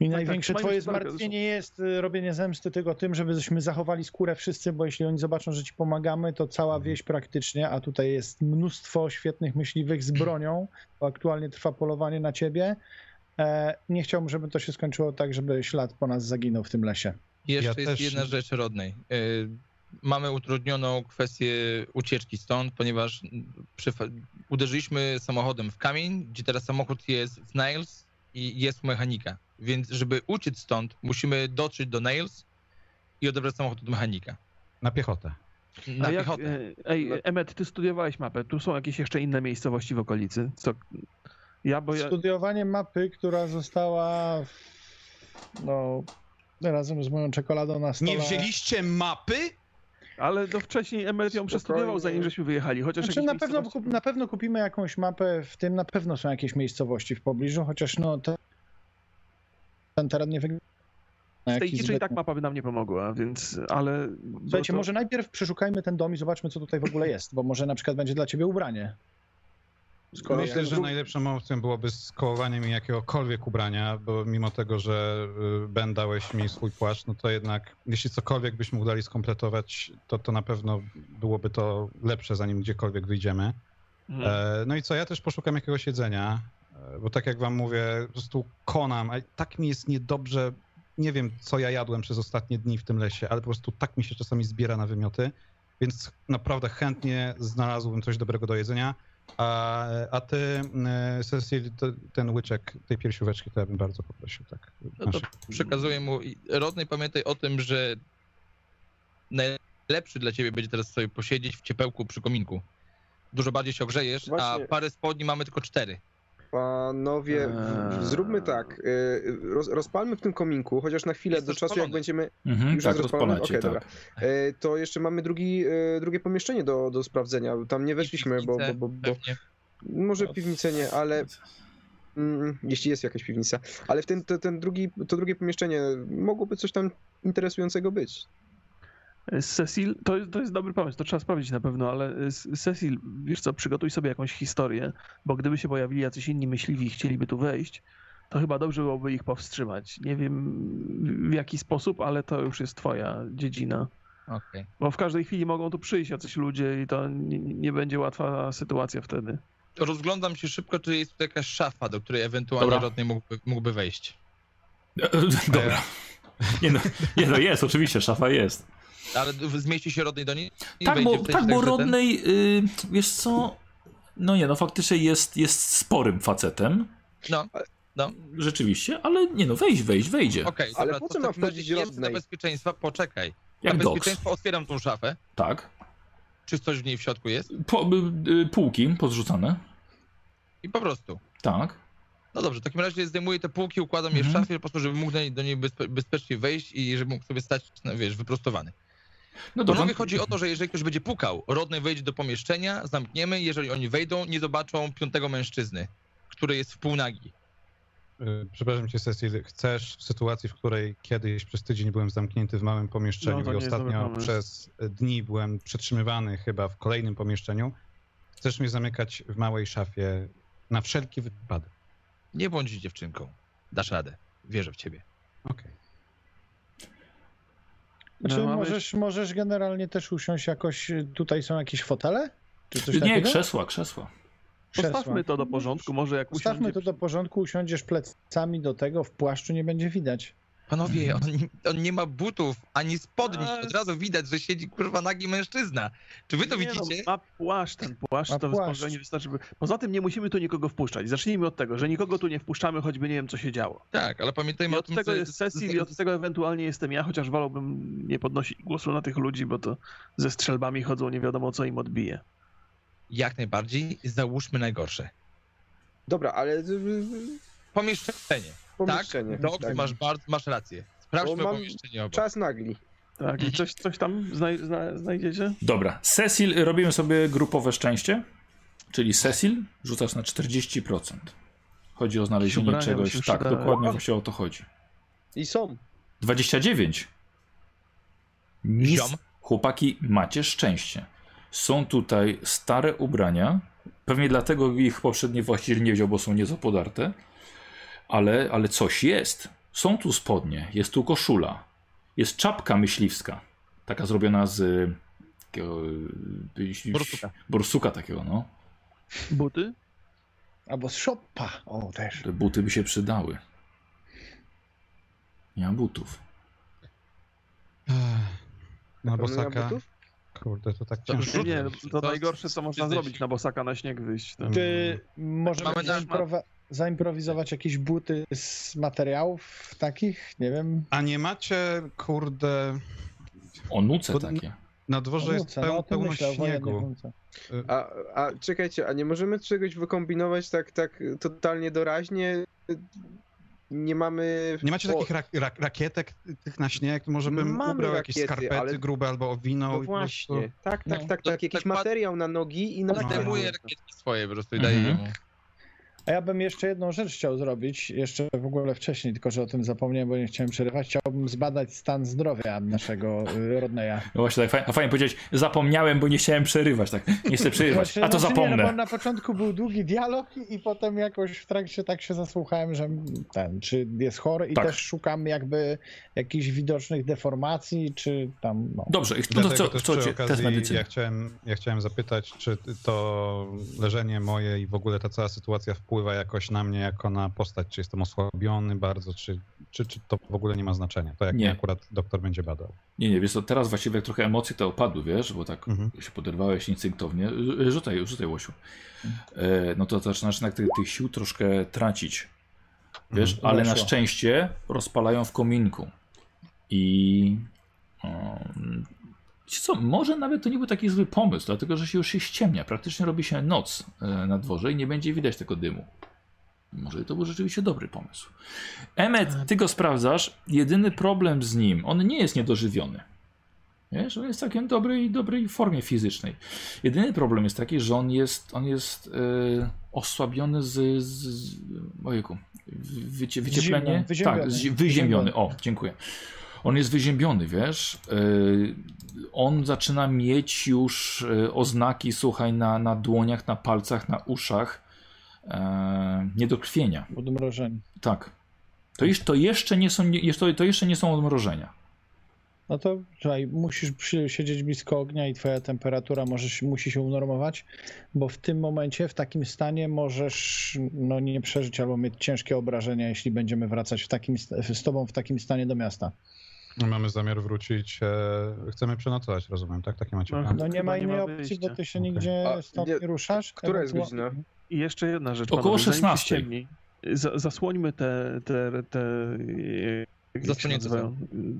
I
tak,
największe
trzymajmy
twoje zmartwienie jest y, robienie zemsty tylko tym, żebyśmy zachowali skórę wszyscy, bo jeśli oni zobaczą, że ci pomagamy, to cała wieś praktycznie, a tutaj jest mnóstwo świetnych myśliwych z bronią, bo aktualnie trwa polowanie na ciebie. E, Nie chciałbym, żeby to się skończyło tak, żeby ślad po nas zaginął w tym lesie.
Jeszcze
Ja
jest
też-
jedna rzecz rodnej. Mamy utrudnioną kwestię ucieczki stąd, ponieważ przyfa- uderzyliśmy samochodem w kamień, gdzie teraz samochód jest w Nails i jest mechanika. Więc żeby uciec stąd, musimy dotrzeć do Nails i odebrać samochód od mechanika.
Na piechotę.
Na
A jak,
piechotę.
e, ej, Emmet, ty studiowałeś mapę. Tu są jakieś jeszcze inne miejscowości w okolicy. Co? Ja, bo ja,
Studiowanie mapy, która została no, razem z moją czekoladą na stole.
Nie wzięliście mapy?
Ale to wcześniej Emmet ją przestudiował, zanim żeśmy wyjechali. Chociaż
Znaczy, na, pewno, kup- na pewno kupimy jakąś mapę, w tym na pewno są jakieś miejscowości w pobliżu, chociaż no te, ten teren nie wygląda
Z tej ciszy i tak mapa by nam nie pomogła, więc, ale...
Słuchajcie,
to-
może najpierw przeszukajmy ten dom i zobaczmy, co tutaj w ogóle jest, bo może na przykład będzie dla ciebie ubranie. Skoro
Myślę, że najlepszą opcją byłoby skołowanie mi jakiegokolwiek ubrania, bo mimo tego, że y, Ben dałeś mi swój płaszcz, no to jednak jeśli cokolwiek byśmy udali skompletować, to, to na pewno byłoby to lepsze, zanim gdziekolwiek wyjdziemy.
Mhm.
E, No i co, ja też poszukam jakiegoś jedzenia, e, bo tak jak wam mówię, po prostu konam, a tak mi jest niedobrze, nie wiem co ja jadłem przez ostatnie dni w tym lesie, ale po prostu tak mi się czasami zbiera na wymioty. więc naprawdę chętnie znalazłbym coś dobrego do jedzenia. A, a ty, e, Cecil, ten łyczek tej piersióweczki, to ja bym bardzo poprosił, tak.
No to przekazuję mu. I Rodney, pamiętaj o tym, że najlepszy dla ciebie będzie teraz sobie posiedzieć w ciepełku przy kominku. Dużo bardziej się ogrzejesz, a
Właśnie.
parę spodni mamy tylko cztery.
Panowie,
Eee.
zróbmy tak. y, Roz, rozpalmy w tym kominku, chociaż na chwilę
Jest
do czasu, jak będziemy.
Mhm,
Już
tak,
jest rozpalone? Okej,
tak.
dobra. E, To jeszcze mamy drugi, e, drugie pomieszczenie do, do sprawdzenia. Tam nie weszliśmy, bo, bo, bo, bo może piwnicę nie, ale mm, jeśli jest jakaś piwnica. Ale w ten, to, ten drugi, to drugie pomieszczenie mogłoby coś tam interesującego być.
Cecil, to, jest- to jest dobry pomysł, to trzeba sprawdzić na pewno, ale S- Cecil, wiesz co, przygotuj sobie jakąś historię, bo gdyby się pojawili jacyś inni myśliwi i chcieliby tu wejść, to chyba dobrze byłoby ich powstrzymać. Nie wiem w jaki sposób, ale to już jest twoja dziedzina.
Okej.
Bo w każdej chwili mogą tu przyjść jacyś ludzie i to nie, nie będzie łatwa sytuacja wtedy.
Rozglądam się szybko, czy jest tu jakaś szafa, do której ewentualnie
Dobra.
Mógłby, mógłby wejść.
E, e, Dobra. Nie no, nie no, jest, oczywiście, szafa jest.
Ale zmieści się Rodney do niej?
Tak,
wejdzie
bo, tak, bo Rodney, y, wiesz co, no nie no, faktycznie jest, jest sporym facetem.
No, no.
Rzeczywiście, ale nie no, wejść, wejść, wejdzie.
Okej,
Ale
dobra,
po co ma wchodzić
jest
Rodney?
Bezpieczeństwa, poczekaj.
Jak
dla bezpieczeństwa otwieram tą szafę.
Tak.
Czy coś w niej w środku jest?
Po, y, y, półki pozrzucane.
I po prostu.
Tak.
No dobrze, w takim razie zdejmuję te półki, układam je w
Mhm.
szafie po prostu, żeby mógł do niej, bezpiecznie wejść i żeby mógł sobie stać, no, wiesz, wyprostowany.
No dobrze.
Panowie, chodzi o to, że jeżeli ktoś będzie pukał, Rodney wejdzie do pomieszczenia, zamkniemy, jeżeli oni wejdą, nie zobaczą piątego mężczyzny, który jest w półnagi.
Y, Przepraszam cię, Cecil, chcesz w sytuacji, w której kiedyś przez tydzień byłem zamknięty w małym pomieszczeniu
No,
i ostatnio przez dni byłem przetrzymywany chyba w kolejnym pomieszczeniu, chcesz mnie zamykać w małej szafie na wszelki wypadek.
Nie bądź dziewczynką. Dasz radę. Wierzę w ciebie.
Okej.
Znaczy,
No, mamy-
możesz, możesz generalnie też usiąść jakoś, tutaj są jakieś fotele? Czy coś
Nie,
takiego?
krzesła, krzesła.
Postawmy to do porządku, może jak
Ustawmy
usiądzie...
to do porządku, usiądziesz plecami do tego, w płaszczu nie będzie widać.
Panowie, on, on nie ma butów ani spodni. Od razu widać, że siedzi kurwa nagi mężczyzna. Czy wy to
Nie
widzicie?
No, ma płaszcz, ten płaszcz
Ma
to
płaszcz.
wystarczy. By... Poza tym nie musimy tu nikogo wpuszczać. Zacznijmy od tego, że nikogo tu nie wpuszczamy, choćby nie wiem, co się działo.
Tak, ale
I
pamiętajmy o
od
tym,
tego
że-
jest Cecil i od tego ewentualnie jestem ja, chociaż wolałbym nie podnosić głosu na tych ludzi, bo to ze strzelbami chodzą, nie wiadomo co im odbije.
Jak najbardziej załóżmy najgorsze.
Dobra, ale
Pomieszczenie.
Pomieszczenie.
Tak,
tak.
masz, bardzo, masz rację. Sprawdźmy pomieszczenie obok.
Czas nagli.
Tak, i coś, coś tam znaj, zna, znajdziecie?
Dobra, Cecil, robimy sobie grupowe szczęście, czyli Cecil rzucasz na 40%. Chodzi o znalezienie
Ubrania
czegoś, tak, dokładnie właśnie o to chodzi.
I są.
29. Nic, chłopaki, macie szczęście. Są tutaj stare ubrania, pewnie dlatego ich poprzedni właściciel nie wziął, bo są nieco podarte, ale, ale coś jest. Są tu spodnie, jest tu koszula, jest czapka myśliwska, taka zrobiona z y, takiego
Borsuka.
borsuka takiego, no.
Buty?
Albo z szopa. O, też.
Te buty by się przydały. Nie mam butów.
Na
ma
bosaka.
butów?
Kurde, to tak
To
ciężko.
Rzut-
Nie, to
to-
najgorsze co można zrobić na bosaka na śnieg wyjść. To...
Czy możemy
Mamy
zaimprowizować jakieś buty z materiałów takich? Nie wiem.
A nie macie, kurde,
O nuce
To-
takie.
na dworze jest
Nuce, no,
peł,
o tym
pełno śniegu.
A, a czekajcie, a nie możemy czegoś wykombinować tak, tak totalnie doraźnie? Nie mamy.
Nie macie
o,
takich rak, rak, rakietek tych na śnieg? Może bym
Mamy
ubrał jakieś
rakiety,
skarpety
ale-
grube albo owinął.
No
i po prostu-
właśnie. Tak, tak,
No.
tak,
To
tak. Jakiś
tak
materiał na nogi i na.
No.
Zdejmuję rakietki swoje po prostu i
Mhm.
A ja bym jeszcze jedną rzecz chciał zrobić, jeszcze w ogóle wcześniej, tylko że o tym zapomniałem, bo nie chciałem przerywać. Chciałbym zbadać stan zdrowia naszego y, Rodneya.
No właśnie, tak fajnie, a fajnie powiedzieć, zapomniałem, bo nie chciałem przerywać, tak, nie chcę przerywać,
Znaczy,
a to
znaczy Nie, no
zapomnę.
bo na początku był długi dialog i, potem jakoś w trakcie tak się zasłuchałem, że ten, czy jest chory i
Tak.
też szukam jakby jakichś widocznych deformacji, czy tam, no.
Dobrze, i to, co,
też
co
przy okazji
medycyny.
ja chciałem, ja chciałem zapytać, czy to leżenie moje i w ogóle ta cała sytuacja wpływa jakoś na mnie jako na postać, czy jestem osłabiony bardzo, czy czy, czy to w ogóle nie ma znaczenia? To jak
Nie.
akurat doktor będzie badał.
Nie, nie, wiesz co, teraz właściwie jak trochę emocje te opadły, wiesz, bo tak
Mhm.
się poderwałeś instynktownie. Rzucaj, rzucaj, Łosiu. E, no to zaczynasz jednak tych, tych sił troszkę tracić. Wiesz,
Mhm.
ale na szczęście rozpalają w kominku. I... Um, wiecie co, może nawet to nie był taki zły pomysł, dlatego że się już się ściemnia. Praktycznie robi się noc e, na dworze i nie będzie widać tego dymu. Może to był rzeczywiście dobry pomysł. Emmet, ty go sprawdzasz. Jedyny problem z nim, on nie jest niedożywiony. Wiesz, on jest w całkiem dobrej, dobrej formie fizycznej. Jedyny problem jest taki, że on jest, on jest e, osłabiony z, z, z ojejku, wycie, wycieplenie?
Wyziębiony.
Tak, z, wyziębiony. O, dziękuję. On jest wyziębiony, wiesz. E, on zaczyna mieć już e, oznaki, słuchaj, na, na dłoniach, na palcach, na uszach e, niedokrwienia.
Odmrożeni.
Tak. To, jeszcze, to, jeszcze nie są, to, jeszcze nie są odmrożenia.
No to słuchaj, musisz siedzieć blisko ognia i twoja temperatura może, musi się unormować, bo w tym momencie, w takim stanie możesz no, nie przeżyć albo mieć ciężkie obrażenia, jeśli będziemy wracać w takim, z tobą w takim stanie do miasta.
Mamy zamiar wrócić, e, chcemy przenocować, rozumiem, tak? Taki macie
No,
plan?
No nie ma
nie
innej opcji, bo ty się
Okej.
nigdzie
A,
stąd
nie-
ruszasz.
Która jest godzina?
I jeszcze jedna rzecz,
Około
panowie, zanim się
16.
ściemni, za, zasłońmy te, te, te
Zasłonięte
nazywają?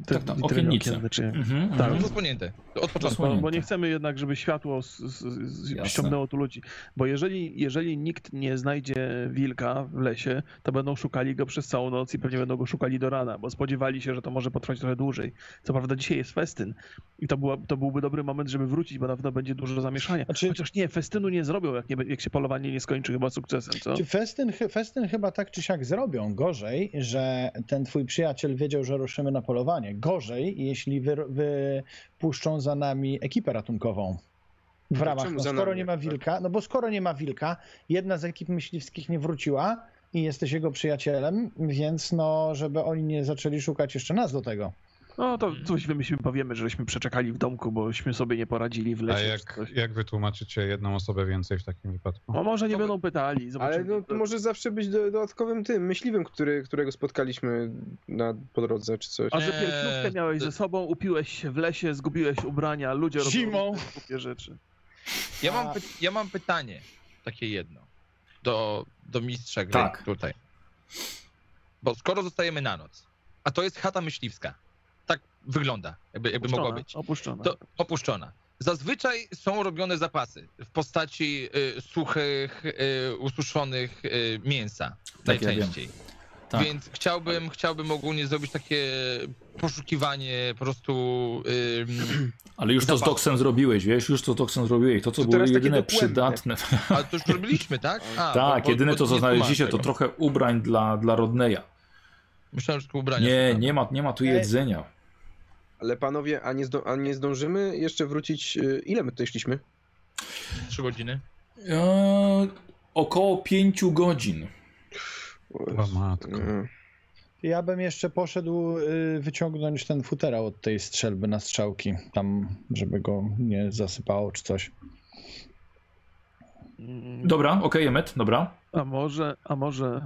Te
Tak, tak, okiennice.
okienne, czy...
Mhm,
Tak.
mhm.
Zasłonięte. Od początku.
Bo, nie chcemy jednak, żeby światło z, z, z, ściągnęło tu ludzi. Bo jeżeli, jeżeli nikt nie znajdzie wilka w lesie, to będą szukali go przez całą noc i pewnie będą go szukali do rana, bo spodziewali się, że to może potrwać trochę dłużej. Co prawda dzisiaj jest festyn i to, była, to byłby dobry moment, żeby wrócić, bo na pewno będzie dużo zamieszania.
Znaczy-
Chociaż nie, festynu nie zrobią, jak, nie, jak się polowanie nie skończy chyba sukcesem, co?
Czy festyn, festyn chyba tak czy siak zrobią. Gorzej, że ten twój przyjaciel wiedział, że ruszymy na polowanie. Gorzej, jeśli wy, wypuszczą za nami ekipę ratunkową. W ramach, no, skoro nie ma
akurat?
wilka, no bo skoro nie ma wilka, jedna z ekip myśliwskich nie wróciła i jesteś jego przyjacielem, więc no, żeby oni nie zaczęli szukać jeszcze nas do tego.
No to coś wymyślimy, powiemy, żeśmy przeczekali w domku, bośmy sobie nie poradzili w
A
lesie. czy
jak, jak wytłumaczycie jedną osobę więcej w takim wypadku?
No może nie
No,
będą pytali,
Ale
zobaczymy.
no, to może zawsze być do, dodatkowym tym myśliwym, który, którego spotkaliśmy na po drodze czy coś.
A że
Nie,
pielgrzymkę miałeś ze sobą, upiłeś się w lesie, zgubiłeś ubrania, ludzie robią
Zimą.
różne głupie rzeczy.
Ja mam, py- ja mam pytanie, takie jedno, do, do mistrza gry
Tak.
tutaj. Bo skoro zostajemy na noc, a to jest chata myśliwska, tak wygląda, jakby, jakby mogła być,
Opuszczona.
to opuszczona. Zazwyczaj są robione zapasy w postaci y, suchych, y, ususzonych y, mięsa
Tak, ja
najczęściej.
Tak.
Więc chciałbym, chciałbym ogólnie zrobić takie poszukiwanie po prostu ym,
Ale już to z. Doksem zrobiłeś, wiesz, już to z Doksem zrobiłeś. To, co
To
było jedyne przydatne.
Ale to już robiliśmy, tak? A,
tak,
bo- bo-
jedyne
bo
to, co znaleźliście, to trochę ubrań dla, dla Rodneya.
Myślałem, że tylko ubrania.
Nie, nie ma, nie ma tu
Ej.
jedzenia.
Ale panowie, a nie, zdo, a nie zdążymy jeszcze wrócić? y, Ile my tutaj szliśmy?
Trzy godziny.
Eee, około pięciu godzin.
O matko.
Mm.
Ja bym jeszcze poszedł y, wyciągnąć ten futerał od tej strzelby na strzałki, tam, żeby go nie zasypało czy coś.
Dobra, okej, Emmet, dobra.
A może, a może...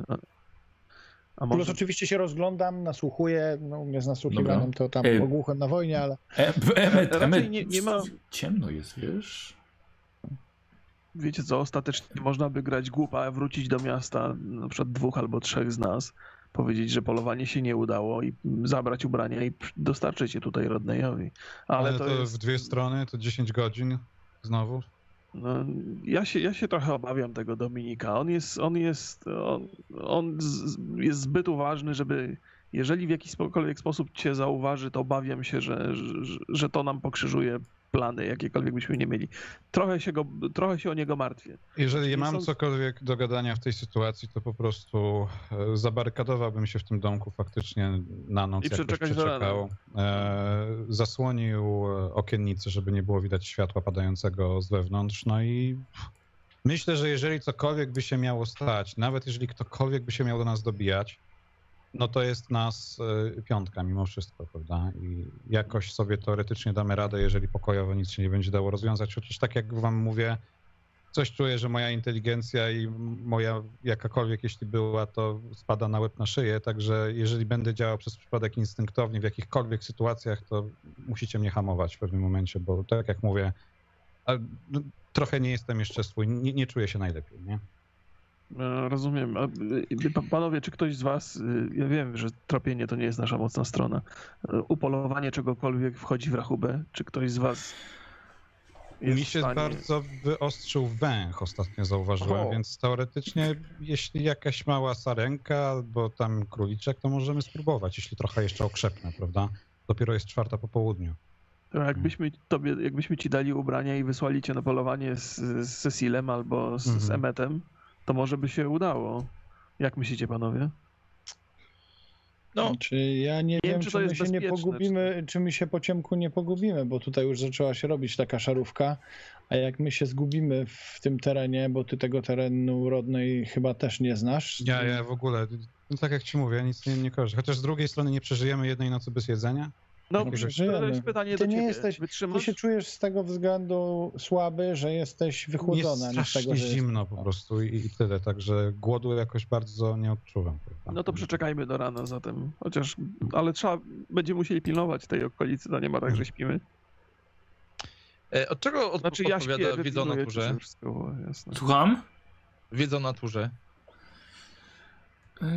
A
Plus
może...
oczywiście się rozglądam, nasłuchuję, no u mnie z nasłuchiwaniem
Dobra.
to tam
Ej.
ogłuchem na wojnie, ale
E, Emmet,
Raczej
Emmet,
nie- nie ma-
ciemno jest, wiesz?
Wiecie co, ostatecznie można by grać głupa, a wrócić do miasta, na przykład dwóch albo trzech z nas, powiedzieć, że polowanie się nie udało i zabrać ubrania i dostarczyć je tutaj Rodneyowi. Ale,
Ale
to,
to
jest...
w dwie strony, to 10 godzin znowu.
No, ja, się, ja się trochę obawiam tego Dominika. On jest, on jest, on, on z, jest zbyt uważny, żeby jeżeli w jakikolwiek sposób cię zauważy, to obawiam się, że, że, że to nam pokrzyżuje plany, jakiekolwiek byśmy nie mieli. Trochę się, go, trochę się o niego martwię.
Jeżeli
Nie
mam
są-
cokolwiek do gadania w tej sytuacji, to po prostu e, zabarykadowałbym się w tym domku faktycznie na noc,
I do rana.
przeczekał. E, zasłonił e, okiennice, żeby nie było widać światła padającego z wewnątrz. No i myślę, że jeżeli cokolwiek by się miało stać, nawet jeżeli ktokolwiek by się miał do nas dobijać, no to jest nas e, piątka mimo wszystko, prawda? I jakoś sobie teoretycznie damy radę, jeżeli pokojowo nic się nie będzie dało rozwiązać. Chociaż tak jak wam mówię, coś czuję, że moja inteligencja i moja jakakolwiek, jeśli była, to spada na łeb na szyję, także jeżeli będę działał przez przypadek instynktownie w jakichkolwiek sytuacjach, to musicie mnie hamować w pewnym momencie, bo tak jak mówię, no, trochę nie jestem jeszcze swój, nie, nie czuję się najlepiej, nie?
E, Rozumiem. A, y, pa- Panowie, czy ktoś z was, y, ja wiem, że tropienie to nie jest nasza mocna strona, upolowanie czegokolwiek wchodzi w rachubę? Czy ktoś z was
Mi się
stanie...
bardzo wyostrzył węch ostatnio zauważyłem,
O.
więc teoretycznie jeśli jakaś mała sarenka albo tam króliczek, to możemy spróbować, jeśli trochę jeszcze okrzepnę, prawda? Dopiero jest czwarta po południu.
Jakbyśmy, tobie, jakbyśmy ci dali ubrania i wysłali cię na polowanie z, z Cecilem albo z, z
Mhm.
Emmetem, to może by się udało. Jak myślicie, panowie?
No,
Czy ja nie,
wiem,
wiem,
czy
czy, my się nie pogubimy, czy... my się po ciemku nie pogubimy, bo tutaj już zaczęła się robić taka szarówka, a jak my się zgubimy w tym terenie, bo ty tego terenu rodnej chyba też nie znasz.
Ja, ja w ogóle, no tak jak ci mówię, ja nic nie, nie kojarzę. Chociaż z drugiej strony nie przeżyjemy jednej nocy bez jedzenia.
No,
Dobrze,
to
żyjemy.
jest pytanie
Ty
do
nie
ciebie.
jesteś- Ty
Wytrzymasz?
się czujesz z tego względu słaby, że jesteś
Nie
wychłodzony, a nie z
strasznie
tego, że
zimno po prostu i, i tyle, także głodu jakoś bardzo nie odczuwam.
No to przeczekajmy do rana zatem. Chociaż, ale trzeba, będziemy musieli pilnować tej okolicy, to nie ma tak, że śpimy.
e, od czego od,
Znaczy ja śpię,
odpowiada
sobie wszystko, było jasne.
Słucham?
Wiedza o naturze.
Yy,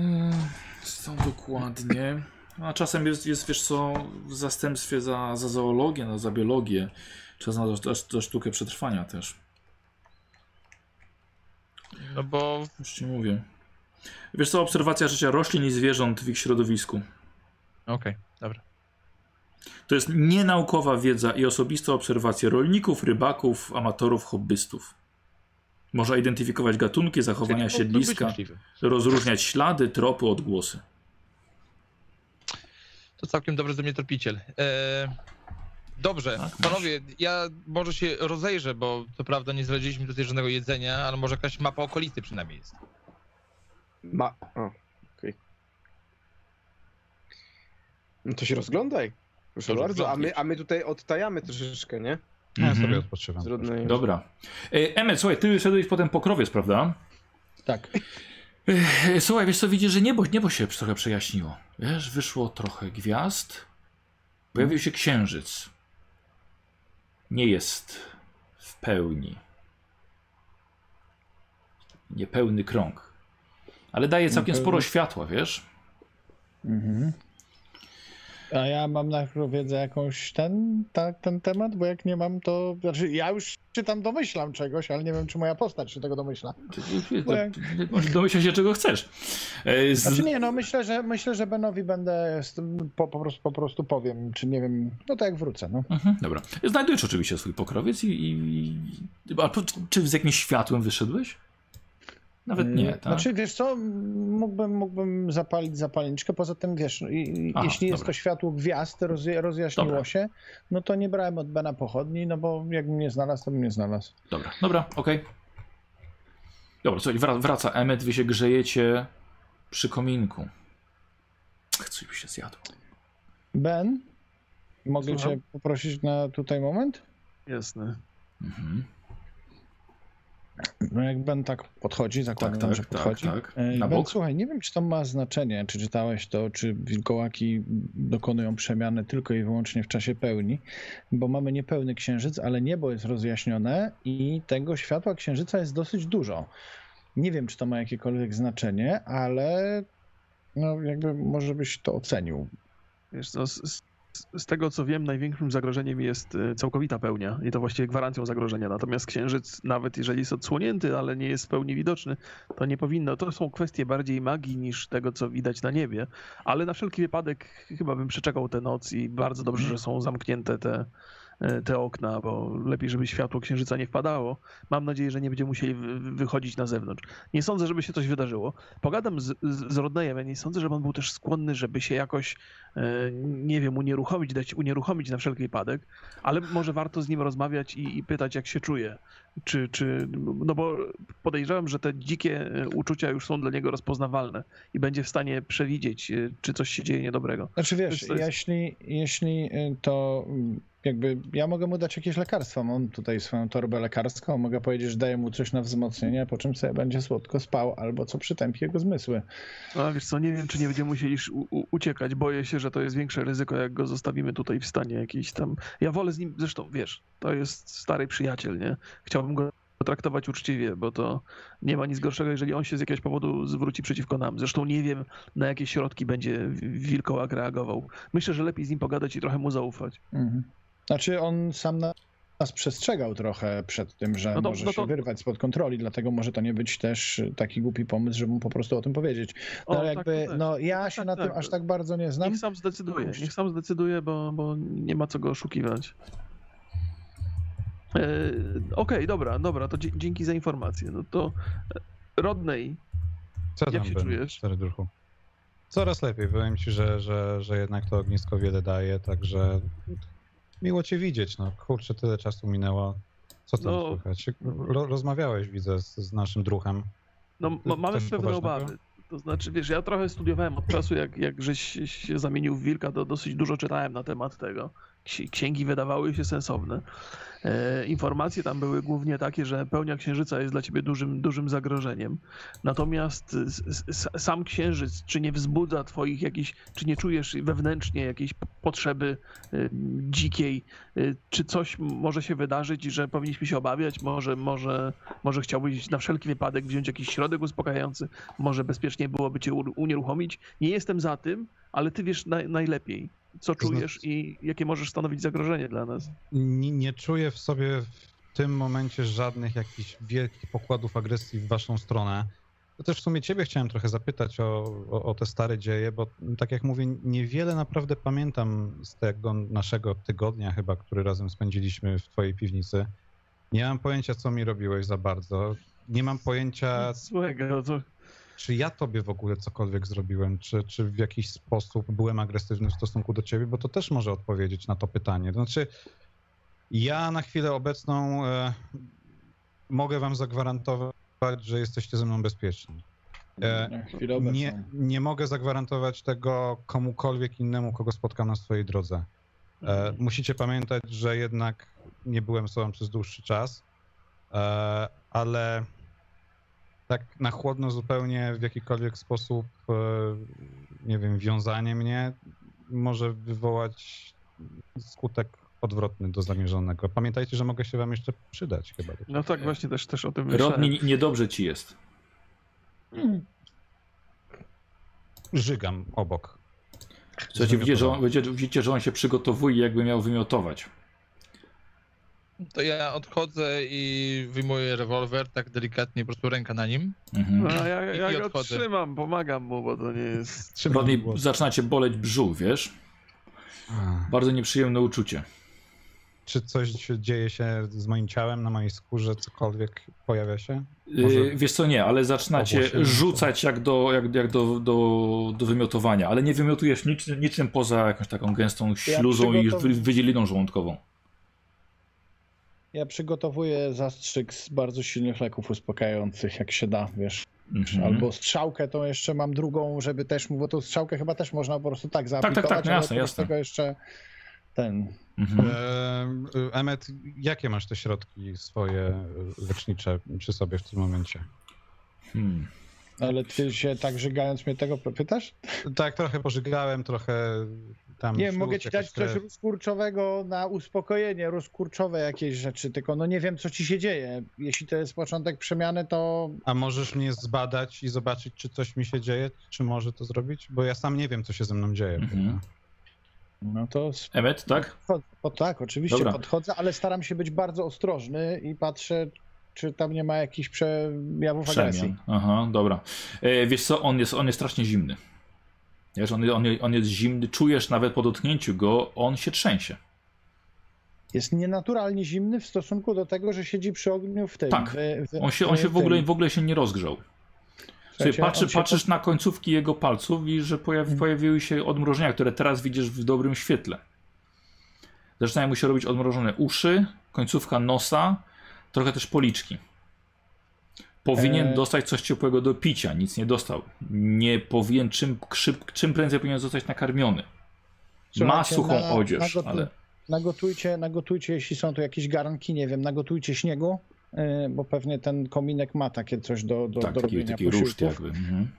Co dokładnie? A czasem jest, jest, wiesz co, w zastępstwie za, za zoologię, no, za biologię. Czasem za, za, za sztukę przetrwania też.
No bo
Już ci mówię. Wiesz co, obserwacja życia roślin i zwierząt w ich środowisku.
Okej, dobra.
To jest nienaukowa wiedza i osobiste obserwacje rolników, rybaków, amatorów, hobbystów. Można identyfikować gatunki, zachowania siedliska, rozróżniać ślady, tropy, odgłosy.
To całkiem dobry ze mnie tropiciel. E, dobrze,
Tak,
panowie, ja może się rozejrzę, bo to prawda nie zdradziliśmy tutaj żadnego jedzenia, ale może jakaś mapa okolicy przynajmniej jest.
Ma. O, okej. No to się rozglądaj. Proszę
Dobrze,
bardzo, a my, a my tutaj odtajamy troszeczkę, nie?
Ja
Mhm.
sobie odpoczywam.
Dobra. E, Emmet, słuchaj, ty szedłeś potem po krowiec, prawda?
tak.
Słuchaj, wiesz co, widzisz, że niebo, niebo się trochę przejaśniło. Wiesz, wyszło trochę gwiazd. Pojawił się księżyc. Nie jest w pełni. Niepełny krąg. Ale daje całkiem sporo światła, wiesz?
Mhm. A ja mam na wiedzę jakąś ten, ta, ten temat, bo jak nie mam, to. Znaczy, ja już się tam domyślam czegoś, ale nie wiem, czy moja postać się tego domyśla. Jak-
Domyślaj się, czego chcesz. E, z-
Znaczy nie, no myślę, że myślę, że Benowi będę po, po, prostu, po prostu powiem, czy nie wiem, no to jak wrócę, no.
Mhm, dobra. Znajdujesz oczywiście swój pokrowiec i. i, a czy, czy z jakimś światłem wyszedłeś? Nawet nie,
Yy,
tak?
Znaczy, wiesz co, mógłbym, mógłbym zapalić zapalniczkę, poza tym, wiesz, i- i-
Aha,
jeśli jest
dobra.
to światło gwiazd, rozja- rozjaśniło
Dobra.
się, no to nie brałem od Bena pochodni, no bo jakbym nie znalazł, to bym nie znalazł.
Dobra, dobra, okej. Dobra, słuchaj, wra- wraca Emmet, wy się grzejecie przy kominku. Ach, coś by się zjadło.
Ben, mogę
Słucham?
cię poprosić na tutaj moment?
Jasne.
Mhm.
No jak Ben tak podchodzi, zakładam,
tak,
że
tak,
podchodzi.
tak. Na
ben,
bok?
słuchaj, nie wiem, czy to ma znaczenie, czy czytałeś to, czy wilkołaki dokonują przemiany tylko i wyłącznie w czasie pełni, bo mamy niepełny księżyc, ale niebo jest rozjaśnione i tego światła księżyca jest dosyć dużo. Nie wiem, czy to ma jakiekolwiek znaczenie, ale no jakby może byś to ocenił.
Wiesz co, z, z, tego co wiem, największym zagrożeniem jest e, całkowita pełnia i to właściwie gwarancją zagrożenia. Natomiast księżyc, nawet jeżeli jest odsłonięty, ale nie jest w pełni widoczny, to nie powinno. To są kwestie bardziej magii niż tego, co widać na niebie. Ale na wszelki wypadek chyba bym przeczekał tę noc i bardzo dobrze, że są zamknięte te, te okna, bo lepiej, żeby światło księżyca nie wpadało. Mam nadzieję, że nie będziemy musieli wy- wy- wychodzić na zewnątrz. Nie sądzę, żeby się coś wydarzyło. Pogadam z, z, z Rodnejem, ja nie sądzę, żeby on był też skłonny, żeby się jakoś e, nie wiem, unieruchomić, dać unieruchomić na wszelki wypadek, ale może warto z nim rozmawiać i, i pytać, jak się czuje. Czy, czy, no bo podejrzewam, że te dzikie e, uczucia już są dla niego rozpoznawalne i będzie w stanie przewidzieć, e, czy coś się dzieje niedobrego.
Znaczy wiesz,
jest-
jeśli, jeśli to mm, jakby ja mogę mu dać jakieś lekarstwa. Mam tutaj swoją torbę lekarską, mogę powiedzieć, że daję mu coś na wzmocnienie, po czym sobie będzie słodko spał, albo co przytępi jego zmysły.
A wiesz co, nie wiem, czy nie będziemy musieli uciekać. Boję się, że to jest większe ryzyko, jak go zostawimy tutaj w stanie jakiejś tam. Ja wolę z nim, zresztą wiesz, to jest stary przyjaciel, nie? Chciałbym go traktować uczciwie, bo to nie ma nic gorszego, jeżeli on się z jakiegoś powodu zwróci przeciwko nam. Zresztą nie wiem, na jakie środki będzie wi- wilkołak reagował. Myślę, że lepiej z nim pogadać i trochę mu zaufać.
Mhm. Znaczy on sam na- nas przestrzegał trochę przed tym, że
No to-
może
no to-
się wyrwać spod kontroli, dlatego może to nie być też taki głupi pomysł, żeby mu po prostu o tym powiedzieć. No
O,
ale
tak,
jakby,
tak.
no ja się
tak,
na tym
tak.
aż tak bardzo nie znam.
Niech sam zdecyduje,
Puść.
niech sam zdecyduje, bo, bo nie ma co go oszukiwać. E, Okej, dobra, dobra, to dzięki za informację. No to e, Rodney,
Co
Jak się
Ben,
czujesz?
serduchu? Coraz lepiej. Powiem ci, że, że, że jednak to ognisko wiele daje, także miło cię widzieć. No kurczę, tyle czasu minęło. Co tam
No.
słychać? Ro, rozmawiałeś, widzę, z, z naszym druhem.
no mamy pewne
poważnego?
obawy. To znaczy, wiesz, ja trochę studiowałem od czasu, jak, jak żeś się zamienił w wilka, to dosyć dużo czytałem na temat tego. Ksi- Księgi wydawały się sensowne. E, informacje tam były głównie takie, że pełnia księżyca jest dla ciebie dużym, dużym zagrożeniem. Natomiast sam księżyc, czy nie wzbudza twoich jakichś, czy nie czujesz wewnętrznie jakiejś potrzeby y, dzikiej, y, czy coś może się wydarzyć, że powinniśmy się obawiać, może, może, może chciałbyś na wszelki wypadek wziąć jakiś środek uspokajający, może bezpiecznie byłoby cię unieruchomić. Nie jestem za tym, ale ty wiesz naj, najlepiej, co
znaczy-
czujesz i jakie możesz stanowić zagrożenie dla nas.
Nie, nie czuję w sobie w tym momencie żadnych jakichś wielkich pokładów agresji w waszą stronę. To też w sumie ciebie chciałem trochę zapytać o, o, o te stare dzieje, bo tak jak mówię, niewiele naprawdę pamiętam z tego naszego tygodnia chyba, który razem spędziliśmy w twojej piwnicy. Nie mam pojęcia, co mi robiłeś za bardzo. Nie mam pojęcia,
Złego, to
czy ja tobie w ogóle cokolwiek zrobiłem, czy, czy w jakiś sposób byłem agresywny w stosunku do ciebie, bo to też może odpowiedzieć na to pytanie. Znaczy, ja na chwilę obecną e, mogę wam zagwarantować, że jesteście ze mną bezpieczni. E,
Na chwilę obecną.
nie, nie mogę zagwarantować tego komukolwiek innemu, kogo spotkam na swojej drodze. E, musicie pamiętać, że jednak nie byłem sobą przez dłuższy czas, e, ale tak na chłodno zupełnie w jakikolwiek sposób, e, nie wiem, wiązanie mnie może wywołać skutek odwrotny do zamierzonego. Pamiętajcie, że mogę się wam jeszcze przydać chyba.
no tak właśnie też, też o tym myślałem.
Rodney, nie- niedobrze ci jest.
Żygam obok.
Słuchajcie, widzicie że, on, widzicie, widzicie, że on się przygotowuje, jakby miał wymiotować.
To ja odchodzę i wyjmuję rewolwer, tak delikatnie, po prostu ręka na nim.
Mhm.
No, a ja,
I-
ja
i
go
odchodzę.
trzymam, pomagam mu, bo to nie jest...
Trzymam głos.
zaczyna cię boleć brzuch, wiesz?
A.
Bardzo nieprzyjemne uczucie.
Czy coś dzieje się z moim ciałem, na mojej skórze, cokolwiek pojawia się? Może-
Yy, wiesz co, nie, ale zaczynacie rzucać jak do, jak, jak do, do, do wymiotowania, ale nie wymiotujesz nic, niczym poza jakąś taką gęstą śluzą i
przygotow-
wy, wydzieliną żołądkową.
Ja przygotowuję zastrzyk z bardzo silnych leków uspokajających, jak się da, wiesz.
Mhm.
Albo strzałkę tą jeszcze mam drugą, żeby też, bo tą strzałkę chyba też można po prostu tak zaaplikować,
tak, no
ale
jasne,
oprócz
jasne.
tego jeszcze ten...
Mhm.
E, Emmet, jakie masz te środki swoje lecznicze przy sobie w tym momencie?
Hmm.
Ale ty się tak żygając mnie tego pytasz?
Tak, trochę pożygałem, trochę tam...
Nie, mogę ci dać coś
krew.
rozkurczowego na uspokojenie, rozkurczowe jakieś rzeczy, tylko no nie wiem, co ci się dzieje. Jeśli to jest początek przemiany, to
A możesz mnie zbadać i zobaczyć, czy coś mi się dzieje? Czy może to zrobić? Bo ja sam nie wiem, co się ze mną dzieje.
Mhm.
no to
Emmet, tak?
Podchodzę. O, tak, oczywiście
Dobra.
podchodzę, ale staram się być bardzo ostrożny i patrzę, czy tam nie ma jakichś przejawów agresji.
Przemian. Aha, dobra. E, wiesz co, on jest, on jest strasznie zimny. Wiesz, on, on, on jest zimny, czujesz nawet po dotknięciu go, on się trzęsie.
Jest nienaturalnie zimny w stosunku do tego, że siedzi przy ogniu w tym.
Tak.
w, w,
On się, on się w, ogóle, w ogóle się nie rozgrzał.
Słuchajcie,
patrzy, patrzysz na końcówki jego palców i że pojawi, pojawiły się odmrożenia, które teraz widzisz w dobrym świetle. Zaczynają mu się robić odmrożone uszy, końcówka nosa, trochę też policzki. Powinien
E.
dostać coś ciepłego do picia, nic nie dostał. Nie powinien, czym, szyb, czym prędzej powinien zostać nakarmiony. Ma suchą
na-
odzież, ale
nagotujcie, nagotujcie, jeśli są tu jakieś garnki, nie wiem, nagotujcie śniegu, y, bo pewnie ten kominek ma takie coś do, do,
tak,
do
taki,
robienia
taki ruszt
posiłków.
jakby. Mhm.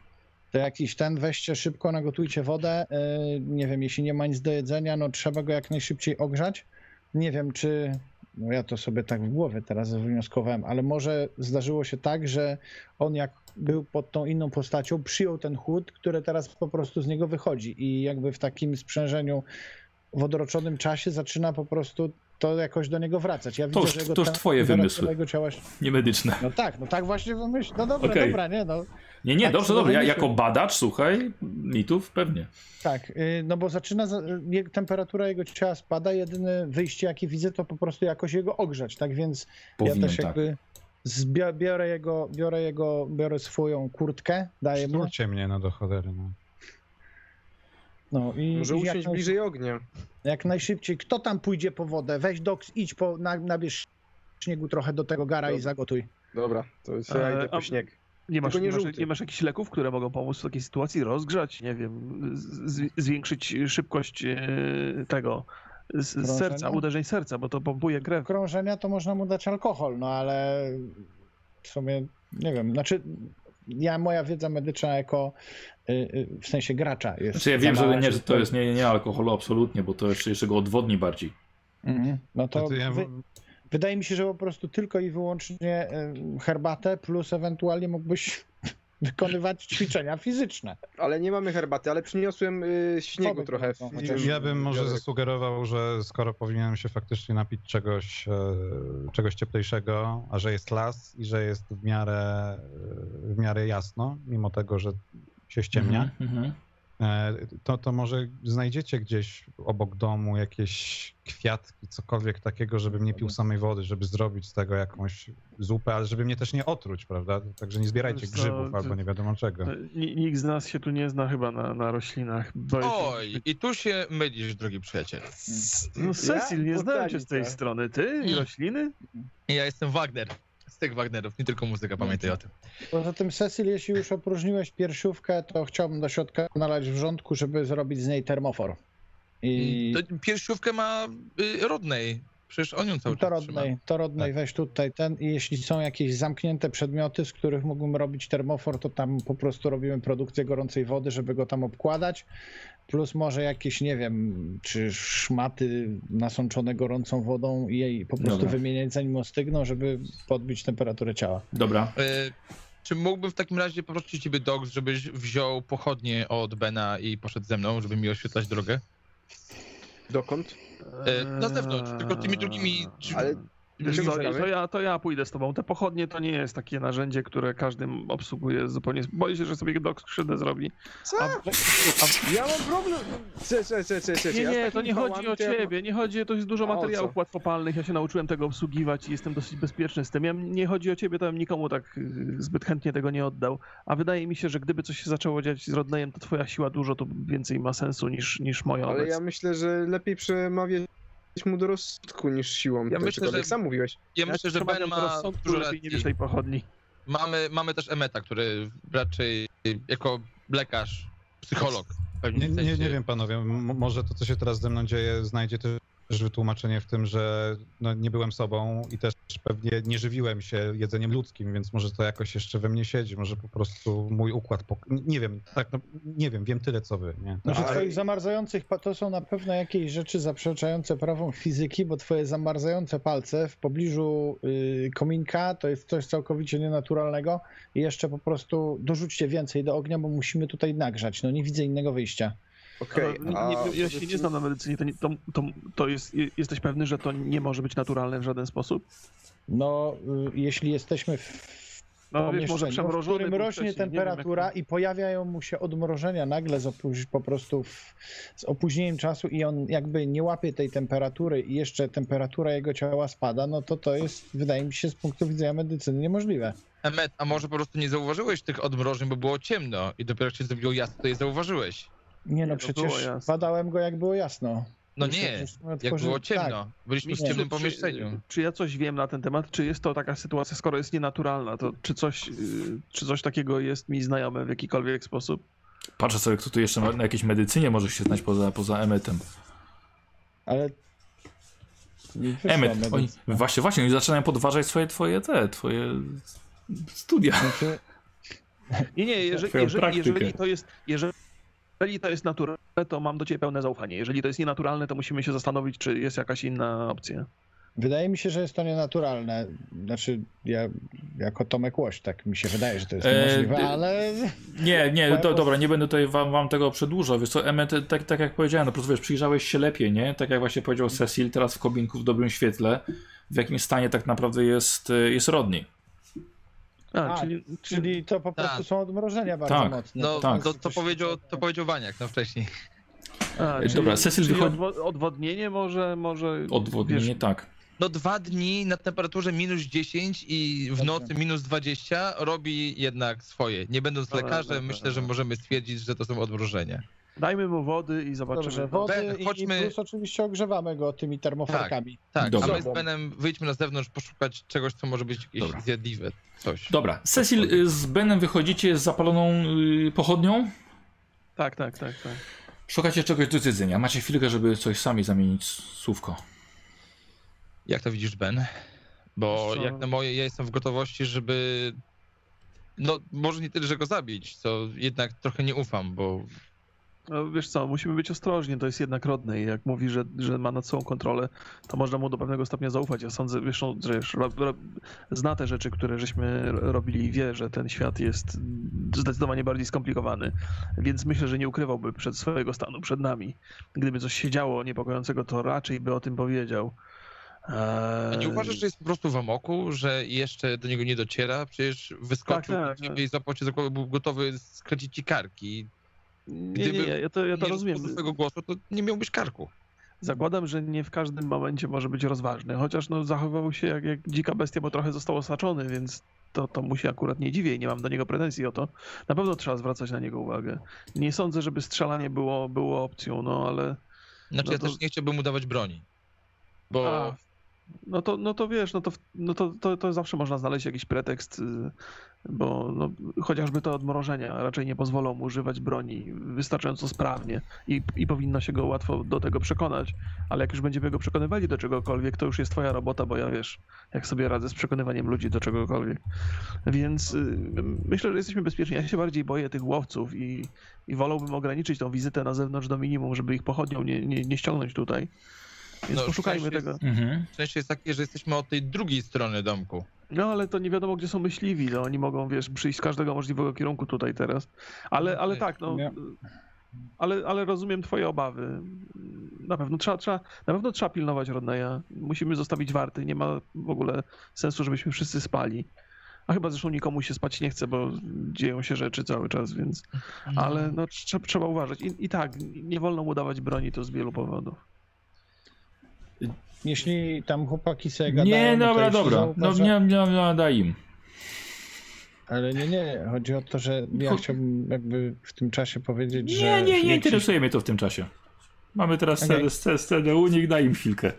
To jakiś ten, weźcie szybko, nagotujcie wodę. y, Nie wiem, jeśli nie ma nic do jedzenia, no trzeba go jak najszybciej ogrzać. Nie wiem, czy. No ja to sobie tak w głowie teraz wywnioskowałem, ale może zdarzyło się tak, że on jak był pod tą inną postacią, przyjął ten chłód, który teraz po prostu z niego wychodzi i jakby w takim sprzężeniu w odroczonym czasie zaczyna po prostu to jakoś do niego wracać. Ja
To
widzę,
już-
że jego
to już twoje wymysły.
Ciała...
Nie medyczne.
No tak, no tak właśnie wymyśl. No dobra,
Okej.
dobra, nie, no.
Nie, nie,
Tak,
dobrze, dobrze. Ja, jako badacz, słuchaj, mitów pewnie.
Tak, y, no bo zaczyna, temperatura jego ciała spada, jedyne wyjście jakie widzę to po prostu jakoś jego ogrzać, tak więc
Powinien,
ja też
tak.
jakby zbia- biorę jego, biorę jego, biorę swoją kurtkę, daję mu,
Szturcie mnie, no do cholery. No.
No i
Może
i jak,
usiąść bliżej ognia.
jak najszybciej, kto tam pójdzie po wodę, weź doks, idź po, na, nabierz śniegu trochę do tego gara i zagotuj.
Dobra, to to ja
E,
idę po śnieg.
Nie masz,
nie
nie, masz, nie masz jakichś leków, które mogą pomóc w takiej sytuacji? Rozgrzać, nie wiem, zwiększyć szybkość e, tego z, z serca, uderzeń serca, bo to pompuje krew.
Krążenia to można mu dać alkohol, no ale w sumie, nie wiem, znaczy ja, moja wiedza medyczna jako, w sensie gracza jest
Znaczy ja wiem, że, nie, że to jest nie, nie alkoholu absolutnie, bo to jeszcze, jeszcze go odwodni bardziej.
Mhm. No to
To ja,
wy, wydaje mi się, że po prostu tylko i wyłącznie y, herbatę plus ewentualnie mógłbyś wykonywać ćwiczenia fizyczne.
Ale nie mamy herbaty, ale przyniosłem y, śniegu trochę. w-
chociaż.
ja bym może zasugerował, że skoro powinienem się faktycznie napić czegoś, e, czegoś cieplejszego, a że jest las i że jest w miarę, e, w miarę jasno, mimo tego, że się ściemnia,
Mhm, mhm.
E, to, to może znajdziecie gdzieś obok domu jakieś kwiatki, cokolwiek takiego, żebym nie pił samej wody, żeby zrobić z tego jakąś zupę, ale żeby mnie też nie otruć, prawda? Także nie zbierajcie
co,
grzybów
to-
albo nie wiadomo czego.
Ni- Nikt z nas się tu nie zna chyba na, na roślinach.
Oj, i tu się mylisz, drogi przyjaciel.
No Cecil, nie znałem cię z tej strony. Ty i rośliny?
Ja jestem Wagner. Tych Wagnerów, nie tylko muzyka, pamiętaj o tym.
Poza tym, Cecil, jeśli już opróżniłeś piersiówkę, to chciałbym do środka nalać wrzątku, żeby zrobić z niej termofor. I
To piersiówkę ma y, Rodnej. Przecież on ją cały czas trzyma.
rodnej, to rodnej
Tak.
weź tutaj ten i jeśli są jakieś zamknięte przedmioty, z których mógłbym robić termofor, to tam po prostu robimy produkcję gorącej wody, żeby go tam obkładać. Plus może jakieś, nie wiem, czy szmaty nasączone gorącą wodą i jej po prostu
Dobra.
wymieniać zanim ostygną, żeby podbić temperaturę ciała.
Dobra.
Y, czy mógłbym w takim razie poprosić ciebie, Dogs, żebyś wziął pochodnie od Bena i poszedł ze mną, żeby mi oświetlać drogę?
Dokąd?
E, na zewnątrz, tylko tymi drugimi drzwi-
Ale
Wiesz co, to ja, to ja pójdę z tobą. Te pochodnie to nie jest takie narzędzie, które każdym obsługuje zupełnie. Boję się, że sobie dok krzywdę zrobi.
Co?
A,
Ja mam problem. Ce, ce, ce, ce, ce.
nie,
ja
nie, to
takimi
nie chodzi o
to ja-
ciebie, nie chodzi, to jest dużo
A
materiałów
co?
łatwopalnych, ja się nauczyłem tego obsługiwać i jestem dosyć bezpieczny z tym. Ja, nie chodzi o ciebie, to bym nikomu tak y, zbyt chętnie tego nie oddał. A wydaje mi się, że gdyby coś się zaczęło dziać z Rodnejem, to twoja siła dużo to więcej ma sensu niż, niż moja
Ale ja
obecna.
myślę, że lepiej przemawiać mu do rozsądku niż siłą.
Ja
Ja
myślę, że-
Sam mówiłeś.
Ja myślę, że Ben ma
rozsądku,
dużo
lepiej nie wieszaj pochodni.
Mamy, mamy też Emeta, który raczej jako lekarz, psycholog
Nie, nie, nie wiem, panowie, m- może to, co się teraz ze mną dzieje, znajdzie też wytłumaczenie w tym, że no, nie byłem sobą i też pewnie nie żywiłem się jedzeniem ludzkim, więc może to jakoś jeszcze we mnie siedzi, może po prostu mój układ, pok- nie wiem, tak, no, nie wiem, wiem tyle, co wy, nie?
Znaczy
Ale-
twoich zamarzających, to są na pewno jakieś rzeczy zaprzeczające prawom fizyki, bo twoje zamarzające palce w pobliżu y, kominka to jest coś całkowicie nienaturalnego i jeszcze po prostu dorzućcie więcej do ognia, bo musimy tutaj nagrzać, no nie widzę innego wyjścia.
Okej, a
nie, ja się nie znam na medycynie, to, nie, to, to, to jest, jesteś pewny, że to nie może być naturalne w żaden sposób?
No, y, jeśli jesteśmy w
No wiesz, może
pomieszczeniu, w
przemrożony
którym rośnie temperatura
wiem, jak
i pojawiają mu się odmrożenia nagle z opóź, po prostu w, z opóźnieniem czasu i on jakby nie łapie tej temperatury i jeszcze temperatura jego ciała spada, no to to jest, wydaje mi się, z punktu widzenia medycyny niemożliwe.
Emet, a może po prostu nie zauważyłeś tych odmrożeń, bo było ciemno i dopiero jak się zrobiło jasno, to je zauważyłeś.
Nie no, przecież badałem go jak było jasno.
No nie, jak było
tak.
ciemno. Byliśmy w ciemnym
Czy-
pomieszczeniu.
Czy ja coś wiem na ten temat? Czy jest to taka sytuacja, skoro jest nienaturalna, to czy coś, y, czy coś takiego jest mi znajome w jakikolwiek sposób?
Patrzę sobie, kto tu jeszcze na jakiejś medycynie może się znać poza, poza emetem.
Ale
Emmet, oni, właśnie, właśnie, oni zaczynają podważać swoje, twoje te, twoje studia.
Znaczy,
Nie, nie, jeżeli, jeżeli, jeżeli to jest. Jeżeli jeżeli to jest naturalne, to mam do ciebie pełne zaufanie. Jeżeli to jest nienaturalne, to musimy się zastanowić, czy jest jakaś inna opcja.
Wydaje mi się, że jest to nienaturalne. Znaczy, ja jako Tomek Łoś, tak mi się wydaje, że to jest
E,
niemożliwe,
d-
ale
Nie, nie,
pos-
dobra, nie będę tutaj wam, wam tego przedłużał. Wiesz co, Emmet, tak, tak jak powiedziałem, no po prostu wiesz, przyjrzałeś się lepiej, nie? Tak jak właśnie powiedział Cecil, teraz w kobinku w dobrym świetle, w jakim stanie tak naprawdę jest, y, jest Rodney.
A,
A,
czyli, czyli
czyli to po prostu
Tak.
są odmrożenia bardzo
Tak.
mocne.
No,
tak.
to, to, powiedział, to powiedział Waniak no wcześniej.
A,
E, dobra, Cecil
czyli
wychodzi-
odwo- odwodnienie może, może
Odwodnienie,
wiesz,
tak.
No dwa dni na temperaturze minus 10 i w nocy minus 20 robi jednak swoje. Nie będąc lekarzem, myślę, że możemy stwierdzić, że to są odmrożenia.
Dajmy mu wody i zobaczymy.
Dobrze, wody
Ben,
i,
chodźmy-
i plus oczywiście ogrzewamy go tymi termofarkami.
Tak,
Dobra.
a my z Benem wyjdźmy na zewnątrz poszukać czegoś, co może być jakieś
Dobra.
zjadliwe. Coś.
Dobra, Cecil y, z Benem wychodzicie z zapaloną y, pochodnią.
Tak, tak, tak, tak.
Szukacie czegoś do zjedzenia. Macie chwilkę, żeby coś sami zamienić słówko.
Jak to widzisz, Ben? Bo
co?
jak na moje, ja jestem w gotowości, żeby. No, może nie tyle, że go zabić, co jednak trochę nie ufam, bo
No, wiesz co, musimy być ostrożni, to jest jednak rodny jak mówi, że, że ma nad sobą kontrolę, to można mu do pewnego stopnia zaufać. Ja sądzę, wiesz, no, że wiesz, ro, ro, zna te rzeczy, które żeśmy ro- robili i wie, że ten świat jest zdecydowanie bardziej skomplikowany, więc myślę, że nie ukrywałby przed swojego stanu, przed nami. Gdyby coś się działo niepokojącego, to raczej by o tym powiedział.
A
Eee,
nie uważasz, że jest po prostu w amoku, że jeszcze do niego nie dociera? Przecież wyskoczył
Tak, tak, tak.
i zapał cię za głowę, był gotowy skręcić ci karki.
Nie, nie, nie, ja to, ja to
nie
rozumiem.
rozumiem. swojego głosu, to nie miałbyś karku.
Zakładam, że nie w każdym momencie może być rozważny, chociaż no, zachowywał się jak, jak dzika bestia, bo trochę został osaczony, więc to, to mu się akurat nie dziwię i nie mam do niego pretensji o to. Na pewno trzeba zwracać na niego uwagę. Nie sądzę, żeby strzelanie było, było opcją, no ale
Znaczy,
No
ja
to-
też nie chciałbym mu dawać broni. Bo
A, no to, no to wiesz, no to, no to, to, to zawsze można znaleźć jakiś pretekst, y, bo no, chociażby te odmrożenia raczej nie pozwolą mu używać broni wystarczająco sprawnie i, i powinno się go łatwo do tego przekonać, ale jak już będziemy go przekonywali do czegokolwiek, to już jest twoja robota, bo ja wiesz, jak sobie radzę z przekonywaniem ludzi do czegokolwiek. Więc y, myślę, że jesteśmy bezpieczni. Ja się bardziej boję tych łowców i, i wolałbym ograniczyć tą wizytę na zewnątrz do minimum, żeby ich pochodnią nie, nie, nie ściągnąć tutaj. Więc
No,
poszukajmy
szczęście
tego.
Mhm.
szczęście jest takie, że jesteśmy od tej drugiej strony domku.
No ale to nie wiadomo, gdzie są myśliwi. No, oni mogą, wiesz, przyjść z każdego możliwego kierunku tutaj teraz. Ale, ale tak, no. Ale, ale rozumiem twoje obawy. Na pewno trzeba, trzeba, na pewno trzeba pilnować Rodneya. Musimy zostawić warty. Nie ma w ogóle sensu, żebyśmy wszyscy spali. A chyba zresztą nikomu się spać nie chce, bo dzieją się rzeczy cały czas, więc. Ale no, trzeba, trzeba uważać. I, I tak, nie wolno mu dawać broni to z wielu powodów.
Jeśli tam chłopaki sobie gadają,
Nie,
no to
dobra, dobra. No nie, nie, nie, daj im.
Ale nie, nie, chodzi o to, że ja chciałbym jakby w tym czasie powiedzieć, że...
Nie, nie, nie interesuje mnie to w tym czasie. Mamy teraz
Okej.
scenę, scenę, scenę u nich, daj im chwilkę.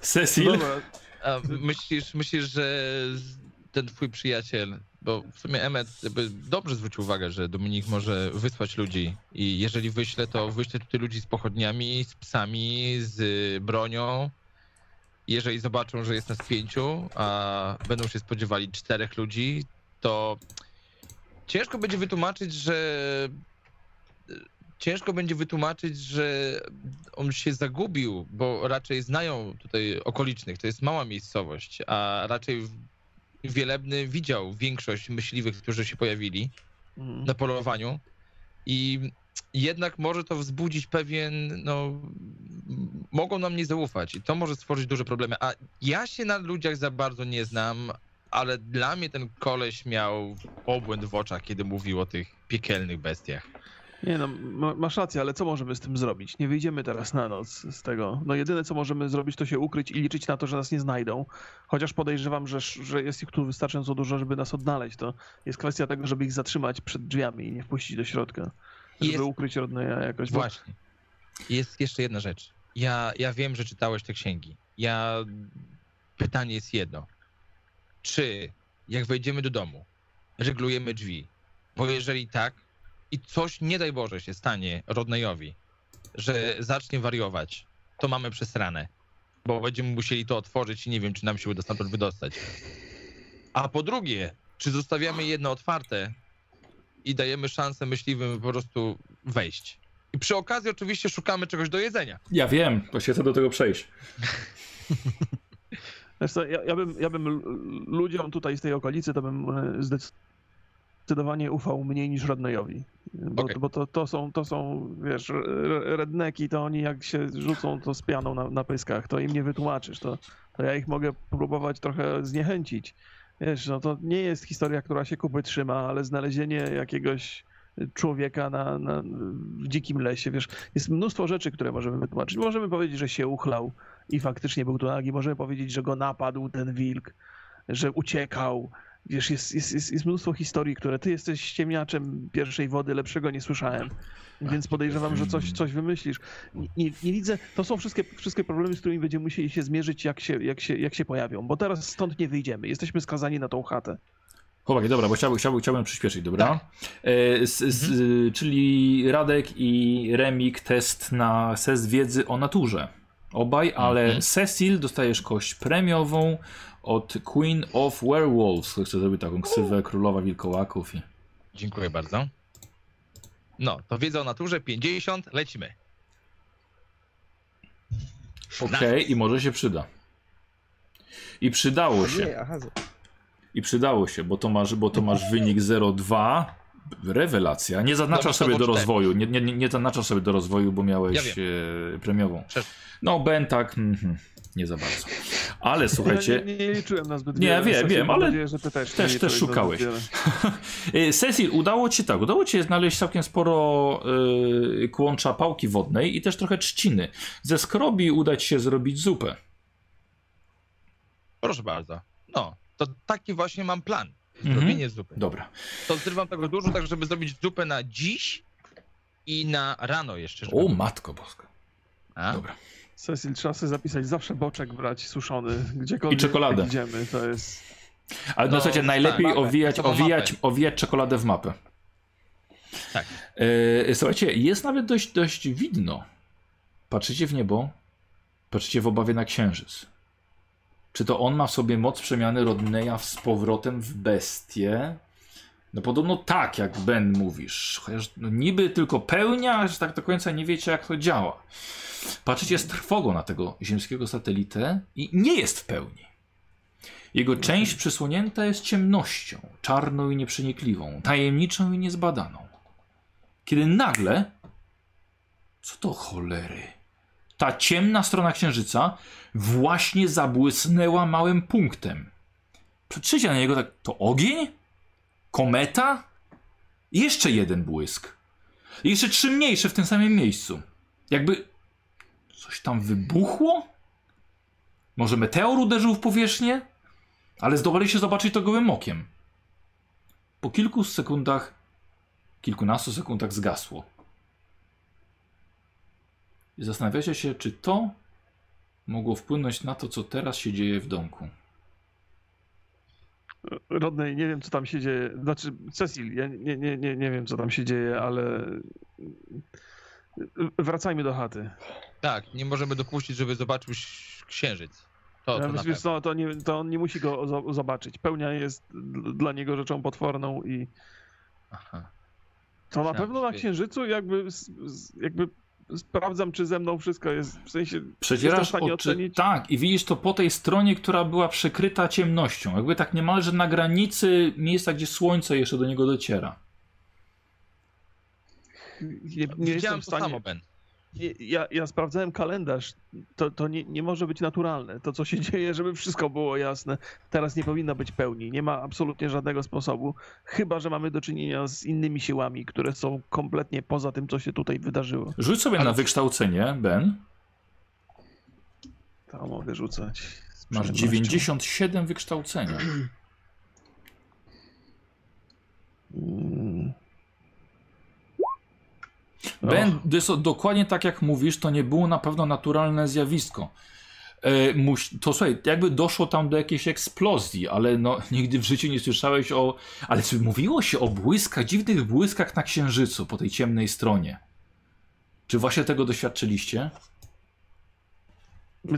Cecil?
Dobra,
A myślisz, myślisz, że ten twój przyjaciel, bo w sumie Emmet dobrze zwrócił uwagę, że Dominik może wysłać ludzi i jeżeli wyśle, to wyśle tutaj ludzi z pochodniami, z psami, z bronią. Jeżeli zobaczą, że jest nas pięciu, a będą się spodziewali czterech ludzi, to ciężko będzie wytłumaczyć, że ciężko będzie wytłumaczyć, że on się zagubił, bo raczej znają tutaj okolicznych. To jest mała miejscowość, a raczej Wielebny widział większość myśliwych, którzy się pojawili
mhm.
na polowaniu i jednak może to wzbudzić pewien, no, mogą nam nie zaufać i to może stworzyć duże problemy. A ja się na ludziach za bardzo nie znam, ale dla mnie ten koleś miał obłęd w oczach, kiedy mówił o tych piekielnych bestiach.
Nie no, ma, masz rację, ale co możemy z tym zrobić? Nie wyjdziemy teraz na noc z tego. No jedyne co możemy zrobić to się ukryć i liczyć na to, że nas nie znajdą. Chociaż podejrzewam, że, że jest ich tu wystarczająco dużo, żeby nas odnaleźć. To jest kwestia tego, żeby ich zatrzymać przed drzwiami i nie wpuścić do środka. Żeby
Jest-
ukryć Rodneya jakoś.
Właśnie. Jest jeszcze jedna rzecz. Ja, ja wiem, że czytałeś te księgi. Ja. Pytanie jest jedno. Czy jak wejdziemy do domu, reglujemy drzwi? Bo jeżeli tak, i coś, nie daj Boże, się stanie Rodneyowi, że zacznie wariować, to mamy przesrane. bo będziemy musieli to otworzyć i nie wiem, czy nam się uda stamtąd wydostać. A po drugie, czy zostawiamy jedno otwarte i dajemy szansę myśliwym po prostu wejść. I przy okazji oczywiście szukamy czegoś do jedzenia.
Ja wiem, właśnie chcę do tego przejść.
Wiesz co, ja, ja, bym, ja bym ludziom tutaj z tej okolicy, to bym e, zdecydowanie ufał mniej niż Rodneyowi. Bo,
Okej.
bo to, to, są, to są, wiesz, redneki, to oni jak się rzucą to z pianą na, na pyskach, to im nie wytłumaczysz. To, to ja ich mogę próbować trochę zniechęcić. Wiesz, no to nie jest historia, która się kupy trzyma, ale znalezienie jakiegoś człowieka na, na, w dzikim lesie, wiesz, jest mnóstwo rzeczy, które możemy wytłumaczyć. Możemy powiedzieć, że się uchlał i faktycznie był tu nagi, możemy powiedzieć, że go napadł ten wilk, że uciekał. Wiesz, jest, jest, jest, jest mnóstwo historii, które ty jesteś ściemniaczem pierwszej wody, lepszego nie słyszałem. Więc podejrzewam, że coś, coś wymyślisz. Nie, nie, widzę, to są wszystkie, wszystkie problemy, z którymi będziemy musieli się zmierzyć, jak się, jak, się, jak się pojawią, bo teraz stąd nie wyjdziemy. Jesteśmy skazani na tą chatę.
Chłopaki, dobra, bo chciałbym, chciałbym, chciałbym przyspieszyć, dobra? E, s, s, Czyli Radek i Remik test na ses wiedzy o naturze. Obaj, ale Cecil dostajesz kość premiową od Queen of Werewolves. Chcę zrobić taką ksywę królowa wilkołaków i...
Dziękuję bardzo. No, to wiedza o naturze 50, lecimy.
Okej, i może się przyda. I przydało się. I przydało się, bo to masz, bo to masz wynik 0,2. Rewelacja. Nie zaznaczasz sobie do rozwoju. Nie, nie, nie- zaznaczasz sobie do rozwoju, bo
Ja
miałeś
wiem.
e, premiową. No, Ben tak. mhm, nie za bardzo. Ale
Ja
słuchajcie.
nie, nie liczyłem na zbyt
Nie,
wiele.
wiem,
Stasiu,
wiem,
mam
ale
nadzieję, że ty też, nie
też- też szukałeś. E, Cecil, udało ci tak, udało ci znaleźć całkiem sporo e, kłącza pałki wodnej i też trochę trzciny. Ze skrobi uda ci się zrobić zupę.
Proszę bardzo. No, to taki właśnie mam plan.
Mhm.
Zrobienie zupy.
Dobra.
To zrywam tego dużo, tak żeby zrobić zupę na dziś i na rano jeszcze. żeby-
O, matko boska.
A?
Dobra.
Cecil, trzeba sobie zapisać, zawsze boczek brać suszony, gdziekolwiek
I czekoladę.
idziemy, to jest...
Ale no,
No,
słuchajcie,
tak,
najlepiej
mapę,
owijać, owijać,
mapę.
owijać czekoladę w mapę.
Tak.
E, słuchajcie, jest nawet dość, dość widno. Patrzycie w niebo, patrzycie w obawie na księżyc. Czy to on ma w sobie moc przemiany Rodneya z powrotem w bestię? No podobno tak, jak Ben mówisz. Chociaż no, niby tylko pełnia, że tak do końca nie wiecie, jak to działa. Patrzycie z trwogą na tego ziemskiego satelitę i nie jest w pełni. Jego część przysłonięta jest ciemnością, czarną i nieprzenikliwą, tajemniczą i niezbadaną. Kiedy nagle. Co to cholery? Ta ciemna strona księżyca właśnie zabłysnęła małym punktem. Patrzycie na niego tak. To ogień? Kometa? Jeszcze jeden błysk. I jeszcze trzy mniejsze w tym samym miejscu. Jakby coś tam wybuchło? Może meteor uderzył w powierzchnię? Ale zdołaliście zobaczyć to gołym okiem. Po kilku sekundach, kilkunastu sekundach zgasło. I zastanawiacie się, czy to mogło wpłynąć na to, co teraz się dzieje w domku.
Rodney, nie wiem, co tam się dzieje. Znaczy, Cecil, ja nie, nie, nie, nie wiem, co tam się dzieje, ale wracajmy do chaty.
Tak, nie możemy dopuścić, żeby zobaczył księżyc. To, to
Ja wiesz, to, nie, to on nie musi go zo- zobaczyć. Pełnia jest dla niego rzeczą potworną i
Aha.
to na pewno na księżycu jakby, jakby sprawdzam, czy ze mną wszystko jest, w sensie w stanie
oczy.
ocenić.
Tak, i widzisz to po tej stronie, która była przykryta ciemnością. Jakby tak niemalże na granicy miejsca, gdzie słońce jeszcze do niego dociera.
Nie, nie jestem
Widziałem
w
to
stanie.
samo, Ben.
Ja, ja sprawdzałem kalendarz. To, to nie, nie może być naturalne. To, co się dzieje, żeby wszystko było jasne. Teraz nie powinno być pełni. Nie ma absolutnie żadnego sposobu. Chyba, że mamy do czynienia z innymi siłami, które są kompletnie poza tym, co się tutaj wydarzyło.
Rzuć sobie na wykształcenie, Ben.
To mogę rzucać.
Masz
przyjemnością.
97 wykształcenia.
Mm.
Jest dokładnie tak jak mówisz, to nie było na pewno naturalne zjawisko. E, to słuchaj, jakby doszło tam do jakiejś eksplozji, ale no nigdy w życiu nie słyszałeś o. Ale czy mówiło się o błyskach, dziwnych błyskach na księżycu po tej ciemnej stronie? Czy właśnie tego doświadczyliście?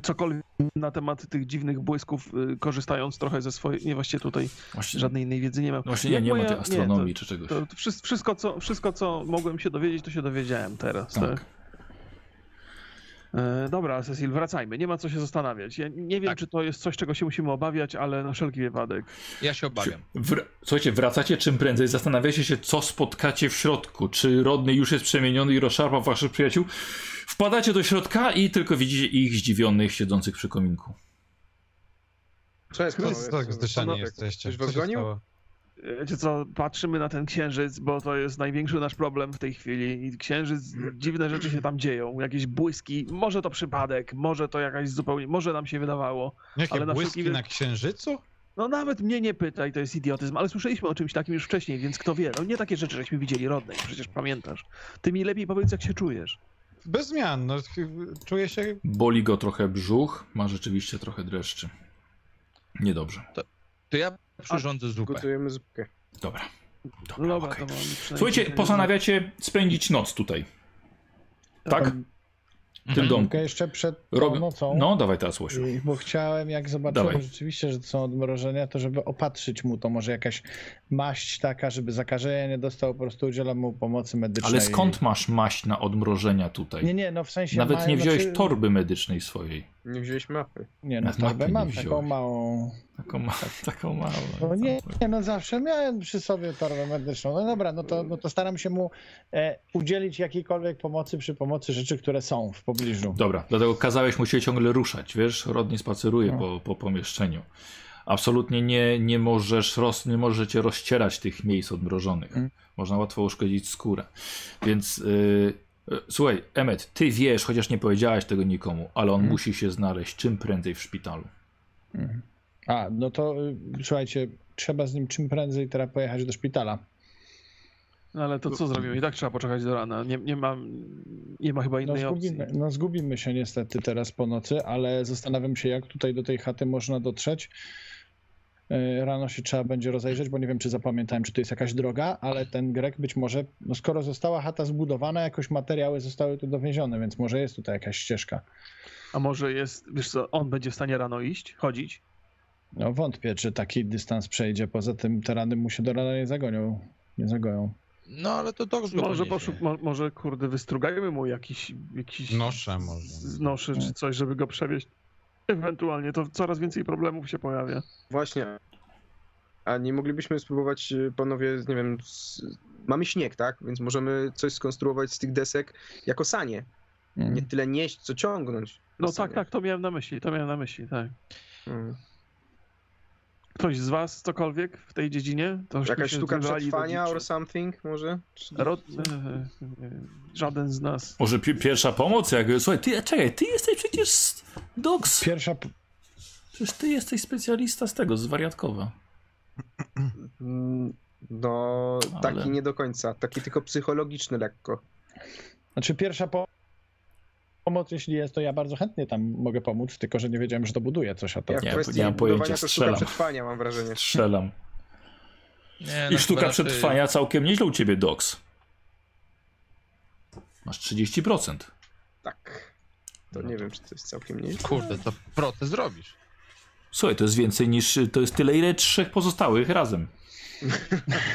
Cokolwiek na temat tych dziwnych błysków, y, korzystając trochę ze swojej, nie właściwie tutaj
Właśnie,
żadnej innej wiedzy nie mam.
właśnie nie, nie ma
moja-
tej astronomii
to-
czy czegoś.
To, to wszy- wszystko, co, wszystko, co mogłem się dowiedzieć, to się dowiedziałem teraz. Tak.
tak.
E, dobra, Cecil, wracajmy. Nie ma co się zastanawiać. Ja nie wiem,
Tak.
czy to jest coś, czego się musimy obawiać, ale na wszelki wypadek.
Ja się obawiam.
Wr- Słuchajcie, wracacie czym prędzej, zastanawiacie się, co spotkacie w środku. Czy Rodney już jest przemieniony i rozszarpał waszych przyjaciół? Wpadacie do środka i tylko widzicie ich zdziwionych, siedzących przy kominku.
Co jest,
Chyba
panowie?
tak zdyszani jesteście.
Ktoś was gonił?
Wiecie co, patrzymy na ten księżyc, bo to jest największy nasz problem w tej chwili. I księżyc, dziwne rzeczy się tam dzieją, jakieś błyski. Może to przypadek, może to jakaś zupełnie, może nam się wydawało.
Jakie
Ale na
błyski
wszelki
na księżycu?
No nawet mnie nie pytaj, to jest idiotyzm, ale słyszeliśmy o czymś takim już wcześniej, więc kto wie. No nie takie rzeczy, żeśmy widzieli, Rodney, przecież pamiętasz. Ty mi lepiej powiedz, jak się czujesz.
Bez zmian, no czuję się...
Boli go trochę brzuch, ma rzeczywiście trochę dreszczy. Niedobrze.
To ja przyrządzę zupę.
Gotujemy zupkę.
Dobra.
No dobra,
okej.
to.
Słuchajcie, postanawiacie spędzić noc tutaj. Tak? W tym domku.
Jeszcze przed
Rob...
nocą.
No, dawaj teraz, Łosiu.
Bo chciałem, jak zobaczyłem
Dawaj.
rzeczywiście, że to są odmrożenia, to żeby opatrzyć mu to, może jakaś maść taka, żeby zakażenia nie dostał, po prostu udzielam mu pomocy medycznej.
Ale skąd masz maść na odmrożenia tutaj?
Nie, nie, no w sensie
Nawet
mają,
nie wziąłeś
znaczy-
torby medycznej swojej.
Nie wziąłeś mapy.
Nie, no
Nawet
torbę mam
wziąłeś.
taką małą.
Taką, ma... taką małą.
No nie, nie, no zawsze miałem przy sobie torbę medyczną. No dobra, no to, no to staram się mu e, udzielić jakiejkolwiek pomocy przy pomocy rzeczy, które są w pobliżu.
Dobra, dlatego kazałeś mu się ciągle ruszać, wiesz? Rodnie spaceruje
No.
po, po pomieszczeniu. Absolutnie nie, nie możesz roz, nie możecie rozcierać tych miejsc odmrożonych.
Mm.
Można łatwo uszkodzić skórę. Więc yy, słuchaj, Emmet, ty wiesz, chociaż nie powiedziałeś tego nikomu, ale on
Mm.
musi się znaleźć czym prędzej w szpitalu.
Mhm. A, no to y, słuchajcie, trzeba z nim czym prędzej teraz pojechać do szpitala.
No ale to co zrobimy? I tak trzeba poczekać do rana. Nie, nie, ma, nie ma chyba
No
innej opcji.
zgubimy, no zgubimy się niestety teraz po nocy, ale zastanawiam się, jak tutaj do tej chaty można dotrzeć. E, Rano się trzeba będzie rozejrzeć, bo nie wiem, czy zapamiętałem, czy to jest jakaś droga, ale ten Grek być może, no skoro została chata zbudowana, jakoś materiały zostały tu dowiezione, więc może jest tutaj jakaś ścieżka.
A może jest, wiesz co, on będzie w stanie rano iść, chodzić?
No wątpię, czy taki dystans przejdzie. Poza tym te rany mu się do rana nie zagonią. Nie zagoją.
No ale to dobrze go
Może, poszuk, mo, może kurde, wystrugajmy mu jakiś, jakiś
Nosze może.
z- noszy czy coś, żeby go przewieźć. Ewentualnie to coraz więcej problemów się pojawia.
Właśnie. A nie moglibyśmy spróbować, y, panowie, nie wiem, z... mamy śnieg, tak? Więc możemy coś skonstruować z tych desek jako sanie.
Mm.
Nie tyle nieść, co ciągnąć.
No tak, tak, to miałem na myśli, to miałem na myśli, tak.
Mm.
Ktoś z was cokolwiek w tej dziedzinie? To
Jakaś sztuka przetrwania or something może? Czy...
Rod... e, e, e, Żaden z nas.
Może pi pierwsza pomoc? Jak... Słuchaj, ty, czekaj, ty jesteś przecież Dogs.
Pierwsza,
Przecież ty jesteś specjalista z tego, z wariatkowa.
No, taki
Ale-
nie do końca. Taki tylko psychologiczny lekko.
znaczy pierwsza po- pomoc, jeśli jest, to ja bardzo chętnie tam mogę pomóc, tylko że nie wiedziałem, że to buduje coś, a to...
Ja w
Nie,
kwestii
nie mam pojęcia,
budowania to sztuka
strzelam.
przetrwania, mam wrażenie.
Strzelam.
Nie,
I
no,
sztuka
raczej-
przetrwania całkiem nieźle u ciebie, Dogs. Masz 30%.
Tak.
No
To nie wiem, czy to jest całkiem nie.
Kurde, to protez zrobisz.
Słuchaj, to jest więcej niż. To jest tyle, ile trzech pozostałych razem.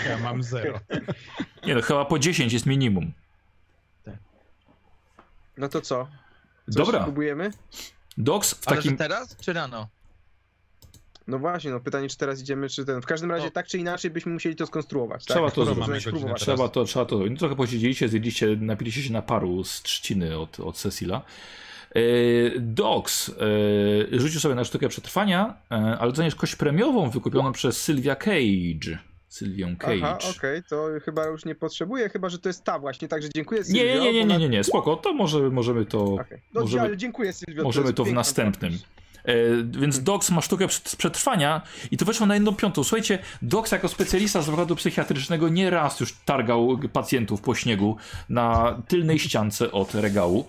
Ja mam zero.
Nie no, chyba po 10 jest minimum.
No to co? Coś
Dobra,
Próbujemy?
Dogs w
Ale
takim.
że teraz czy rano?
No właśnie, no pytanie, czy teraz idziemy, czy ten. W każdym razie
No.
tak czy inaczej byśmy musieli to skonstruować.
Trzeba
tak?
to
Możemy
zrobić. Trzeba to, trzeba to. No, trochę posiedzieliście, zjedliście, napiliście się na paru z trzciny od, od Cecila. E, e, rzucił sobie na sztukę przetrwania, e, ale dostaniesz kość premiową wykupioną przez Sylwia Cage. Sylwią Cage.
Aha, okej, to chyba już nie potrzebuję, chyba że to jest ta właśnie, także dziękuję
nie,
Sylwio.
nie, nie, nie, nie, nie, nie, spoko, to może, możemy to.
Okej. No
Możemy-
ale dziękuję Sylwio.
Możemy
jest
to w następnym. E, więc Dox ma sztukę przetrwania i to weszło na jedną piątą. Słuchajcie, Dox jako specjalista z zakładu psychiatrycznego nie raz już targał pacjentów po śniegu na tylnej ściance od regału.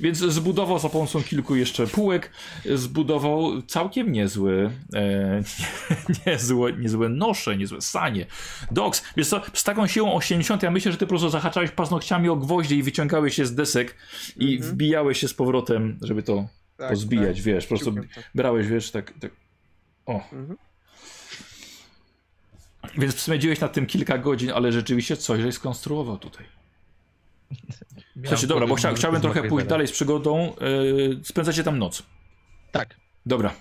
Więc zbudował za pomocą kilku jeszcze półek, zbudował całkiem niezły, e, niezłe, niezłe nosze, niezłe sanie. Dox, wiesz co, z taką siłą 80 ja myślę, że ty po prostu zahaczałeś paznokciami o gwoździe i wyciągałeś się z desek i
Mhm.
wbijałeś się z powrotem, żeby to
Tak,
pozbijać,
tak.
wiesz, po prostu
tak.
brałeś, wiesz, tak, tak. O.
Mhm.
Więc spędziłeś na tym kilka godzin, ale rzeczywiście coś żeś skonstruował tutaj. Słuchajcie, dobra, bo chcia, chciałbym trochę pójść dalej z przygodą. Yy, spędzacie tam noc.
Tak.
Dobra.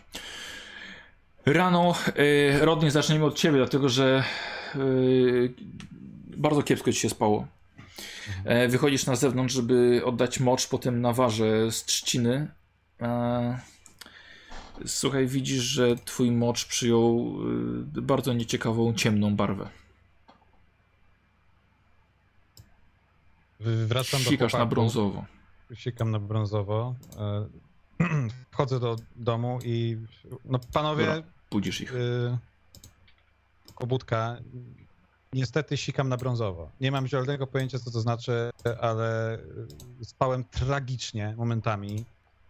Rano, yy, Rodney, zaczniemy od ciebie, dlatego że yy, bardzo kiepsko ci się spało. E, wychodzisz na zewnątrz, żeby oddać mocz po tym nawarze z trzciny. Słuchaj, widzisz, że twój mocz przyjął y, bardzo nieciekawą, ciemną barwę.
Wracam do
Sikasz na
chłopaków.
brązowo.
Sikam na brązowo. E, Wchodzę do domu i no panowie,
Dobra, budzisz ich.
y, kobudka, niestety sikam na brązowo. Nie mam zielonego pojęcia, co to znaczy, ale y, spałem tragicznie momentami.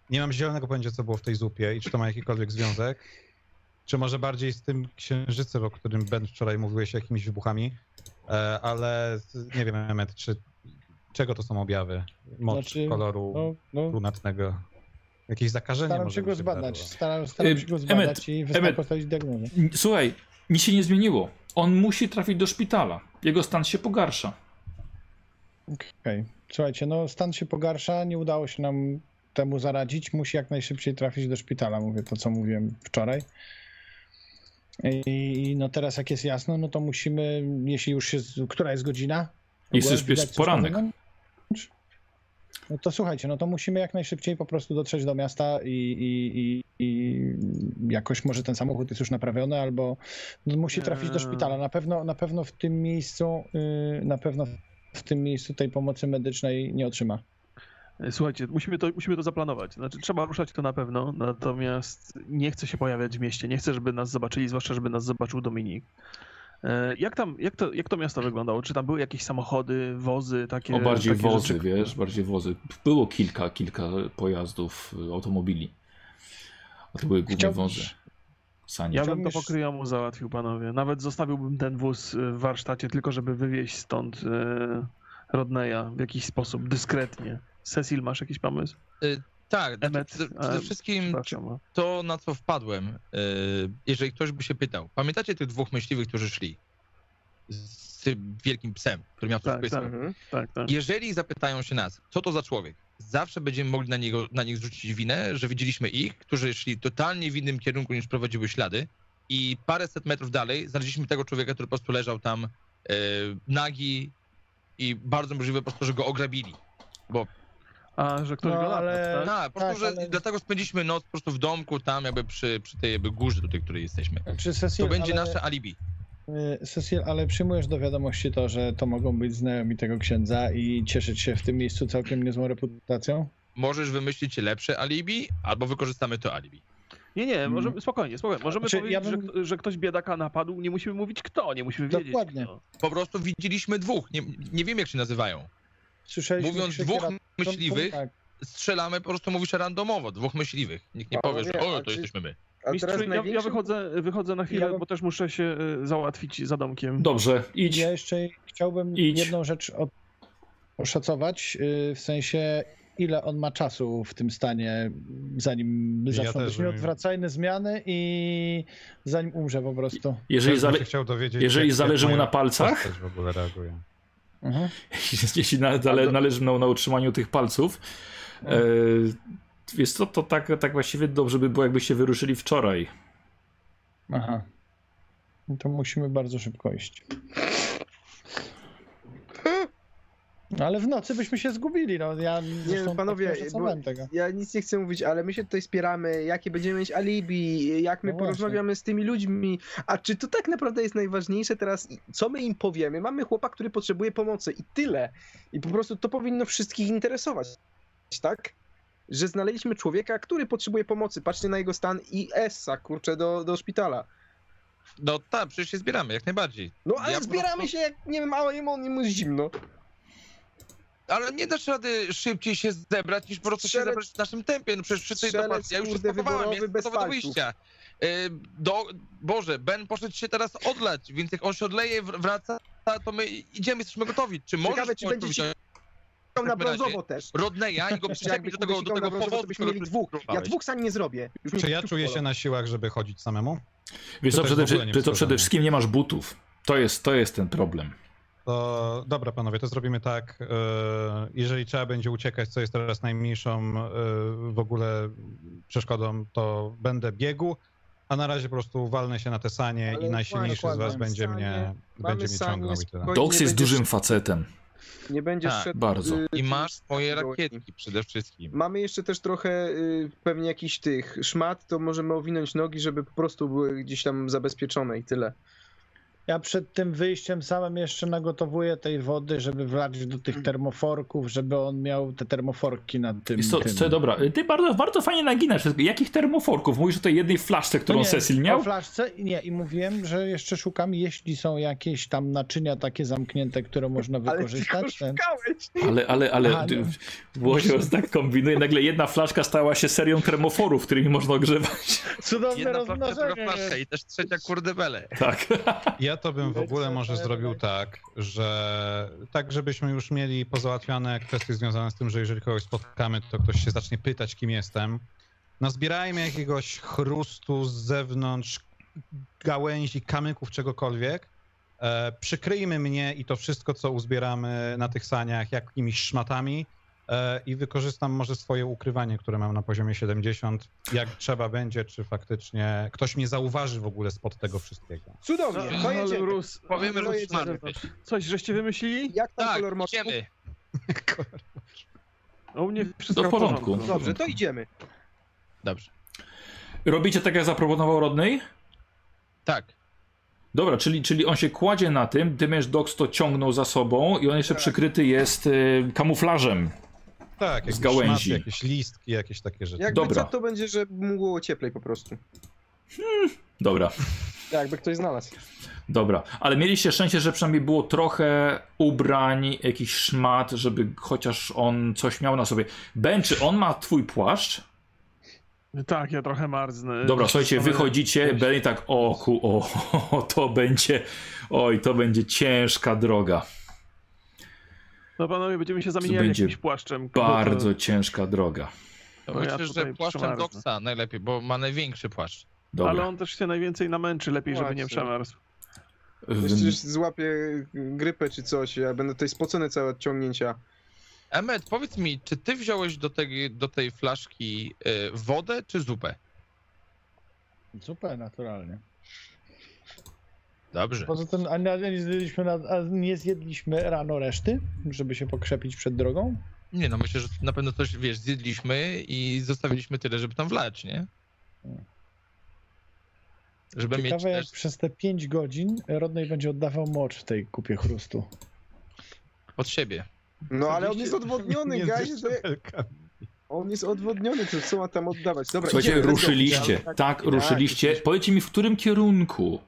Nie mam zielonego pojęcia, co było w tej zupie i czy to ma jakikolwiek związek. Czy może bardziej z tym księżycem, o którym Ben wczoraj mówiłeś, jakimiś wybuchami. E, ale nie wiem, Emmet, czy czego to są objawy? Moc
Znaczy,
koloru
No, no,
brunatnego. Jakieś zakażenie
staram
może
się go zbadać. Staram, staram się go zbadać i wystarczy
Emmet.
postawić diagnozę.
Słuchaj, nic się nie zmieniło. On musi trafić do szpitala. Jego stan się pogarsza.
Okej. Słuchajcie, no stan się pogarsza, nie udało się nam temu zaradzić. Musi jak najszybciej trafić do szpitala, mówię to, co mówiłem wczoraj. I no teraz jak jest jasno, no to musimy, jeśli już jest, która jest godzina? Ogóle
już jest poranek.
No to słuchajcie, no to musimy jak najszybciej po prostu dotrzeć do miasta i, i, i, i jakoś może ten samochód jest już naprawiony, albo no musi trafić do
Eee.
szpitala. Na pewno, na pewno w tym miejscu, yy, na pewno w tym miejscu tej pomocy medycznej nie otrzyma.
Słuchajcie, musimy to, musimy to zaplanować. Znaczy, trzeba ruszać to na pewno, natomiast nie chcę się pojawiać w mieście. Nie chcę, żeby nas zobaczyli, zwłaszcza, żeby nas zobaczył Dominik. E, Jak tam, jak to, jak to miasto wyglądało? Czy tam były jakieś samochody, wozy, takie
O bardziej
takie
wozy,
rzeczy?
wiesz, bardziej wozy. Było kilka, kilka pojazdów, y, automobili. A to były głównie
Chciałbyś-
wozy. Sanie.
Ja bym to
Chciałbym
po
jeszcze-
kryjomu załatwił, panowie. Nawet zostawiłbym ten wóz y, w warsztacie, tylko żeby wywieźć stąd e, Rodneya w jakiś sposób, dyskretnie. Cecil, masz jakiś pomysł?
Tak,
Emmet,
przede, przede wszystkim
a-
to, na co wpadłem, y, jeżeli ktoś by się pytał. Pamiętacie tych dwóch myśliwych, którzy szli? Z tym wielkim psem, który miał
Tak,
tak,
tak. Tak.
Jeżeli zapytają się nas, co to za człowiek, zawsze będziemy mogli na, niego, na nich zrzucić winę, że widzieliśmy ich, którzy szli totalnie w innym kierunku niż prowadziły ślady i paręset metrów dalej znaleźliśmy tego człowieka, który po prostu leżał tam e, nagi i bardzo możliwe po prostu, że go ograbili.
A, że ktoś
No,
go
ale-
tak?
Tak, po prostu,
tak,
że
ale-
dlatego spędziliśmy noc po prostu w domku tam jakby przy, przy tej jakby górze tutaj, której jesteśmy.
Czy Cecil,
To będzie
ale,
nasze alibi.
y, Cecil, ale przyjmujesz do wiadomości to, że to mogą być znajomi tego księdza i cieszyć się w tym miejscu całkiem niezłą reputacją?
Możesz wymyślić lepsze alibi, albo wykorzystamy to alibi.
Nie, nie, możemy, spokojnie, spokojnie. Możemy
Znaczy,
powiedzieć,
ja bym-
że, że ktoś biedaka napadł, nie musimy mówić kto, nie musimy wiedzieć
Dokładnie.
Po prostu widzieliśmy dwóch, nie, nie wiem jak się nazywają.
Słyszeliśmy
Mówiąc dwóch myśliwych,
Tak.
strzelamy, po prostu mówisz randomowo, dwóch myśliwych. Nikt nie powie, że o, to jesteśmy my.
Mistrzu,
teraz
ja, ja wychodzę, wychodzę na chwilę,
Ja bym-
bo też muszę się y, załatwić za domkiem.
Dobrze, idź.
Ja jeszcze chciałbym
Idź.
jedną rzecz od- oszacować, y, w sensie ile on ma czasu w tym stanie, zanim
Ja
zaczną być nieodwracalne zmiany i zanim umrze po prostu.
Jeżeli, zale...
się chciał dowiedzieć,
jeżeli
jak-
zależy mu na palcach?
w ogóle reaguje.
Mhm.
jeśli na, zale, należy mu na utrzymaniu tych palców, e, wiesz co, to tak, tak właściwie dobrze by było, jakbyście wyruszyli wczoraj.
Aha. No To musimy bardzo szybko iść. No ale w nocy byśmy się zgubili, no ja
Nie panowie,
tak tego.
ja nic nie chcę mówić, ale my się tutaj spieramy, jakie będziemy mieć alibi, jak my
No
porozmawiamy z tymi ludźmi, a czy to tak naprawdę jest najważniejsze teraz, co my im powiemy? Mamy chłopa, który potrzebuje pomocy i tyle. I po prostu to powinno wszystkich interesować, tak? Że znaleźliśmy człowieka, który potrzebuje pomocy, patrzcie na jego stan i essa, kurczę, do, do szpitala.
No tak, przecież się zbieramy, jak najbardziej.
No ale
Ja
zbieramy
prostu-
się jak, nie wiem, a jemu, jemu jest zimno.
Ale nie dasz rady szybciej się zebrać, niż po prostu się zebrać w naszym tempie. No przecież to
strzelec,
patrzą. Ja już się spakowałem,
bez
gotowy do wyjścia. Yy, Do, Boże, Ben poszedł się teraz odlać, więc jak on się odleje, wr- wraca, to my idziemy, jesteśmy gotowi. Czy możesz
Ciekawe, czy będzie ci- na brązowo też.
Rodneya i go przyczepić do tego, do tego
brązowo,
powodu,
to byśmy mieli dwóch. Ja dwóch sam nie zrobię.
Czy ja czuję się na siłach, żeby chodzić samemu?
Wiesz
To
co,
jest
przede, przede wszystkim nie masz butów. To jest, to jest ten problem.
To dobra, panowie, to zrobimy tak. e, Jeżeli trzeba będzie uciekać, co jest teraz najmniejszą e, w ogóle przeszkodą, to będę biegł, a na razie po prostu walnę się na te sanie
Ale
i najsilniejszy z was będzie
sanie,
mnie, będzie mnie ciągnął.
Dox jest dużym facetem.
Nie będziesz
Tak,
szedł,
bardzo.
y,
I masz swoje rakietki przede wszystkim.
Mamy jeszcze też trochę y, pewnie jakichś tych szmat, to możemy owinąć nogi, żeby po prostu były gdzieś tam zabezpieczone i tyle.
Ja przed tym wyjściem samym jeszcze nagotowuję tej wody, żeby wlać do tych termoforków, żeby on miał te termoforki na tym.
Jest to,
tym.
co, dobra, ty bardzo, bardzo fajnie naginasz. Jakich termoforków? Mówisz o tej jednej flaszce, którą
No nie,
Cecil
O
miał?
flaszce nie i mówiłem, że jeszcze szukam, jeśli są jakieś tam naczynia takie zamknięte, które można
Ale
wykorzystać. ten-!
Ale, ale, ale,
A,
ty-
no.
Łosio tak kombinuje, nagle jedna flaszka stała się serią termoforów, którymi można ogrzewać.
Cudowne
Jedna flaszka, druga
rozmnożenie.
flaszka i też trzecia kurde bele.
Tak.
Ja to bym w ogóle może zrobił tak, że tak, żebyśmy już mieli pozałatwiane kwestie związane z tym, że jeżeli kogoś spotkamy, to ktoś się zacznie pytać, kim jestem. Nazbierajmy jakiegoś chrustu z zewnątrz, gałęzi, kamyków, czegokolwiek. E, przykryjmy mnie i to wszystko, co uzbieramy na tych saniach, jakimiś szmatami i wykorzystam może swoje ukrywanie, które mam na poziomie 70. Jak trzeba będzie, czy faktycznie ktoś mnie zauważy w ogóle spod tego wszystkiego.
Cudownie,
No,
to jedziemy.
Rus,
Powiemy, że
coś żeście wymyślili?
Jak tam
Tak,
kolor moczu?
idziemy.
No, U mnie wszystko
To w porządku.
porządku.
Dobrze, to idziemy.
Dobrze.
Robicie tak, jak zaproponował Rodney?
Tak.
Dobra, czyli, czyli on się kładzie na tym, Dymiesz Dox to ciągnął za sobą i on jeszcze przykryty jest y, kamuflażem.
Tak, jakieś
gałęzi.
szmaty, jakieś listki, jakieś takie rzeczy.
Jakby
Dobra.
co, to będzie, że mu było cieplej po prostu.
Dobra,
Jakby ktoś znalazł.
dobra. Ale mieliście szczęście, że przynajmniej było trochę ubrań, jakiś szmat, żeby chociaż on coś miał na sobie. Ben, czy on ma twój płaszcz?
Tak, ja trochę marznę.
Dobra, słuchajcie, wychodzicie, Ben i tak, o, ku, o, to będzie, oj, to będzie ciężka droga.
No panowie, będziemy się zamieniali
będzie
jakimś płaszczem.
Bardzo ciężka droga.
To
No ja
myślę,
tutaj
że płaszczem. Doksa najlepiej, bo ma największy płaszcz.
Dobra.
Ale on też się najwięcej namęczy, lepiej, żeby nie przemarzł.
Przecież złapię grypę czy coś, ja będę tutaj spocony całe od ciągnięcia.
Emet, powiedz mi, czy ty wziąłeś do tej, do tej flaszki y, wodę czy zupę?
Super, naturalnie.
Dobrze.
Poza tym, a nie, zjedliśmy na, a nie zjedliśmy rano reszty, żeby się pokrzepić przed drogą?
Nie no, myślę, że na pewno coś, wiesz, zjedliśmy i zostawiliśmy tyle, żeby tam wlać, nie? Żeby mieć
Ciekawe, jak
też...
przez te 5 godzin Rodney będzie oddawał mocz w tej kupie chrustu.
od siebie.
No ale on jest odwodniony,
szczebelkami.
On jest odwodniony, to co ma tam oddawać? Dobra,
Słuchajcie,
go.
ruszyliście.
Tak,
Tak, ruszyliście. Powiedzcie mi, w którym kierunku?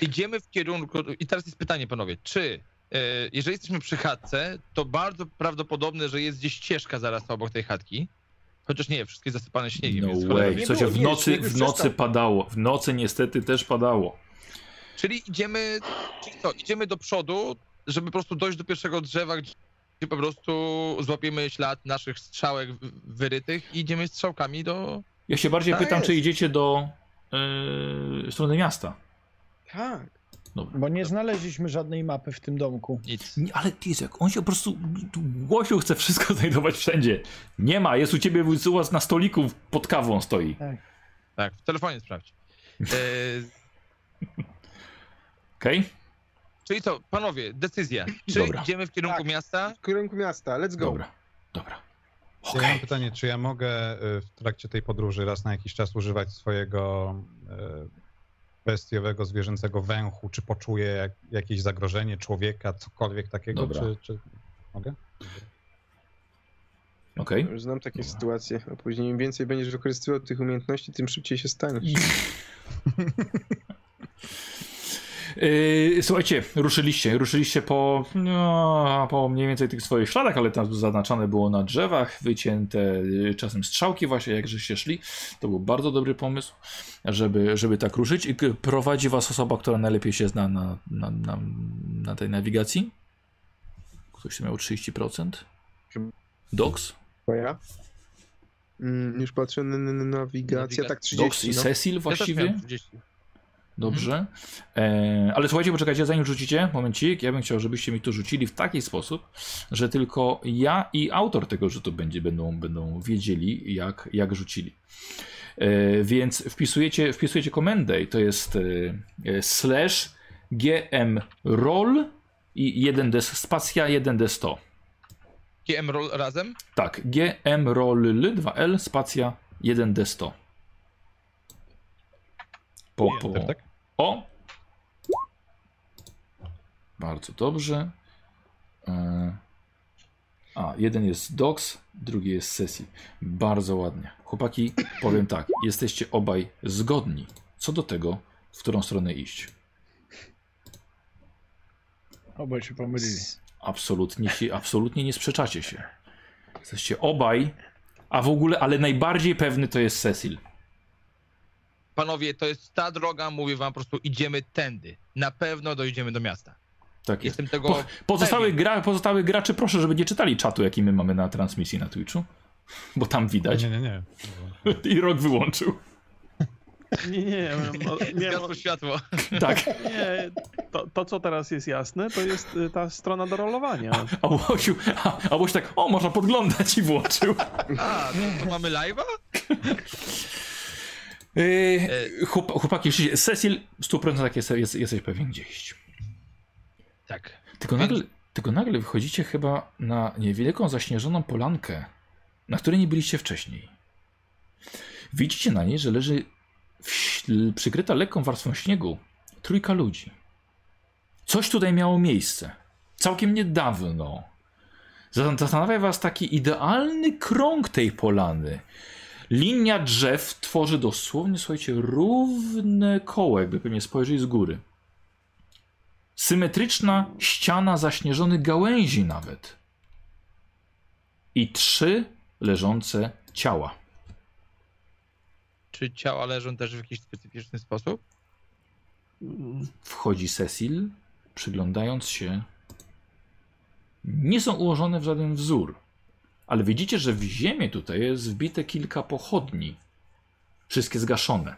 Idziemy w kierunku... I teraz jest pytanie, panowie, czy e, jeżeli jesteśmy przy chatce, to bardzo prawdopodobne, że jest gdzieś ścieżka zaraz obok tej chatki. Chociaż nie, wszystkie zasypane śniegiem.
No
więc
way.
było,
w nocy, w nocy padało. W nocy niestety też padało.
Czyli idziemy, czyli co, idziemy do przodu, żeby po prostu dojść do pierwszego drzewa, gdzie po prostu złapiemy ślad naszych strzałek wy- wyrytych i idziemy strzałkami do...
Ja się bardziej
Tak
pytam,
jest.
czy idziecie do yy, strony miasta.
Tak.
Dobra.
Bo nie znaleźliśmy żadnej mapy w tym domku.
Nic.
Nie, ale ty jak on się po prostu głosił, chce wszystko znajdować wszędzie. Nie ma, jest u ciebie u was na stoliku pod kawą stoi.
Tak, w telefonie sprawdź. E,
Okej?
czyli co, panowie, decyzja. Czy
Dobra.
idziemy w kierunku
Tak.
miasta?
W kierunku miasta, let's go.
Dobra, dobra.
Ja
Okej.
mam pytanie, czy ja mogę y, w trakcie tej podróży raz na jakiś czas używać swojego y, bestiowego, zwierzęcego węchu, czy poczuję jak, jakieś zagrożenie człowieka, cokolwiek takiego,
Dobra.
czy, czy mogę?
Okej.
Już znam takie sytuacje, a później im więcej będziesz wykorzystywał tych umiejętności, tym szybciej się staniesz.
Yy, słuchajcie, ruszyliście, ruszyliście po, no, po mniej więcej tych swoich śladach, ale tam zaznaczone było na drzewach, wycięte yy, czasem strzałki właśnie, jak żeście szli. To był bardzo dobry pomysł, żeby, żeby tak ruszyć. I prowadzi was osoba, która najlepiej się zna na, na, na, na tej nawigacji? Ktoś tu miał 30%? Dox?
To ja? Mm, już patrzę na, na, na nawigację,
Nawiga-
tak
Dox
30.
i
No.
Cecil
Ja
właściwie?
30.
Dobrze. E, ale słuchajcie, poczekajcie, zanim rzucicie, momencik, ja bym chciał, żebyście mi to rzucili w taki sposób, że tylko ja i autor tego rzutu będzie, będą, będą wiedzieli, jak, jak rzucili. E, więc wpisujecie, wpisujecie komendę i to jest e, e, slash gmroll i 1d spacja 1d100.
GM roll razem?
Tak, gmroll 2l spacja 1d100. Po, po,
Enter, tak?
O! Bardzo dobrze. E, A, jeden jest Dox, drugi jest Sesji. Bardzo ładnie. Chłopaki, powiem tak, jesteście obaj zgodni co do tego, w którą stronę iść.
Obaj się pomylili.
Absolutnie, się, absolutnie nie sprzeczacie się. Jesteście obaj, a w ogóle, ale najbardziej pewny to jest Cecil.
Panowie, to jest ta droga, mówię wam po prostu, idziemy tędy. Na pewno dojdziemy do miasta.
Tak jest.
Jestem tego
Po, pozostałych, gra, pozostałych graczy proszę, żeby nie czytali czatu, jaki my mamy na transmisji na Twitchu, bo tam widać.
Nie, nie, nie.
I rok wyłączył.
Nie, nie, miałem, miałem,
Światło.
Tak.
nie to, to, co teraz jest jasne, to jest y, ta strona do rolowania.
A Łosiu, a, a Łoś tak, o, można podglądać i włączył.
A, to, to mamy live'a?
Yy, chłop, chłopaki, Cecil, w 100% jest, jest, jesteś pewien gdzie iść.
Tak.
Tylko nagle, tylko nagle wychodzicie chyba na niewielką zaśnieżoną polankę, na której nie byliście wcześniej. Widzicie na niej, że leży w, przykryta lekką warstwą śniegu trójka ludzi. Coś tutaj miało miejsce. Całkiem niedawno. Zas- Zastanawia was taki idealny krąg tej polany. Linia drzew tworzy dosłownie, słuchajcie, równe koło, jakby pewnie spojrzeć z góry. Symetryczna ściana zaśnieżonych gałęzi nawet. I trzy leżące ciała.
Czy ciała leżą też w jakiś specyficzny sposób?
Wchodzi Cecil, przyglądając się. Nie są ułożone w żaden wzór, ale widzicie, że w ziemię tutaj jest wbite kilka pochodni. Wszystkie zgaszone.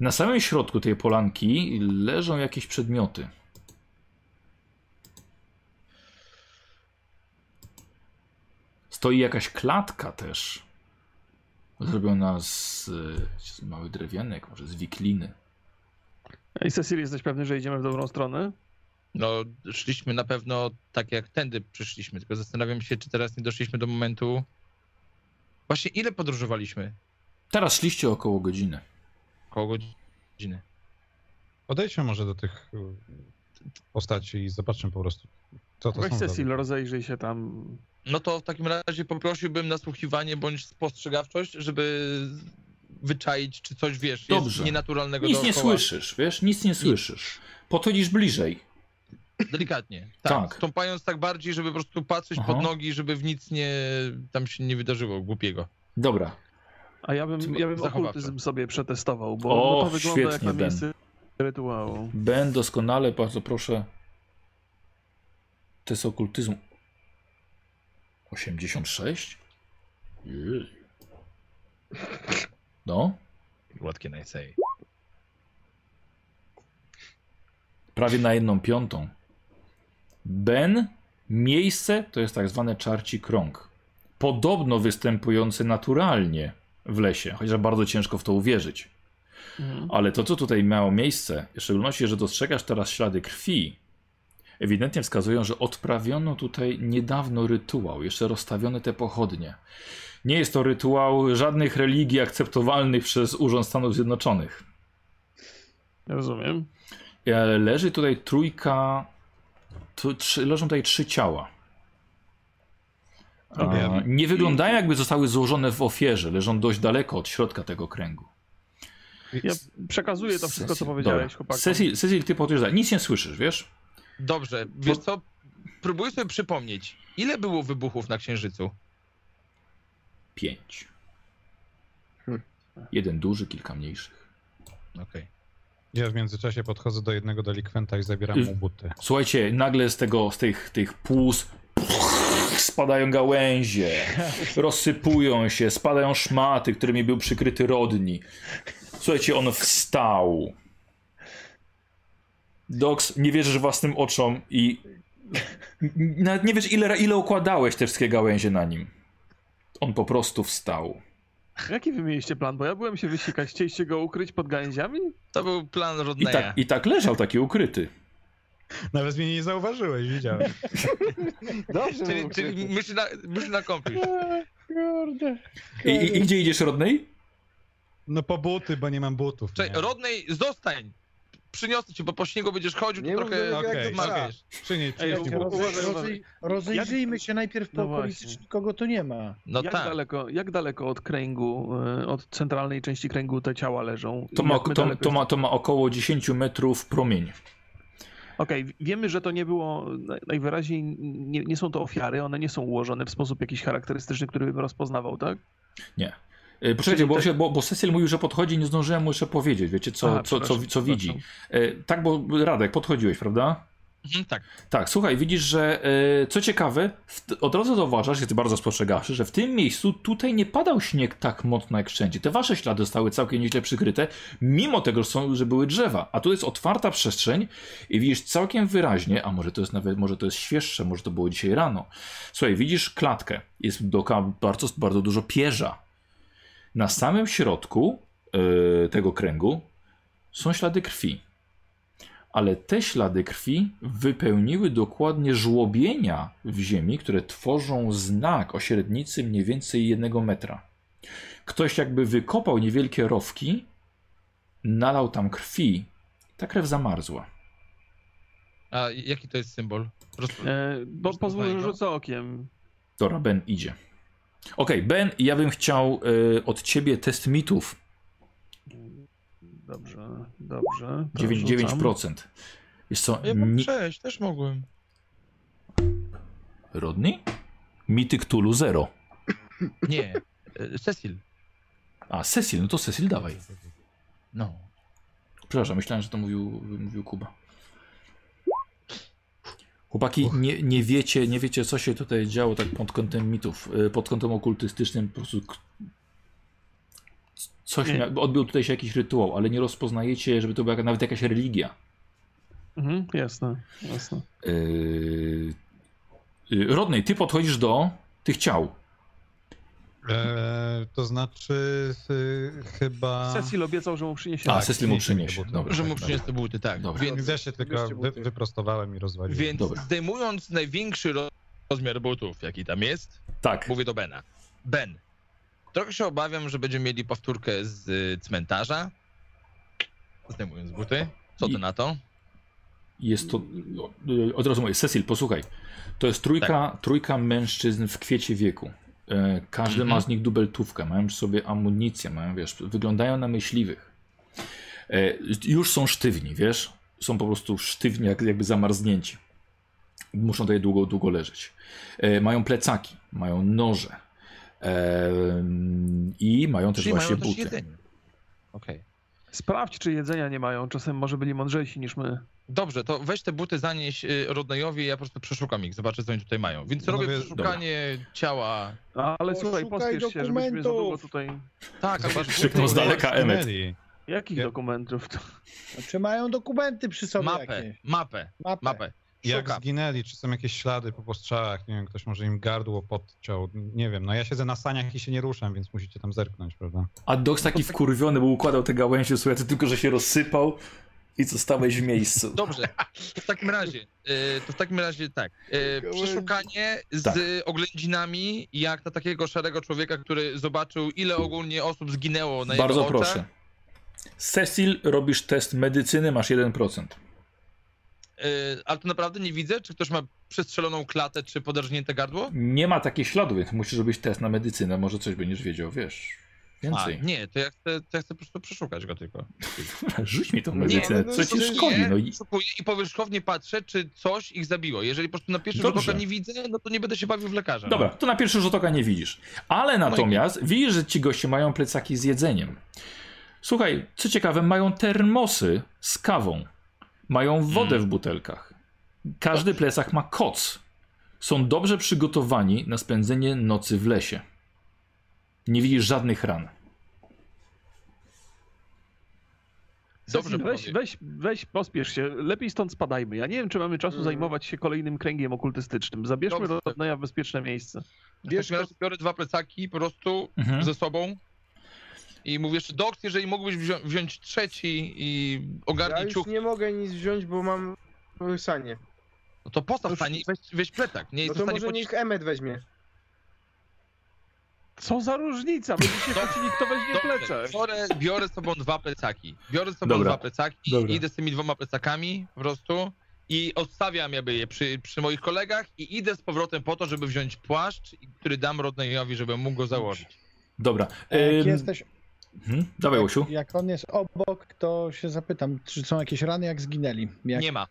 Na samym środku tej polanki leżą jakieś przedmioty. Stoi jakaś klatka też. Zrobiona z, z małych drewnianek, może z wikliny.
I Cecil, jesteś pewny, że idziemy w dobrą stronę?
No, szliśmy na pewno tak jak tędy przyszliśmy, tylko zastanawiam się, czy teraz nie doszliśmy do momentu... Właśnie ile podróżowaliśmy?
Teraz szliście około godziny.
Około godziny.
Odejdźmy może do tych y, postaci i zobaczmy po prostu, co to
Weź
są.
Cecil, rozejrzyj się tam.
No to w takim razie poprosiłbym nasłuchiwanie bądź spostrzegawczość, żeby wyczaić, czy coś, wiesz,
Dobrze.
jest nienaturalnego
Nic nie
dookoła.
słyszysz, wiesz? Nic nie słyszysz. Podchodzisz bliżej.
Delikatnie. Tak.
Tak.
Stąpając tak bardziej, żeby po prostu patrzeć
Aha.
pod nogi, żeby w nic nie tam się nie wydarzyło głupiego.
Dobra.
A ja bym, ja bym okultyzm sobie przetestował, bo
O,
no to wygląda jak
świetnie,
na
Ben.
miejsce rytuału.
Ben doskonale, bardzo proszę. Test okultyzmu. 86? Jej. No,
What can I say?
prawie na jedną piątą. Ben, miejsce to jest tak zwany czarci krąg. Podobno występujący naturalnie w lesie, chociaż bardzo ciężko w to uwierzyć.
Mhm.
Ale to, co tutaj miało miejsce, w szczególności, że dostrzegasz teraz ślady krwi, ewidentnie wskazują, że odprawiono tutaj niedawno rytuał, jeszcze rozstawione te pochodnie. Nie jest to rytuał żadnych religii akceptowalnych przez Urząd Stanów Zjednoczonych.
Rozumiem.
Ale leży tutaj trójka, tu, trzy, leżą tutaj trzy ciała. A, nie wyglądają jakby zostały złożone w ofierze, leżą dość daleko od środka tego kręgu.
Ja przekazuję to wszystko, co powiedziałeś,
dobra.
chłopakom.
Cecil, Cecil, ty potwierdzasz, nic nie słyszysz, wiesz?
Dobrze, wiesz co? Próbuję sobie przypomnieć, ile było wybuchów na Księżycu?
Pięć.
Hmm.
Jeden duży, kilka mniejszych.
Okej.
Ja w międzyczasie podchodzę do jednego delikwenta i zabieram mu buty.
Słuchajcie, nagle z tego, z tych, tych płuc spadają gałęzie, rozsypują się, spadają szmaty, którymi był przykryty Rodni. Słuchajcie, on wstał. Dox, nie wierzysz własnym oczom i nawet nie wiesz, ile, ile układałeś te wszystkie gałęzie na nim. On po prostu wstał.
Jaki wy mieliście plan? Bo ja byłem się wysikać, chcieliście go ukryć pod gałęziami?
To był plan
I
Rodneya.
tak, I tak leżał taki ukryty.
Nawet mnie nie zauważyłeś, widziałem.
Dobrze,
Czyli, czyli myśl na, myśl na.
Kurde.
I, i, i gdzie idziesz, Rodney?
No po buty, bo nie mam butów.
Czekaj,
nie.
Rodney, zostań! Przyniosę ci, bo po śniegu będziesz chodził,
Nie
trochę
jak.
Przynieś, przynieś
Rozej,
uważaj.
rozejrzyjmy się najpierw po
No
okolicy, czy nikogo tu nie ma.
No
jak,
tak.
daleko, jak daleko od kręgu, e, od centralnej części kręgu te ciała leżą?
To ma, to, to, ma, to ma około 10 metrów promień.
Okej, wiemy, że to nie było, naj- najwyraźniej nie, nie są to ofiary, one nie są ułożone w sposób jakiś charakterystyczny, który bym rozpoznawał, tak?
Nie. E, Poczekajcie, bo, się, bo, bo Cecil mówił, że podchodzi, nie zdążyłem mu jeszcze powiedzieć, wiecie, co,
Aha,
co, co, co widzi. E, tak, bo Radek, podchodziłeś, prawda?
Mhm, tak.
Tak, słuchaj, widzisz, że e, co ciekawe, w, od razu zauważasz, jesteś bardzo spostrzegawczy, że w tym miejscu tutaj nie padał śnieg tak mocno jak wszędzie. Te wasze ślady zostały całkiem nieźle przykryte, mimo tego, że, są, że były drzewa. A tu jest otwarta przestrzeń i widzisz całkiem wyraźnie, a może to jest nawet, może to jest świeższe, może to było dzisiaj rano. Słuchaj, widzisz klatkę, jest dookoła bardzo, bardzo dużo pierza. Na samym środku e, tego kręgu są ślady krwi ale te ślady krwi wypełniły dokładnie żłobienia w ziemi, które tworzą znak o średnicy mniej więcej jednego metra. Ktoś jakby wykopał niewielkie rowki, nalał tam krwi, ta krew zamarzła.
A jaki to jest symbol? Roz...
E, bo pozwól, że rzucę okiem.
Dobra, Ben idzie. Okej, Ben, ja bym chciał y, od ciebie test mitów.
Dobrze, dobrze. to
9,
rzucam.
9%. Wiesz co,
Ja mam
mi...
też mogłem.
Rodney? Mity Cthulhu 0.
Nie, e, Cecil.
A, Cecil, no to Cecil dawaj.
No.
Przepraszam, myślałem, że to mówił, mówił Kuba. Chłopaki, nie, nie wiecie, nie wiecie, co się tutaj działo tak pod kątem mitów, y, pod kątem okultystycznym, po prostu coś mia- odbył tutaj się jakiś rytuał, ale nie rozpoznajecie, żeby to była nawet jakaś religia.
Mhm, jasne, jasne.
Yy... Ty podchodzisz do tych ciał.
E, to znaczy y, chyba...
Cecil obiecał, że mu przyniesie.
A,
Tak,
Cecil mu
przyniesie
przyniesie. Dobra,
Że mu
tak,
przyniosę te buty, tak.
Dobra.
Więc,
ja się tylko wy, wyprostowałem i rozwaliłem.
więc
Dobra.
zdejmując największy ro- rozmiar butów, jaki tam jest,
Tak.
mówię do Bena. Ben, trochę się obawiam, że będziemy mieli powtórkę z y, cmentarza. Zdejmując buty. Co ty
I-
na to?
Jest to. y, Od razu mówię, Cecil, posłuchaj. To jest trójka,
Tak.
trójka mężczyzn w kwiecie wieku. E, Każdy
Mhm.
ma z nich dubeltówkę, mają przy sobie amunicję, mają, wiesz, wyglądają na myśliwych. E, Już są sztywni, wiesz? Są po prostu sztywni, jak, jakby zamarznięci. Muszą tutaj długo, długo leżeć. E, Mają plecaki, mają noże. I mają też
Czyli
właśnie
mają też
buty.
Okej.
Sprawdź, czy jedzenia nie mają. Czasem może byli mądrzejsi niż my.
Dobrze, to weź te buty, zanieś y, Rodneyowi, ja po prostu przeszukam ich, zobaczę, co oni tutaj mają. Więc robię
Panowie,
przeszukanie ciała.
Ale
Poszukaj
słuchaj, pospiesz się, żebyśmy za długo tutaj...
Tak, a
Krzyknął z daleka Emmet.
Jakich
Ja-
dokumentów?
Czy mają dokumenty przy sobie
Mapę,
jakieś?
mapę,
Mapę.
mapę.
Jak
Szukam.
zginęli, czy są jakieś ślady po postrzałach, nie wiem, ktoś może im gardło podciął, nie wiem, no ja siedzę na saniach i się nie ruszam, więc musicie tam zerknąć, prawda?
A Dox taki wkurwiony, bo układał te gałęzie, słuchaj, tylko że się rozsypał i zostałeś w miejscu.
Dobrze, to w takim razie, y, to w takim razie tak, y, przeszukanie z
Tak.
oględzinami, jak na takiego szarego człowieka, który zobaczył, ile ogólnie osób zginęło na jego
Bardzo proszę. Cecil, robisz test medycyny, masz 1%.
Y, ale to naprawdę nie widzę, czy ktoś ma przestrzeloną klatę, czy poderżnięte gardło?
Nie ma takich śladów, więc musisz robić test na medycynę, może coś będziesz wiedział, wiesz.
A,
Więcej.
nie, to ja chcę, to ja chcę po prostu przeszukać go tylko.
Rzuć mi tą
Nie,
medycynę,
no
co ci szkodzi? No i
Szukuję i powierzchownie patrzę, czy coś ich zabiło. Jeżeli po prostu na pierwszy rzut
Dobrze.
oka nie widzę, no to nie będę się bawił w lekarza.
Dobra, to na pierwszy rzut oka nie widzisz. Ale
No
natomiast widzisz, że ci goście mają plecaki z jedzeniem. Słuchaj, co ciekawe, mają termosy z kawą. Mają wodę
Mm.
w butelkach. Każdy plecak ma koc. Są dobrze przygotowani na spędzenie nocy w lesie. Nie widzisz żadnych ran.
Dobrze,
weź, weź, weź, pospiesz się. Lepiej stąd spadajmy. Ja nie wiem, czy mamy czasu
Mm.
zajmować się kolejnym kręgiem okultystycznym. Zabierzmy
Dobrze.
Rodneya w bezpieczne miejsce.
W takim razie biorę dwa plecaki po prostu
Mhm.
ze sobą i mówię jeszcze, Doks, jeżeli mógłbyś wzią- wziąć trzeci i
Ja
ogarnij
już
ciuch,
nie mogę nic wziąć, bo mam sanie.
no to postaw stanie i weź, weź plecak. Nie
No
jest
to
w stanie
może niech Emmet weźmie.
Co za różnica? Będziecie kłócili, kto weźmie
Dobrze,
plecak.
biorę, biorę z sobą dwa plecaki. Biorę z sobą
Dobra.
dwa plecaki
Dobra.
i idę z tymi dwoma plecakami po prostu i odstawiam jakby je przy, przy moich kolegach i idę z powrotem po to, żeby wziąć płaszcz, który dam Rodneyowi, żeby mógł go założyć.
Dobra.
Jak jesteś,
mhm. Dawaj, Łosiu.
jak on jest obok, to się zapytam, czy są jakieś rany, jak zginęli. Jak
Nie ma.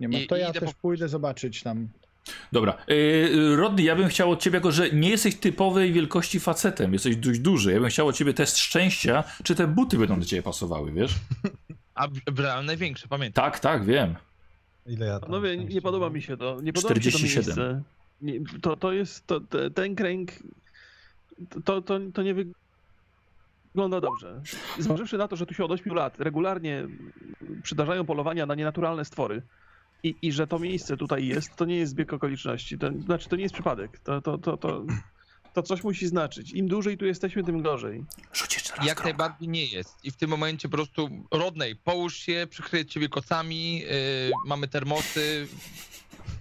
nie ma, to
i
ja też
po-
pójdę zobaczyć tam.
Dobra. Yy, Rodney, ja bym chciał od ciebie, jako że nie jesteś typowej wielkości facetem, jesteś dość duży. Ja bym chciał od ciebie test szczęścia, czy te buty będą do ciebie pasowały, wiesz?
A realne największe, pamiętam.
Tak, tak, wiem.
Ile ja tam
Panowie, nie
szczęścia
podoba mi się to. Nie podoba mi się to
47.
miejsce. Nie, to, to jest, to, te- ten kręg, to, to, to nie wygląda dobrze. Zważywszy na to, że tu się od 8 lat regularnie przydarzają polowania na nienaturalne stwory i, i że to miejsce tutaj jest, to nie jest zbieg okoliczności. To, znaczy, to nie jest przypadek. To, to, to, to, to coś musi znaczyć. Im dłużej tu jesteśmy, tym gorzej.
Rzuć jeszcze raz
Jak najbardziej nie jest. I w tym momencie po prostu Rodney, połóż się, przykryję ciebie kocami, yy, mamy termosy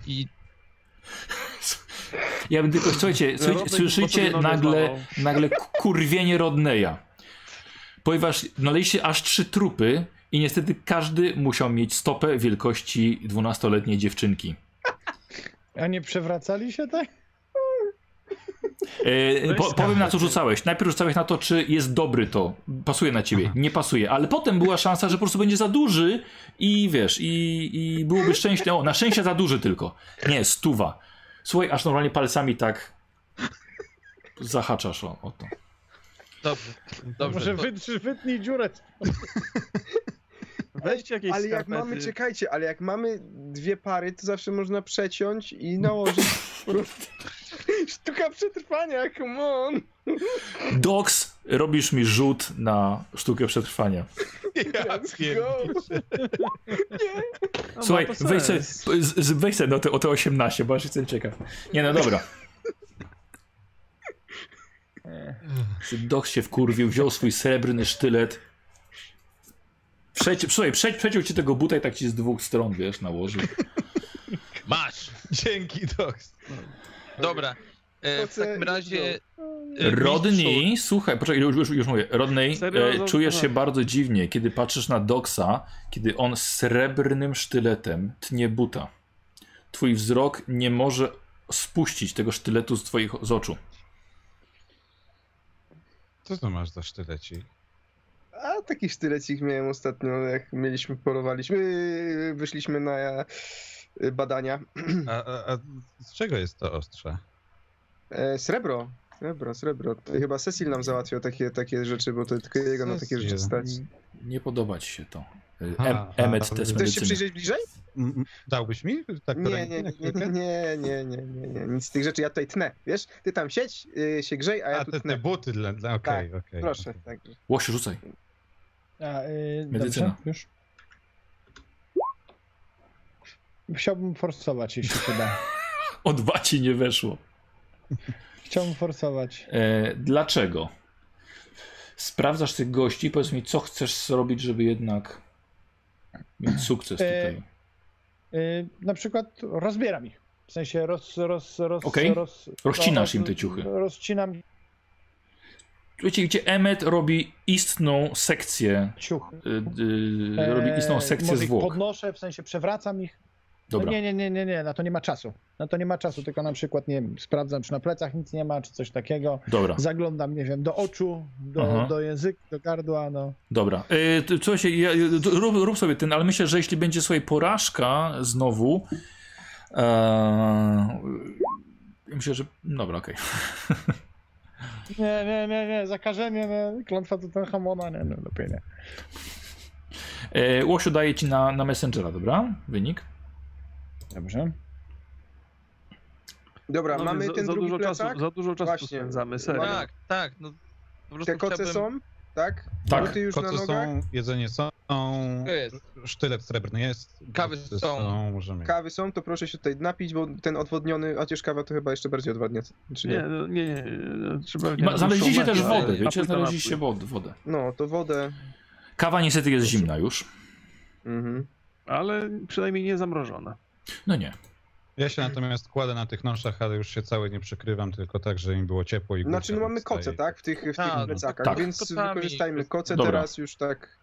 i
Ja bym tylko, słuchajcie, słuchajcie słyszycie nagle, nagle kurwienie Rodneya. Ponieważ naleźliście aż trzy trupy i niestety każdy musiał mieć stopę wielkości 12-letniej dziewczynki.
A nie przewracali się tak?
E, po, powiem na co rzucałeś. Najpierw rzucałeś na to, czy jest dobry to. Pasuje na ciebie. Nie pasuje. Ale potem była szansa, że po prostu będzie za duży i wiesz, i, i byłoby szczęście. O, na szczęście za duży tylko. Nie, stuwa. Słuchaj, aż normalnie palcami tak zahaczasz o, o to.
dobrze, dobrze.
Może
to-
wytnij dziurę.
Weźcie jakieś
Ale jak
skarpety.
mamy, czekajcie, ale jak mamy dwie pary, to zawsze można przeciąć i nałożyć. Sztuka przetrwania, come on!
Dox, robisz mi rzut na sztukę przetrwania.
Let's go!
No,
Słuchaj,
ma to
weź sobie,
sens.
z- z- weź sobie no te, o te 18, bo aż jestem ciekaw. Nie no dobra. Dox się wkurwił, wziął swój srebrny sztylet. Przeci, słuchaj, prze, przeciął ci tego buta i tak ci z dwóch stron, wiesz, nałożył.
Masz!
Dzięki, Dox.
Dobra. E, w takim razie... e,
Rodney, słuchaj, poczekaj, już, już, już mówię. Rodney, e, czujesz się bardzo dziwnie, kiedy patrzysz na Doxa, kiedy on srebrnym sztyletem tnie buta. Twój wzrok nie może spuścić tego sztyletu z twoich z oczu.
Co to masz za sztylecik?
A taki sztylecik miałem ostatnio, jak mieliśmy, polowaliśmy, wyszliśmy na e, badania.
A, a, a z czego jest to ostrze?
E, srebro, srebro, srebro. To chyba Cecil nam załatwiał takie, takie rzeczy, bo to tylko jego na takie rzeczy stać.
Nie podoba ci się to. E, Emmet test
Chcesz się
Chcesz się
medycyny.
przyjrzeć bliżej?
Dałbyś mi tak
Nie, nie, nie, nie, nie, nie, nie, nie, nic z tych rzeczy, ja tutaj tnę, wiesz? Ty tam siedź, y, się grzej, a ja
A,
tu
te, te
tnę.
buty dla... dla Okej, okej.
Proszę, tak.
Łosiu, rzucaj.
A, y,
Medycyna.
Dobrze, już. Chciałbym forsować, jeśli się da.
O dwa ci nie weszło.
Chciałbym forsować.
E, dlaczego? Sprawdzasz tych gości, powiedz mi, co chcesz zrobić, żeby jednak mieć sukces
E,
tutaj.
Y, na przykład rozbieram ich. W sensie roz... roz, roz,
Okej.
roz
Rozcinasz
roz-
im te ciuchy.
Rozcinam
Słuchajcie, gdzie Emmet robi istną sekcję,
ciuchy.
y, y, robi istną sekcję
E, ich
zwłok.
podnoszę, w sensie przewracam ich. No
Dobra.
nie, nie, nie, nie, nie, na to nie ma czasu. Na to nie ma czasu, tylko na przykład, nie wiem, sprawdzam, czy na plecach nic nie ma, czy coś takiego.
Dobra,
Zaglądam, nie wiem, do oczu, do, do języka, do gardła, no.
dobra. E, ty- słuchajcie, ja, rób, rób sobie ten, ale myślę, że jeśli będzie słuchaj porażka znowu, e, myślę, że dobra, okej.
Nie, nie, nie, nie, zakażenie, nie, klątwa to ten hamona, nie, no lepiej nie.
E, Łosiu daje ci na, na Messengera, dobra? Wynik.
Dobrze.
Dobra,
No,
mamy
więc
ten
za, za
drugi
dużo
plecak.
czasu, za dużo czasu
Właśnie.
spędzamy, serio.
Tak, tak, no
Te koce
chciałbym...
są, tak?
Tak.
Buty już na
Koce
nogach?
są, jedzenie są,
To jest.
sztylet srebrny jest.
Kawy są.
możemy.
Kawy są, to proszę się tutaj napić, bo ten odwodniony, chociaż kawa to chyba jeszcze bardziej odwadnia, czy nie?
Nie, no, nie, nie, nie, trzeba...
Ma, znaleźliście też
ale-
wodę, wiecie? Znaleźliście wodę, wodę.
No, to wodę.
Kawa niestety jest zimna już.
Mhm.
Ale przynajmniej nie zamrożona.
No nie.
Ja się natomiast kładę na tych noszach, ale już się cały nie przykrywam, tylko tak, żeby im było ciepło i
Znaczy, no mamy koce, tak? W tych, w tych
Tak, no to
plecakach,
tak.
więc
Kocami.
wykorzystajmy koce
Dobra.
teraz już tak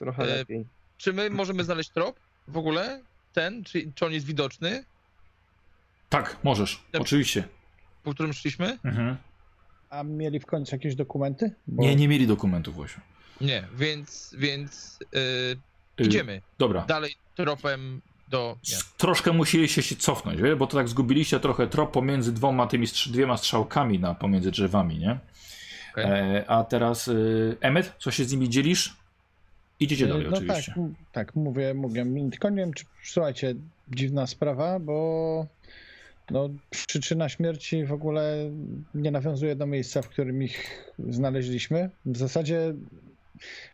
trochę
E,
lepiej.
Czy my możemy znaleźć trop w ogóle? Ten? Czy, czy on jest widoczny?
Tak, możesz. Oczywiście.
Po którym szliśmy?
Mhm.
A mieli w końcu jakieś dokumenty? Bo...
Nie, nie mieli dokumentów, Łosiu.
Nie, więc, więc yy, idziemy
Dobra.
dalej tropem do...
Troszkę musieliście się cofnąć, wie? bo to tak zgubiliście trochę trop pomiędzy dwoma tymi strz- dwiema strzałkami na, pomiędzy drzewami, nie?
Okej.
E, a teraz y, Emmet, co się z nimi dzielisz? Idziecie dalej
no
oczywiście.
tak, tak, mówię, mówię. Wiem, czy, słuchajcie, dziwna sprawa, bo no, przyczyna śmierci w ogóle nie nawiązuje do miejsca, w którym ich znaleźliśmy. W zasadzie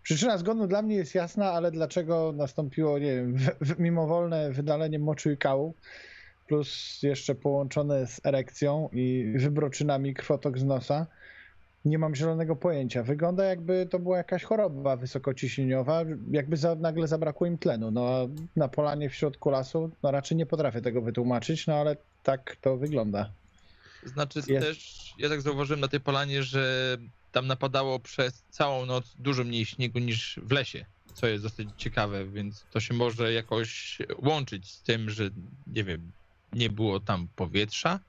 przyczyna zgonu dla mnie jest jasna, ale dlaczego nastąpiło, nie wiem, w, w, mimowolne wydalenie moczu i kału, plus jeszcze połączone z erekcją i wybroczynami krwotok z nosa, nie mam zielonego pojęcia. Wygląda jakby to była jakaś choroba wysokociśnieniowa, jakby za, nagle zabrakło im tlenu. No na polanie w środku lasu, no raczej nie potrafię tego wytłumaczyć, no ale tak to wygląda.
Znaczy
Jest.
też, ja tak zauważyłem na tej polanie, że tam napadało przez całą noc dużo mniej śniegu niż w lesie, co jest dosyć ciekawe, więc to się może jakoś łączyć z tym, że nie wiem, nie było tam powietrza,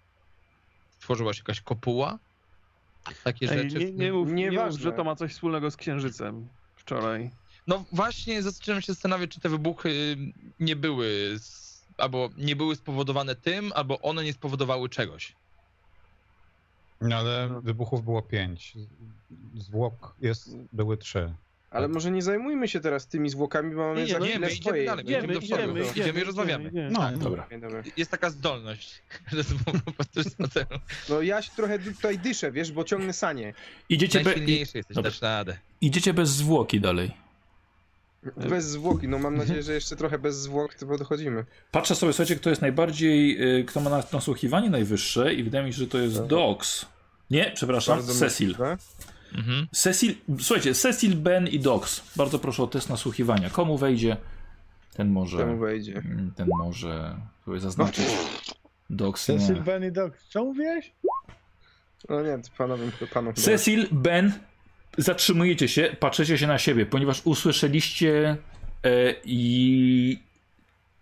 stworzyła się jakaś kopuła, takie
Ej,
rzeczy.
nie, nie, mów, nie mów, że to ma coś wspólnego z księżycem wczoraj.
No właśnie zacząłem się zastanawiać, czy te wybuchy nie były, z, albo nie były spowodowane tym, albo one nie spowodowały czegoś.
No ale
No.
wybuchów było pięć. Zwłok jest, były trzy.
Ale może nie zajmujmy się teraz tymi zwłokami, bo mamy
Nie, nie,
za
no,
chwilę
my idziemy
swoje.
dalej, my
Idziemy,
idziemy do przodu.
idziemy,
Idziemy,
idziemy,
i rozmawiamy.
idziemy.
No,
Tak, Dobra.
Dobra.
Jest taka zdolność, że po prostu.
No ja się trochę tutaj dyszę, wiesz, bo ciągnę sanie.
Idziecie, be,
jesteś, dasz radę.
idziecie bez zwłoki dalej.
Bez zwłoki, no mam nadzieję, że jeszcze trochę bez zwłok to dochodzimy.
Patrzę sobie, słuchajcie, kto jest najbardziej, y, kto ma nas- nasłuchiwanie najwyższe i wydaje mi się, że to jest Dox. Nie, przepraszam,
Bardzo
Cecil.
możliwe.
Mhm.
Cecil, słuchajcie, Cecil, Ben i Dox. Bardzo proszę o test nasłuchiwania. Komu wejdzie, ten może,
Temu wejdzie.
mm, ten może sobie zaznaczyć. Dox
Cecil,
nie.
Ben i Doc, co mówiłeś?
No nie, panom chyba.
Cecil, Ben, zatrzymujecie się, patrzycie się na siebie, ponieważ usłyszeliście e, i...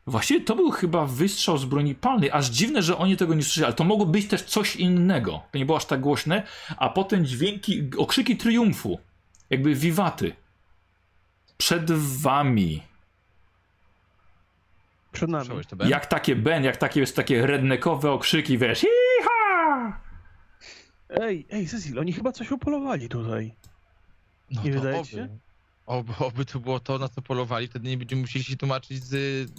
Właściwie to był chyba wystrzał z broni palnej. Aż dziwne, że oni tego nie słyszeli, ale to mogło być też coś innego. To nie było aż tak głośne. A potem dźwięki, okrzyki triumfu. Jakby wiwaty. Przed wami.
Przed nami.
Jak takie Ben, jak takie jest takie rednekowe okrzyki, wiesz. Iha!
Ej, ej, Cecil, oni chyba coś upolowali tutaj.
No
Nie
to
wydaje
oby.
się?
Oby, oby to było to, na co polowali, wtedy nie będziemy musieli się tłumaczyć z...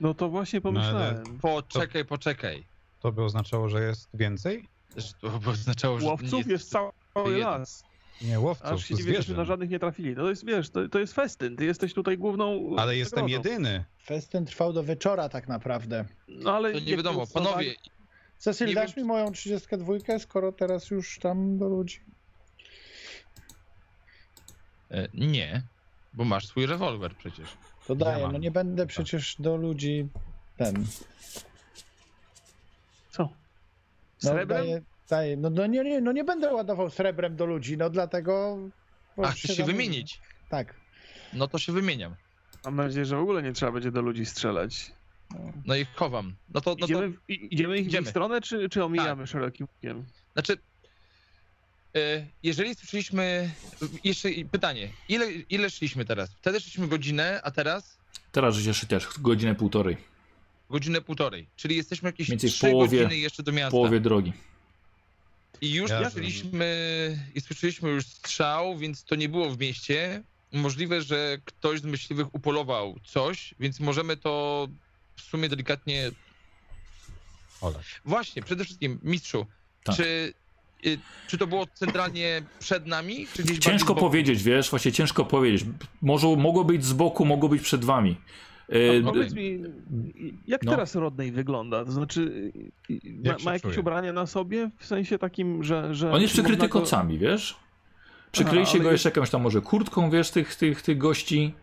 No to właśnie pomyślałem.
Poczekaj, poczekaj.
To by oznaczało, że jest więcej?
To by oznaczało, że nie
Łowców jest cały
jeden.
las.
Nie łowców,
Aż się dziwię, na żadnych nie trafili. No to jest, wiesz, to, to jest festyn. Ty jesteś tutaj główną...
Ale jestem
nagrodą.
jedyny.
Festyn trwał do wieczora tak naprawdę.
No ale...
To nie wiadomo, panowie,
Cecil,
Nie
dasz
wiem,
mi moją 32, skoro teraz już tam do ludzi.
e, nie, bo masz swój rewolwer przecież.
To daję,
mam.
no nie będę przecież do ludzi ten.
Co?
No,
Srebrem?
daję, daję. No, no nie, nie, no nie będę ładował srebrem do ludzi, no dlatego.
A chcesz się
zamówię.
wymienić?
Tak.
No to się wymieniam.
Mam nadzieję, że w ogóle nie trzeba będzie do ludzi strzelać.
No i chowam. No to, no to
idziemy, i- idziemy ich w ich stronę, czy, czy omijamy szerokim łukiem?
Znaczy, jeżeli słyszeliśmy. Jeszcze pytanie. Ile, ile szliśmy teraz? Wtedy szliśmy godzinę, a teraz
Teraz szli też godzinę, półtorej.
godzinę półtorej. Czyli jesteśmy jakieś
połowie-
godziny jeszcze do
W
miasta.
połowie drogi.
I już
Jasne.
słyszeliśmy, i słyszeliśmy już strzał, więc to nie było w mieście. Możliwe, że ktoś z myśliwych upolował coś, więc możemy to w sumie delikatnie.
Olać.
Właśnie, przede wszystkim, mistrzu,
Tak.
czy, czy to było centralnie przed nami, czy gdzieś
Ciężko powiedzieć, wiesz, właśnie ciężko powiedzieć. Może, mogło być z boku, mogło być przed wami.
A powiedz mi, jak
No.
teraz Rodney wygląda? To znaczy, y, ma,
się
ma jakieś
czuje?
ubrania na sobie? W sensie takim, że... że
On jest przykryty
go-
kocami, wiesz? Przykryliście
ale
go
jest-
jeszcze jakąś tam może kurtką, wiesz, tych, tych, tych gości.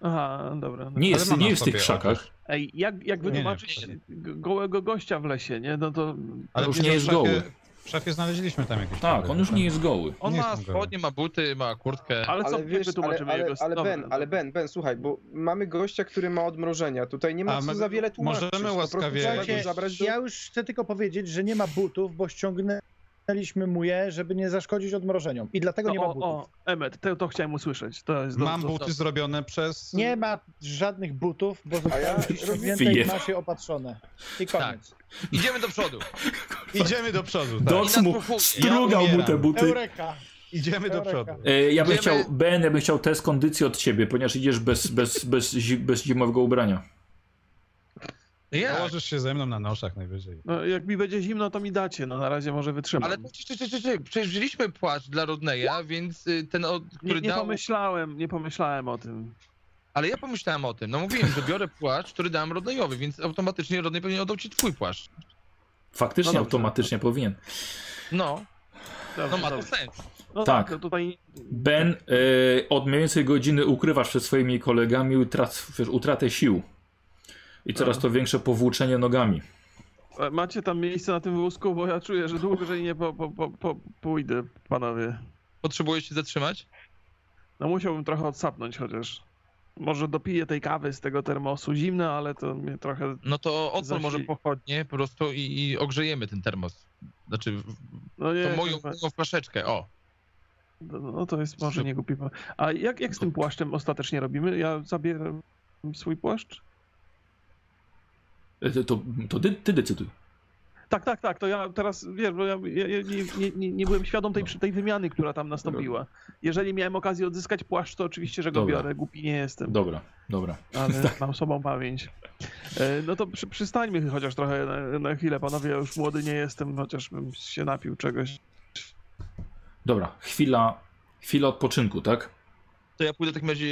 Aha, dobra. dobra.
Nie jest, nie jest w tych krzakach.
Ej, jak, jak
Nie, nie,
wytłumaczyć gołego gościa w lesie, nie? No to...
Ale
już nie jest goły.
W szafie znaleźliśmy tam jakieś...
Tak, on już
tam.
nie jest goły.
On
Nie
ma
jestem goły.
spodnie, ma buty, ma kurtkę.
Ale co,
Ale wiesz, ale,
wytłumaczymy
ale,
jego...
ale
dobra,
Ben,
dobra.
ale Ben, Ben, słuchaj, bo mamy gościa, który ma odmrożenia. Tutaj nie ma
A
co
my-
za wiele tłumaczyć.
możemy
Po prostu
łaskawie-
trzeba go
Słuchajcie,
zabrać do...
ja już chcę tylko powiedzieć, że nie ma butów, bo ściągnęliśmy mu je, żeby nie zaszkodzić odmrożeniom. I dlatego nie ma
o,
butów.
o, Emmet, to, to chciałem usłyszeć. To jest
Mam
do-
buty zrobione przez...
Nie ma żadnych butów, bo zostały
ja
ściągnięte i masie opatrzone. I koniec.
Idziemy do przodu.
Idziemy do przodu, tak.
I
mu strugał
ja
mu te buty.
Eureka!
Idziemy do przodu.
E, Ja bym
Idziemy-
chciał, Ben, ja bym chciał test kondycji od ciebie, ponieważ idziesz bez, bez, bez, bez zimowego ubrania.
Ja.
Założysz się ze mną na noszach najwyżej.
No, jak mi będzie zimno, to mi dacie. No na razie może wytrzymam.
Ale to, czy, czy, czy, czy, przecież wzięliśmy płaszcz dla Rodneya, więc y, ten, o,
nie,
który
nie
dał...
pomyślałem, nie pomyślałem o tym.
Ale ja pomyślałem o tym. No mówiłem, że biorę płaszcz, który dałem Rodneyowi, więc automatycznie Rodney pewnie oddał ci twój płaszcz.
Faktycznie,
No dobrze.
automatycznie powinien.
No,
Dobrze,
no ma to
dobrze.
sens.
No
Tak.
tak, no tutaj
Ben, e, od mniej więcej godziny ukrywasz przed swoimi kolegami utrat, wiesz, utratę sił. I coraz to większe powłóczenie nogami.
macie tam miejsce na tym wózku, bo ja czuję, że dłużej nie po, po, po, po, pójdę, panowie.
Potrzebujesz się zatrzymać?
No musiałbym trochę odsapnąć chociaż. Może dopiję tej kawy z tego termosu. Zimne, ale to mnie trochę...
No to odpal
Zasi-
może pochodnie po prostu i, i ogrzejemy ten termos. Znaczy, w-
No nie,
to moją,
chyba-
flaszeczkę, o.
no to jest może nie głupi. A jak, jak z tym płaszczem ostatecznie robimy? Ja zabieram swój płaszcz?
E, To, to, ty, ty decyduj.
Tak, tak, tak, to ja teraz, wiesz, bo ja, ja, ja nie, nie, nie, byłem świadom tej, tej wymiany, która tam nastąpiła. Jeżeli miałem okazję odzyskać płaszcz, to oczywiście, że go
Dobra.
biorę, głupi nie jestem,
Dobra, dobra.
ale mam sobą pamięć. E, No to przy, przystańmy chociaż trochę na, na chwilę, panowie, ja już młody nie jestem, chociaż bym się napił czegoś.
Dobra, chwila, chwila odpoczynku, tak?
To ja pójdę w takim razie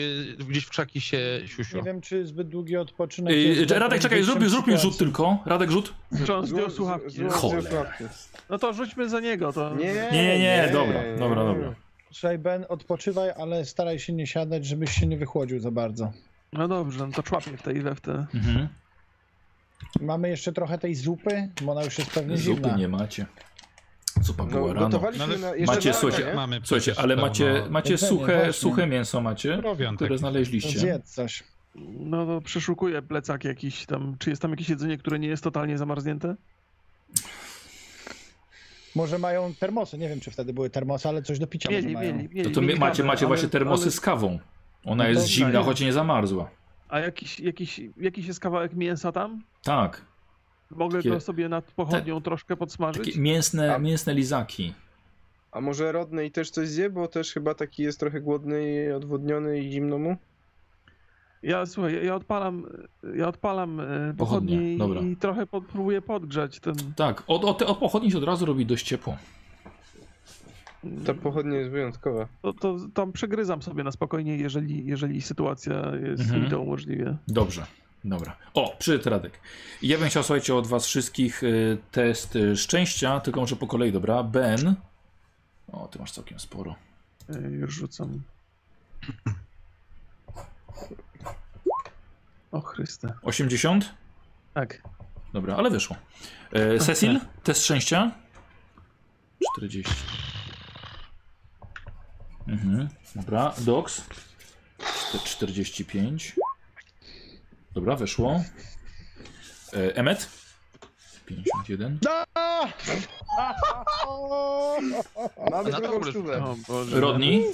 gdzieś w krzaki się siusiu.
Nie wiem, czy zbyt długi odpoczynek
Yy,
jest
Radek, czekaj, zrób, zrób mi rzut tylko. Radek, rzut.
Czy on zdjął
Zło-
słuchawki? nie?
Cholera.
No to rzućmy za niego, to...
Nie,
Nie, nie, dobra, dobra, dobra.
Słuchaj, Ben, odpoczywaj, ale staraj się nie siadać, żebyś się nie wychłodził za bardzo.
No dobrze, no to człapię w tej we w te.
Mhm.
Mamy jeszcze trochę tej zupy, bo ona już jest pewnie
Zupy
zimna.
nie macie. Zupa
No,
była rano.
gotowaliśmy
No ale
na, jeszcze
macie,
na
słuchajcie,
rano?
Mamy
Słuchajcie, ale macie, macie
jedzenie,
suche,
właśnie.
suche mięso macie,
prowiant
które znaleźliście.
Zjedz coś.
No to przeszukuję plecak jakiś tam. Czy jest tam jakieś jedzenie, które nie jest totalnie zamarznięte?
Może mają termosy, nie wiem, czy wtedy były termosy, ale coś do picia
Mieli,
może mają.
mieli, mieli.
No to
mieli
mi- macie, macie
ale-
właśnie termosy
ale-
z kawą. Ona
No
jest zimna,
jest.
choć nie zamarzła.
A jakiś, jakiś, jakiś jest kawałek mięsa tam?
Tak,
Mogę
Takie-
to sobie nad pochodnią troszkę podsmażyć?
takie mięsne,
A-
mięsne lizaki.
A może Rodney też coś zje, bo też chyba taki jest trochę głodny i odwodniony i zimno mu?
Ja słuchaj, ja- odpalam, ja odpalam e,
Pochodnie,
i, i trochę pod, próbuję podgrzać ten.
Tak, od, od, od pochodni się od razu robi dość ciepło.
Ta pochodnia jest wyjątkowa.
To, to tam przegryzam sobie na spokojnie, jeżeli, jeżeli sytuacja jest
Mhm.
mi to umożliwia.
Dobrze, dobra. O, przyszedł Radek. Ja bym chciał, słuchajcie, od was wszystkich y, test y, szczęścia, tylko może po kolei, dobra. Ben. O, ty masz całkiem sporo.
E, Już rzucam. O Chryste.
80?
Tak.
Dobra, ale wyszło. E, Cecil, test szczęścia? 40. Mhm, dobra. Dox? Czte- 45. Dobra, wyszło. E, Emmet? 51.
Mamy
na
drugą
dobre
stówę.
O Boże.
Rodney?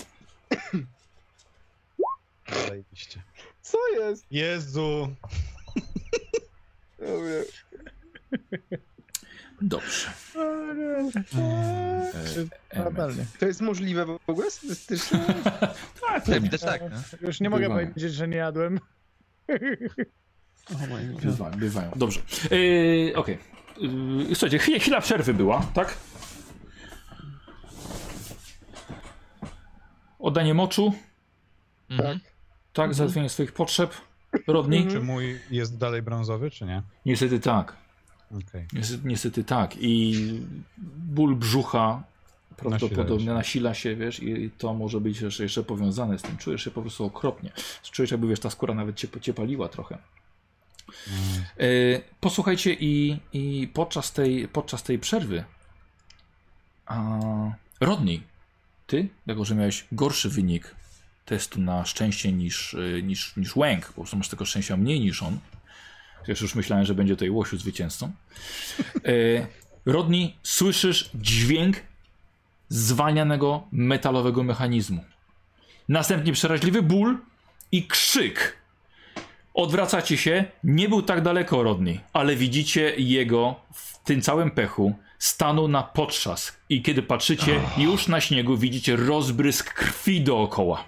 Zajebiście.
Co jest?
Jezu.
Ja mówię,
Dobrze. Emet.
nadal nie?
To jest możliwe w ogóle statystycznie?
Tak, widać tak. No.
Już nie mogę powiedzieć, że nie jadłem.
O moim Boże.
Bywają, bywają. Dobrze. Yy, Okej. Yy, słuchajcie, chwila, chwila przerwy była, tak? Oddanie moczu,
Mhm.
tak? Załatwienie swoich potrzeb. Rodni?
Czy mój jest dalej brązowy, czy nie?
Niestety tak.
Okej.
Niestety, niestety tak. I ból brzucha prawdopodobnie
Nasila się.
nasila się, wiesz, i to może być jeszcze, jeszcze powiązane z tym. Czujesz się po prostu okropnie. Czujesz, jakby, wiesz, ta skóra nawet cię, cię paliła trochę.
Mm.
E, posłuchajcie i, i podczas, tej, podczas tej przerwy a, Rodney, ty, jako że miałeś gorszy wynik testu na szczęście niż, y, niż, niż Łęk, po prostu masz tego szczęścia mniej niż on. Chociaż już myślałem, że będzie tutaj Łosiu zwycięzcą. E, Rodney, słyszysz dźwięk zwalnianego metalowego mechanizmu. Następnie przeraźliwy ból i krzyk. Odwracacie się, nie był tak daleko Rodney, ale widzicie jego w tym całym pechu stanął na potrzask i kiedy patrzycie już na śniegu widzicie rozbrysk krwi dookoła.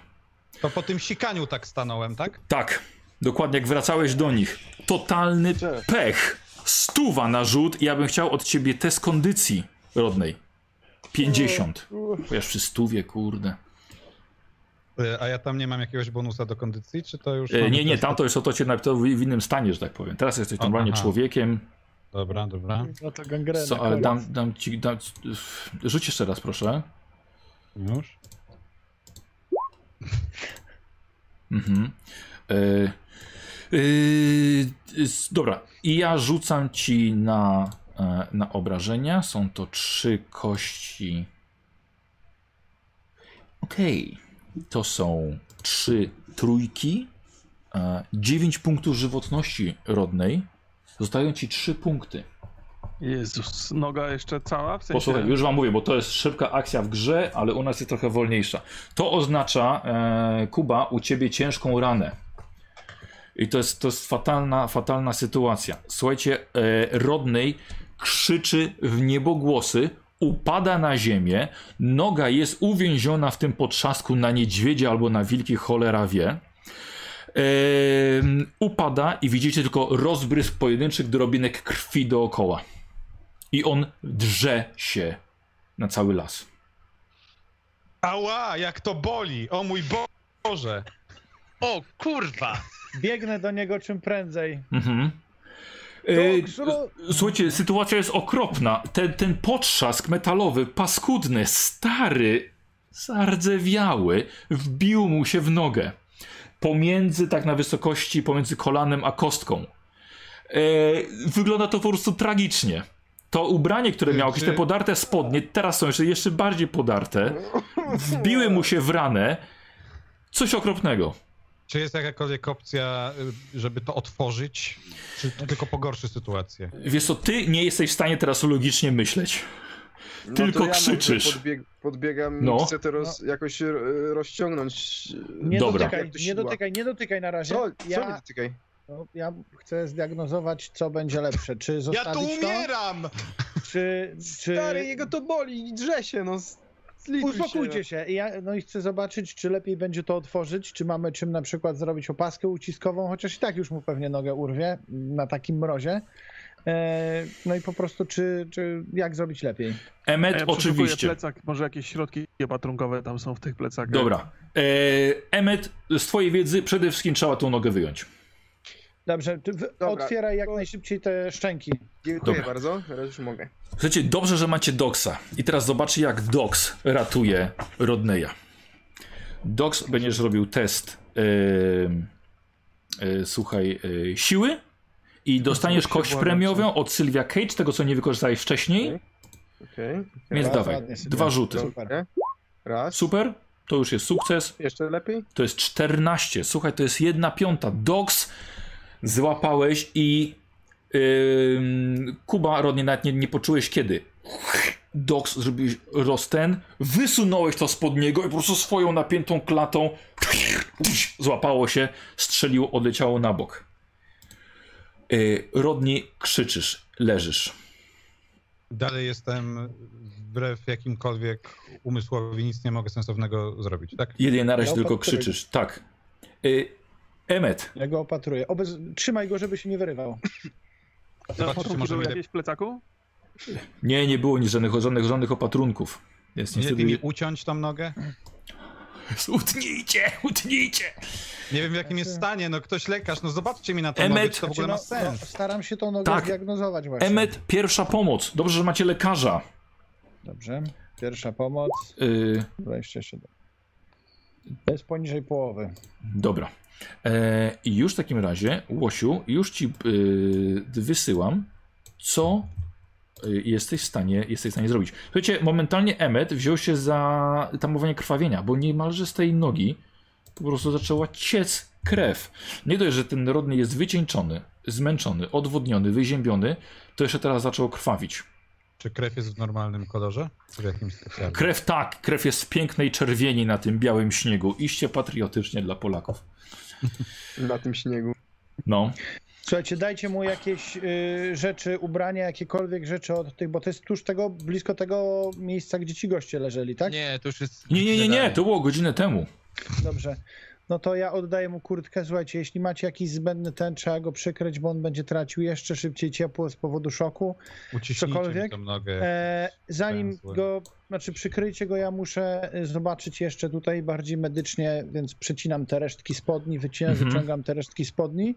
To po tym sikaniu tak stanąłem, tak?
Tak, dokładnie jak wracałeś do nich. Totalny pech. Stuwa na rzut i ja bym chciał od ciebie test kondycji rodnej. 50. Chociaż przy stówie, kurde.
E, A ja tam nie mam jakiegoś bonusa do kondycji, czy to już...
E, nie, nie, tam to jest o to cię w innym stanie, że tak powiem. Teraz jesteś normalnie człowiekiem.
Dobra, dobra.
No to gangrena.
Co, ale dam, dam ci. Dam, rzuć jeszcze raz, proszę.
Już?
Mhm. S- dobra, i ja rzucam ci na, na obrażenia. Są to trzy kości. Okej. To są trzy trójki. E, dziewięć punktów żywotności rodnej. Zostają ci trzy punkty.
Jezus, noga jeszcze cała? W sensie...
Posłuchaj, już wam mówię, bo to jest szybka akcja w grze, ale u nas jest trochę wolniejsza. To oznacza, e, Kuba, u ciebie ciężką ranę. I to jest, to jest fatalna, fatalna sytuacja. Słuchajcie, e, Rodney krzyczy w niebogłosy, upada na ziemię, noga jest uwięziona w tym potrzasku na niedźwiedzie albo na wilki, cholera wie. Em, upada i widzicie tylko rozbrysk pojedynczych drobinek krwi dookoła. I on drze się na cały las.
Ała, jak to boli! O mój Bo- Boże!
O kurwa!
Biegnę do niego czym prędzej.
Mhm. E, Słuchajcie, sytuacja jest okropna. Ten, ten potrzask metalowy, paskudny, stary, zardzewiały, wbił mu się w nogę. Pomiędzy, tak na wysokości, pomiędzy kolanem a kostką. E, wygląda to po prostu tragicznie. To ubranie, które miało jakieś te podarte spodnie, teraz są jeszcze, jeszcze bardziej podarte. Wbiły mu się w ranę. Coś okropnego.
Czy jest jakakolwiek opcja, y, żeby to otworzyć, czy to tylko pogorszy sytuację?
Wiesz co, ty nie jesteś w stanie teraz logicznie myśleć.
No
Tylko
to ja
krzyczysz.
Podbieg, podbiegam
No.
i chcę to roz, jakoś e, rozciągnąć.
Nie
Dobra.
dotykaj, nie dotykaj, nie dotykaj na razie.
Co, co
ja,
nie dotykaj?
no, ja chcę zdiagnozować, co będzie lepsze. Czy
Ja
zostawić
tu umieram!
to, czy, czy...
Stary, jego to boli i drze się, no. Zlituj
Uspokójcie się. I Ja, no i chcę zobaczyć, czy lepiej będzie to otworzyć, czy mamy czym na przykład zrobić opaskę uciskową, chociaż i tak już mu pewnie nogę urwie na takim mrozie. E, no i po prostu, czy, czy jak zrobić lepiej?
Emmet,
A ja
oczywiście.
plecak, może jakieś środki opatrunkowe tam są w tych plecakach.
Dobra. E, Emmet, z twojej wiedzy przede wszystkim trzeba tą nogę wyjąć.
Dobrze, ty w,
Dobra,
otwieraj jak najszybciej te szczęki.
Dziękuję
Dobra.
bardzo, teraz już mogę.
Słuchajcie, dobrze, że macie Doxa. I teraz zobaczcie, jak Dox ratuje Rodneya. Dox będziesz robił test, e, e, słuchaj, e, siły i dostaniesz kość premiową od Sylwia Cage, tego co nie wykorzystałeś wcześniej.
Okej.
Więc
Bardzo
dawaj, dwa rzuty.
Super.
Raz.
Super, to już jest sukces.
Jeszcze lepiej?
To jest 14. Słuchaj, to jest jedna piąta. Dogs złapałeś i ym, Kuba, Rodnie, nawet nie, nie poczułeś kiedy. Dogs zrobiłeś rozten, wysunąłeś to spod niego i po prostu swoją napiętą klatą złapało się, strzeliło, odleciało na bok. Yy, Rodnie, krzyczysz, leżysz.
dalej jestem wbrew jakimkolwiek umysłowi, nic nie mogę sensownego zrobić, tak?
Jedynie na razie
Ja
tylko krzyczysz. Tak. Y, Emmet,
Ja go opatruję. Obez... Trzymaj go, żeby się nie wyrywał.
Zobaczcie, czy może
jakieś w plecaku?
nie, nie było nic żadnych, żadnych, żadnych opatrunków. Jest
nie
niestety...
uciąć tą nogę?
Utnijcie, utnijcie!
Nie wiem w jakim jest stanie, no ktoś lekarz, no zobaczcie mi na tą
Emet-
nogę, czy to w ogóle ma
Znaczy, no, no,
sens.
staram się tą nogę
Tak.
zdiagnozować właśnie.
Emmet, pierwsza pomoc. Dobrze, że macie lekarza.
Dobrze. Pierwsza pomoc.
Y,
27. To jest poniżej połowy.
dobra. E, już w takim razie, Łosiu, już ci y, wysyłam, co y, jesteś w stanie, jesteś w stanie zrobić. Słuchajcie, momentalnie Emmet wziął się za tamowanie krwawienia, bo niemalże z tej nogi po prostu zaczęła ciec krew. Nie dość, że ten rodny jest wycieńczony, zmęczony, odwodniony, wyziębiony, to jeszcze teraz zaczął krwawić.
Czy krew jest w normalnym kolorze? Czy w jakimś specjalnym?
Krew tak, krew jest w pięknej czerwieni na tym białym śniegu. Iście patriotycznie dla Polaków.
Na tym śniegu.
No,
Słuchajcie, dajcie mu jakieś y, rzeczy, ubrania, jakiekolwiek rzeczy od tych, bo to jest tuż tego, blisko tego miejsca, gdzie ci goście leżeli, tak?
Nie, to już jest...
nie, nie, nie, nie, to było godzinę temu.
Dobrze. No to ja oddaję mu kurtkę. Słuchajcie, jeśli macie jakiś zbędny ten, trzeba go przykryć, bo on będzie tracił jeszcze szybciej ciepło z powodu szoku.
Uciśnijcie mi
cokolwiek?
tą nogę.
E, zanim go, znaczy przykryjcie go, ja muszę y, zobaczyć jeszcze tutaj bardziej medycznie, więc przecinam te resztki spodni, wycinam,
Mhm.
wyciągam te resztki spodni.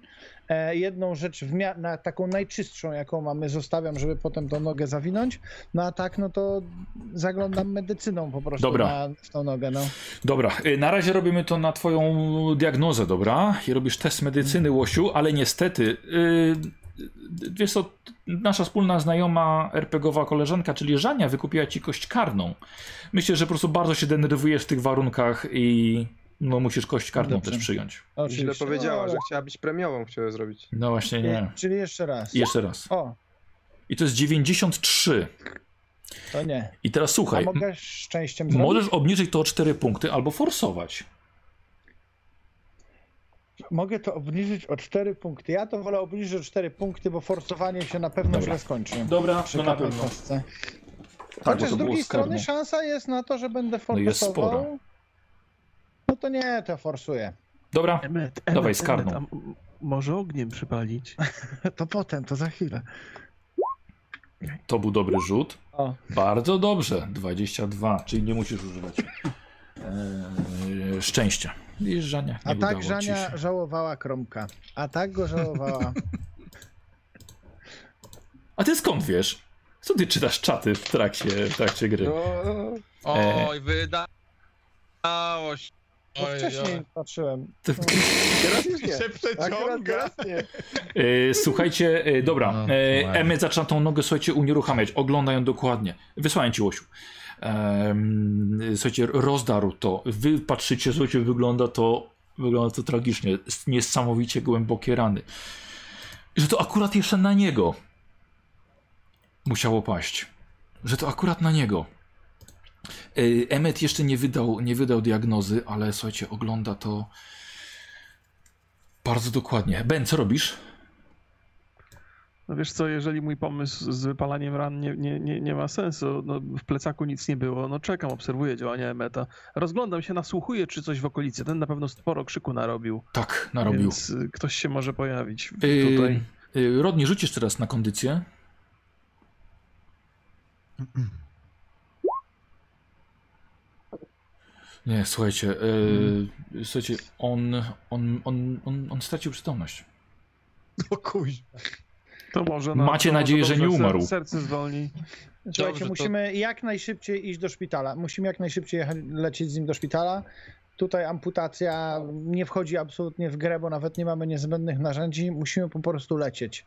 E, jedną rzecz w mia- na taką najczystszą, jaką mamy, zostawiam, żeby potem tą nogę zawinąć. No a tak, no to zaglądam medycyną po prostu
Dobra.
Na, w tą nogę, no.
Dobra, y, na razie robimy to na twoją diagnozę, dobra? I robisz test medycyny, Łosiu, ale niestety, yy, wiesz co, nasza wspólna znajoma RPGowa koleżanka, czyli Żania, wykupiła ci kość karną. Myślę, że po prostu bardzo się denerwujesz w tych warunkach i no musisz kość karną
Dobrze.
też przyjąć.
Źle
Oczywiście.
powiedziała,
No,
że chciała być premiową, chciała zrobić.
No właśnie nie.
Czyli jeszcze raz.
I jeszcze raz.
O,
I to jest 93.
to nie.
I teraz
A
słuchaj,
mogę szczęściem zrobić?
możesz obniżyć to o 4 punkty albo forsować.
Mogę to obniżyć o 4 punkty. Ja to wolę obniżyć o 4 punkty, bo forsowanie się na pewno
Dobra.
źle skończy.
Dobra, no na pewno.
kostce.
Tak,
Chociaż z drugiej strony szansa jest na to, że będę
No jest
forsował.
spora.
No to nie, to forsuję.
Dobra,
Emet,
Dawaj,
Emet,
z karną.
Emet, a m- może ogniem przypalić?
To potem, to za chwilę.
to był dobry rzut.
O,
Bardzo dobrze, 22, czyli nie musisz używać eee, szczęścia. Widzisz, Żania, nie
a tak Żania żałowała Kromka. A tak go żałowała.
A ty skąd wiesz? Co ty czytasz czaty w trakcie, w trakcie gry?
No,
Oj, wydało się.
Bo
Oj,
wcześniej
oj.
patrzyłem.
To-
teraz już nie.
się przeciąga.
teraz nie.
E, słuchajcie, e, dobra,
No,
e. Emmet zaczyna tą nogę, słuchajcie, unieruchamiać, ogląda ją dokładnie. Wysłałem ci, Łosiu. Słuchajcie, rozdarł to. Wy patrzycie, słuchajcie, wygląda to, wygląda to tragicznie. Niesamowicie głębokie rany. Że to akurat jeszcze na niego musiało paść. Że to akurat na niego. E, Emmet jeszcze nie wydał, nie wydał diagnozy, ale słuchajcie, ogląda to bardzo dokładnie. Ben, co robisz?
No wiesz co, jeżeli mój pomysł z wypalaniem ran nie, nie, nie, nie ma sensu, no w plecaku nic nie było, no czekam, obserwuję działania Emeta. Rozglądam się, nasłuchuję, czy coś w okolicy. Ten na pewno sporo krzyku narobił,
Tak, narobił.
więc y, ktoś się może pojawić
Yy,
tutaj.
yy, Rodnie, rzucisz teraz na kondycję. Nie, słuchajcie, yy, słuchajcie, on, on, on, on, on stracił przytomność.
O kuźwa.
To może na,
Macie
to może
nadzieję, że
dobrze,
nie umarł.
ser- Serce zwolni.
Słuchajcie,
Dobrze, to-
musimy jak najszybciej iść do szpitala. Musimy jak najszybciej jechać, lecieć z nim do szpitala. Tutaj amputacja nie wchodzi absolutnie w grę, bo nawet nie mamy niezbędnych narzędzi. Musimy po prostu lecieć.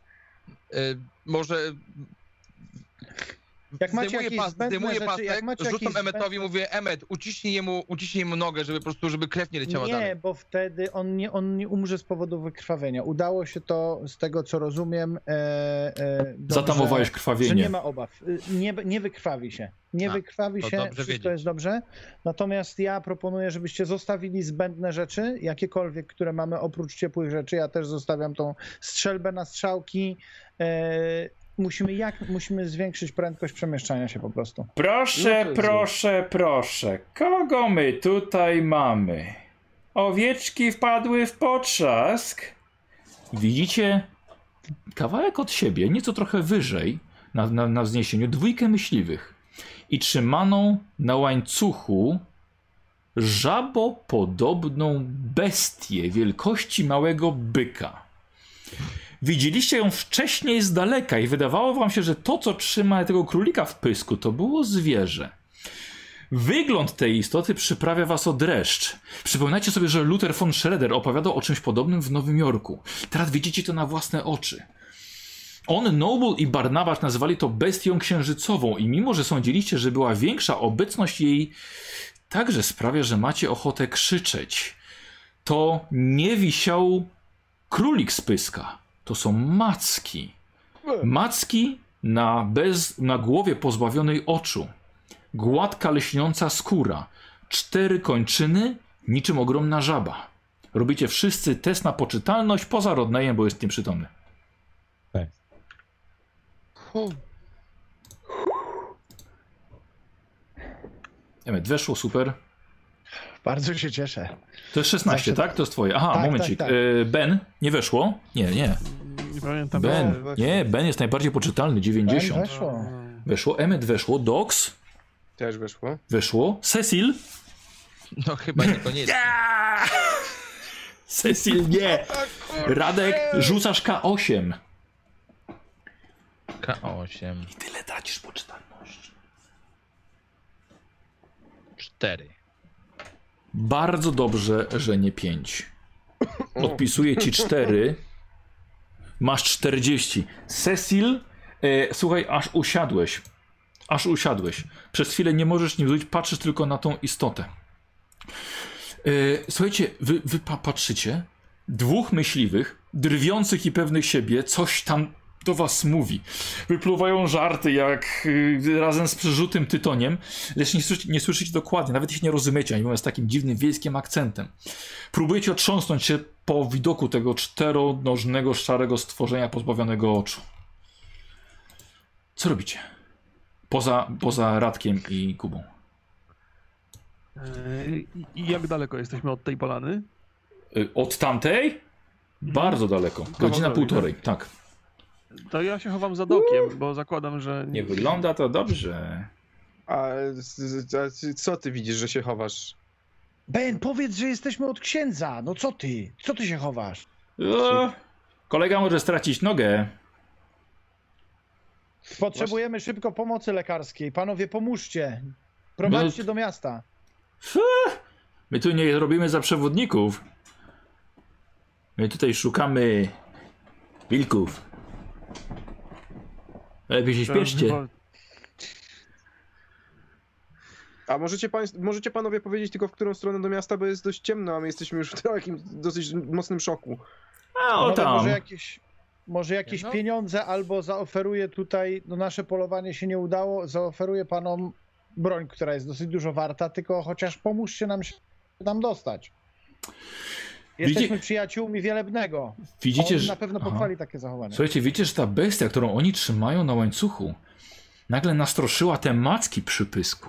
Y, może.
Jak macie
zdejmuję
jakieś
pas,
zbędne
zdejmuję
rzeczy,
pasek,
jak macie
rzucam
jakieś
Emmetowi, mówię, Emmet, uciśnij mu, uciśnij mu nogę, żeby po prostu, żeby krew nie leciała
Nie,
dalej.
bo wtedy on nie, on nie umrze z powodu wykrwawienia. Udało się to, z tego co rozumiem, e, e, dobrze,
Zatamowałeś
że
krwawienie.
nie ma obaw. Y, Nie, nie wykrwawi się. Nie
A,
wykrwawi
to
się,
dobrze
wszystko
wiedzieć.
jest dobrze. Natomiast ja proponuję, żebyście zostawili zbędne rzeczy, jakiekolwiek, które mamy oprócz ciepłych rzeczy. Ja też zostawiam tą strzelbę na strzałki. Musimy jak, musimy zwiększyć prędkość przemieszczania się po prostu.
Proszę,
No
proszę, proszę. Kogo my tutaj mamy? Owieczki wpadły w potrzask. Widzicie kawałek od siebie, nieco trochę wyżej, na, na, na wzniesieniu, dwójkę myśliwych. I trzymaną na łańcuchu żabopodobną bestię wielkości małego byka. Widzieliście ją wcześniej z daleka i wydawało wam się, że to, co trzyma tego królika w pysku, to było zwierzę. Wygląd tej istoty przyprawia was o dreszcz. Przypominajcie sobie, że Luther von Schroeder opowiadał o czymś podobnym w Nowym Jorku. Teraz widzicie to na własne oczy. On, Noble i Barnabasz nazwali to bestią księżycową i mimo, że sądziliście, że była większa, obecność jej także sprawia, że macie ochotę krzyczeć. To nie wisiał królik z pyska. To są macki. Macki na, bez, na głowie pozbawionej oczu. Gładka, leśniąca skóra. Cztery kończyny, niczym ogromna żaba. Robicie wszyscy test na poczytalność poza Rodnejem, bo jest nieprzytomny. Emet, weszło, super.
Bardzo się cieszę.
To jest 16,
Zawsze-
tak? To jest twoje. Aha,
Tak,
momencik.
tak, tak.
Ben, nie weszło? Nie, nie.
Nie pamiętam.
Ben,
właśnie.
nie, Ben jest najbardziej poczytalny, 90.
Ben weszło.
Weszło, Emmet weszło, Dox
Też weszło.
weszło, Cecil.
No chyba niekoniecznie.
Cecil nie. Radek, rzucasz K8.
K8,
I tyle tracisz poczytalności.
4.
Bardzo dobrze, że nie 5. Odpisuję ci 4. Masz 40. Cecil, e, słuchaj, aż usiadłeś. Aż usiadłeś. Przez chwilę nie możesz nim zrobić, patrzysz tylko na tą istotę. E, słuchajcie, wy, wy pa, patrzycie. Dwóch myśliwych, drwiących i pewnych siebie, coś tam do was mówi. Wypluwają żarty jak y, razem z przerzutym tytoniem, lecz nie, słyszy, nie słyszycie dokładnie, nawet ich nie rozumiecie, oni mówią z takim dziwnym wiejskim akcentem. Próbujecie otrząsnąć się po widoku tego czteronożnego, szarego stworzenia pozbawionego oczu. Co robicie? Poza, poza Radkiem i Kubą.
E, I jak daleko jesteśmy od tej polany?
Y, Od tamtej? Bardzo daleko. Godzina półtorej, tak.
To ja się chowam za dokiem, bo zakładam, że...
Nie wygląda to dobrze.
A, a co ty widzisz, że się chowasz?
Ben, powiedz, że jesteśmy od księdza. No co ty? Co ty się chowasz?
O, kolega może stracić nogę.
Potrzebujemy szybko pomocy lekarskiej. Panowie, pomóżcie. Prowadźcie
No-
do miasta.
My tu nie robimy za przewodników. My tutaj szukamy wilków. Lepiej się śpieszcie.
A możecie, państw, możecie panowie powiedzieć tylko w którą stronę do miasta, bo jest dość ciemno, a my jesteśmy już w takim dosyć mocnym szoku.
A o tam.
Może jakieś, może jakieś
No.
pieniądze albo zaoferuję tutaj, no nasze polowanie się nie udało, zaoferuję panom broń, która jest dosyć dużo warta, tylko chociaż pomóżcie nam się tam dostać. Jesteśmy
Widzi-
przyjaciółmi Wielebnego.
Widzicie,
On
że...
na pewno
Aha.
pochwali takie zachowanie.
Słuchajcie, wiecie, że ta bestia, którą oni trzymają na łańcuchu, nagle nastroszyła te macki przy pysku.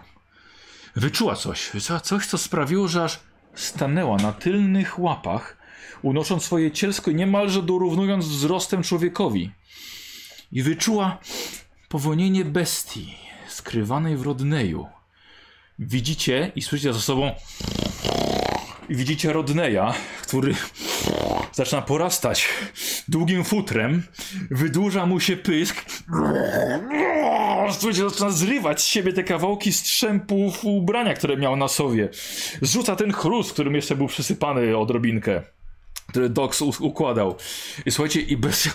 Wyczuła coś, wyczuła coś, co sprawiło, że aż stanęła na tylnych łapach, unosząc swoje cielsko i niemalże dorównując wzrostem człowiekowi. I wyczuła powolnienie bestii skrywanej w Rodneju. Widzicie i słyszycie za sobą i widzicie Rodneya, który zaczyna porastać długim futrem, wydłuża mu się pysk. Słuchajcie, zaczyna zrywać z siebie te kawałki strzępów ubrania, które miał na sobie. Zrzuca ten chrust, którym jeszcze był przysypany odrobinkę, który Dox układał. I słuchajcie, i bestia,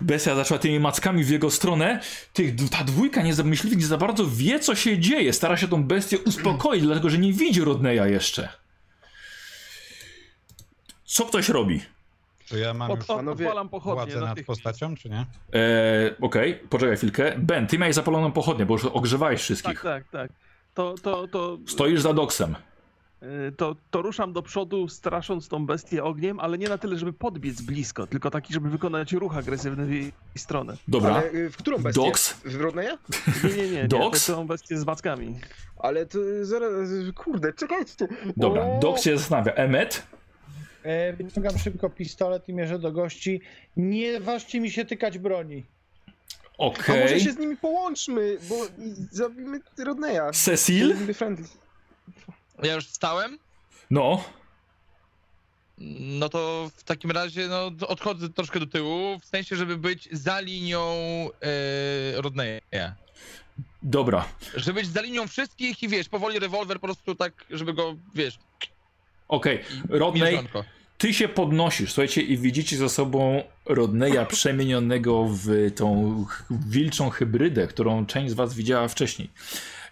bestia zaczęła tymi mackami w jego stronę. Tych, ta dwójka nie myśliwych nie za bardzo wie, co się dzieje. Stara się tą bestię uspokoić, dlatego że nie widzi Rodneya jeszcze. Co ktoś robi?
Czy ja mam
Od,
już
od,
Panowie,
odpalam pochodnie
nad postacią, czy nie?
Eee, Okej, poczekaj chwilkę. Ben, ty miałeś zapaloną pochodnię, bo już ogrzewałeś wszystkich.
Tak, tak, tak. To, to, to...
Stoisz za doksem.
y, to, to ruszam do przodu, strasząc tą bestię ogniem, ale nie na tyle, żeby podbiec blisko, tylko taki, żeby wykonać ruch agresywny w jej stronę.
Dobra.
Ale y, w którą bestię?
Dox?
W Rodneya?
Nie, nie, nie, nie
Dox?
to są bestie z mackami.
Ale to zaraz, kurde, czekajcie.
Dobra! Dox się zastanawia. Emmet?
E, wyciągam szybko pistolet i mierzę do gości. Nie ważcie mi się tykać broni.
A
Okej.
może się z nimi połączmy, bo zabijmy Rodneya.
Cecil?
Będziemy friendly.
Ja już wstałem,
No.
no to w takim razie no, odchodzę troszkę do tyłu, w sensie, żeby być za linią e, Rodneya.
Dobra.
Żeby być za linią wszystkich i wiesz, powoli rewolwer po prostu tak, żeby go, wiesz,
Okej. Rodney,
mierzonko.
ty się podnosisz, słuchajcie, i widzicie za sobą Rodneya przemienionego w tą wilczą hybrydę, którą część z was widziała wcześniej.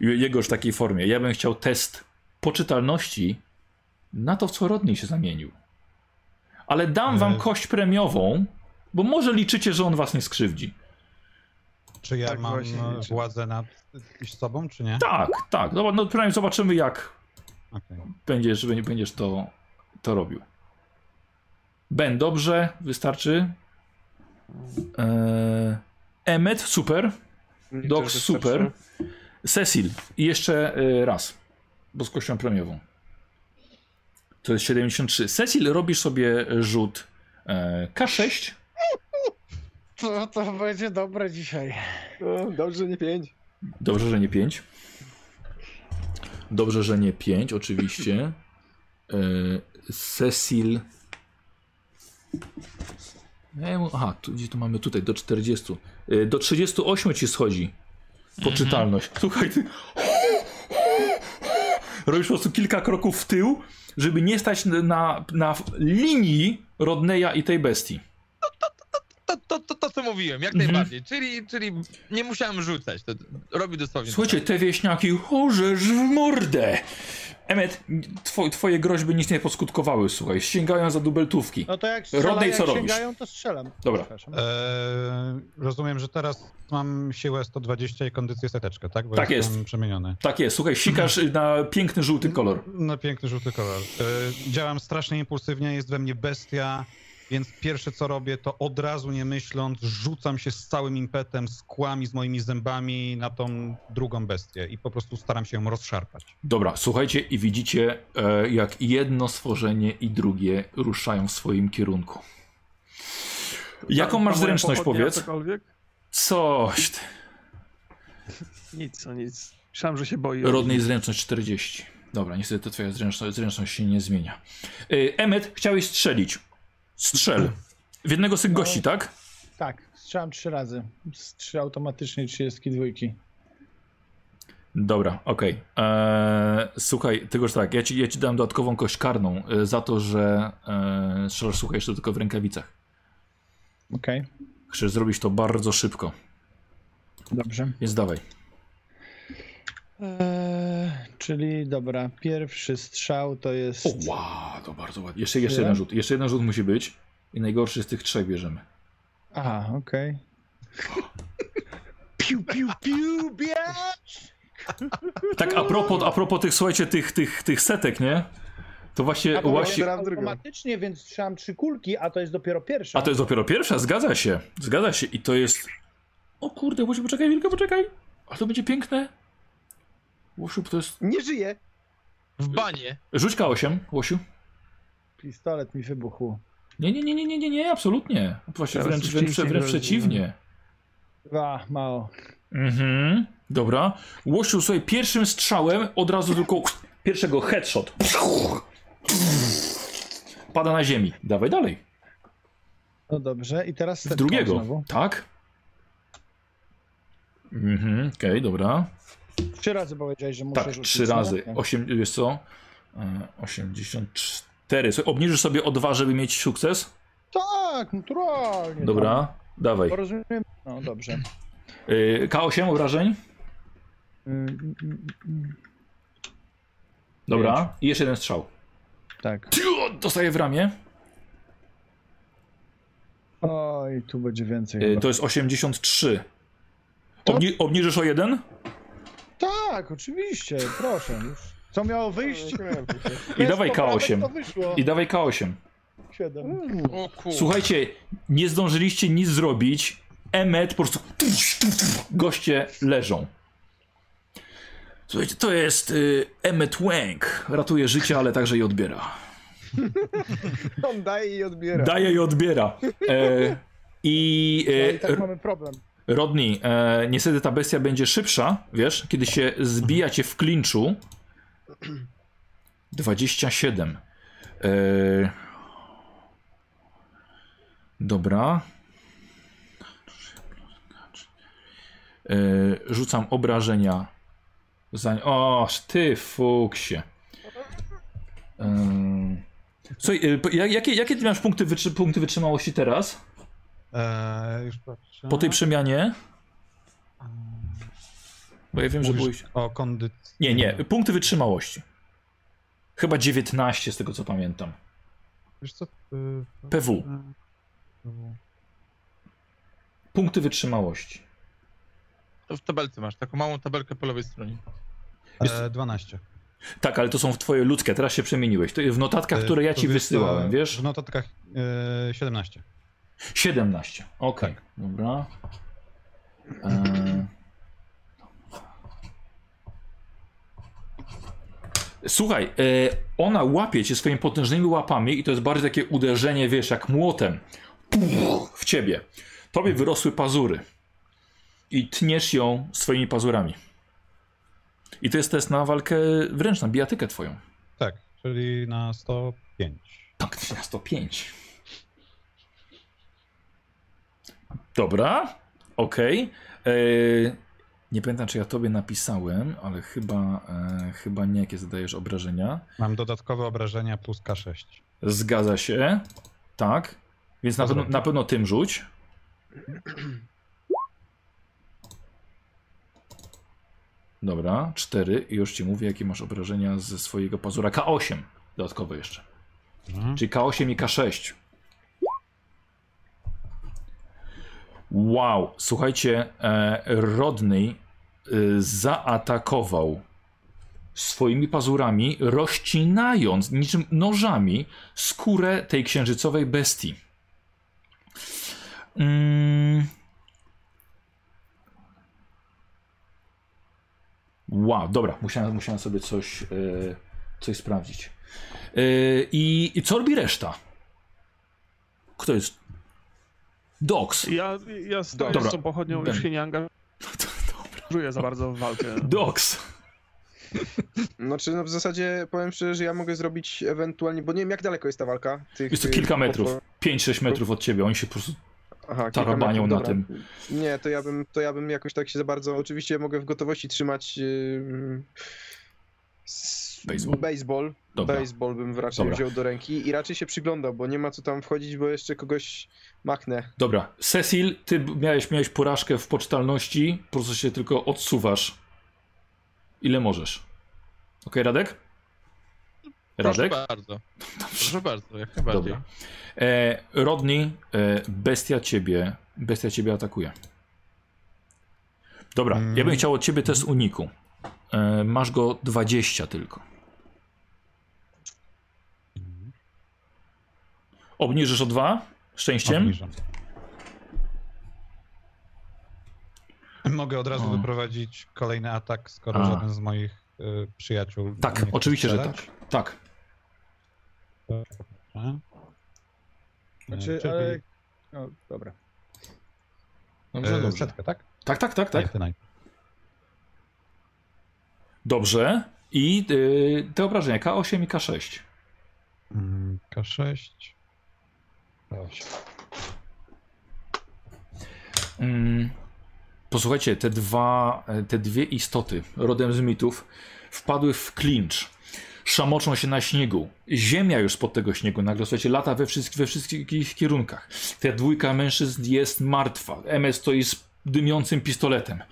Jego już w takiej formie. Ja bym chciał test poczytalności na to, w co Rodney się zamienił. Ale dam wam
E.
kość premiową, bo może liczycie, że on was nie skrzywdzi.
Czy ja
Tak
mam władzę nad sobą, czy nie?
Tak, tak. No, no przynajmniej zobaczymy, jak
Okej.
będziesz, będzie- będziesz to, to robił. Ben, dobrze, wystarczy. Eee, Emmet, super.
Że
super. Cecil, i jeszcze e, raz, bo z kością premiową. To jest 73. Cecil, robisz sobie rzut e, K6.
To, to będzie dobre dzisiaj.
O, dobrze, że nie pięć.
Dobrze, że nie 5. Dobrze, że nie 5, oczywiście. E, Cecil. Aha, tu, gdzie tu mamy tutaj, do 40. E, Do 38 ci schodzi poczytalność. Słuchaj, ty. Robisz po prostu kilka kroków w tył, żeby nie stać na, na linii Rodneya i tej bestii.
To, to, to, to co mówiłem, jak
Mhm.
najbardziej. Czyli, czyli nie musiałem rzucać, to robi dosłownie.
Słuchajcie, te wieśniaki, orzesz w mordę! Emmet, two, twoje groźby nic nie poskutkowały, słuchaj, sięgają za dubeltówki.
No to jak strzelają,
Rodney,
jak
co robisz?
sięgają, to strzelam.
Dobra.
E, rozumiem, że teraz mam siłę 120 i kondycję seteczkę, tak? Bo
Tak
jestem
jest.
przemieniony.
Tak jest, słuchaj, sikasz na piękny żółty kolor.
Na piękny żółty kolor. E, działam strasznie impulsywnie, jest we mnie bestia, więc pierwsze co robię, to od razu nie myśląc, rzucam się z całym impetem, z kłami, z moimi zębami na tą drugą bestię i po prostu staram się ją rozszarpać.
Dobra, słuchajcie i widzicie, e, jak jedno stworzenie i drugie ruszają w swoim kierunku. Jaką masz zręczność, powiedz?
Cokolwiek?
Coś. ty.
Nic, o nic. Myślałem, że się boi.
Rodnej zręczność 40. Dobra, niestety twoja zręczność, zręczność się nie zmienia. E, Emmet, chciałeś strzelić. Strzel. W jednego z tych gości, tak?
Tak, strzelam trzy razy. Z trzy automatycznie 32.
Dobra, okej. Eee, Słuchaj, tegoż tak, ja ci, ja ci dam dodatkową kość karną e, za to, że e, strzelasz, słuchaj, jeszcze tylko w rękawicach.
Okej,
Chcesz zrobić to bardzo szybko,
dobrze.
więc dawaj.
Eee, czyli dobra, pierwszy strzał to jest.
O, wow, to bardzo ładnie. Jeszcze, jeszcze jeden rzut, jeszcze jeden rzut musi być i najgorszy z tych trzech bierzemy.
Aha, okej. Piu, piu, piu, biać!
Tak, a propos, a propos tych, słuchajcie, tych, tych, tych setek, nie? To właśnie,
A to
właśnie...
automatycznie, więc strzelam trzy kulki, a to jest dopiero pierwsza.
A to jest dopiero pierwsza, zgadza się, zgadza się i to jest... O kurde, poczekaj, Wilka, poczekaj. A to będzie piękne. Łosiu, to jest...
Nie żyje!
W banie.
Rzuć K8, Łosiu.
Pistolet mi wybuchł.
Nie, nie, nie, nie, nie, nie, nie, absolutnie. Właśnie
Teraz
wręcz, wręcz, wręcz przeciwnie.
Dwa, mało.
Mhm, dobra. Łosiu, słuchaj, pierwszym strzałem od razu tylko pierwszego headshot. Pada na ziemi. Dawaj dalej.
No dobrze, i teraz
drugiego.
Znowu.
Tak? Mhm, okej, dobra.
Trzy razy powiedziałeś, że muszę
Tak,
rzucić,
trzy razy.
Tak.
Osiem, wiesz co? E, 84. Słuchaj, obniżysz sobie o dwa, żeby mieć sukces?
Tak, naturalnie.
Dobra, dawaj.
Tam. Rozumiem. No dobrze.
Y, K8 obrażeń? Dobra. I jeszcze jeden strzał.
Tak.
Tiu, Dostaję w ramię.
Oj, tu będzie więcej. Chyba.
to jest 83. Obni obniżysz o jeden?
Tak, oczywiście, proszę. Co miało wyjść?
I dawaj
Bez poprawek
K8.
To wyszło.
I dawaj K8.
Siedem.
O kur...
Słuchajcie, nie zdążyliście nic zrobić. Emmet po prostu. Goście leżą. Słuchajcie, to jest y, Emmet Wang. Ratuje życie, ale także i odbiera.
On daje i odbiera.
Daje i odbiera. E, I
No
e,
i tak mamy problem.
Rodney, e, niestety ta bestia będzie szybsza, wiesz, kiedy się zbijacie w klinczu. 27. E, dobra. E, rzucam obrażenia. Za... O, ty fuksie. E, Słuchaj, e, jakie, jakie ty masz punkty, wytrzy punkty wytrzymałości teraz?
Eee, już patrzę.
Po tej przemianie? Bo ja wiem, że
Mówisz
byłeś...
O kondycji.
Nie, nie, punkty wytrzymałości. Chyba 19 z tego co pamiętam.
Wiesz co? y,
PW.
y,
Punkty wytrzymałości.
To w tabelce masz, taką małą tabelkę po lewej stronie.
e, 12.
Tak, ale to są twoje ludzkie, teraz się przemieniłeś. To w notatkach,
E,
które ja ci wysyłałem, wiesz?
W notatkach e, 17.
17. Okej, dobra. E... Słuchaj, e, ona łapie cię swoimi potężnymi łapami i to jest bardziej takie uderzenie, wiesz, jak młotem w ciebie. Tobie wyrosły pazury i tniesz ją swoimi pazurami. I to jest test na walkę wręcz, na bijatykę twoją.
Tak, czyli na 105.
Tak, na 105. Dobra, okej. E, Nie pamiętam, czy ja tobie napisałem, ale chyba, e, chyba nie, jakie zadajesz obrażenia.
Mam dodatkowe obrażenia plus K6.
Zgadza się. Tak. Więc na pewno, na pewno tym rzuć. Dobra, 4 i już ci mówię, jakie masz obrażenia ze swojego pazura. K8 dodatkowo jeszcze.
Mhm.
Czyli K8 i K6. Wow, słuchajcie, e, Rodney y, zaatakował swoimi pazurami, rozcinając niczym nożami skórę tej księżycowej bestii. Mm. Wow, dobra, musiałem, musiałem sobie coś, e, coś sprawdzić. E, i, I co robi reszta? Kto jest? Dox.
Ja, ja stoję
Dobra.
z tą pochodnią,
Ben.
już się nie angażuję za bardzo w walkę.
Dox.
Znaczy, no w zasadzie powiem szczerze, że ja mogę zrobić ewentualnie, bo nie wiem jak daleko jest ta walka. Tych,
Jest to
tych
kilka metrów.
potwor-
5-6 metrów od ciebie. Oni się po prostu
Aha,
tarabanią
metrów,
na tym.
Nie, to ja bym, to ja bym jakoś tak się za bardzo. Oczywiście mogę w gotowości trzymać. Yy,
Baseball.
baseball.
Dobra.
Baseball bym raczej
Dobra.
wziął do ręki i raczej się przyglądał, bo nie ma co tam wchodzić, bo jeszcze kogoś machnę.
Dobra, Cecil, ty miałeś, miałeś porażkę w poczytalności, po prostu się tylko odsuwasz. Ile możesz? Okej, Radek? Radek?
Proszę bardzo. Proszę bardzo, jak najbardziej.
Dobra. E, Rodney, e, bestia ciebie, bestia ciebie atakuje. Dobra,
Mm.
ja bym chciał od ciebie test uniku. E, masz go 20 tylko. Obniżysz o 2? Szczęściem?
Obniżam. Mogę od razu
O.
wyprowadzić kolejny atak, skoro
A.
żaden z moich y, przyjaciół.
Tak,
nie chce
oczywiście, że tak. Tak.
Dobrze.
Znaczy,
Czyli,
ale... No, dobra.
Dobrze,
e,
dobrze.
Setkę, tak?
Tak, tak, tak, tak. Dobrze. I y, te obrażenia K8 i K6.
Mm, K6. K8.
Mm, posłuchajcie, te dwa, te dwie istoty rodem z mitów wpadły w klincz. Szamoczą się na śniegu. Ziemia już spod tego śniegu nagle, słuchajcie, lata we wszystkich, we wszystkich kierunkach. Ta dwójka mężczyzn jest martwa. MS stoi z dymiącym pistoletem.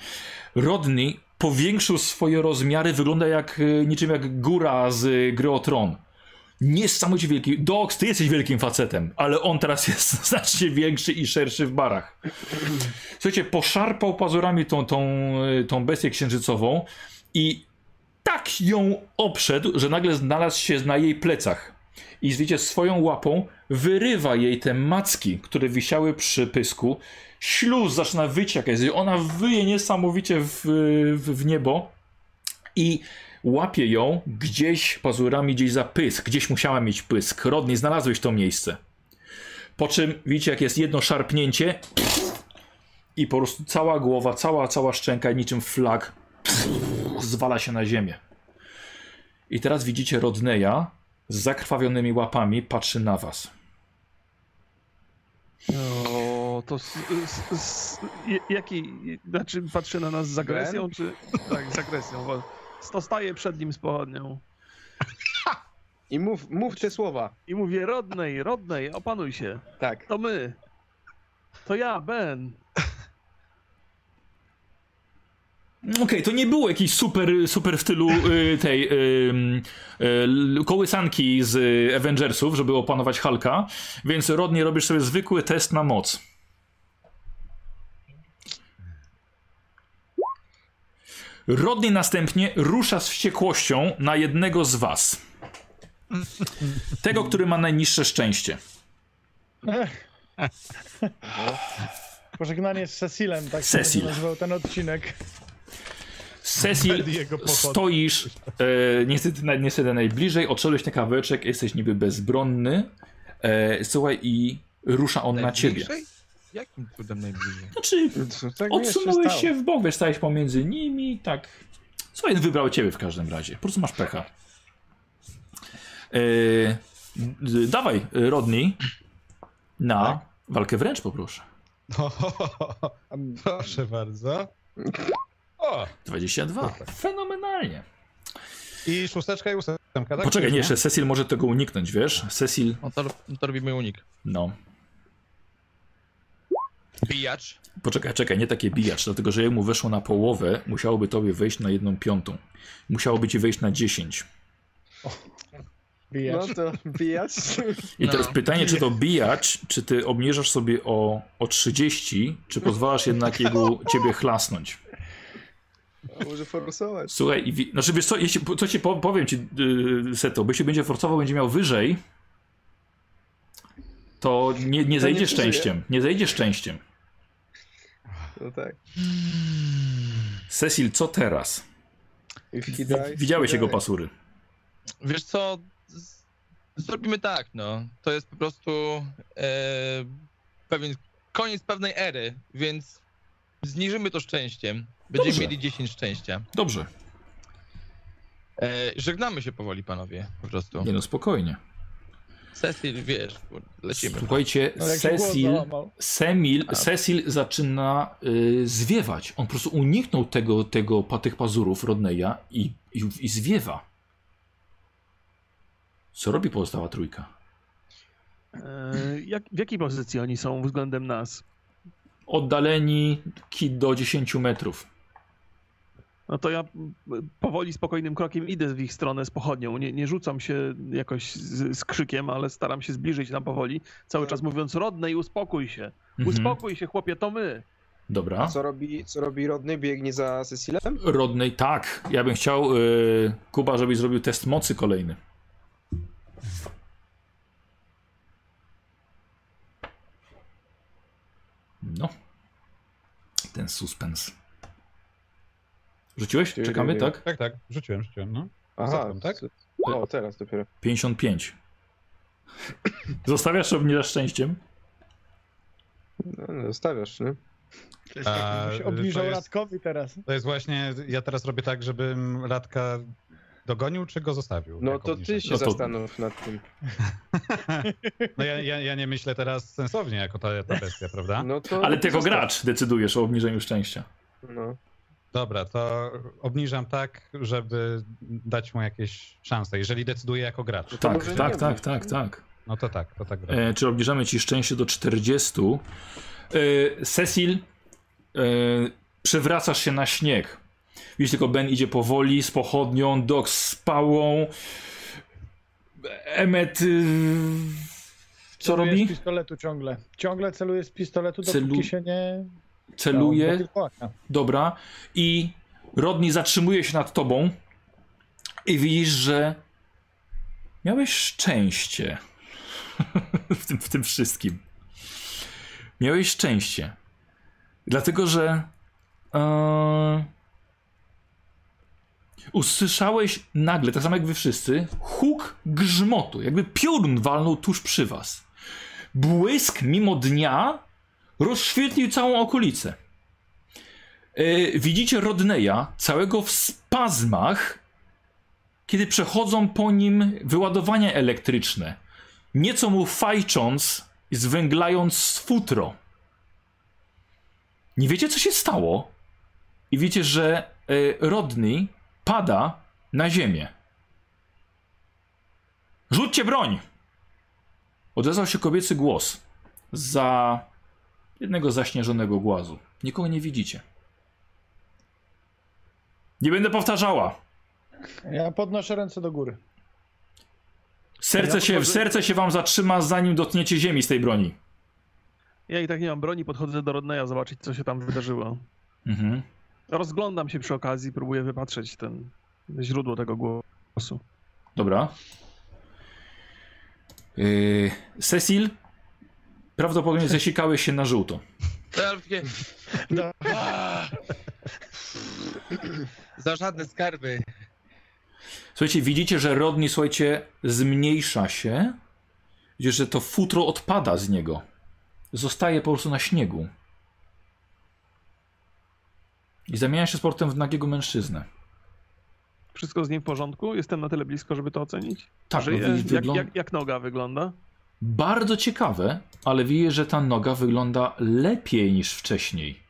Rodney powiększył swoje rozmiary, wygląda jak e, niczym jak góra z gry o Tron. Niesamowicie wielki. Dox, ty jesteś wielkim facetem, ale on teraz jest znacznie większy i szerszy w barach. Słuchajcie, poszarpał pazurami tą, tą, y, tą bestię księżycową i tak ją obszedł, że nagle znalazł się na jej plecach. I wiecie, swoją łapą wyrywa jej te macki, które wisiały przy pysku. Śluz zaczyna wyciekać. Ona wyje niesamowicie w, w, w niebo i łapie ją gdzieś pazurami, gdzieś za pysk. Gdzieś musiała mieć pysk. Rodney, znalazłeś to miejsce. Po czym widzicie, jak jest jedno szarpnięcie i po prostu cała głowa, cała, cała szczęka niczym flag zwala się na ziemię. I teraz widzicie Rodneya z zakrwawionymi łapami patrzy na was.
O, to s, s, s, jaki, znaczy patrzy na nas z agresją, czy... Tak, z agresją. Bo To staje przed nim z pochodnią
I mów, mów te słowa.
i mówię, Rodnej, Rodnej, opanuj się.
Tak.
To my. To ja, Ben.
Okej, to nie było jakiś super, super w stylu y, tej y, y, kołysanki z y, Avengersów, żeby opanować Hulka, więc Rodney robisz sobie zwykły test na moc. Rodney następnie rusza z wściekłością na jednego z was. Tego, który ma najniższe szczęście.
Pożegnanie z Cecilem, tak
Cecil.
się nazywał ten odcinek.
Cecil, stoisz e, niestety, na- niestety najbliżej, odszedłeś na kawałeczek, jesteś niby bezbronny. E, słuchaj, i rusza on na ciebie.
Jakim cudem najbliżej?
Znaczy,
tak
odsunąłeś
stało?
się w bok, wiesz, stałeś pomiędzy nimi, tak. Słuchaj, wybrał ciebie w każdym razie. Po prostu masz pecha. E, d- dawaj, Rodney, na
Tak?
walkę wręcz poproszę.
Proszę bardzo. O!
22. Fenomenalnie.
I szósteczka i ósemka, tak?
Poczekaj, nie, jeszcze Cecil może tego uniknąć, wiesz? Cecil,
No to, to robimy unik.
no.
Bijacz.
Poczekaj, czekaj, nie takie bijacz, dlatego że jak mu weszło na połowę, musiałoby tobie wejść na jedną piątą. Musiałoby ci wejść na 10.
Bijacz.
No to bijać.
I
No.
teraz pytanie, czy to bijacz, czy ty obniżasz sobie o, o 30, czy pozwalasz jednak jego, ciebie chlasnąć?
A Może forsować.
Słuchaj, i wi- znaczy wiesz co, jeśli, co ci po- powiem ci, yy, Seto, jeśli będzie forcował, będzie miał wyżej, to nie, nie zejdzie szczęściem. Nie zejdzie szczęściem.
No tak.
Cecil, co teraz? Widziałeś jego pasury.
Wiesz co? Zrobimy tak, no. To jest po prostu e, pewien koniec pewnej ery, więc zniżymy to szczęściem. Będziemy
Dobrze.
mieli 10 szczęścia.
Dobrze.
E, żegnamy się powoli, panowie, po prostu.
Nie no, spokojnie.
Cecil, wiesz, lecimy.
Słuchajcie,
No,
Cecil. Semil, Cecil zaczyna y, zwiewać. On po prostu uniknął tego, tego tych pazurów Rodneya i, i, i zwiewa. Co robi pozostała trójka?
E, jak, w jakiej pozycji oni są względem nas?
Oddaleni do 10 metrów.
No to ja powoli, spokojnym krokiem idę w ich stronę z pochodnią. Nie, nie rzucam się jakoś z, z krzykiem, ale staram się zbliżyć tam powoli, cały czas mówiąc Rodney, uspokój się.
Mhm.
Uspokój się, chłopie, to my.
Dobra.
Co robi, co robi Rodny? Biegnie za Cecilem?
Rodney, tak. Ja bym chciał, y, Kuba, żebyś zrobił test mocy kolejny. No. Ten suspens. Rzuciłeś? Czekamy, tak?
Tak, tak, rzuciłem, rzuciłem, no.
Aha,
Zatem, tak?
co- O, teraz dopiero.
55. Zostawiasz, czy obniżasz szczęściem?
No, no, zostawiasz, nie?
A,
się obniżał
to jest-
Radkowi teraz.
To jest właśnie, ja teraz robię tak, żebym Radka dogonił, czy go zostawił?
No to ty się
No to-
zastanów nad tym.
No ja, ja, ja nie myślę teraz sensownie jako ta, ta bestia, prawda?
No to
Ale ty jako
zostaw.
gracz decydujesz o obniżeniu szczęścia.
No.
Dobra, to obniżam tak, żeby dać mu jakieś szanse, jeżeli decyduję jako gracz.
To
Tak, tak, tak, tak, tak.
No to tak, to tak.
E, czy obniżamy ci szczęście do 40? E, Cecil, e, przewracasz się na śnieg. Widzisz, tylko Ben idzie powoli z pochodnią, Doc z pałą. Emmet. y, co
Celuje
robi?
z pistoletu ciągle. Ciągle celuje z pistoletu, dopóki
Celu-
się nie...
Celuje. Dobra. I Rodney zatrzymuje się nad tobą. I widzisz, że miałeś szczęście w tym, w tym wszystkim. Miałeś szczęście. Dlatego, że e, usłyszałeś nagle, tak samo jak wy wszyscy, huk grzmotu, jakby piorun walnął tuż przy was. Błysk mimo dnia rozświetlił całą okolicę. E, widzicie Rodneya, całego w spazmach, kiedy przechodzą po nim wyładowania elektryczne. Nieco mu fajcząc i zwęglając futro. Nie wiecie, co się stało. I wiecie, że y, Rodney pada na ziemię. Rzućcie broń! Odezwał się kobiecy głos za jednego zaśnieżonego głazu. Nikogo nie widzicie. Nie będę powtarzała.
Ja podnoszę ręce do góry.
Serce,
Ja
się,
podchodzę-
serce się wam zatrzyma, zanim dotkniecie ziemi z tej broni.
Ja i tak nie mam broni, podchodzę do Rodneya zobaczyć, co się tam wydarzyło.
Mhm.
Rozglądam się przy okazji, próbuję wypatrzeć ten źródło tego głosu.
Dobra. Yy, Cecil, prawdopodobnie zesikałeś się na żółto.
No,
za żadne skarby.
Słuchajcie, widzicie, że Rodney, słuchajcie, zmniejsza się. Widzicie, że to futro odpada z niego. Zostaje po prostu na śniegu. I zamienia się z portem w nagiego mężczyznę.
Wszystko z nim w porządku? Jestem na tyle blisko, żeby to ocenić?
Tak,
Żyje?
no,
jak, jak, jak noga wygląda?
Bardzo ciekawe, ale widzisz, że ta noga wygląda lepiej niż wcześniej.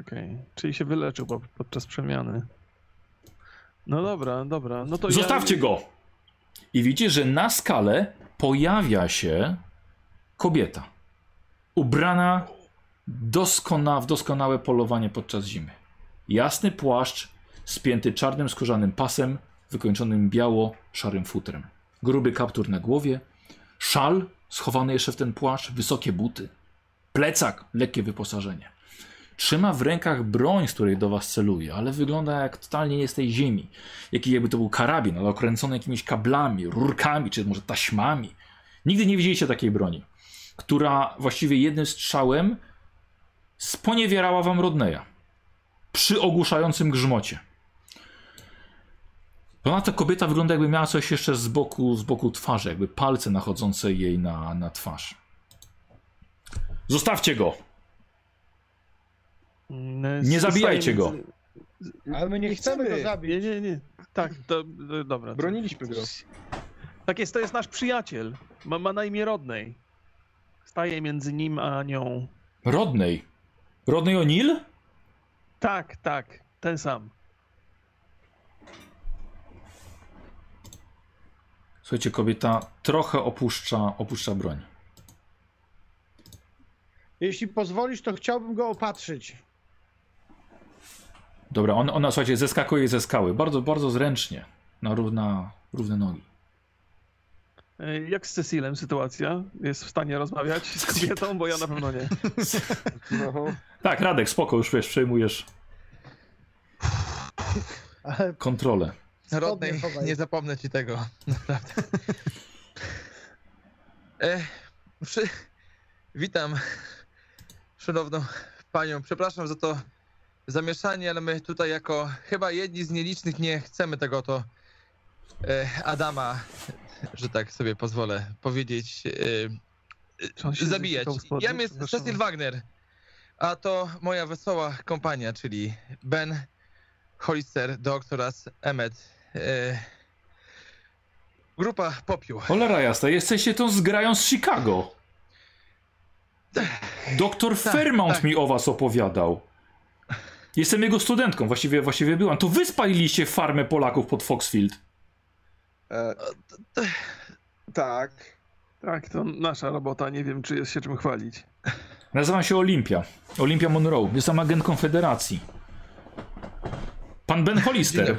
Okej, czyli się wyleczył po, podczas przemiany. No dobra, dobra. No to
Zostawcie
ja...
go! I widzicie, że na skale pojawia się kobieta. Ubrana doskona, w doskonałe polowanie podczas zimy. Jasny płaszcz spięty czarnym skórzanym pasem, wykończonym biało-szarym futrem. Gruby kaptur na głowie, szal schowany jeszcze w ten płaszcz, wysokie buty, plecak, lekkie wyposażenie. Trzyma w rękach broń, z której do was celuje, ale wygląda jak totalnie nie z tej ziemi. Jaki jakby to był karabin, ale okręcony jakimiś kablami, rurkami, czy może taśmami. Nigdy nie widzieliście takiej broni, która właściwie jednym strzałem sponiewierała wam Rodneya. Przy ogłuszającym grzmocie. Ponadto kobieta wygląda jakby miała coś jeszcze z boku, z boku twarzy, jakby palce nachodzące jej na, na twarz. Zostawcie go!
Mm,
Nie zabijajcie go.
ale my nie chcemy go
Nie,
zabić.
nie, nie. Tak, to, to dobra.
Broniliśmy go.
Tak jest, to jest nasz przyjaciel. Ma, ma na imię Rodney. Staje między nim a nią.
Rodney. Rodney O'Neill?
Tak, tak, ten sam.
Słuchajcie, kobieta trochę opuszcza, opuszcza broń.
Jeśli pozwolisz, to chciałbym go opatrzyć.
Dobra, on, ona, słuchajcie, zeskakuje ze skały. Bardzo, bardzo zręcznie. Na równa, równe nogi.
E, Jak z Cecilem sytuacja? Jest w stanie rozmawiać z kobietą, bo ja na pewno nie.
No,
Tak, Radek, spoko, już wiesz, przejmujesz kontrolę.
Rodney,
chowaj.
nie zapomnę ci tego. Naprawdę. E, przy... Witam szanowną panią. Przepraszam za to zamieszanie, ale my tutaj jako chyba jedni z nielicznych nie chcemy tego to e, Adama, że tak sobie pozwolę powiedzieć, e, zabijać.
zesykał w spodnie?
Ja jest. Cecil Wagner, a to moja wesoła kompania, czyli Ben Hollister, Doc oraz Emmet. E, grupa Popiół.
Cholera jasna, jesteście tą zgrają z Chicago. Doktor Fairmount
tak.
mi o was opowiadał. Jestem jego studentką, właściwie, właściwie byłam. To wy spaliliście farmę Polaków pod Foxfield.
e, tak.
Tak, to nasza robota. Nie wiem, czy jest się czym chwalić.
Nazywam się Olimpia. Olimpia Monroe. Jestem agent Konfederacji. Pan Ben
Dzień
Hollister.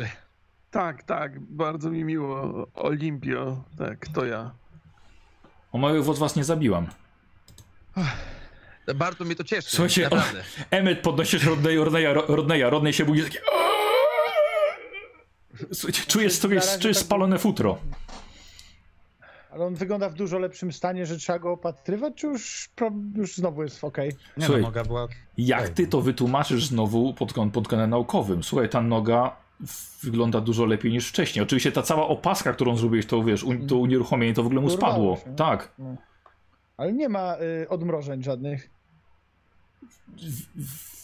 Tak, tak, bardzo mi miło. Olimpio, tak, to ja.
O małych od was nie zabiłam.
Bardzo mnie to cieszy.
Słuchajcie,
naprawdę.
Emmet podnosi Rodney, Rodneya, Rodneya, Rodney się budzi taki... Słuchajcie, czujesz, sobie, czujesz
tak-
spalone futro.
Ale on wygląda w dużo lepszym stanie, że trzeba go opatrywać, czy już, już znowu jest ok?
Nie
Słuchaj.
no, noga była...
Jak ty to wytłumaczysz znowu pod, kąt- pod kątem naukowym? Słuchaj, ta noga wygląda dużo lepiej niż wcześniej. Oczywiście ta cała opaska, którą zrobiłeś, to wiesz, to unieruchomienie to w ogóle mu spadło.
się.
Tak.
Ale nie ma y, odmrożeń żadnych.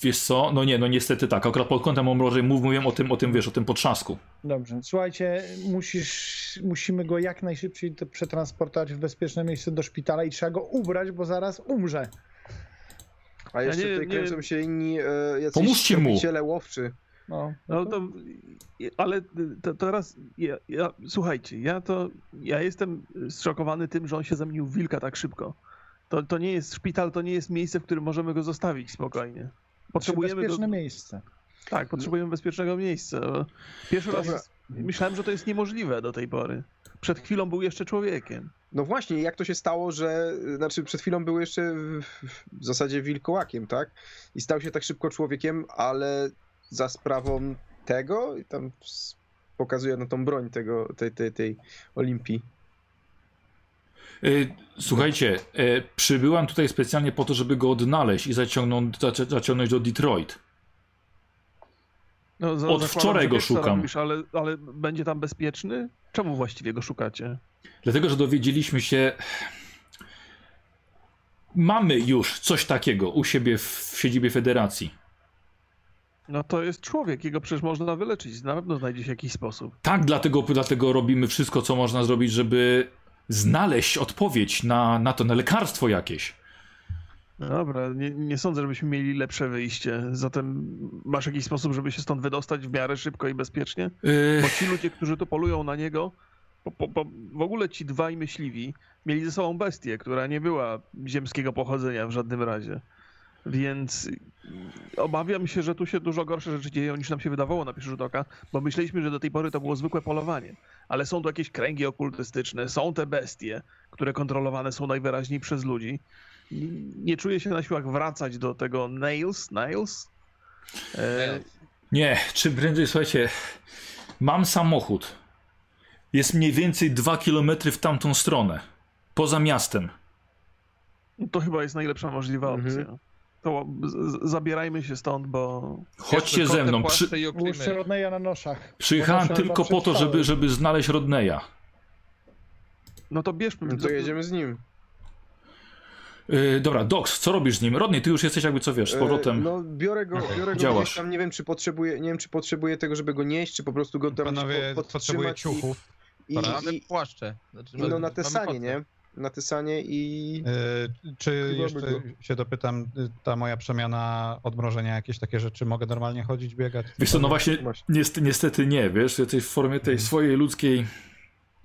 Wiesz co? No nie, no niestety tak. Akurat pod kątem omrożeń mów, mówiłem o tym, o tym, wiesz, o tym potrzasku.
Dobrze, słuchajcie, musisz, musimy go jak najszybciej to przetransportować w bezpieczne miejsce do szpitala i trzeba go ubrać, bo zaraz umrze.
A jeszcze
nie-
tutaj
nie-
kręcą się inni e, jacyś
Pomóżcie mu.
łowczy.
No,
No to, ale to, teraz, ja, ja, słuchajcie, ja to, ja jestem zszokowany tym, że on się zamienił w wilka tak szybko. To, to nie jest szpital, to nie jest miejsce, w którym możemy go zostawić spokojnie. Potrzebujemy
bezpieczne
go,
miejsce.
Tak, potrzebujemy bezpiecznego miejsca. Pierwszy
Dobra.
raz myślałem, że to jest niemożliwe do tej pory. Przed chwilą był jeszcze człowiekiem.
No właśnie, jak to się stało, że znaczy przed chwilą był jeszcze w, w zasadzie wilkołakiem, tak? I stał się tak szybko człowiekiem, ale za sprawą tego i tam pokazuje na tą broń tego, tej, tej, tej Olimpii.
Y, Słuchajcie, y, przybyłam tutaj specjalnie po to, żeby go odnaleźć i zaciągnąć, zaci- zaciągnąć do Detroit.
No, za-
Od wczoraj go szukam.
robisz, ale, ale będzie tam bezpieczny? Czemu właściwie go szukacie?
Dlatego, że dowiedzieliśmy się. Mamy już coś takiego u siebie w, w siedzibie federacji.
No to jest człowiek, jego przecież można wyleczyć. Na pewno znajdzie się jakiś sposób.
Tak, dlatego, dlatego robimy wszystko, co można zrobić, żeby znaleźć odpowiedź na, na to, na lekarstwo jakieś.
No Dobra, nie, nie sądzę, żebyśmy mieli lepsze wyjście. Zatem masz jakiś sposób, żeby się stąd wydostać w miarę szybko i bezpiecznie?
Yy,
Bo ci ludzie, którzy tu polują na niego, po, po, po, w ogóle ci dwaj myśliwi mieli ze sobą bestię, która nie była ziemskiego pochodzenia w żadnym razie. Więc obawiam się, że tu się dużo gorsze rzeczy dzieją niż nam się wydawało na pierwszy rzut oka, bo myśleliśmy, że do tej pory to było zwykłe polowanie. Ale są tu jakieś kręgi okultystyczne, są te bestie, które kontrolowane są najwyraźniej przez ludzi. Nie czuję się na siłach wracać do tego Nails, Nails? E,
nie, czy prędzej, słuchajcie, mam samochód. Jest mniej więcej 2 km w tamtą stronę. Poza miastem.
To chyba jest najlepsza możliwa
Mhm.
To z, z, zabierajcie się stąd, bo
Chodźcie ze mną. Przy,
Rodneya na noszach.
przyjechałem tylko po to, żeby, żeby znaleźć Rodneya.
no to bierzmy.
No to jedziemy z nim.
Yy, dobra, Dox, co robisz z nim? Rodney, ty już jesteś jakby co wiesz, z powrotem.
E, No biorę go, biorę go
Działasz.
tam, nie wiem czy potrzebuję, nie wiem czy potrzebuję tego, żeby go nieść, czy po prostu go tam
Panowie,
po,
potrzebuję
podtrzymać i,
ciuchów.
i,
Mamy
i,
płaszcze. Znaczy,
i no na
mamy
Tesanie,
kotę.
nie? Na Tesanie i...
Y, Czy jeszcze
go-
się dopytam, y, ta moja przemiana, odmrożenia, jakieś takie rzeczy, mogę normalnie chodzić, biegać?
Wiesz co, no właśnie, niestety, niestety nie, wiesz, jesteś w formie tej swojej ludzkiej...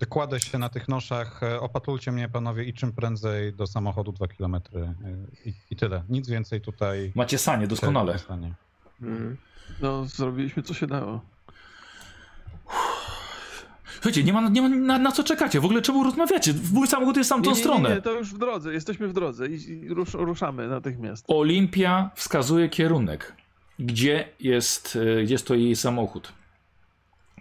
Kładę się na tych noszach, e, opatulcie mnie panowie i czym prędzej do samochodu 2 km i, i tyle. Nic więcej tutaj.
Macie sanie, doskonale.
nie stanie.
Mhm.
No, zrobiliśmy co się dało.
Słuchajcie, nie ma, nie ma na, na co czekacie, w ogóle czemu rozmawiacie? Mój samochód jest w tamtą
nie, nie,
stronę.
Nie, nie, to już w drodze, jesteśmy w drodze i, i rusz, ruszamy natychmiast.
Olimpia wskazuje kierunek, gdzie jest, e, gdzie stoi jej samochód.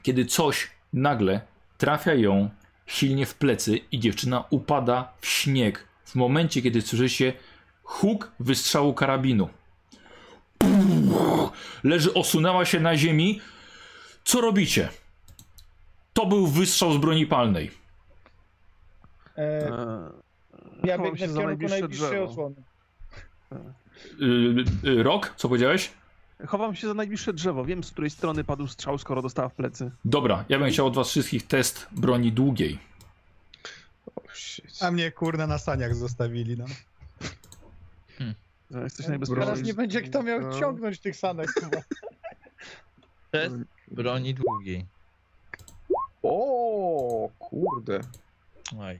Kiedy coś nagle trafia ją silnie w plecy i dziewczyna upada w śnieg. W momencie, kiedy słyszy się huk wystrzału karabinu. Leży, osunęła się na ziemi. Co robicie? To był wystrzał z broni palnej.
E,
Eee,
ja biegnę
się
w
za
kierunku
najbliższe
najbliższej
drzewo.
osłony.
Yy, yy, Rok, co powiedziałeś?
Chowam się za najbliższe drzewo. Wiem, z której strony padł strzał, skoro dostała w plecy.
Dobra, ja bym chciał od was wszystkich test broni długiej.
A mnie kurna na saniach zostawili, no.
No, Jesteś najbezpieczniejszy.
Teraz nie będzie kto miał
No.
ciągnąć tych sanek chyba.
Test broni długiej.
O, kurde.
Oj.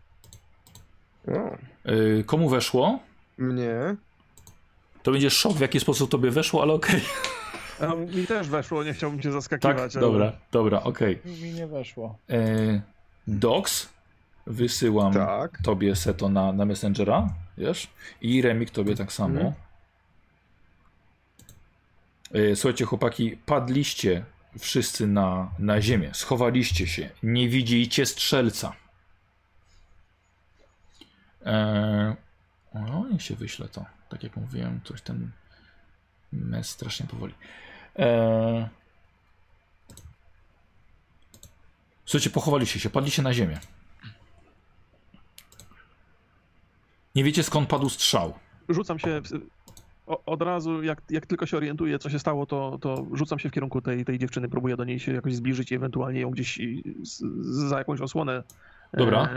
O,
Yy, komu weszło?
mnie?
To będzie szok, w jaki sposób tobie weszło, ale okej.
A mi też weszło, nie chciałbym cię
Tak,
zaskakiwać. ale-
dobra, dobra, okej.
Mi nie weszło.
Okay. Docs, wysyłam
Tak.
tobie seto na, na Messengera, wiesz? I Remik tobie tak samo. E, Słuchajcie, chłopaki, padliście wszyscy na, na ziemię. Schowaliście się. Nie widzicie strzelca. Eee, no, niech się wyśle to. Tak jak mówiłem, coś ten mes strasznie powoli. Eee, słuchajcie, pochowaliście się, padliście na ziemię. Nie wiecie skąd padł strzał.
Rzucam się o, od razu, jak, jak tylko się orientuję, co się stało, to, to rzucam się w kierunku tej, tej dziewczyny, próbuję do niej się jakoś zbliżyć i ewentualnie ją gdzieś z, za jakąś osłonę
Dobra.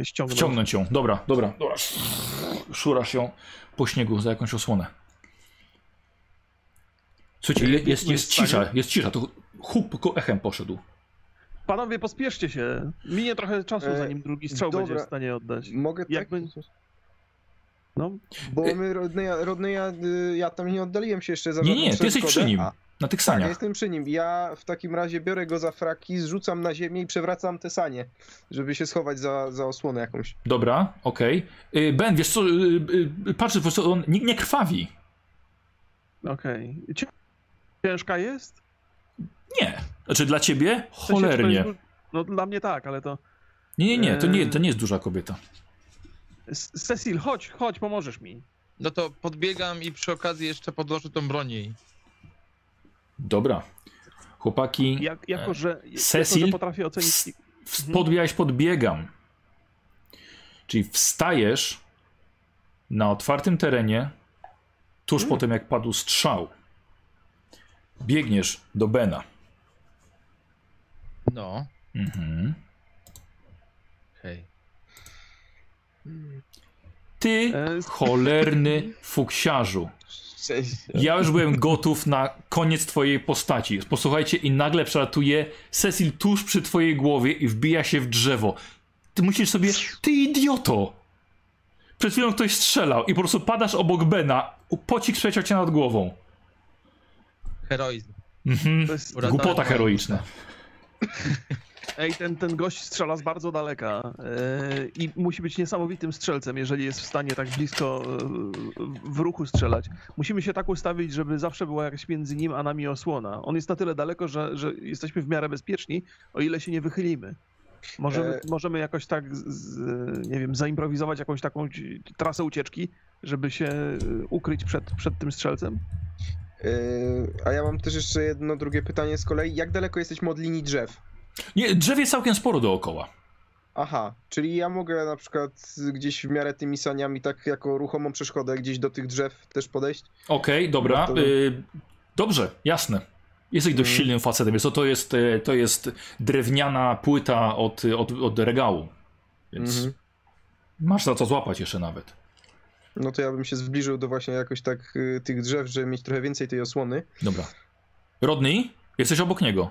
e, ściągnąć.
Wciągnąć ją. Dobra, dobra, dobra. Szurasz ją po śniegu za jakąś osłonę. Słuchajcie, je- jest, jest cisza, jest cisza. To huk tylko echem poszedł.
Panowie, pospieszcie się. Minie trochę czasu,
E,
zanim drugi strzał
dobra.
będzie w stanie oddać.
Mogę tak?
Jakby- No,
Bo my, Rodneja, Rodneja, y, ja tam nie oddaliłem się jeszcze za
Nie, nie, ty jesteś przy nim.
A,
Na tych
tak, ja
saniach.
jestem przy nim. Ja w takim razie biorę go za fraki, zrzucam na ziemię i przewracam te sanie, żeby się schować za, za osłonę jakąś.
Dobra, okej. Y, Ben, wiesz co, y, y, patrz, po prostu on nie, nie krwawi.
okej. Cię- Ciężka jest?
Nie. Znaczy dla ciebie?
W sensie, czy to jest
Cholernie.
No dla mnie tak, ale to...
Nie, nie, nie, to nie, to nie jest duża kobieta.
Cecil, chodź, chodź, pomożesz mi.
No to podbiegam i przy okazji jeszcze podłożę tą broń jej.
Dobra. Chłopaki,
Jak, jako, że, jako,
Cecil?
że potrafię ocenić...
podbiegałeś, podbiegam. Czyli wstajesz na otwartym terenie, tuż po tym jak padł strzał. Biegniesz do Bena.
No,
Mhm.
hej.
Ty,
E,
cholerny fuksiarzu. Ja już byłem gotów na koniec twojej postaci. Posłuchajcie, i nagle przelatuje Cecil tuż przy twojej głowie i wbija się w drzewo. Ty myślisz sobie, ty idioto! Przed chwilą ktoś strzelał i po prostu padasz obok Bena. Pocik przeleciał cię nad głową.
Heroizm.
Mhm. Głupota heroiczna.
Ej, ten, ten gość strzela z bardzo daleka e, i musi być niesamowitym strzelcem, jeżeli jest w stanie tak blisko e, w ruchu strzelać. Musimy się tak ustawić, żeby zawsze była jakaś między nim a nami osłona. On jest na tyle daleko, że, że jesteśmy w miarę bezpieczni, o ile się nie wychylimy. Możemy,
E.
możemy jakoś tak, z, nie wiem, zaimprowizować jakąś taką trasę ucieczki, żeby się e, ukryć przed, przed tym strzelcem?
Yy, a ja mam też jeszcze jedno drugie pytanie z kolei. Jak daleko jesteśmy od linii drzew?
Nie, drzew jest całkiem sporo dookoła.
Aha, czyli ja mogę na przykład gdzieś w miarę tymi saniami, tak jako ruchomą przeszkodę, gdzieś do tych drzew też podejść?
Okej, dobra.
No to-
Y, dobrze, jasne. Jesteś dość
Mm.
silnym facetem. Wiesz co, to jest, y, to jest drewniana płyta od, od, od regału. Więc
Mhm.
masz za co złapać jeszcze nawet.
No to ja bym się zbliżył do właśnie jakoś tak y, tych drzew, żeby mieć trochę więcej tej osłony.
Dobra. Rodney, jesteś obok niego.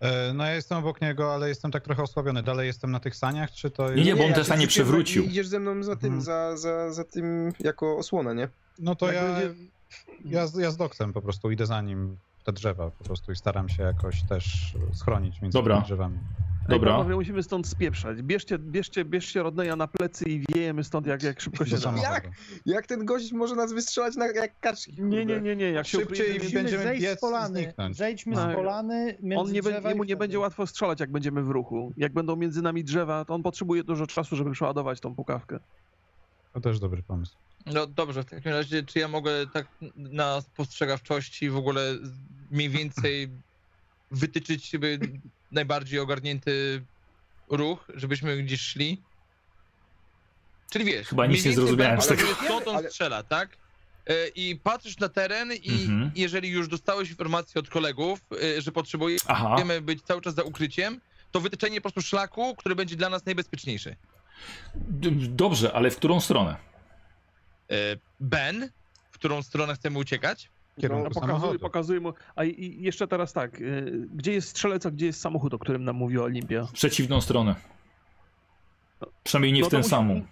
E, No ja jestem obok niego, ale jestem tak trochę osłabiony. Dalej jestem na tych saniach, czy to
Nie, nie, bo on
ja
te sanie przewrócił.
Idziesz ze mną za tym,
Mhm.
za, za, za tym jako osłonę, nie?
No to
Jak
ja,
będzie-
ja, z- ja z doksem po prostu idę za nim w te drzewa po prostu i staram się jakoś też schronić między
Dobra.
tymi drzewami.
Dobra.
Panowie, musimy stąd spieprzać. Bierzcie, bierzcie, bierzcie Rodneya na plecy i wiejemy stąd, jak, jak szybko się da.
Jak? Jak ten gość może nas wystrzelać na, jak kaczki?
Nie, nie, nie, nie. Jak się
Szybciej
ukryjemy,
będziemy
zejść
biec
z polany.
zniknąć.
Zejdźmy
Tak.
z polany między
on nie
drzewa
jemu nie będzie łatwo strzelać, jak będziemy w ruchu. Jak będą między nami drzewa, to on potrzebuje dużo czasu, żeby przeładować tą pukawkę.
To też dobry pomysł.
No dobrze, w takim razie, czy ja mogę tak na spostrzegawczości w ogóle mniej więcej wytyczyć sobie najbardziej ogarnięty ruch, żebyśmy gdzieś szli? Czyli wiesz,
Chyba nic nie zrozumiałem
wiesz,
z tego.
skąd on strzela, tak? E, I patrzysz na teren i
Mhm.
jeżeli już dostałeś informację od kolegów, e, że potrzebujemy
Aha.
być cały czas za ukryciem, to wytyczenie po prostu szlaku, który będzie dla nas najbezpieczniejszy.
Dobrze, ale w którą stronę?
E, Ben, w którą stronę chcemy uciekać?
Kierunku
No, pokazuję,
samochodu.
pokazuję mu. A i- jeszcze teraz tak. y, Gdzie jest strzelec, a gdzie jest samochód, o którym nam mówiła Olimpia?
W przeciwną stronę. Przynajmniej nie
No
w tę samą.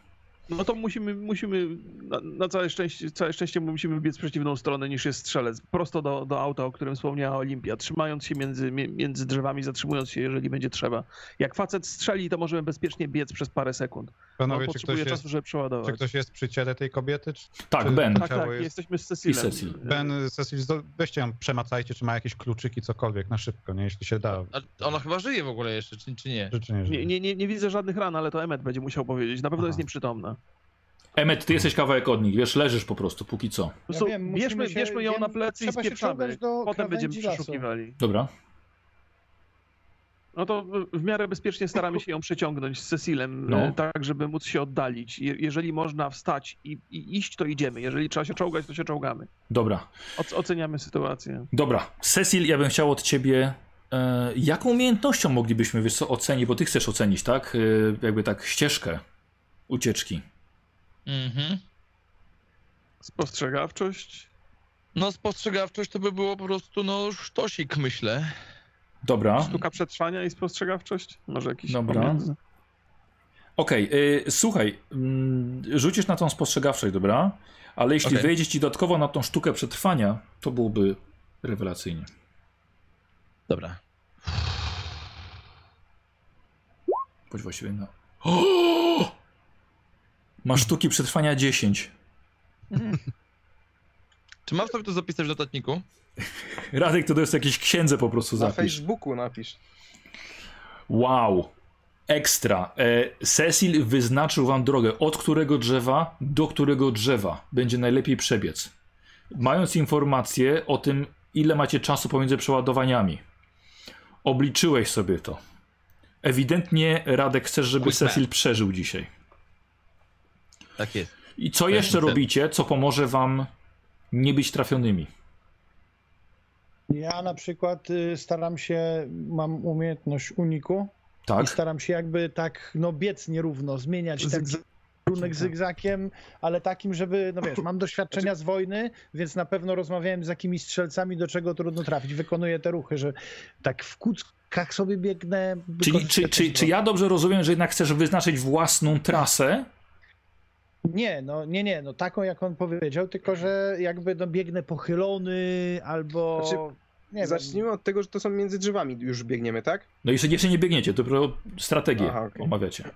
No to musimy, musimy na, na całe szczęście, całe szczęście musimy biec w przeciwną stronę niż jest strzelec. Prosto do, do auta, o którym wspomniała Olimpia, trzymając się między, między drzewami, zatrzymując się, jeżeli będzie trzeba. Jak facet strzeli, to możemy bezpiecznie biec przez parę sekund.
Panowie, czy ktoś,
potrzebuje
jest,
czasu, żeby przeładować.
czy ktoś jest przy ciele tej kobiety? Czy,
Tak,
czy
Ben.
Tak, tak,
jest...
jesteśmy z Cecilem.
I Cecil.
Ben, Cecil, weźcie ją, przemacajcie, czy ma jakieś kluczyki, cokolwiek, na szybko, nie? Jeśli się da.
A ona chyba żyje w ogóle jeszcze, czy, czy nie?
Rzeczy nie,
Nie, nie, nie, nie widzę żadnych ran, ale to Emmet będzie musiał powiedzieć. Na pewno
Aha.
jest nieprzytomna.
Emmet, ty jesteś kawałek od nich, wiesz, leżysz po prostu, póki co.
Prostu
wiem,
bierzmy,
się-
bierzmy ją
wiem,
na plecy i spieprzamy.
do
Potem będziemy przeszukiwali.
Dobra.
No to w- miarę bezpiecznie staramy się ją przeciągnąć z Cecilem,
No.
e, tak żeby móc się oddalić. Je, jeżeli można wstać i, i iść, to idziemy. Jeżeli trzeba się czołgać, to się czołgamy.
Dobra.
Oc- oceniamy sytuację.
Dobra. Cecil, ja bym chciał od ciebie. E, jaką umiejętnością moglibyśmy wiesz co, ocenić, bo ty chcesz ocenić, tak? E, jakby tak ścieżkę ucieczki.
Mhm.
Spostrzegawczość?
No spostrzegawczość to by było po prostu, no, sztosik, myślę.
Dobra.
Sztuka przetrwania i spostrzegawczość? Może jakiś
Dobra.
pomiędzy?
Okej, y, słuchaj, mm, rzucisz na tą spostrzegawczość, dobra? Ale jeśli wejdzie ci dodatkowo na tą sztukę przetrwania, to byłoby rewelacyjnie.
Dobra.
Bądź właściwie na. O! Masz sztuki przetrwania 10.
Czy mam sobie to zapisać w notatniku?
Radek, to jest jakieś księdze po prostu
Na
zapisz.
Facebooku napisz.
Wow. Ekstra. E, Cecil wyznaczył wam drogę, od którego drzewa do którego drzewa będzie najlepiej przebiec. Mając informację o tym, ile macie czasu pomiędzy przeładowaniami. Obliczyłeś sobie to. Ewidentnie Radek chcesz, żeby. Cecil przeżył dzisiaj.
Tak jest.
I co jeszcze robicie, co pomoże wam nie być trafionymi?
Ja na przykład y, staram się, mam umiejętność uniku i
Tak?
staram się jakby tak, no biec nierówno, zmieniać ten kierunek zygzakiem, ale takim, żeby, no wiesz, mam doświadczenia z wojny, więc na pewno rozmawiałem z jakimiś strzelcami, do czego trudno trafić. Wykonuję te ruchy, że tak w kuckach sobie biegnę.
Czyli, czy, czy, czy ja dobrze rozumiem, że jednak chcesz wyznaczyć własną trasę?
Nie, no nie, nie, no taką jak on powiedział, tylko że jakby no biegnę pochylony albo...
Znaczy,
nie wiem.
Zacznijmy od tego, że to są między drzewami już biegniemy, tak?
No jeszcze, jeszcze nie biegniecie, dopiero strategię
Aha, okej.
omawiacie.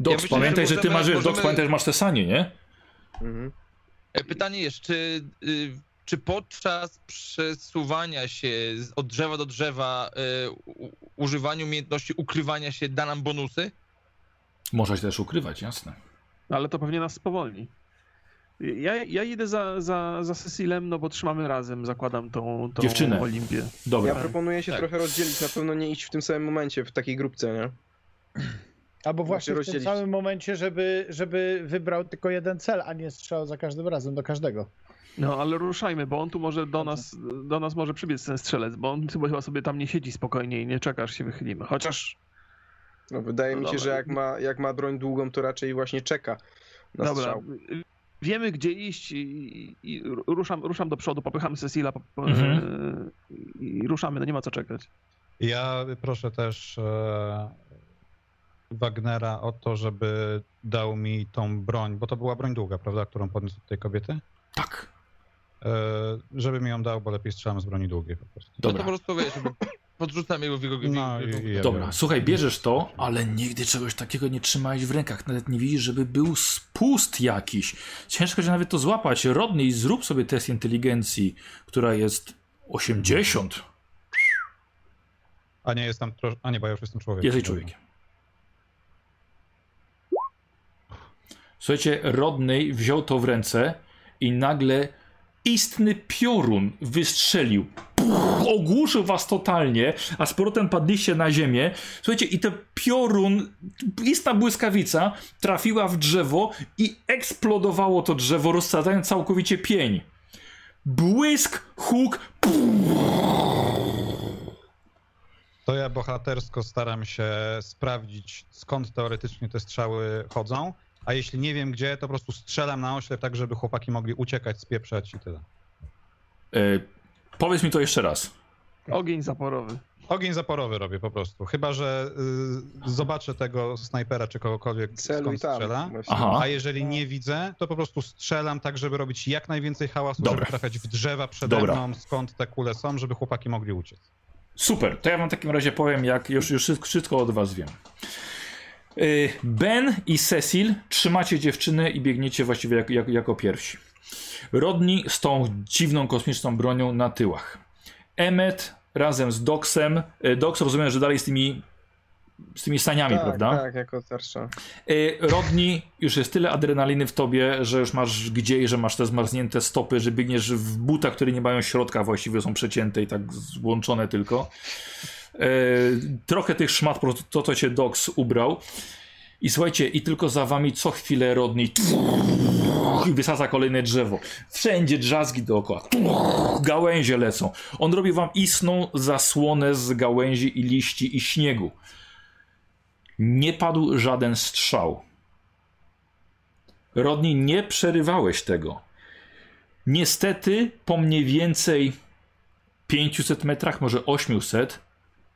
Docs,
myślę, że
pamiętaj, że, ty
możemy-
masz,
możemy-
pamiętaj, że masz te sanie, nie?
Mhm.
E, Pytanie jest, czy, y, czy podczas przesuwania się od drzewa do drzewa y, używaniu umiejętności ukrywania się da nam bonusy?
Można się też ukrywać, jasne.
Ale to pewnie nas spowolni. Ja, ja idę za, za, za Cecilem, no bo trzymamy razem, zakładam tą, tą
Dziewczynę.
Olimpię.
Dobra.
Ja proponuję się
Tak.
trochę rozdzielić, na pewno nie iść w tym samym momencie, w takiej grupce, nie?
Albo właśnie w tym samym momencie, żeby, żeby wybrał tylko jeden cel, a nie strzelał za każdym razem do każdego.
No ale ruszajmy, bo on tu może do nas, do nas może przybiec ten strzelec, bo on chyba sobie tam nie siedzi spokojnie i nie czeka, aż się wychylimy. Chociaż,
No, wydaje
No
mi się,
dobra.
że jak ma, jak ma broń długą, to raczej właśnie czeka na
dobra,
strzał.
wiemy gdzie iść i, i, i ruszam, ruszam do przodu, popychamy Cecila po, po,
Mhm.
i ruszamy, no nie ma co czekać.
Ja proszę też e, Wagnera o to, żeby dał mi tą broń, bo to była broń długa, prawda, którą podniósł od tej kobiety?
Tak.
E, żeby mi ją dał, bo lepiej strzelam z broni długiej po prostu.
No to
Dobra.
po prostu wiesz, żeby podrzucam jego w jego... w
No
jego-
Dobra, słuchaj, bierzesz to, ale nigdy czegoś takiego nie trzymałeś w rękach. Nawet nie widzisz, żeby był spust jakiś. Ciężko się nawet to złapać. Rodney, zrób sobie test inteligencji, która jest 80.
A nie, jestem tro... A nie, bo ja już jestem człowiekiem.
Jesteś człowiekiem. Słuchajcie, Rodney wziął to w ręce i nagle istny piorun wystrzelił. Ogłuszył was totalnie, a z powrotem padliście na ziemię. Słuchajcie, i ten piorun, istna błyskawica, trafiła w drzewo i eksplodowało to drzewo, rozsadzając całkowicie pień. Błysk, huk,
To ja bohatersko staram się sprawdzić, skąd teoretycznie te strzały chodzą, a jeśli nie wiem gdzie, to po prostu strzelam na oślep, tak żeby chłopaki mogli uciekać, spieprzać i tyle.
Powiedz mi to jeszcze raz.
Ogień zaporowy.
Ogień zaporowy robię po prostu. Chyba, że y, zobaczę tego snajpera czy kogokolwiek
Celuj
skąd
tam.
strzela. A jeżeli nie widzę, to po prostu strzelam tak, żeby robić jak najwięcej hałasu,
Dobra.
żeby trafiać w drzewa przede
Dobra.
mną, skąd te kule są, żeby chłopaki mogli uciec.
Super, to ja wam w takim razie powiem, jak już, już wszystko od was wiem. Y, Ben i Cecil trzymacie dziewczynę i biegniecie właściwie jako, jako, jako pierwsi. Rodni z tą dziwną kosmiczną bronią na tyłach. Emmet razem z Doxem. y, Dox rozumiem, że dalej z tymi, z tymi saniami,
tak,
prawda?
Tak, jako starsza.
Y, Rodni, już jest tyle adrenaliny w tobie, że już masz gdzie że masz te zmarznięte stopy, że biegniesz w butach, które nie mają środka, właściwie są przecięte i tak złączone tylko. Y, Trochę tych szmat, po prostu to, to cię Dox ubrał. I słuchajcie, i tylko za wami co chwilę Rodni i wysadza kolejne drzewo. Wszędzie drzazgi dookoła. Gałęzie lecą. On robi wam istną zasłonę z gałęzi i liści i śniegu. Nie padł żaden strzał. Rodni, nie przerywałeś tego. Niestety, po mniej więcej 500 metrach, może 800,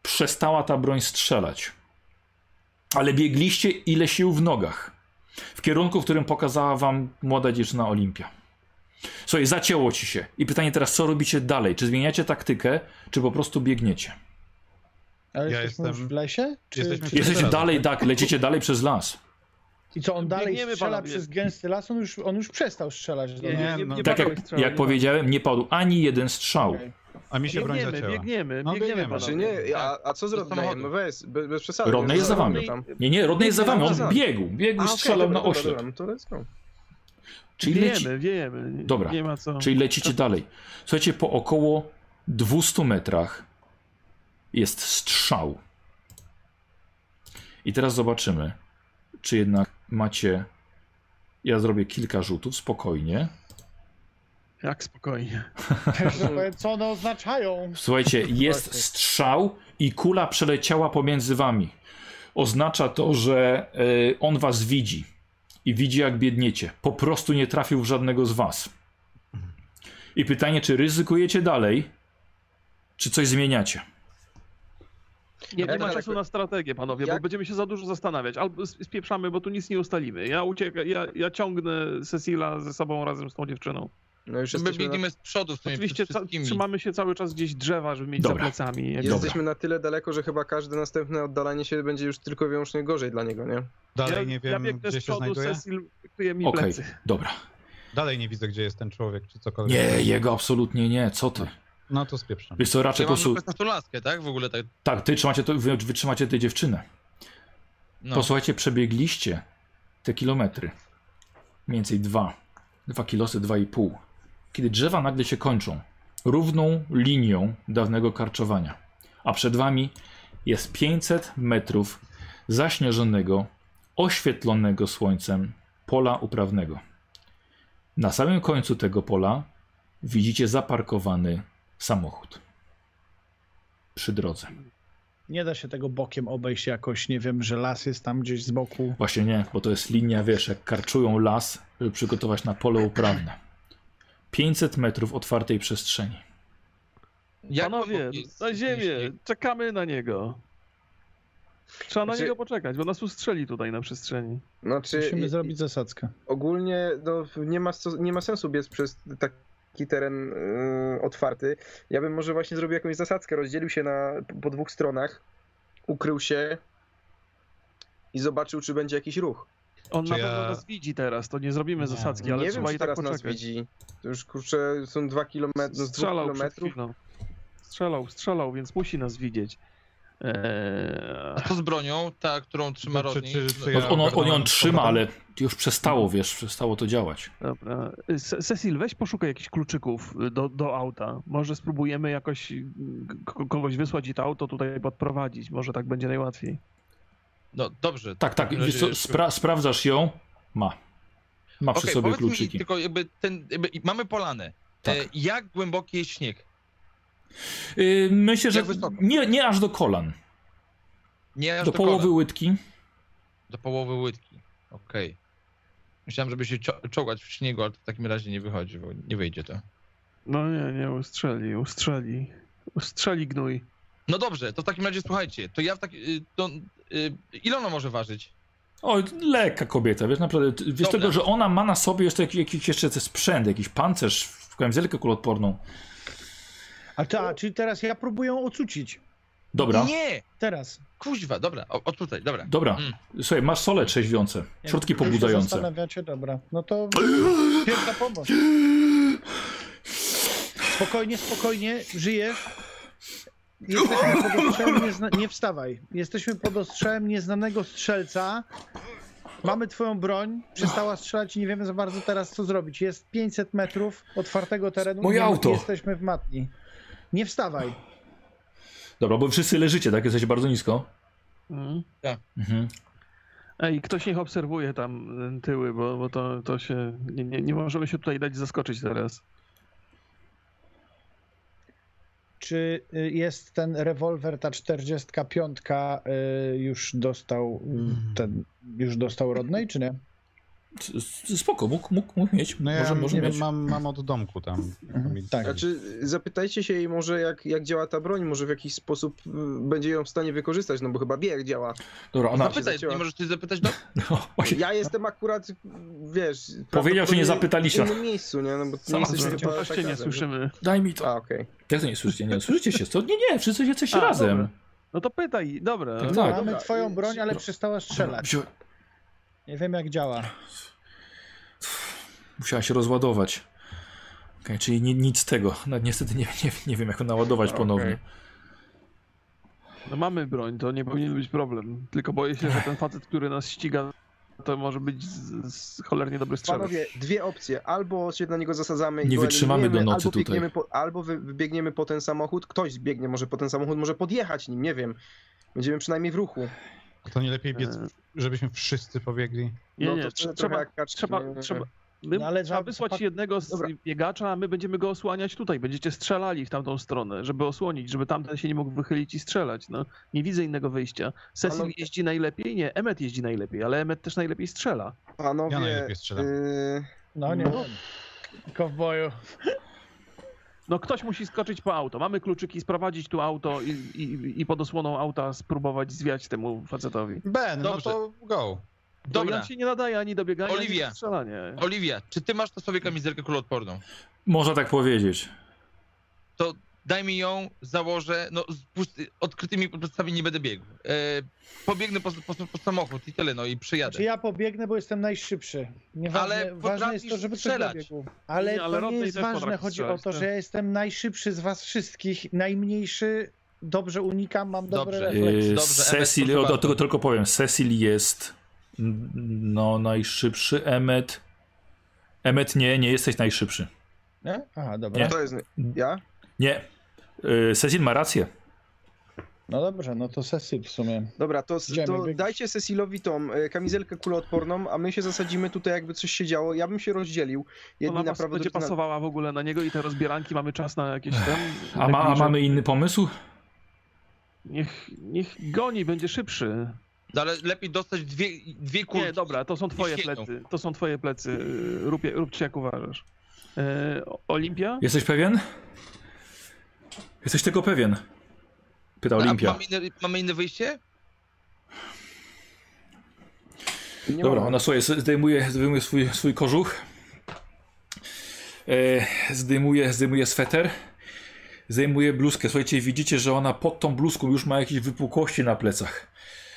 przestała ta broń strzelać. Ale biegliście ile sił w nogach. W kierunku, w którym pokazała wam młoda dziewczyna Olimpia. Słuchaj, zacięło ci się. I pytanie teraz, co robicie dalej? Czy zmieniacie taktykę, czy po prostu biegniecie?
Ale
Ja
jesteśmy
jestem-
w lesie? Czy,
Jesteśmy
czy...
Jesteście
Teraz,
dalej, tak, lecicie dalej przez las.
I co, on dalej
Biegniemy,
strzela
panowie.
przez gęsty las? On już, on już przestał strzelać. do
Nie,
nas.
nie, nie,
no,
nie
Tak jak, jak
nie
powiedziałem, nie padł ani jeden strzał.
Okej.
A mi się broń
Biegniemy,
zacięła.
biegniemy,
No,
biegniemy,
biegniemy.
Znaczy
panowie.
nie, a, a co z
samochodu.
No weź, bez, bez przesady.
Rodney jest za wami.
tam.
Nie, nie, Rodney jest za wami, on biegł, biegł
A,
i
okej,
strzelał
dobra,
na
dobra,
oślep.
dobra, no to let's go.
Czyli, leci,
Wiejemy, wiejemy.
Dobra,
Nie ma co.
czyli lecicie dalej. Słuchajcie, po około 200 metrach jest strzał. I teraz zobaczymy, czy jednak macie... Ja zrobię kilka rzutów, spokojnie.
Jak spokojnie.
Też powiem, co one oznaczają.
Słuchajcie, jest strzał i kula przeleciała pomiędzy wami. Oznacza to, że y, on was widzi i widzi jak biedniecie. Po prostu nie trafił w żadnego z was. I pytanie, czy ryzykujecie dalej, czy coś zmieniacie?
Nie, nie ma
daleko-
czasu na strategię, panowie, bo
Jak-
będziemy się za dużo zastanawiać. Albo spieprzamy, bo tu nic nie ustalimy. Ja uciekam, ja, ja ciągnę Cecila ze sobą razem z tą dziewczyną.
No już
My
jesteśmy na,
biegniemy z przodu z tymi
Oczywiście trzymamy się cały czas gdzieś drzewa, żeby mieć
Dobra.
za plecami. Jak...
Jesteśmy na tyle daleko, że chyba każde następne oddalanie się będzie już tylko i wyłącznie gorzej dla niego, nie?
Dalej
ja,
nie
ja
wiem,
biegnę
gdzie
z
się
przodu,
znajduje.
Cecil kryje mi
Okej,
plecy.
dobra.
Dalej nie widzę, gdzie jest ten człowiek, czy cokolwiek.
Nie, jego absolutnie nie, co ty?
No to spieprzam.
Wiesz co, raczej
Ja
po prostu...
tą laskę, tak? W ogóle tak.
Tak, ty trzymacie to, wy, wy trzymacie tę dziewczynę.
No.
Posłuchajcie, przebiegliście te kilometry. Mniej więcej dwa. Dwa kilosy, dwa i pół. Kiedy drzewa nagle się kończą. Równą linią dawnego karczowania. A przed wami jest 500 metrów zaśnieżonego, oświetlonego słońcem pola uprawnego. Na samym końcu tego pola widzicie zaparkowany samochód. Przy drodze.
Nie da się tego bokiem obejść jakoś, nie wiem, że las jest tam gdzieś z boku.
Właśnie nie, bo to jest linia, wiesz, jak karczują las, żeby przygotować na pole uprawne. 500 metrów otwartej przestrzeni.
Jak
Panowie, na ziemię, czekamy na niego. Trzeba na
Znaczy-
niego poczekać, bo nas ustrzeli tutaj na przestrzeni.
Znaczy,
Musimy
i-
zrobić zasadzkę.
ogólnie no, nie, ma, nie ma sensu biec przez taki teren yy, otwarty. Ja bym może właśnie zrobił jakąś zasadzkę, rozdzielił się na, po dwóch stronach, ukrył się i zobaczył, czy będzie jakiś ruch.
On
Czy
na
ja-
pewno nas widzi teraz, to nie zrobimy
Nie,
zasadzki, ale
nie wiem,
trzeba
czy
i tak
teraz nas
poczekać.
widzi. To już kurczę, są dwa kilometry, no,
Strzelał
kilometrów.
Strzelał, strzelał, więc musi nas widzieć. Eee,
A co z bronią, ta, którą trzyma
Czy- czy-
Rodney?
czy- czy
No,
ja
on, on ją trzyma, ale już przestało, wiesz, przestało to działać.
dobra. Ce- Cecil, weź poszukaj jakichś kluczyków do, do auta. Może spróbujemy jakoś k- kogoś wysłać i to auto tutaj podprowadzić. Może tak będzie najłatwiej.
No dobrze.
Tak, tak, co,
razie-
spra sprawdzasz ją? Ma. Ma przy
Okej,
sobie
powiedz mi
kluczyki.
tylko jakby ten, jakby, mamy polanę.
Tak.
E, jak głęboki jest śnieg?
Yy, myślę, że
wysoko?
nie, nie aż do kolan.
Nie aż
Do
do,
połowy
kolan.
łydki.
Do połowy łydki. Okej. Myślałem, żeby się cio- czołgać w śniegu, ale to w takim razie nie wychodzi, bo nie wyjdzie to.
No nie, nie, ustrzeli, ustrzeli. Ustrzeli gnój.
No dobrze, to w takim razie słuchajcie, to ja w tak, y, to, ile ona może ważyć?
O, lekka kobieta, wiesz, naprawdę. Wiesz tego, że ona ma na sobie jeszcze jakiś, jakiś jeszcze sprzęt, jakiś pancerz, kamizelkę kuloodporną.
A ta, czyli teraz ja próbuję ją ocucić.
Dobra,
Nie!
Teraz.
Kuźwa, dobra, o, o tutaj, dobra.
dobra.
Mm.
Słuchaj, masz sole trzeźwiące, środki pobudzające.
zastanawiacie, dobra. No to pierwsza pomoc. Spokojnie, spokojnie, żyjesz. Jesteśmy pod ostrzałem niezna... Nie wstawaj. Jesteśmy pod ostrzałem nieznanego strzelca. Mamy twoją broń. Przestała strzelać i nie wiemy za bardzo teraz co zrobić. Jest 500 metrów otwartego terenu.
Moje auto.
Jesteśmy w matni. Nie wstawaj.
Dobra, bo wszyscy leżycie, tak? Jesteście bardzo nisko.
Mhm.
Mhm.
Ej, ktoś niech obserwuje tam y, tyły, bo, bo to, to się. Nie, nie, nie możemy się tutaj dać zaskoczyć teraz.
Czy y, jest ten rewolwer, ta 45 y, już dostał y, ten, już dostał rodnej, czy nie?
Spoko, mógł, mógł, mógł mieć.
No ja
może, może
nie
mieć.
wiem, mam, mam od domku tam.
Mhm, tak.
Znaczy, zapytajcie się jej może jak, jak działa ta broń, może w jakiś sposób y, będzie ją w stanie wykorzystać, no bo chyba wie jak działa.
Dobra, ona.
Zapytaj, nie możesz coś zapytać? No?
No, właśnie.
Ja jestem akurat, wiesz...
Powiedział, że nie zapytaliście.
W innym miejscu, nie? No bo ty
Sama
nie chyba tak
nie
razem,
słyszymy.
Daj mi to.
A, okej.
Jak to nie słyszycie? Nie, słyszycie się. To nie, nie, wszyscy jesteście razem.
dobra. No to pytaj, dobra.
Tak,
no,
tak.
Mamy twoją broń, ale przestała strzelać. Nie wiem jak działa.
Musiała się rozładować. Okej, czyli ni, nic z tego. No, niestety nie, nie, nie wiem, jak ją naładować ponownie.
No mamy broń, to nie powinien być problem. Tylko boję się, że ten facet, który nas ściga, to może być z, z cholernie dobry strzelec.
Panowie, dwie opcje. Albo się na niego zasadzamy i
Nie wytrzymamy do nocy
albo
tutaj.
Po, albo wy, wybiegniemy po ten samochód, ktoś biegnie może po ten samochód, może podjechać nim, nie wiem. Będziemy przynajmniej w ruchu.
To nie lepiej biec,
E,
żebyśmy wszyscy pobiegli.
Nie,
No
nie, trzeba, trzeba,
nie?
trzeba, my,
No ale
trzeba wysłać jednego z
Dobra.
biegacza, a my będziemy go osłaniać tutaj. Będziecie strzelali w tamtą stronę, żeby osłonić, żeby tamten się nie mógł wychylić i strzelać. No, nie widzę innego wyjścia. Cecil
Panowie-
jeździ najlepiej? Nie, Emmet jeździ najlepiej, ale Emmet też najlepiej strzela.
Panowie,
Ja najlepiej strzelam.
y,
No nie.
No.
Kowboju.
No ktoś musi skoczyć po auto. Mamy kluczyki, sprowadzić tu auto i, i, i pod osłoną auta spróbować zwiać temu facetowi.
Ben,
Dobrze.
no to go.
Dobra. On się nie nadaje ani do biegania, ani
Oliwia.
do strzelania.
Oliwia, czy ty masz na sobie kamizelkę kuloodporną?
Można tak powiedzieć.
To daj mi ją, założę, no z pusty, odkrytymi podstawami nie będę biegł. E, pobiegnę po, po, po samochód i tyle, no i przyjadę.
Czy ja pobiegnę, bo jestem najszybszy. Nieważne,
Ale
ważne jest to, żeby
strzelać.
dobiegł. Ale,
Nie, ale
to nie jest ważne. Chodzi o to,
tak.
że ja jestem najszybszy z was wszystkich, najmniejszy, dobrze unikam, mam dobre
Dobrze.
refleksy.
Yy,
Dobrze,
Cecil, o, tego tylko powiem. Cecil jest no najszybszy. Emmet. Emmet nie, nie jesteś najszybszy.
Nie? Aha, dobra.
Nie.
to jest... Ja?
Nie. Yy, Cecil ma rację.
No dobrze, no to Cecil w sumie.
Dobra, to, to dajcie Cecilowi tą e, kamizelkę kuloodporną, a my się zasadzimy tutaj, jakby coś się działo. Ja bym się rozdzielił. Jedni
Ona
na
pas,
prawo,
będzie pasowała w ogóle na niego i te rozbieranki mamy czas na jakieś ten.
A, ma, a mamy inny pomysł?
Niech, niech goni, będzie szybszy.
No, ale lepiej dostać dwie, dwie kulki.
Nie, dobra, to są twoje plecy. To są twoje plecy. Rób, róbcie jak uważasz. E, Olimpia?
Jesteś pewien? Jesteś tego pewien? Pytał
A
Olimpia.
mamy, inne, mamy inne wyjście?
Nie
Dobra, ona słuchaj, zdejmuje, zdejmuje swój, swój kożuch. E, zdejmuje, zdejmuje sweter. Zdejmuje bluzkę. Słuchajcie, widzicie, że ona pod tą bluzką już ma jakieś wypukłości na plecach.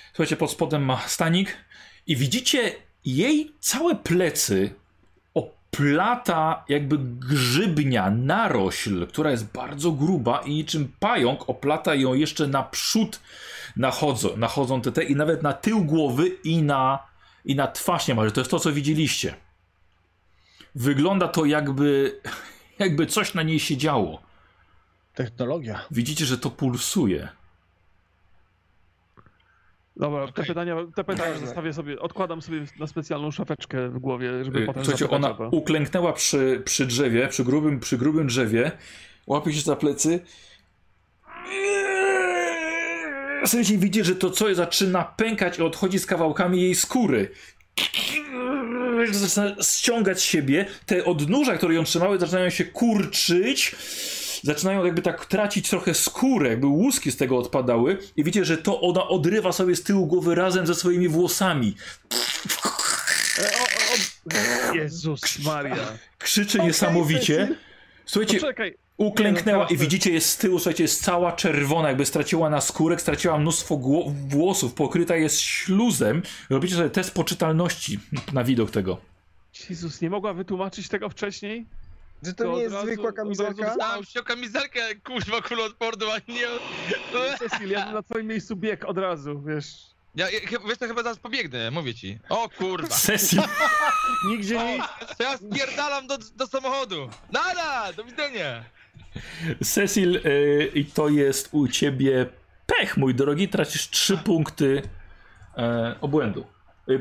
Słuchajcie, pod spodem ma stanik. I widzicie jej całe plecy oplata jakby grzybnia, narośl, która jest bardzo gruba i niczym pająk oplata ją jeszcze naprzód nachodzą, nachodzą te, te i nawet na tył głowy i na, i na twarz niemalże. To jest to, co widzieliście. Wygląda to jakby, jakby coś na niej się działo.
Technologia.
Widzicie, że to pulsuje.
Dobra, te
Okej.
pytania, te pytania zostawię sobie, odkładam sobie na specjalną szafeczkę w głowie, żeby
Yy,
potem
Słuchajcie, ona
to.
uklęknęła przy, przy drzewie, przy grubym, przy grubym drzewie, łapie się za plecy. Słuchajcie, widzi, że to coś zaczyna pękać i odchodzi z kawałkami jej skóry. Zaczyna ściągać z siebie. Te odnóża, które ją trzymały, zaczynają się kurczyć. Zaczynają jakby tak tracić trochę skórę, jakby łuski z tego odpadały. I widzicie, że to ona odrywa sobie z tyłu głowy razem ze swoimi włosami.
Jezus Maria.
Krzyczy niesamowicie. Słuchajcie,
Poczekaj,
uklęknęła
no
i widzicie, jest z tyłu, słuchajcie, jest cała czerwona, jakby straciła na skórek, straciła mnóstwo włosów, pokryta jest śluzem. Robicie sobie test poczytalności na widok tego.
Jezus, nie mogła wytłumaczyć tego wcześniej?
Że to
To
nie jest
razu-
zwykła kamizelka?
Dałem się kamizelkę, kuźwa, kuloodporną, a nie...
Cecil, ja bym na twoim miejscu biegł od razu, wiesz.
Ja, ja, chyba- wiesz, to chyba zaraz pobiegnę, mówię ci. O kurwa.
Sesji.
Nigdzie nie...
To ja spierdalam do, do samochodu. Nada, do widzenia.
Cecil, y, i to jest u ciebie pech, mój drogi. Tracisz 3 punkty e, obłędu.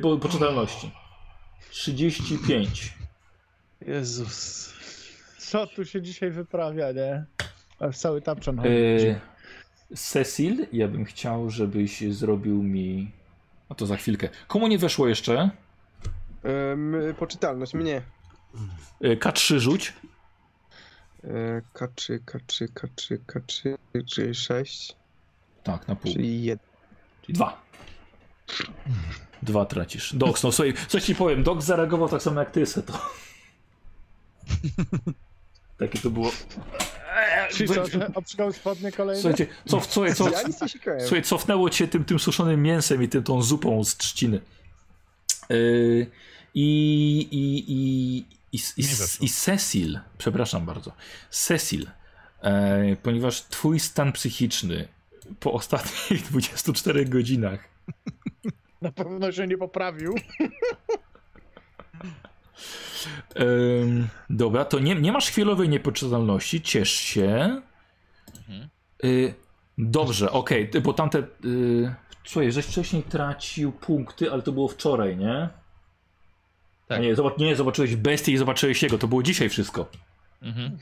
Po, poczytalności. 35.
Jezus.
Co tu się dzisiaj wyprawia, nie? Aż cały tapczan chodzi.
E, Cecil, ja bym chciał, żebyś zrobił mi. A to za chwilkę. Komu nie weszło jeszcze?
Ym, poczytalność, mnie.
E, K3 rzuć.
E, K3, K3, K3, K3, czyli 6,
Tak, na pół.
czyli 1.
Czyli dwa. Dwa tracisz. Dox, no słuchaj, coś ci powiem. Dox zareagował tak samo jak ty, se to. Takie to było.
Czyli co, że obszukał spodnie kolejne?
Słuchajcie, cof, słuchaj, cof,
Ja nic nie sikałem.
słuchaj, cofnęło cię tym, tym suszonym mięsem i tym, tą zupą z trzciny. Yy, I, i, i, i, i, i Cecil, przepraszam bardzo, Cecil, e, ponieważ twój stan psychiczny po ostatnich 24 godzinach
Na pewno się nie poprawił.
Ym, dobra, to nie, nie masz chwilowej niepoczytalności, ciesz się.
Mhm.
Y, dobrze, okej, ty- bo tamte. Y, słuchaj, żeś wcześniej tracił punkty, ale to było wczoraj, nie?
Tak.
Nie, zobacz, nie, zobaczyłeś bestię i zobaczyłeś jego, to było dzisiaj wszystko.
Mhm.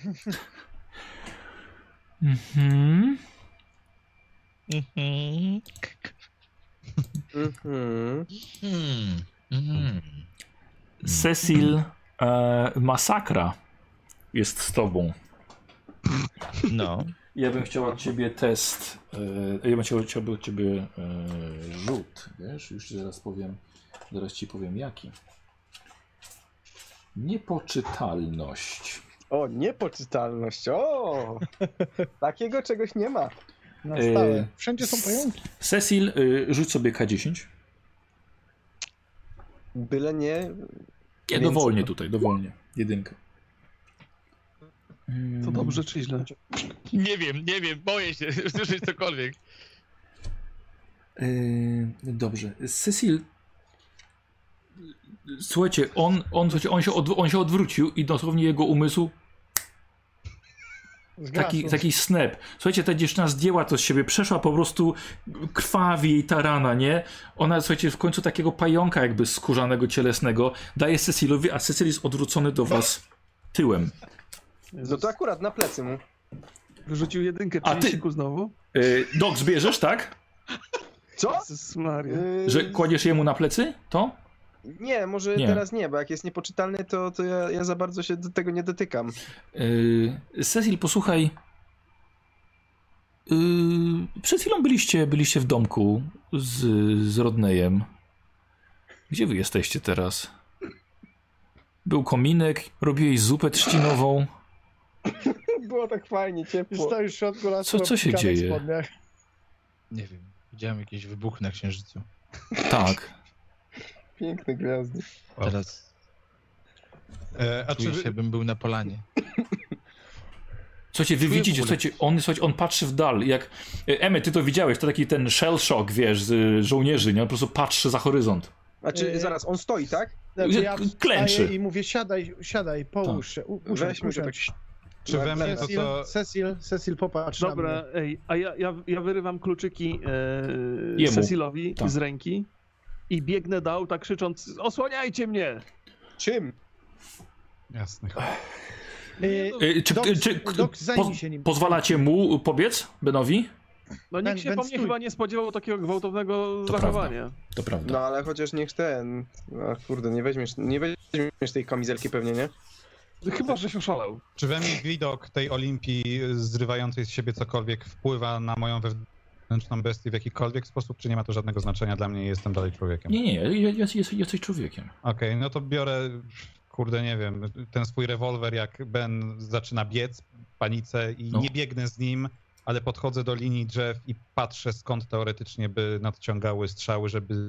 Mhm.
Mhm.
Mhm.
Hmm. Mhm.
Cecil e, Masakra jest z tobą.
No.
Ja bym chciał od ciebie test. E, ja bym chciał, chciałby od ciebie e, rzut. Wiesz, już ci zaraz powiem. Zaraz ci powiem jaki. Niepoczytalność.
O, niepoczytalność, o! Takiego czegoś nie ma.
Na
Yy,
stałe. Wszędzie są pająki.
Cecil, y, rzuć sobie K10.
Byle nie...
Nie, dowolnie tutaj, dowolnie. Jedynkę.
To dobrze czy źle?
Nie wiem, nie wiem, boję się słyszeć cokolwiek.
Yy, dobrze. Cecil. Słuchajcie, on, on, słuchajcie, on, się, od, on się odwrócił i dosłownie jego umysł taki, taki snap. Słuchajcie, ta dziewczyna zdjęła to z siebie, przeszła po prostu krwawi jej ta rana, nie? Ona, słuchajcie, w końcu takiego pająka jakby skórzanego, cielesnego daje Cecilowi, a Cecil jest odwrócony do was tyłem.
No to akurat na plecy mu.
Wyrzucił jedynkę,
A
czyli
ty-
znowu?
Yy, Dok, zbierzesz, tak?
Co?
Jezus Maria.
Yy,
Że kładziesz jemu na plecy? To?
Nie, może
Nie.
teraz nie, bo jak jest niepoczytalny, to, to ja, ja za bardzo się do tego nie dotykam.
Yy, Cecil, posłuchaj. Yy, przed chwilą byliście, byliście w domku z, z Rodneyem. Gdzie wy jesteście teraz? Był kominek, robiłeś zupę trzcinową.
Było tak fajnie, ciepło.
Stoisz w środku lasu
Co- co się dzieje?
spodniach.
Nie wiem, widziałem jakieś wybuchy na księżycu.
Tak.
Piękne gwiazdy.
Wow.
Teraz
E, a czy
czuję
wy,
się, bym był na polanie.
Słuchajcie, wy widzicie, słuchajcie, on, słuchajcie, on patrzy w dal. Jak. e, Emy, ty to widziałeś, to taki ten shell shock, wiesz, z y, żołnierzy, nie? On po prostu patrzy za horyzont.
Znaczy, zaraz, on stoi, tak?
Znaczy, ja
Klęczy.
i mówię, siadaj, siadaj, połóż się, u- usiądź,
Weźmy go tak...
usiądź.
czy we mnie to
Cecil,
co...
Cecil, Cecil, popatrz na
Dobra,
mnie.
ej, a ja, ja, ja wyrywam kluczyki e,
Jemu.
Cecilowi
Tak.
z ręki i biegnę do auta krzycząc osłaniajcie mnie!
Czym?
Jasne.
Y,
E, czy,
Dok-
czy, po,
się nim.
pozwalacie mu pobiec, Benowi?
No
Ben-
nikt się
Ben,
po mnie
stój.
chyba nie spodziewał takiego gwałtownego
To
zachowania.
To prawda.
No ale chociaż niech ten... A kurde, nie weźmiesz, nie weźmiesz tej kamizelki pewnie, nie?
Chyba, żeś oszalał.
Czy we mnie widok tej Olimpii zrywającej z siebie cokolwiek wpływa na moją wewnętrzną bestię w jakikolwiek sposób, czy nie ma to żadnego znaczenia dla mnie i jestem dalej człowiekiem?
Nie, nie, ja- ja- jesteś, człowiekiem.
Okej, no to biorę kurde, nie wiem, ten swój rewolwer, jak Ben zaczyna biec w panice i
No.
nie biegnę z nim, ale podchodzę do linii drzew i patrzę skąd teoretycznie by nadciągały strzały, żeby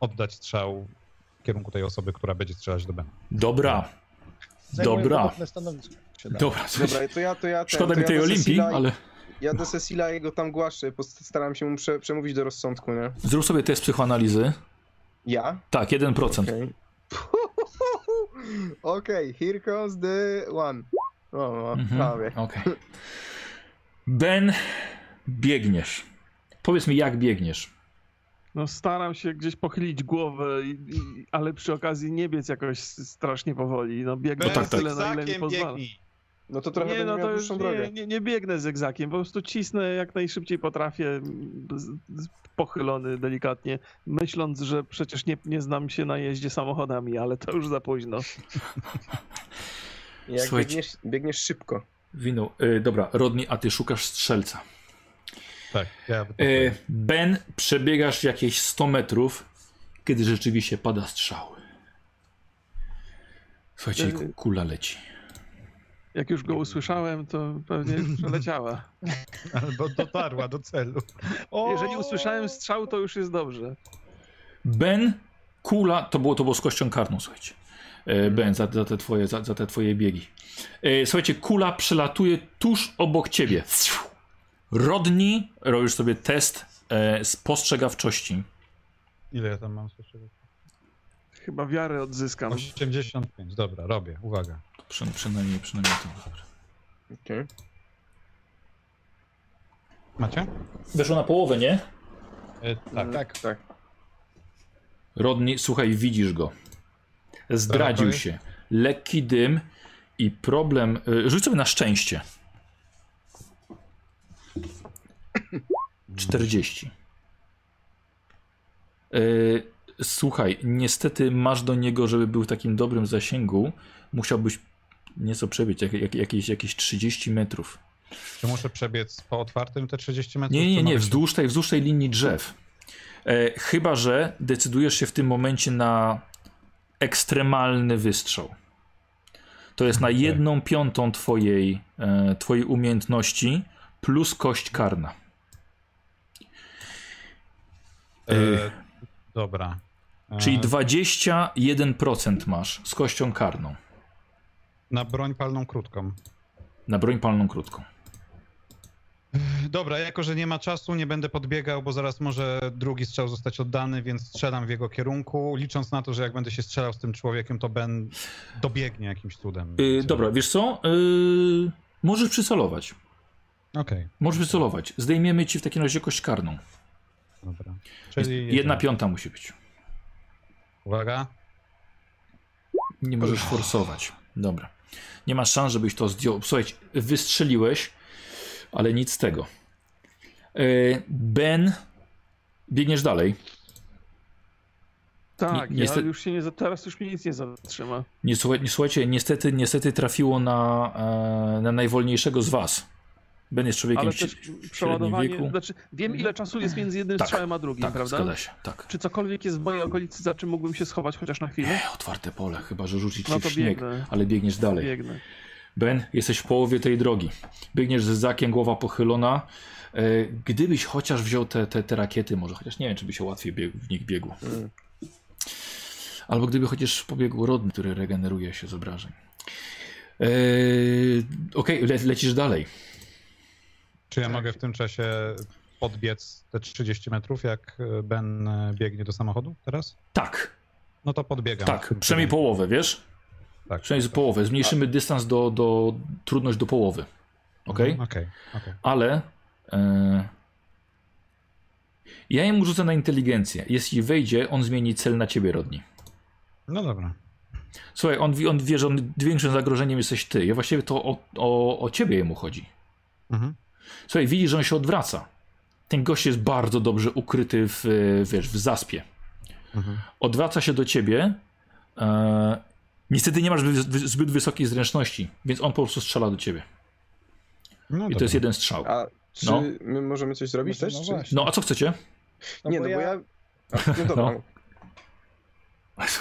oddać strzał w kierunku tej osoby, która będzie strzelać do Bena.
Dobra,
Zajmuję
Dobra. dobra.
Dobra, to ja, to ja ten,
Szkoda
to
mi
ja
tej
do
Olimpii,
Cecila,
ale
Ja do Cecila jego tam głaszczę, postaram się mu prze, przemówić do rozsądku, nie?
zrób sobie test psychoanalizy.
Ja?
Tak, 1%.
Okej. Okej, here comes the one. O, o
Mhm,
prawie.
Okej. Ben, biegniesz. Powiedz mi, jak biegniesz.
No staram się gdzieś pochylić głowę, i, i, ale przy okazji nie biec jakoś strasznie powoli. No biegnę
No tak, tak.
tyle, na ile mi pozwala.
biegnij.
No to trochę
nie,
będzie
no
miał
to
dłuższą drogę.
nie, nie, nie biegnę zygzakiem, po prostu cisnę jak najszybciej potrafię, z, z, pochylony delikatnie, myśląc, że przecież nie, nie znam się na jeździe samochodami, ale to już za późno.
Jak
Słuchajcie.
biegniesz, biegniesz szybko.
Winął. Y, dobra, Rodney, a ty szukasz strzelca.
Tak, ja
Y, ben, przebiegasz jakieś 100 metrów, kiedy rzeczywiście pada strzał. Słuchajcie,
Y,
kula leci.
Jak już go usłyszałem, to pewnie przeleciała.
Albo dotarła do celu. O!
Jeżeli usłyszałem strzał, to już jest dobrze.
Ben, kula, to było, to było z kością karną, słuchajcie. E, Ben, za, za, te twoje, za, za te twoje biegi. E, słuchajcie, kula przelatuje tuż obok ciebie. Rodni, robisz sobie test e, spostrzegawczości.
Ile ja tam mam jeszcze?
Chyba wiarę odzyskam.
85, dobra, robię, uwaga.
Przy, przynajmniej, przynajmniej to. Dobra.
Okej.
Macie?
Weszło na połowę, nie?
E, tak.
Tak, tak.
Rodni, słuchaj, widzisz go. Zdradził się. Lekki dym i problem. y, Rzuć sobie na szczęście. 40. Y, Słuchaj, niestety masz do niego, żeby był w takim dobrym zasięgu, musiałbyś nieco przebiec, jak, jak, jakieś, jakieś 30 metrów.
Czy muszę przebiec po otwartym te 30 metrów?
Nie, nie, nie, wzdłuż tej, wzdłuż tej linii drzew. E, chyba, że decydujesz się w tym momencie na ekstremalny wystrzał. To jest na jedną piątą twojej, e, twojej umiejętności plus kość karna.
E, dobra. E,
Czyli 21% masz z kością karną
Na broń palną krótką.
na broń palną krótką.
Dobra, jako że nie ma czasu, nie będę podbiegał, bo zaraz może drugi strzał zostać oddany, więc strzelam w jego kierunku, licząc na to, że jak będę się strzelał z tym człowiekiem, to Ben dobiegnie jakimś cudem.
Y, dobra, wiesz co? Y, możesz przycelować.
Okej,
Możesz przycelować. Zdejmiemy ci w takim razie kość karną.
dobra. Czyli
jedna
jedziemy.
piąta musi być.
Uwaga.
Nie możesz forsować. Dobra. Nie ma szans, żebyś to zdjął. Słuchajcie, wystrzeliłeś, ale nic z tego. E, Ben, biegniesz dalej.
Tak,
Ni- niestety-
ja już się nie, teraz już mnie nic nie zatrzyma.
Nie, słuchajcie, niestety, niestety trafiło na, e, na najwolniejszego z was. Ben jest człowiekiem
Ale
w
też przeładowanie,
wieku.
znaczy wiem ile czasu jest między jednym
Tak,
strzałem a drugim,
Tak,
prawda?
zgadza się, tak.
Czy cokolwiek jest w mojej okolicy, za czym mógłbym się schować chociaż na chwilę?
E, otwarte pole, chyba że rzucić ci
No
w
to
śnieg,
biegnę.
ale biegniesz dalej.
Biegnę.
Ben, jesteś w połowie tej drogi. Biegniesz z zakiem, głowa pochylona. E, Gdybyś chociaż wziął te, te, te rakiety, może chociaż nie wiem, czy by się łatwiej w nich biegło.
Mm.
Albo gdyby chociaż pobiegł rodny, który regeneruje się z obrażeń. E, Okej, le, lecisz dalej.
Czy ja mogę w tym czasie podbiec te 30 metrów, jak Ben biegnie do samochodu teraz?
Tak,
No to podbiegam.
tak, przynajmniej połowę, wiesz?
Tak.
Przynajmniej z połowę. Zmniejszymy dystans do, do trudność do połowy. Ok?
Mhm, Okej, okej.
Ale e, ja jemu rzucę na inteligencję. Jeśli wejdzie, on zmieni cel na ciebie, Rodni.
No dobra.
Słuchaj, on, wie- on wie, że on, większym zagrożeniem jesteś ty. Ja właściwie to o, o, o ciebie jemu chodzi.
Mhm.
Słuchaj, widzi, że on się odwraca. Ten gość jest bardzo dobrze ukryty w, wiesz, w zaspie.
Mhm.
Odwraca się do ciebie. E, niestety nie masz wy, wy, zbyt wysokiej zręczności, więc on po prostu strzela do ciebie.
No
I
dobra.
to jest jeden strzał.
A czy
No.
my możemy coś zrobić
No
też? czy...
właśnie.
No a co chcecie?
No
Nie,
bo
no
ja-
bo ja... A, no dobra.
No.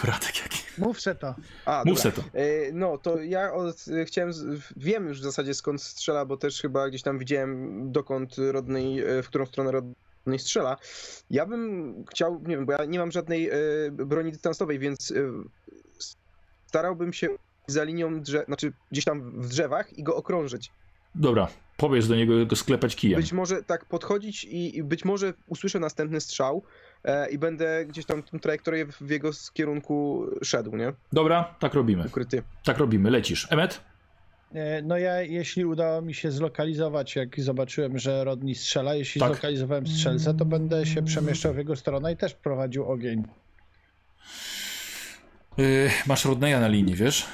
Radek jaki.
Mów se to.
A,
Mów se to.
E, No, to ja od, chciałem, z- wiem już w zasadzie skąd strzela, bo też chyba gdzieś tam widziałem dokąd rodnej, e, w którą stronę rodnej strzela. Ja bym chciał, nie wiem, bo ja nie mam żadnej e, broni dystansowej, więc e, starałbym się za linią drzew, znaczy gdzieś tam w drzewach i go okrążyć.
Dobra, powiedz do niego go sklepać kijem.
Być może tak podchodzić i, i być może usłyszę następny strzał i będę gdzieś tam tą trajektorię w, jego kierunku szedł, nie?
Dobra, tak robimy.
Ukryty.
Tak robimy, lecisz. Emet?
E, No ja, jeśli udało mi się zlokalizować, jak zobaczyłem, że Rodni strzela, jeśli
Tak.
zlokalizowałem strzelcę, to będę się przemieszczał w jego stronę i też prowadził ogień.
Yy, masz Rodneya na linii, wiesz?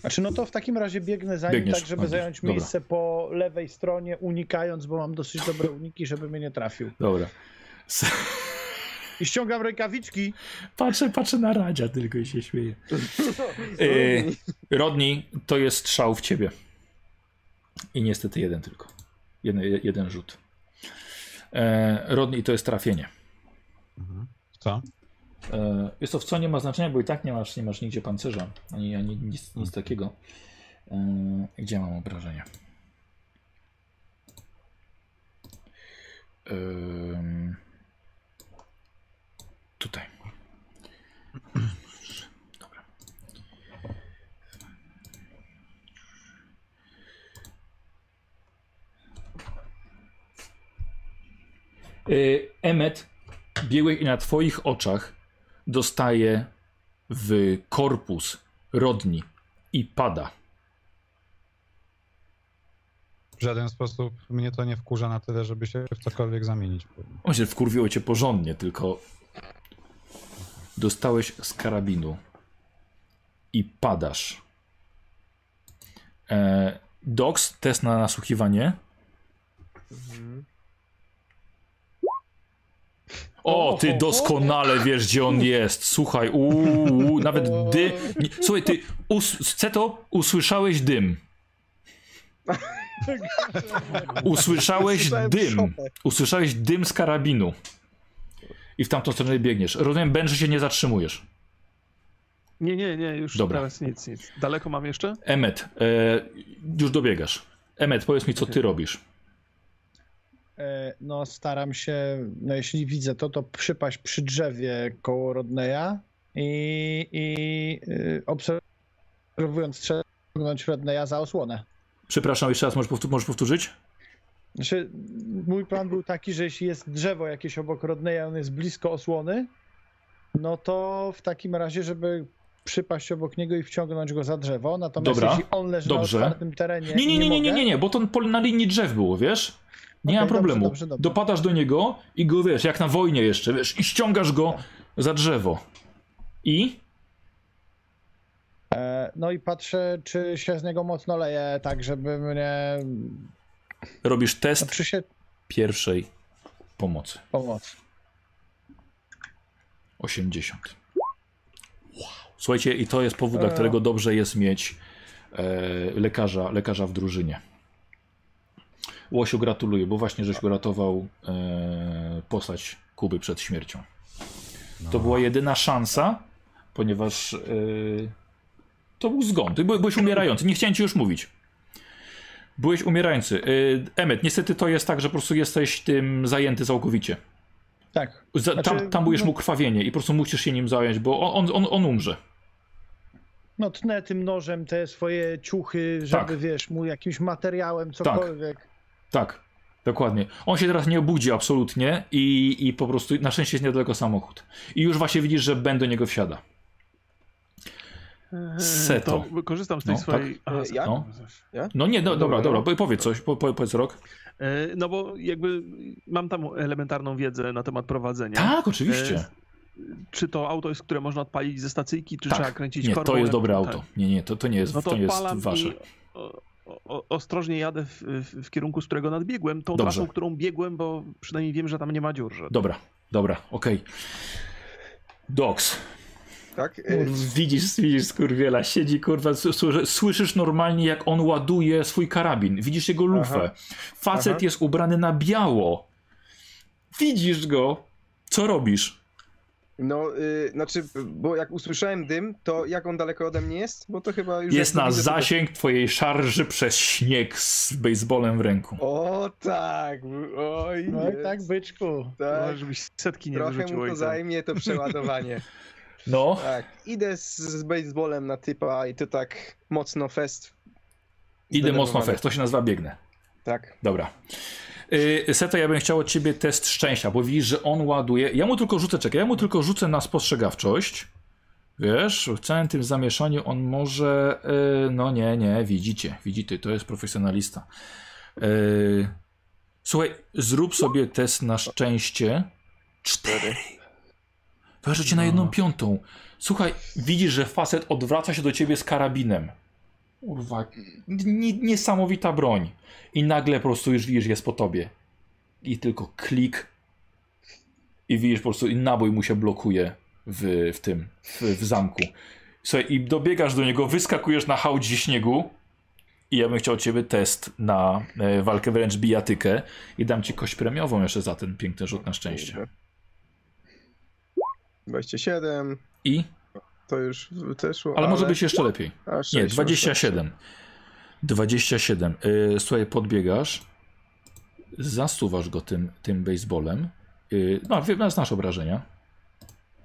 Znaczy, no to w takim razie biegnę za nim,
Biegniesz,
tak żeby zająć
Dobra.
miejsce po lewej stronie, unikając, bo mam dosyć dobre uniki, żeby mnie nie trafił.
Dobra.
I ściągam rękawiczki.
Patrzę, patrzę na Radzia tylko i się śmieję. Yy, Rodni, to jest strzał w ciebie. I niestety jeden tylko. Jeden, jeden rzut. E, Rodni, to jest trafienie.
Co?
E, jest to w co nie ma znaczenia, bo i tak nie masz, nie masz nigdzie pancerza, ani, ani nic, nic takiego. E, gdzie mam obrażenia? Em, tutaj. Dobra. Y, Emmet biegłeś i na twoich oczach dostaje w korpus rodni i pada.
W żaden sposób mnie to nie wkurza na tyle, żeby się w cokolwiek zamienić.
On się wkurwiło cię porządnie, tylko dostałeś z karabinu i padasz. E, Dox, test na nasłuchiwanie. O, ty doskonale wiesz, gdzie on jest. Słuchaj, uuu, nawet dy. Nie, słuchaj, ty, us, Ceto, usłyszałeś dym. Usłyszałeś dym. Usłyszałeś dym z karabinu. I w tamtą stronę biegniesz. Rozumiem, Ben, że się nie zatrzymujesz.
Nie, nie, nie, już
Dobra.
teraz nic, nic. Daleko mam jeszcze?
Emmet, e, już dobiegasz. Emmet, powiedz mi, co ty robisz.
E, No, staram się, no jeśli widzę to, to przypaść przy drzewie koło Rodneya i, i y, obserwując ściągnąć Rodneya za osłonę.
Przepraszam, jeszcze raz, możesz powtórzyć?
Znaczy, mój plan był taki, że jeśli jest drzewo jakieś obok Rodneya, on jest blisko osłony, no to w takim razie, żeby przypaść obok niego i wciągnąć go za drzewo, natomiast
Dobra,
jeśli on leży
dobrze.
na otwartym terenie
Nie, nie, nie, nie, nie, nie, nie, bo to na linii drzew było, wiesz? Nie
Okej,
ma
dobrze,
problemu.
dobrze, dobrze.
Dopadasz do niego i go, wiesz, jak na wojnie jeszcze, wiesz, i ściągasz go za drzewo. I?
E, No i patrzę, czy się z niego mocno leje, tak żeby mnie...
Robisz test
No, czy się
pierwszej pomocy.
pomoc.
80. Słuchajcie, i to jest powód, dla
E.
którego dobrze jest mieć e, lekarza, lekarza w drużynie. Łosiu, gratuluję, bo właśnie żeś uratował e, postać Kuby przed śmiercią. To była jedyna szansa, ponieważ e, to był zgon. Ty by- byłeś umierający. Nie chciałem ci już mówić. Byłeś umierający. E, Emmet, niestety to jest tak, że po prostu jesteś tym zajęty całkowicie.
Tak. Znaczy,
tam, tam będziesz
no-
mu krwawienie i po prostu musisz się nim zająć, bo on, on, on umrze.
No tnę tym nożem te swoje ciuchy, żeby
Tak.
wiesz, mu jakimś materiałem, cokolwiek.
Tak, dokładnie. On się teraz nie obudzi absolutnie i, i po prostu na szczęście jest niedaleko samochód. I już właśnie widzisz, że Ben do niego wsiada. Seto.
To korzystam z tej
No,
swojej...
tak.
Aha,
E, ja?
No.
Ja?
No nie, no, dobra,
Dobra,
dobra, po- powiedz coś, po, po, powiedz rok.
E, No bo jakby mam tam elementarną wiedzę na temat prowadzenia.
Tak, oczywiście.
E, Czy to auto jest, które można odpalić ze stacyjki, czy trzeba
Tak,
kręcić
nie,
korbą?
to jest dobre
tak.
auto. Nie, nie, to, to nie jest,
No to
to jest wasze.
i o, ostrożnie jadę w, w, w kierunku, z którego nadbiegłem, tą
Dobrze.
trasą, którą biegłem, bo przynajmniej wiem, że tam nie ma dziur. Że...
Dobra, dobra, okej. Docs,
Tak? E,
widzisz, widzisz skurwiela, siedzi kurwa, słyszysz normalnie jak on ładuje swój karabin, widzisz jego lufę.
Aha.
Facet
Aha.
jest ubrany na biało. Widzisz go. Co robisz?
No, y, znaczy, bo jak usłyszałem dym, to jak on daleko ode mnie jest? Bo to chyba już...
Jest na
widzę, to-
zasięg twojej szarży przez śnieg z baseballem w ręku.
O tak, oj,
No tak, byczku.
tak.
No, żebyś setki nie
Trochę
wyrzucił
mu to
ojca.
zajmie to przeładowanie.
No,
tak, idę z, z baseballem na typa i to tak mocno fest.
idę mocno fest, to się nazywa biegnę.
Tak.
Dobra. Yy, Seto, ja bym chciał od ciebie test szczęścia, bo widzisz, że on ładuje. Ja mu tylko rzucę, czekaj, ja mu tylko rzucę na spostrzegawczość. Wiesz, w całym tym zamieszaniu on może. Yy, no nie, nie, widzicie, widzicie, to jest profesjonalista. Yy, słuchaj, zrób sobie test na szczęście. Cztery. Wyobraź cię na jedną piątą. Słuchaj, widzisz, że facet odwraca się do ciebie z karabinem. Kurwa, niesamowita broń. I nagle po prostu już widzisz, jest po tobie. I tylko klik. I widzisz po prostu, i nabój mu się blokuje w, w tym, w, w zamku. Słuchaj, i dobiegasz do niego, wyskakujesz na hałdzie śniegu. I ja bym chciał od ciebie test na e, walkę wręcz bijatykę. I dam ci kość premiową jeszcze za ten piękny rzut na szczęście.
Kurde. 27,
I?
to już też szło,
Ale może być jeszcze lepiej.
A,
Nie,
sześć,
27. 27. Yy, słuchaj, podbiegasz, zasuwasz go tym, tym baseballem. Yy, no, znasz obrażenia.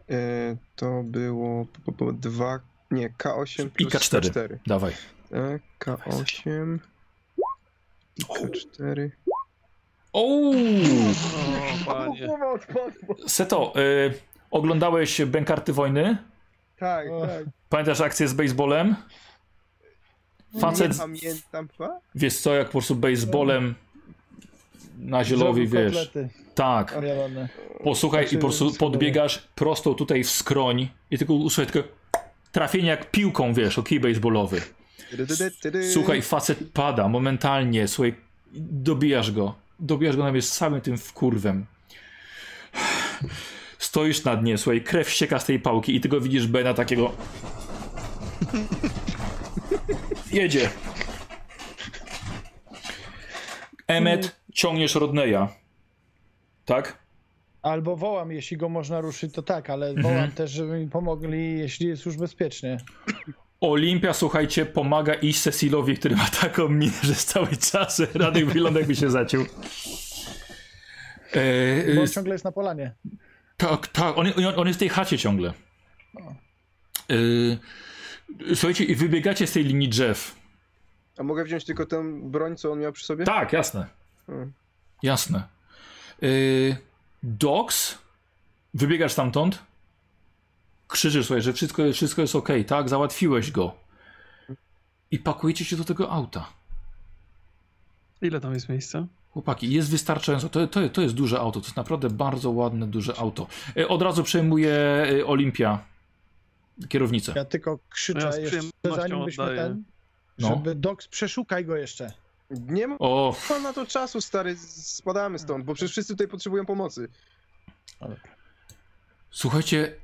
E, to było po, po, po 2, nie, K8
I
plus
K4.
K4.
Dawaj.
E, K8 i K4.
O!
O, panie.
Seto, yy, oglądałeś Bękarty Wojny?
Tak, tak.
Pamiętasz akcję z baseballem? Facet,
Nie pamiętam,
wiesz co, jak po prostu baseballem na zielowi, wiesz.
kotlety
Tak. Posłuchaj i
Znaczy,
po prostu
schowane.
podbiegasz prosto tutaj w skroń i tylko usłyszeć tylko trafienie jak piłką, wiesz, o kij baseballowy. Słuchaj, facet pada momentalnie, słuchaj, dobijasz go. Dobijasz go nawet z całym tym wkurwem. Stoisz na dnie, słuchaj, krew ścieka z tej pałki i ty go widzisz Bena takiego... Jedzie. Emmet, ciągniesz Rodneya. Tak?
Albo wołam, jeśli go można ruszyć, to tak, ale wołam też, żeby mi pomogli, jeśli jest już bezpiecznie.
Olimpia, słuchajcie, pomaga iść Cecilowi, który ma taką minę, że z cały czas Radek wygląda jakby się zaciął. E,
Bo ciągle jest na polanie.
Tak, tak, on, on, on jest w tej chacie ciągle. E, słuchajcie, i wybiegacie z tej linii drzew.
A mogę wziąć tylko tę broń, co on miał przy sobie?
Tak, jasne.
Hmm.
Jasne. E, Dox, wybiegasz stamtąd, krzyczysz sobie, że wszystko, wszystko jest ok, tak? Załatwiłeś go. I pakujecie się do tego auta.
Ile tam jest miejsca?
Chłopaki, jest wystarczająco. To, to, to jest duże auto. To jest naprawdę bardzo ładne, duże auto. E, Od razu przejmuje e, Olimpia kierownicę.
Ja tylko krzyczę
Ja z
jeszcze, zanim byśmy
oddaję.
ten,
No.
żeby Dox, przeszukaj go jeszcze.
Nie ma
O,
na to czasu, stary, spadamy stąd, bo przecież wszyscy tutaj potrzebują pomocy.
słuchajcie,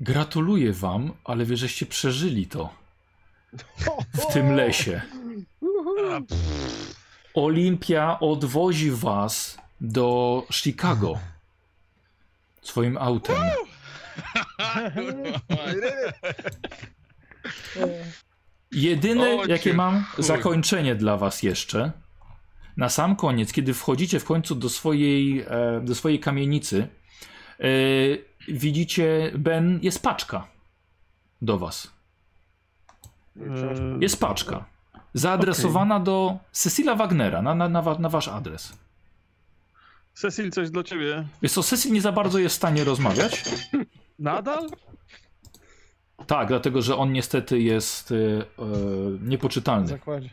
gratuluję wam, ale wy żeście przeżyli to w tym lesie. Olimpia odwozi was do Chicago swoim autem. Jedyne,
O,
jakie mam
chuj.
zakończenie dla was jeszcze, na sam koniec, kiedy wchodzicie w końcu do swojej, e, do swojej kamienicy, e, widzicie, Ben, jest paczka do was.
Eee,
Jest paczka. Zaadresowana do Cecila Wagnera, na, na, na, wa- na wasz adres.
Cecil, coś dla ciebie.
Wiesz co, Cecil nie za bardzo jest w stanie rozmawiać.
Nadal?
Tak, dlatego, że on niestety jest e, e,
W
niepoczytalny.
zakładzie.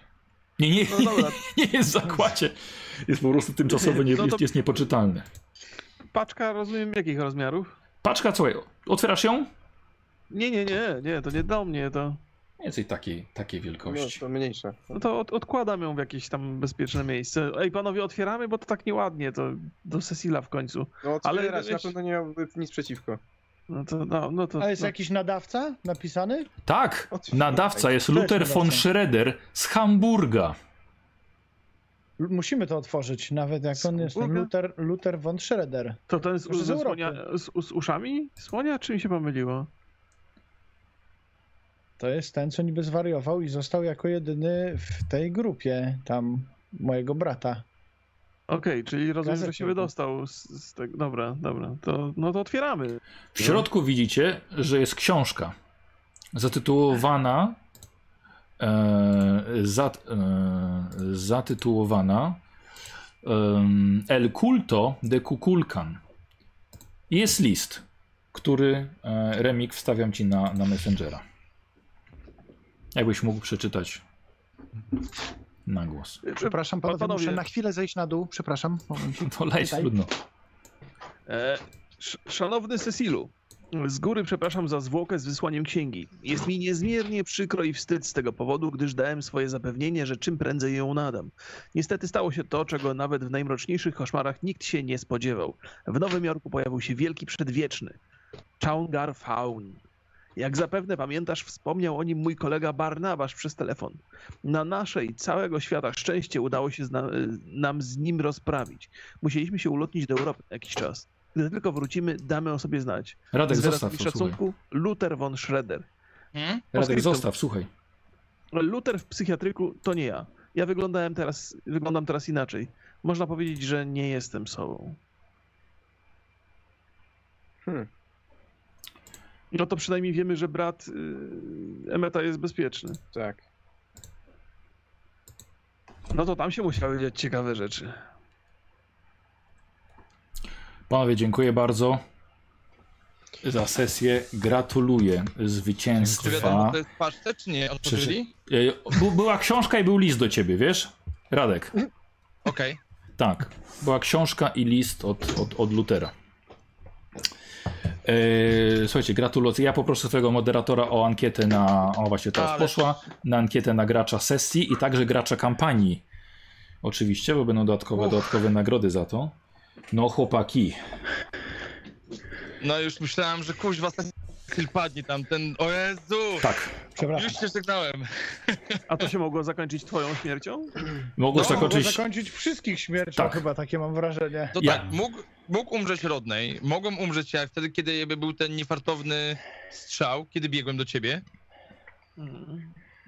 Nie, nie,
No
nie jest w zakładzie. Jest po prostu tymczasowo nie,
No to-
jest, niepoczytalny.
Paczka, rozumiem, jakich rozmiarów?
Paczka, słuchaj, otwierasz ją?
Nie, nie, nie, nie, to nie do mnie, to...
Mniej więcej takiej, takiej
No,
wielkości.
to mniejsza.
No to od, odkładam ją w jakieś tam bezpieczne miejsce. Ej, panowie, otwieramy, bo to tak nieładnie, to do Cecila w końcu.
No
Ale
otwierać, na
wiesz-
pewno nie miałby nic przeciwko.
No to, no, no to...
A jest
no.
jakiś nadawca napisany?
Tak, nadawca jest Luther von. Schroeder z Hamburga.
Musimy to otworzyć, nawet jak on jest? Luther, Luther von Schroeder.
To ten z,
z
z, z uszami słonia, czy mi się pomyliło?
To jest ten, co niby zwariował i został jako jedyny w tej grupie tam mojego brata.
Okej, czyli rozumiem, że się wydostał z, z tego. Dobra, dobra. To, no to otwieramy.
W środku widzicie, że jest książka zatytułowana e, zat, e, zatytułowana em, El culto de Kukulkan. I jest list, który e, Remik wstawiam ci na, na Messengera. Jakbyś mógł przeczytać na głos.
Przepraszam, panowie,
panowie.
muszę na chwilę zejść na dół. Przepraszam. momencik.
To leć, trudno.
E, sz- szanowny Cecilu, z góry przepraszam za zwłokę z wysłaniem księgi. Jest mi niezmiernie przykro i wstyd z tego powodu, gdyż dałem swoje zapewnienie, że czym prędzej ją nadam. Niestety stało się to, czego nawet w najmroczniejszych koszmarach nikt się nie spodziewał. W Nowym Jorku pojawił się wielki przedwieczny. Chaungar Faun. Jak zapewne pamiętasz, wspomniał o nim mój kolega Barnabasz przez telefon. Na nasze i całego świata szczęście udało się zna- nam z nim rozprawić. Musieliśmy się ulotnić do Europy na jakiś czas. Gdy tylko wrócimy, damy o sobie znać.
Radek, zostaw
wyrazami
to, słuchaj.
szacunku, Luther von Schroeder.
Hmm?
Radek, zostaw, słuchaj.
Luther w psychiatryku to nie ja. Ja wyglądałem teraz, wyglądam teraz inaczej. Można powiedzieć, że nie jestem sobą.
Hmm.
No to przynajmniej wiemy, że brat yy, Emeta jest bezpieczny.
Tak.
No to tam się musiały dziać ciekawe rzeczy.
Panowie, dziękuję bardzo za sesję. Gratuluję
Czy wiadomo,
zwycięstwa.
to jest czy nie? Otworzyli?
E, Była książka i był list do ciebie, wiesz? Radek.
Okej.
Tak. Była książka i list od, od, od Lutera. E, słuchajcie, gratulacje. Ja poproszę swojego moderatora o ankietę na. O, właśnie teraz
Ale-
poszła. Na ankietę na gracza sesji i także gracza kampanii. Oczywiście, bo będą dodatkowe, dodatkowe nagrody za to. No, chłopaki.
No już myślałem, że kuźwa padnie tam, ten... O Jezu!
Tak.
Przepraszam.
Już się żegnałem.
A to się mogło zakończyć twoją śmiercią?
Mogłeś
No,
tak
Mogło zakończyć wszystkich śmiercią
Tak.
chyba, takie mam wrażenie.
To
Ja-
tak, mógł, mógł umrzeć Rodney, mogłem umrzeć ja wtedy, kiedy był ten niefartowny strzał, kiedy biegłem do ciebie,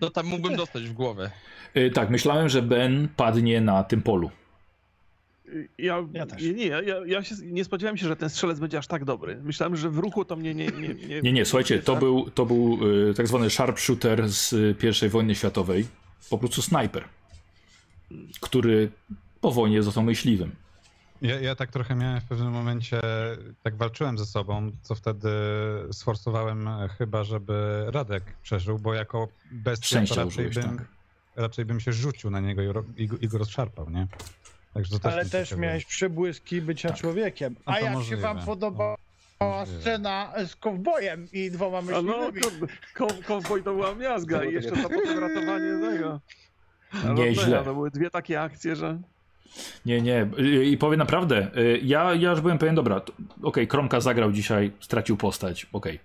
no tam mógłbym dostać w głowę.
E, tak, myślałem, że Ben padnie na tym polu.
Ja,
Ja też.
Nie, nie, ja, ja się, nie spodziewałem się, że ten strzelec będzie aż tak dobry. Myślałem, że w ruchu to mnie nie... Nie, nie,
Nie, nie, słuchajcie, to był, to był e, tak zwany sharpshooter z e, I wojny światowej. Po prostu snajper, który po wojnie został myśliwym.
Ja, ja tak trochę miałem w pewnym momencie, tak walczyłem ze sobą, co wtedy sforsowałem e, chyba, żeby Radek przeżył, bo jako bestia to
Szczęścia
raczej
użyłeś,
bym,
tak.
raczej bym się rzucił na niego i, ro- i, i go rozszarpał, nie? Także też
Ale też
ciekawe.
miałeś przebłyski bycia człowiekiem.
No
A
to
jak
możliwe.
się wam podobała
Możliwe.
scena z kowbojem i dwoma
no,
myśliwymi?
ko- ko- kowboj to była miazga i jeszcze to potem ratowanie tego.
Nieźle.
To były dwie takie akcje, że...
Nie, nie. I powiem naprawdę, y, ja, ja już byłem pewien, dobra, to- okej, Kromka zagrał dzisiaj, stracił postać, okej.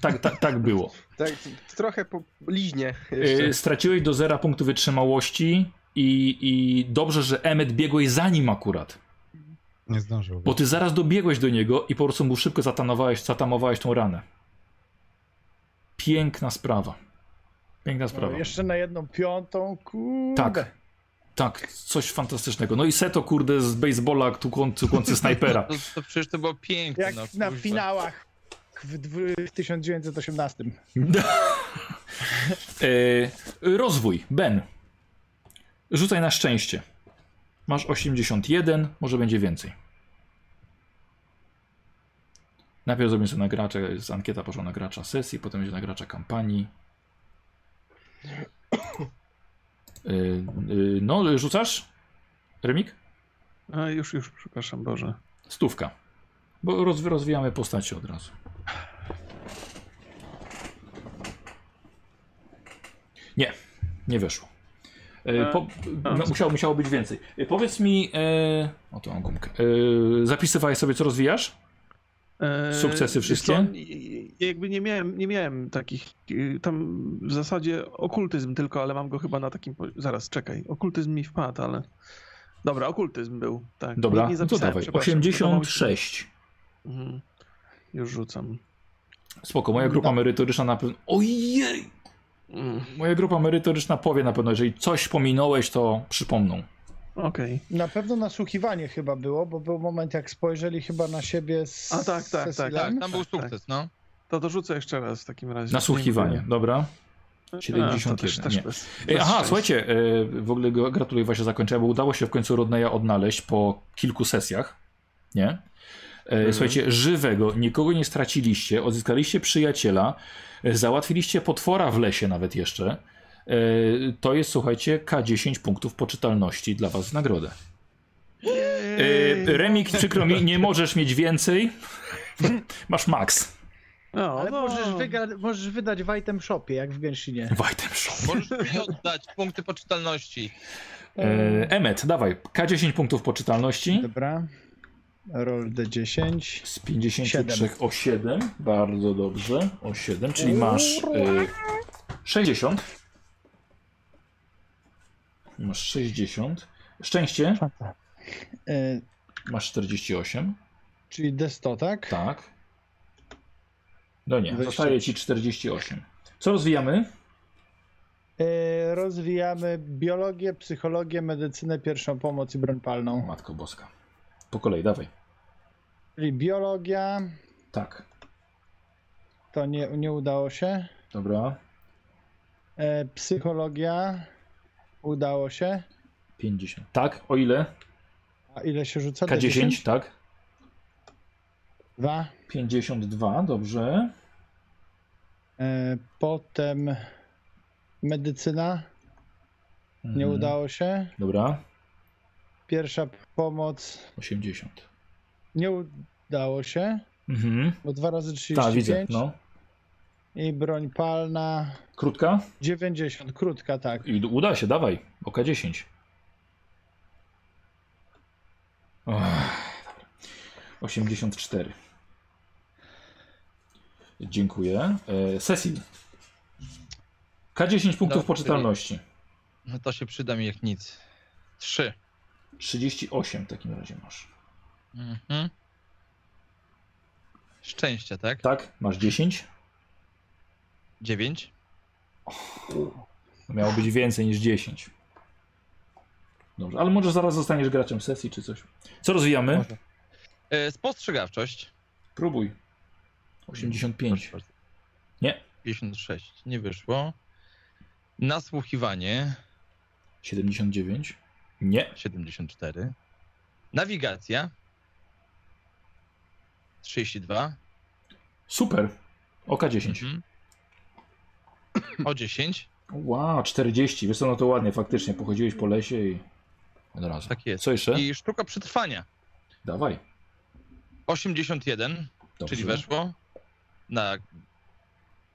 Tak, tak, tak było.
Tak, trochę po liźnie jeszcze.
Y, Straciłeś do zera punktu wytrzymałości i, i dobrze, że Emmet biegłeś za nim akurat.
Nie zdążył.
Bo ty zaraz dobiegłeś do niego i po prostu mu szybko zatanowałeś, zatamowałeś tą ranę. Piękna sprawa. Piękna
No,
sprawa.
jeszcze na jedną piątą, kurde.
Tak. Tak, coś fantastycznego. No i Seto, kurde, z baseballa tukłą- tukłący snajpera.
To, to przecież to było piękne.
Jak
no,
na finałach w 1918.
e, rozwój. Ben. Rzucaj na szczęście. Masz 81, może będzie więcej. Najpierw zrobimy sobie na gracza, jest ankieta poszła na gracza sesji, potem będzie na gracza kampanii. E, e, no, rzucasz? Remik?
A, już, już, przepraszam, Boże.
Stówka. Bo roz, rozwijamy postacie od razu. Nie, nie weszło. E, po,
a,
no, musiało, musiało być więcej. E, powiedz mi, e, o tą gumkę, e, zapisywałeś sobie co rozwijasz?
E,
Sukcesy wszystkie?
co, jakby nie miałem, nie miałem takich, tam w zasadzie okultyzm tylko, ale mam go chyba na takim, po- zaraz, czekaj, okultyzm mi wpadł, ale... Dobra, okultyzm był, tak.
Dobra,
nie, nie
no to dawaj.
przepraszam, to
86.
Mhm. Już rzucam.
Spoko, moja grupa merytoryczna na pewno... Ojej!
Mm,
Moja grupa merytoryczna powie na pewno, jeżeli coś pominąłeś, to przypomną.
Okej.
Na pewno nasłuchiwanie chyba było, bo był moment, jak spojrzeli chyba na siebie z
A, tak, tak, tak.
Tak, tam był
Tak, tak.
sukces, no.
To dorzucę jeszcze raz w takim razie.
Nasłuchiwanie, dobra.
A, to
71,
też, też
nie.
bez,
E,
bez
Aha,
szczęścia.
słuchajcie, e, w ogóle gratuluję właśnie zakończenia, bo udało się w końcu Rodneya odnaleźć po kilku sesjach, nie? E,
Mhm.
Słuchajcie, żywego, nikogo nie straciliście, odzyskaliście przyjaciela, e, załatwiliście potwora w lesie nawet jeszcze. E, To jest, słuchajcie, K10 punktów poczytalności dla was w nagrodę. E, Remik, przykro mi, nie możesz mieć więcej. Masz max.
No,
Ale
no.
możesz, wygra- możesz wydać w item shopie, jak w Genshinie.
W item shop.
Możesz mi oddać punkty poczytalności.
E, Emmet, dawaj, K10 punktów poczytalności.
Dobra. Roll D10.
Z 53
Siedem.
o 7. Bardzo dobrze. O 7, czyli masz y, 60. Masz 60. Szczęście
E,
masz 48.
czyli D100, tak?
Tak. No nie, zostaje ci 48. Co rozwijamy?
E, rozwijamy biologię, psychologię, medycynę, pierwszą pomoc i broń palną.
Matko Boska. Po kolei, dawaj.
Czyli biologia,
Tak.
to nie, nie udało się.
Dobra.
E, psychologia, udało się.
50. Tak, o ile?
A ile się rzuca?
K10, tak.
Dwa.
52, dobrze.
E, potem medycyna, nie
Mhm.
udało się.
Dobra.
Pierwsza pomoc,
80.
nie udało się,
Mhm.
bo dwa razy 35.
Tak, widzę. No.
I broń palna,
Krótka?
90, krótka, tak.
I uda się, dawaj. Oka 10. Och, dobra. 84. Dziękuję. E, Cecil. K10 punktów
Dobry.
poczytalności.
No to się przyda mi jak nic. Trzy.
38 w takim razie masz.
Mhm. Szczęście, tak?
Tak? Masz 10?
Dziewięć.
Miało być więcej niż 10. Dobrze, ale może zaraz zostaniesz graczem sesji czy coś. Co rozwijamy?
Może. E, Spostrzegawczość.
Próbuj. 85.
Proszę bardzo.
Nie.
56. Nie wyszło. Nasłuchiwanie.
79. Nie.
74. Nawigacja. 32.
Super. Oka 10.
Mhm. O 10.
Wow, 40. Wiesz co, no to ładnie, faktycznie. Pochodziłeś po lesie i od razu.
Tak jest.
Co jeszcze?
I sztuka przetrwania.
Dawaj.
81,
Dobrze.
czyli weszło na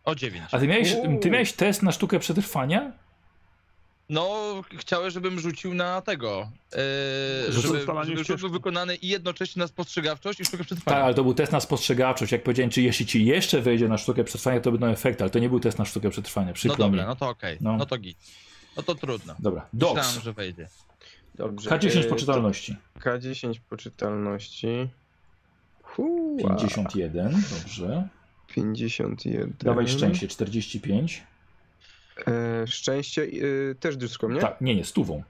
o 9.
A ty miałeś, ty miałeś test na sztukę przetrwania?
No, chciałem, żebym rzucił na tego. Yy,
Rzut
żeby, żeby rzut był wykonany i jednocześnie na spostrzegawczość i sztukę
Tak,
przetrwania.
ale to był test na spostrzegawczość. Jak powiedziałem, czy jeśli ci jeszcze wejdzie na sztukę przetrwania, to będą efekty, ale to nie był test na sztukę przetrwania.
no
Przykro
dobra,
mi.
no to okej.
No.
No. to git. No to trudno.
Dobra.
Myślałem,
Docs.
że wejdzie.
Dobrze.
K10
e,
poczytalności.
to K10 poczytalności. Hua,
51. Dobrze.
51.
Dawaj szczęście. 45.
E, szczęście e, też dyską, nie?
Tak, nie, nie, stówą.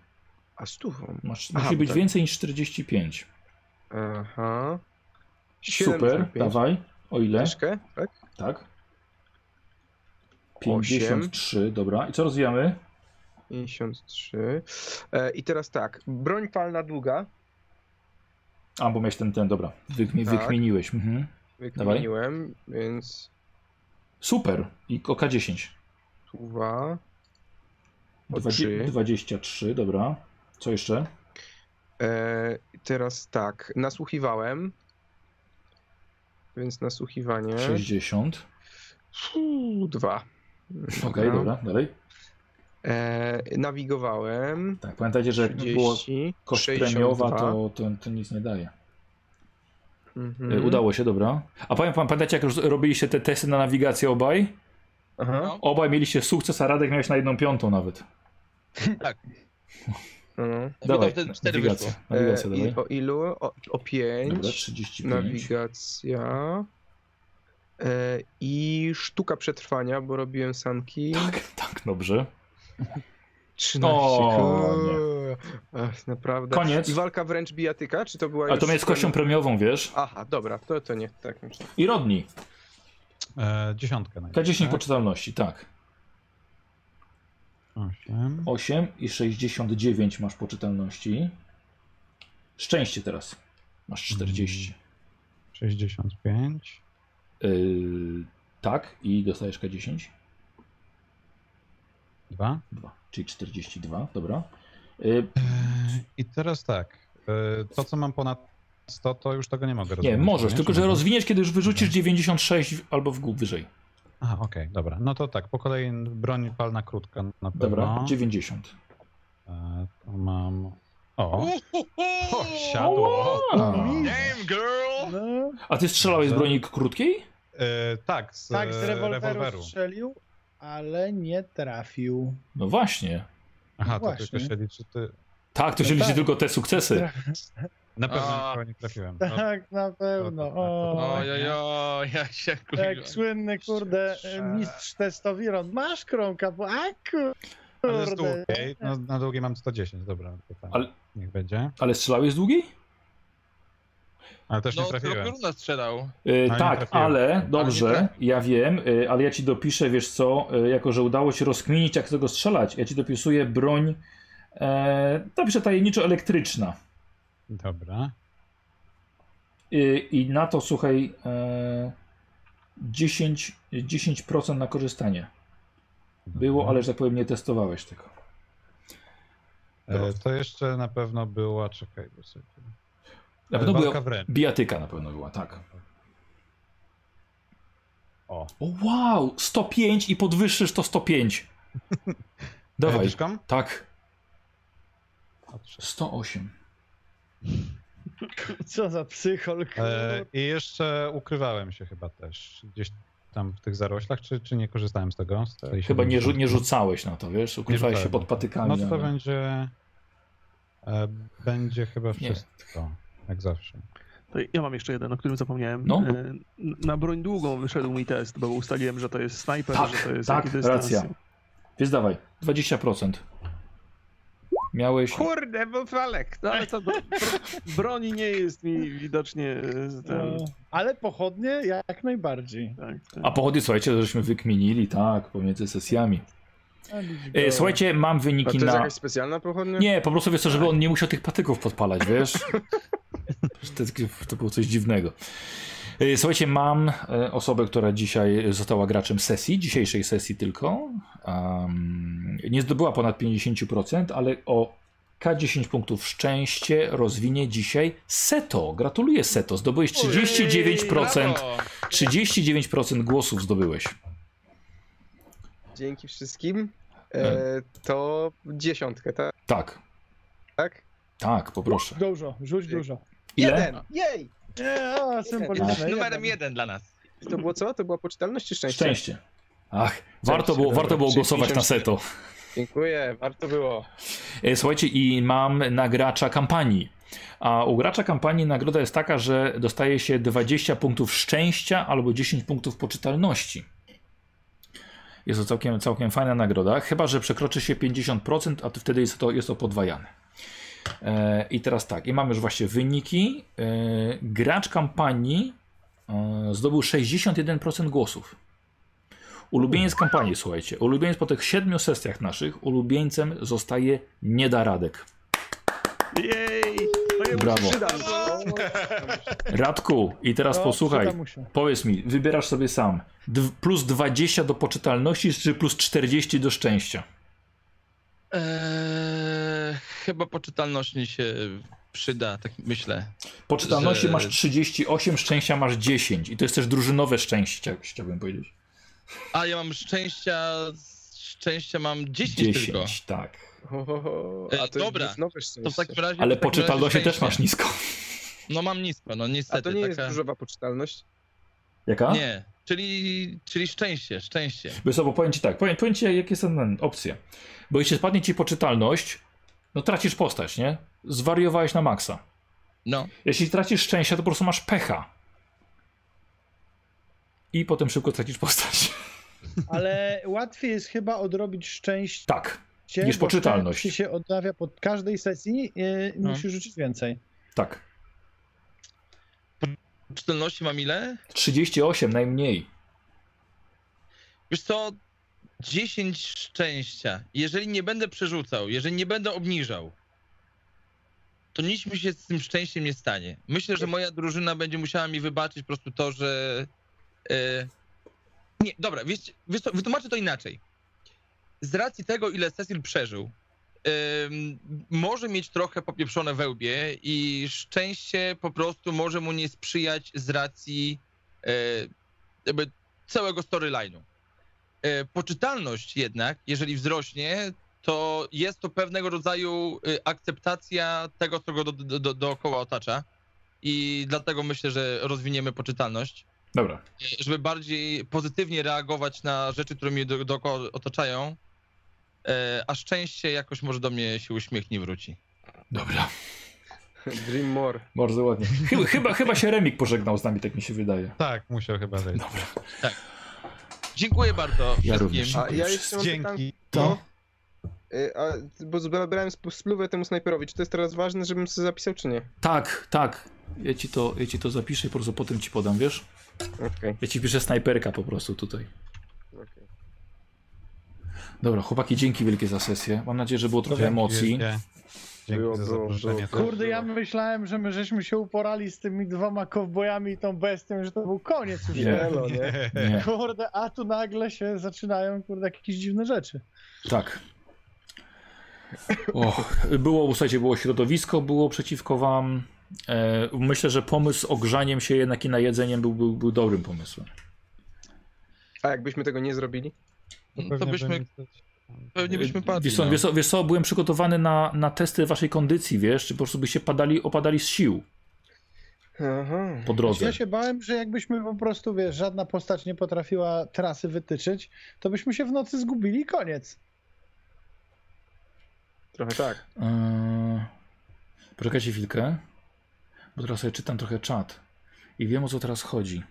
A stówą?
Masz,
Aha,
musi być
tak.
więcej niż 45.
Aha. 75.
Super, dawaj. O ile?
Deszkę, tak?
Tak. 53, 8. dobra. I co rozwijamy?
53. E, I teraz tak, broń palna długa.
A, bo miałeś ten, ten, dobra. Wykmi,
tak.
Wykmieniłeś. Mhm.
Wykmieniłem, dawaj. więc...
Super. I
OK10. Suwa.
Dwadzie- 23, dobra. Co jeszcze?
E, teraz tak, nasłuchiwałem. Więc nasłuchiwanie.
60.
Dwa.
Okej, okay, dobra, dalej.
E, nawigowałem.
Tak, pamiętajcie, że 30, było koszt
62.
premiowa, to, to, to nic nie daje.
Mhm.
E, udało się, dobra. A pamiętacie, jak robiliście te testy na nawigację obaj?
Aha.
No.
Obaj mieliście sukces, a Radek miałeś na jedną piątą nawet.
No.
Dawaj,
wtedy cztery
nawigacja. Nawigacja,
E,
dawaj.
i o ilu? O, o 5.
Dobra, 35.
Nawigacja. E, I sztuka przetrwania, bo robiłem sanki.
Tak, tak, dobrze.
13.
O.
Ach, naprawdę.
Koniec.
I walka wręcz bijatyka? Czy to była
Ale to
już
jest kością premiową, wiesz?
Aha, dobra, to, to nie. Tak.
I Rodni.
E, dziesiątkę najpierw,
K10
tak?
poczytalności, tak.
Osiem.
8 i 69 masz poczytalności. Szczęście teraz. Masz 40.
65.
Yy, tak, i dostajesz K10.
Dwa.
2, czyli 42, dobra. Yy,
I teraz tak. E, to, co mam ponad 100, to już tego nie mogę
nie,
rozwinąć.
możesz,
nie?
tylko że
mogę?
rozwiniesz, kiedy już wyrzucisz 96 albo w gół wyżej.
Aha, okej, dobra. No to tak, po kolei broń palna krótka na pewno.
Dobra, 90.
E, to mam... O, o siadło.
A,
Damn, girl!
No,
a ty strzelałeś z broni krótkiej?
E, tak, z,
tak, z rewolweru,
rewolweru.
strzelił, ale nie trafił.
No właśnie.
Aha, to
Właśnie.
tylko się liczy ty.
Tak, to się
No
liczy
tak.
tylko te sukcesy.
Na pewno nikogo nie trafiłem. No,
Tak, na pewno.
to- to-
O,
Ojojo, ja się kurwa.
jak słynny, kurde, mistrz testowy Ron. Masz krąka, bo a
ale z
kurde.
długiej, no, na długiej mam 110, dobra. Tak,
Ale-
Niech będzie.
Ale strzelałeś z długiej?
Ale też nie
No,
trafiłem.
Skorpiona strzelał.
Yy,
nie
tak, ale
nie
dobrze, ja wiem, yy, ale ja ci dopiszę, wiesz co, yy, jako że udało się rozkminić, jak z tego strzelać, ja ci dopisuję broń, e, dopiszę tajemniczo elektryczna.
Dobra.
Yy, I na to słuchaj, e, 10, 10% na korzystanie. Było, ale że tak powiem, nie testowałeś tego.
E, to jeszcze na pewno była, czekaj, bo sobie...
Na pewno była,
wręcz.
bijatyka na pewno była, tak.
O.
O wow, 105 i podwyższysz to 105. Dawaj,
Dyszką?
tak,
O, trzy.
108.
Co za psychol,
E. I jeszcze ukrywałem się chyba też. Gdzieś tam w tych zaroślach, czy, czy nie korzystałem z tego? Z tej
Chyba nie, rzu-
70?
nie rzucałeś na to, wiesz? Ukrywałeś się pod patykami.
No to,
ale-
będzie... E, będzie chyba
Nie.
wszystko, jak zawsze.
To ja mam jeszcze jeden, o którym zapomniałem.
No.
E, Na broń długą wyszedł mi test, bo ustaliłem, że to jest snajper,
Tak,
że to jest
tak,
jaki dystans.
racja. Więc dawaj, 20%. Miałeś...
Kurde, bo Falek, no ale to bro, broni nie jest mi widocznie e, ten,
No, ale pochodnie jak najbardziej.
tak, tak.
A pochody, słuchajcie, to żeśmy wykminili, tak, pomiędzy sesjami.
Widź
E, słuchajcie, mam
A to
wyniki
jest
na...
jakaś specjalna pochodnia?
Nie, po prostu wiesz co, żeby on nie musiał tych patyków podpalać, wiesz? to, to było coś dziwnego. E, Słuchajcie, mam e, osobę, która dzisiaj została graczem sesji, dzisiejszej sesji tylko. Um, nie zdobyła ponad 50%, ale o K10 punktów szczęście rozwinie dzisiaj Seto. Gratuluję Seto, zdobyłeś 39%.
Brawo.
39% głosów zdobyłeś.
Dzięki wszystkim. E, to dziesiątkę, tak?
Tak,
tak?
tak, poproszę.
Dużo, rzuć dużo.
Ile?
Jeden! Jej!
Nie, symboliczne.
Numerem
jeden.
dla nas.
To było co? To była poczytalność czy szczęście?
Szczęście. Ach, warto było, warto było głosować na
54.
Seto.
Dziękuję, warto było.
E, Słuchajcie, i mam na gracza kampanii. A u gracza kampanii nagroda jest taka, że dostaje się 20 punktów szczęścia albo 10 punktów poczytalności. Jest to całkiem, całkiem fajna nagroda, chyba że przekroczy się 50%, a to wtedy jest to, jest to podwajane. E, I teraz tak, i mamy już właśnie wyniki. E, gracz kampanii e, zdobył 61% głosów. Ulubieniec kampanii, słuchajcie. Ulubieniec po tych siedmiu sesjach naszych, ulubieńcem zostaje Niedaradek.
Jej!
Brawo. Radku, i teraz
No,
posłuchaj. Powiedz mi, wybierasz sobie sam. Dw plus 20 do poczytalności, czy plus 40 do szczęścia?
Eee, chyba poczytalność mi się przyda, tak myślę.
Poczytalności
Że-
masz 38, szczęścia masz 10. I to jest też drużynowe szczęście, chciałbym powiedzieć.
A ja mam szczęścia, szczęścia mam 10, tylko.
10, tak.
Ho, ho, ho. A to
dobra,
jest nowe
To w
szczęście.
takim razie...
Ale poczytalności też
szczęście.
masz nisko.
No mam nisko, no niestety.
A to nie jest
taka...
różowa poczytalność?
Jaka?
Nie, czyli, czyli szczęście, szczęście.
Wiesz co, bo powiem ci tak, powiem, powiem ci jakie są opcje. Bo jeśli spadnie ci poczytalność, no tracisz postać, nie? Zwariowałeś na maksa.
No,
Jeśli tracisz szczęście, to po prostu masz pecha. I potem szybko tracisz postać.
Ale łatwiej jest chyba odrobić szczęście,
Tak, niż poczytalność.
szczęście się odnawia pod każdej sesji, yy,
No.
musisz rzucić więcej.
tak.
Czytelności mam ile?
38 najmniej.
Wiesz co, 10 szczęścia. Jeżeli nie będę przerzucał, jeżeli nie będę obniżał, to nic mi się z tym szczęściem nie stanie. Myślę, że moja drużyna będzie musiała mi wybaczyć po prostu to, że... E... Nie, dobra, wiesz, wiesz co, wytłumaczę to inaczej. Z racji tego, ile Cecil przeżył, może mieć trochę popieprzone wełbie i szczęście po prostu może mu nie sprzyjać z racji e, jakby całego storyline'u. E, Poczytalność jednak, jeżeli wzrośnie, to jest to pewnego rodzaju e, akceptacja tego, co go do, do, do, dookoła otacza. I dlatego myślę, że rozwiniemy poczytalność,
Dobra.
e, żeby bardziej pozytywnie reagować na rzeczy, które mnie do, dookoła otaczają. E, A szczęście jakoś może do mnie się uśmiechnie i wróci.
Dobra.
Dream more.
Bardzo ładnie. Chyba, chyba, chyba się Remik pożegnał z nami, tak mi się wydaje.
Tak, musiał chyba wejść.
Dobra.
Dziękuję bardzo
Ja również.
A ja jeszcze mam.
Dzięki.
To?
Y, A, bo zabrałem sp- spluwę temu snajperowi. Czy to jest teraz ważne, żebym sobie zapisał, czy nie?
Tak, tak. Ja ci, to, ja ci to zapiszę i po prostu potem ci podam, wiesz?
Okej.
Ja ci piszę snajperka po prostu tutaj. Dobra, chłopaki, dzięki wielkie za sesję. Mam nadzieję, że było trochę
Dzięki
emocji.
wielkie. Dzięki
Było,
za zaproszenie.
było.
Kurde, ja myślałem, że my żeśmy się uporali z tymi dwoma kowbojami i tą bestią, że to był koniec już.
Nie.
Nie.
Elo, nie?
Nie,
Kurde, a tu nagle się zaczynają, kurde, jakieś dziwne rzeczy.
tak. O, było, słuchajcie, było środowisko, było przeciwko wam. E, myślę, że pomysł z ogrzaniem się jednak i na jedzeniem był, był, był dobrym pomysłem.
A jakbyśmy tego nie zrobili?
To
Pewnie
byśmy,
będzie-
pewnie byśmy padli.
Wiesz co,
no.
wiesz, co, wiesz co, byłem przygotowany na, na testy waszej kondycji, wiesz, czy po prostu byście padali, opadali z sił
Aha.
po drodze.
Ja się bałem, że jakbyśmy po prostu, wiesz, żadna postać nie potrafiła trasy wytyczyć, to byśmy się w nocy zgubili i koniec.
Trochę tak.
Eee, poczekajcie chwilkę, bo teraz sobie czytam trochę czat i wiem o co teraz chodzi.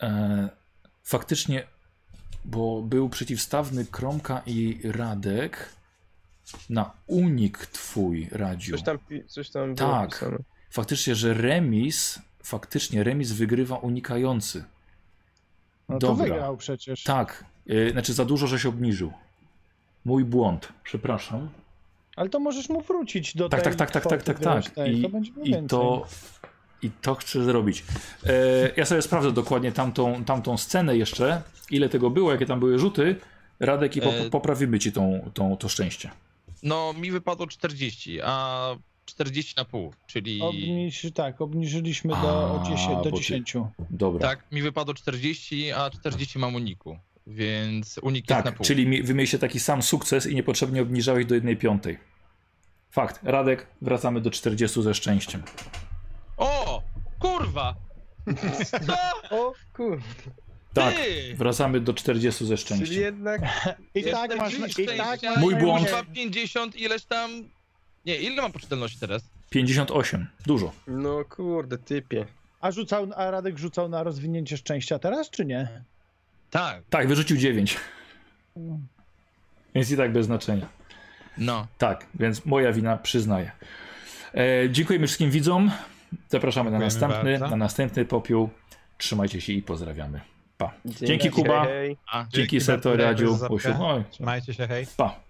Eee, faktycznie, bo był przeciwstawny Kromka i Radek na unik twój, Radziu.
Coś tam, coś tam było
Tak.
pisane.
Faktycznie, że remis, faktycznie remis wygrywa unikający.
No to
Dobra.
wygrał przecież.
Tak, yy, znaczy za dużo, że się obniżył. Mój błąd, przepraszam.
Ale to możesz mu wrócić do
Tak,
tej
tak, tak, tak, tak, tak, tak. I,
to
i
więcej.
to i to chcę zrobić. E, ja sobie sprawdzę dokładnie tamtą, tamtą scenę jeszcze, ile tego było, jakie tam były rzuty. Radek i
E,
poprawimy ci tą, tą, to szczęście.
No, mi wypadło 40, a 40 na pół, czyli...
Obniż, tak, obniżyliśmy
A,
do, o 10, do
bo ty-
10.
Dobra.
Tak, mi wypadło 40, a 40 mam uniku, więc unik jest na
Tak,
pół.
czyli mi- wy mieliście taki sam sukces i niepotrzebnie obniżałeś do jednej piątej. Fakt. Radek, wracamy do 40 ze szczęściem.
O! Kurwa! Co?
O kurde.
Tak,
Ty!
wracamy do 40 ze
Czyli
szczęściem.
jednak
I tak masz,
Szczęścia,
i tak masz
Mój błąd.
Kurwa, 50 ileś tam... Nie, ile mam poczytalności teraz?
58. Dużo.
No kurde, typie.
A, rzucał, a Radek rzucał na rozwinięcie szczęścia teraz, czy nie?
Tak,
Tak, wyrzucił 9. Więc i tak bez znaczenia.
no.
Tak, więc moja wina przyznaję. E, dziękujemy wszystkim widzom. Zapraszamy na następny,
bardzo.
na następny popiół. Trzymajcie się i pozdrawiamy. Pa. Dzięki Kuba.
Hej,
Dzięki
bardzo,
Seto, Radziu,
Trzymajcie się, hej.
pa.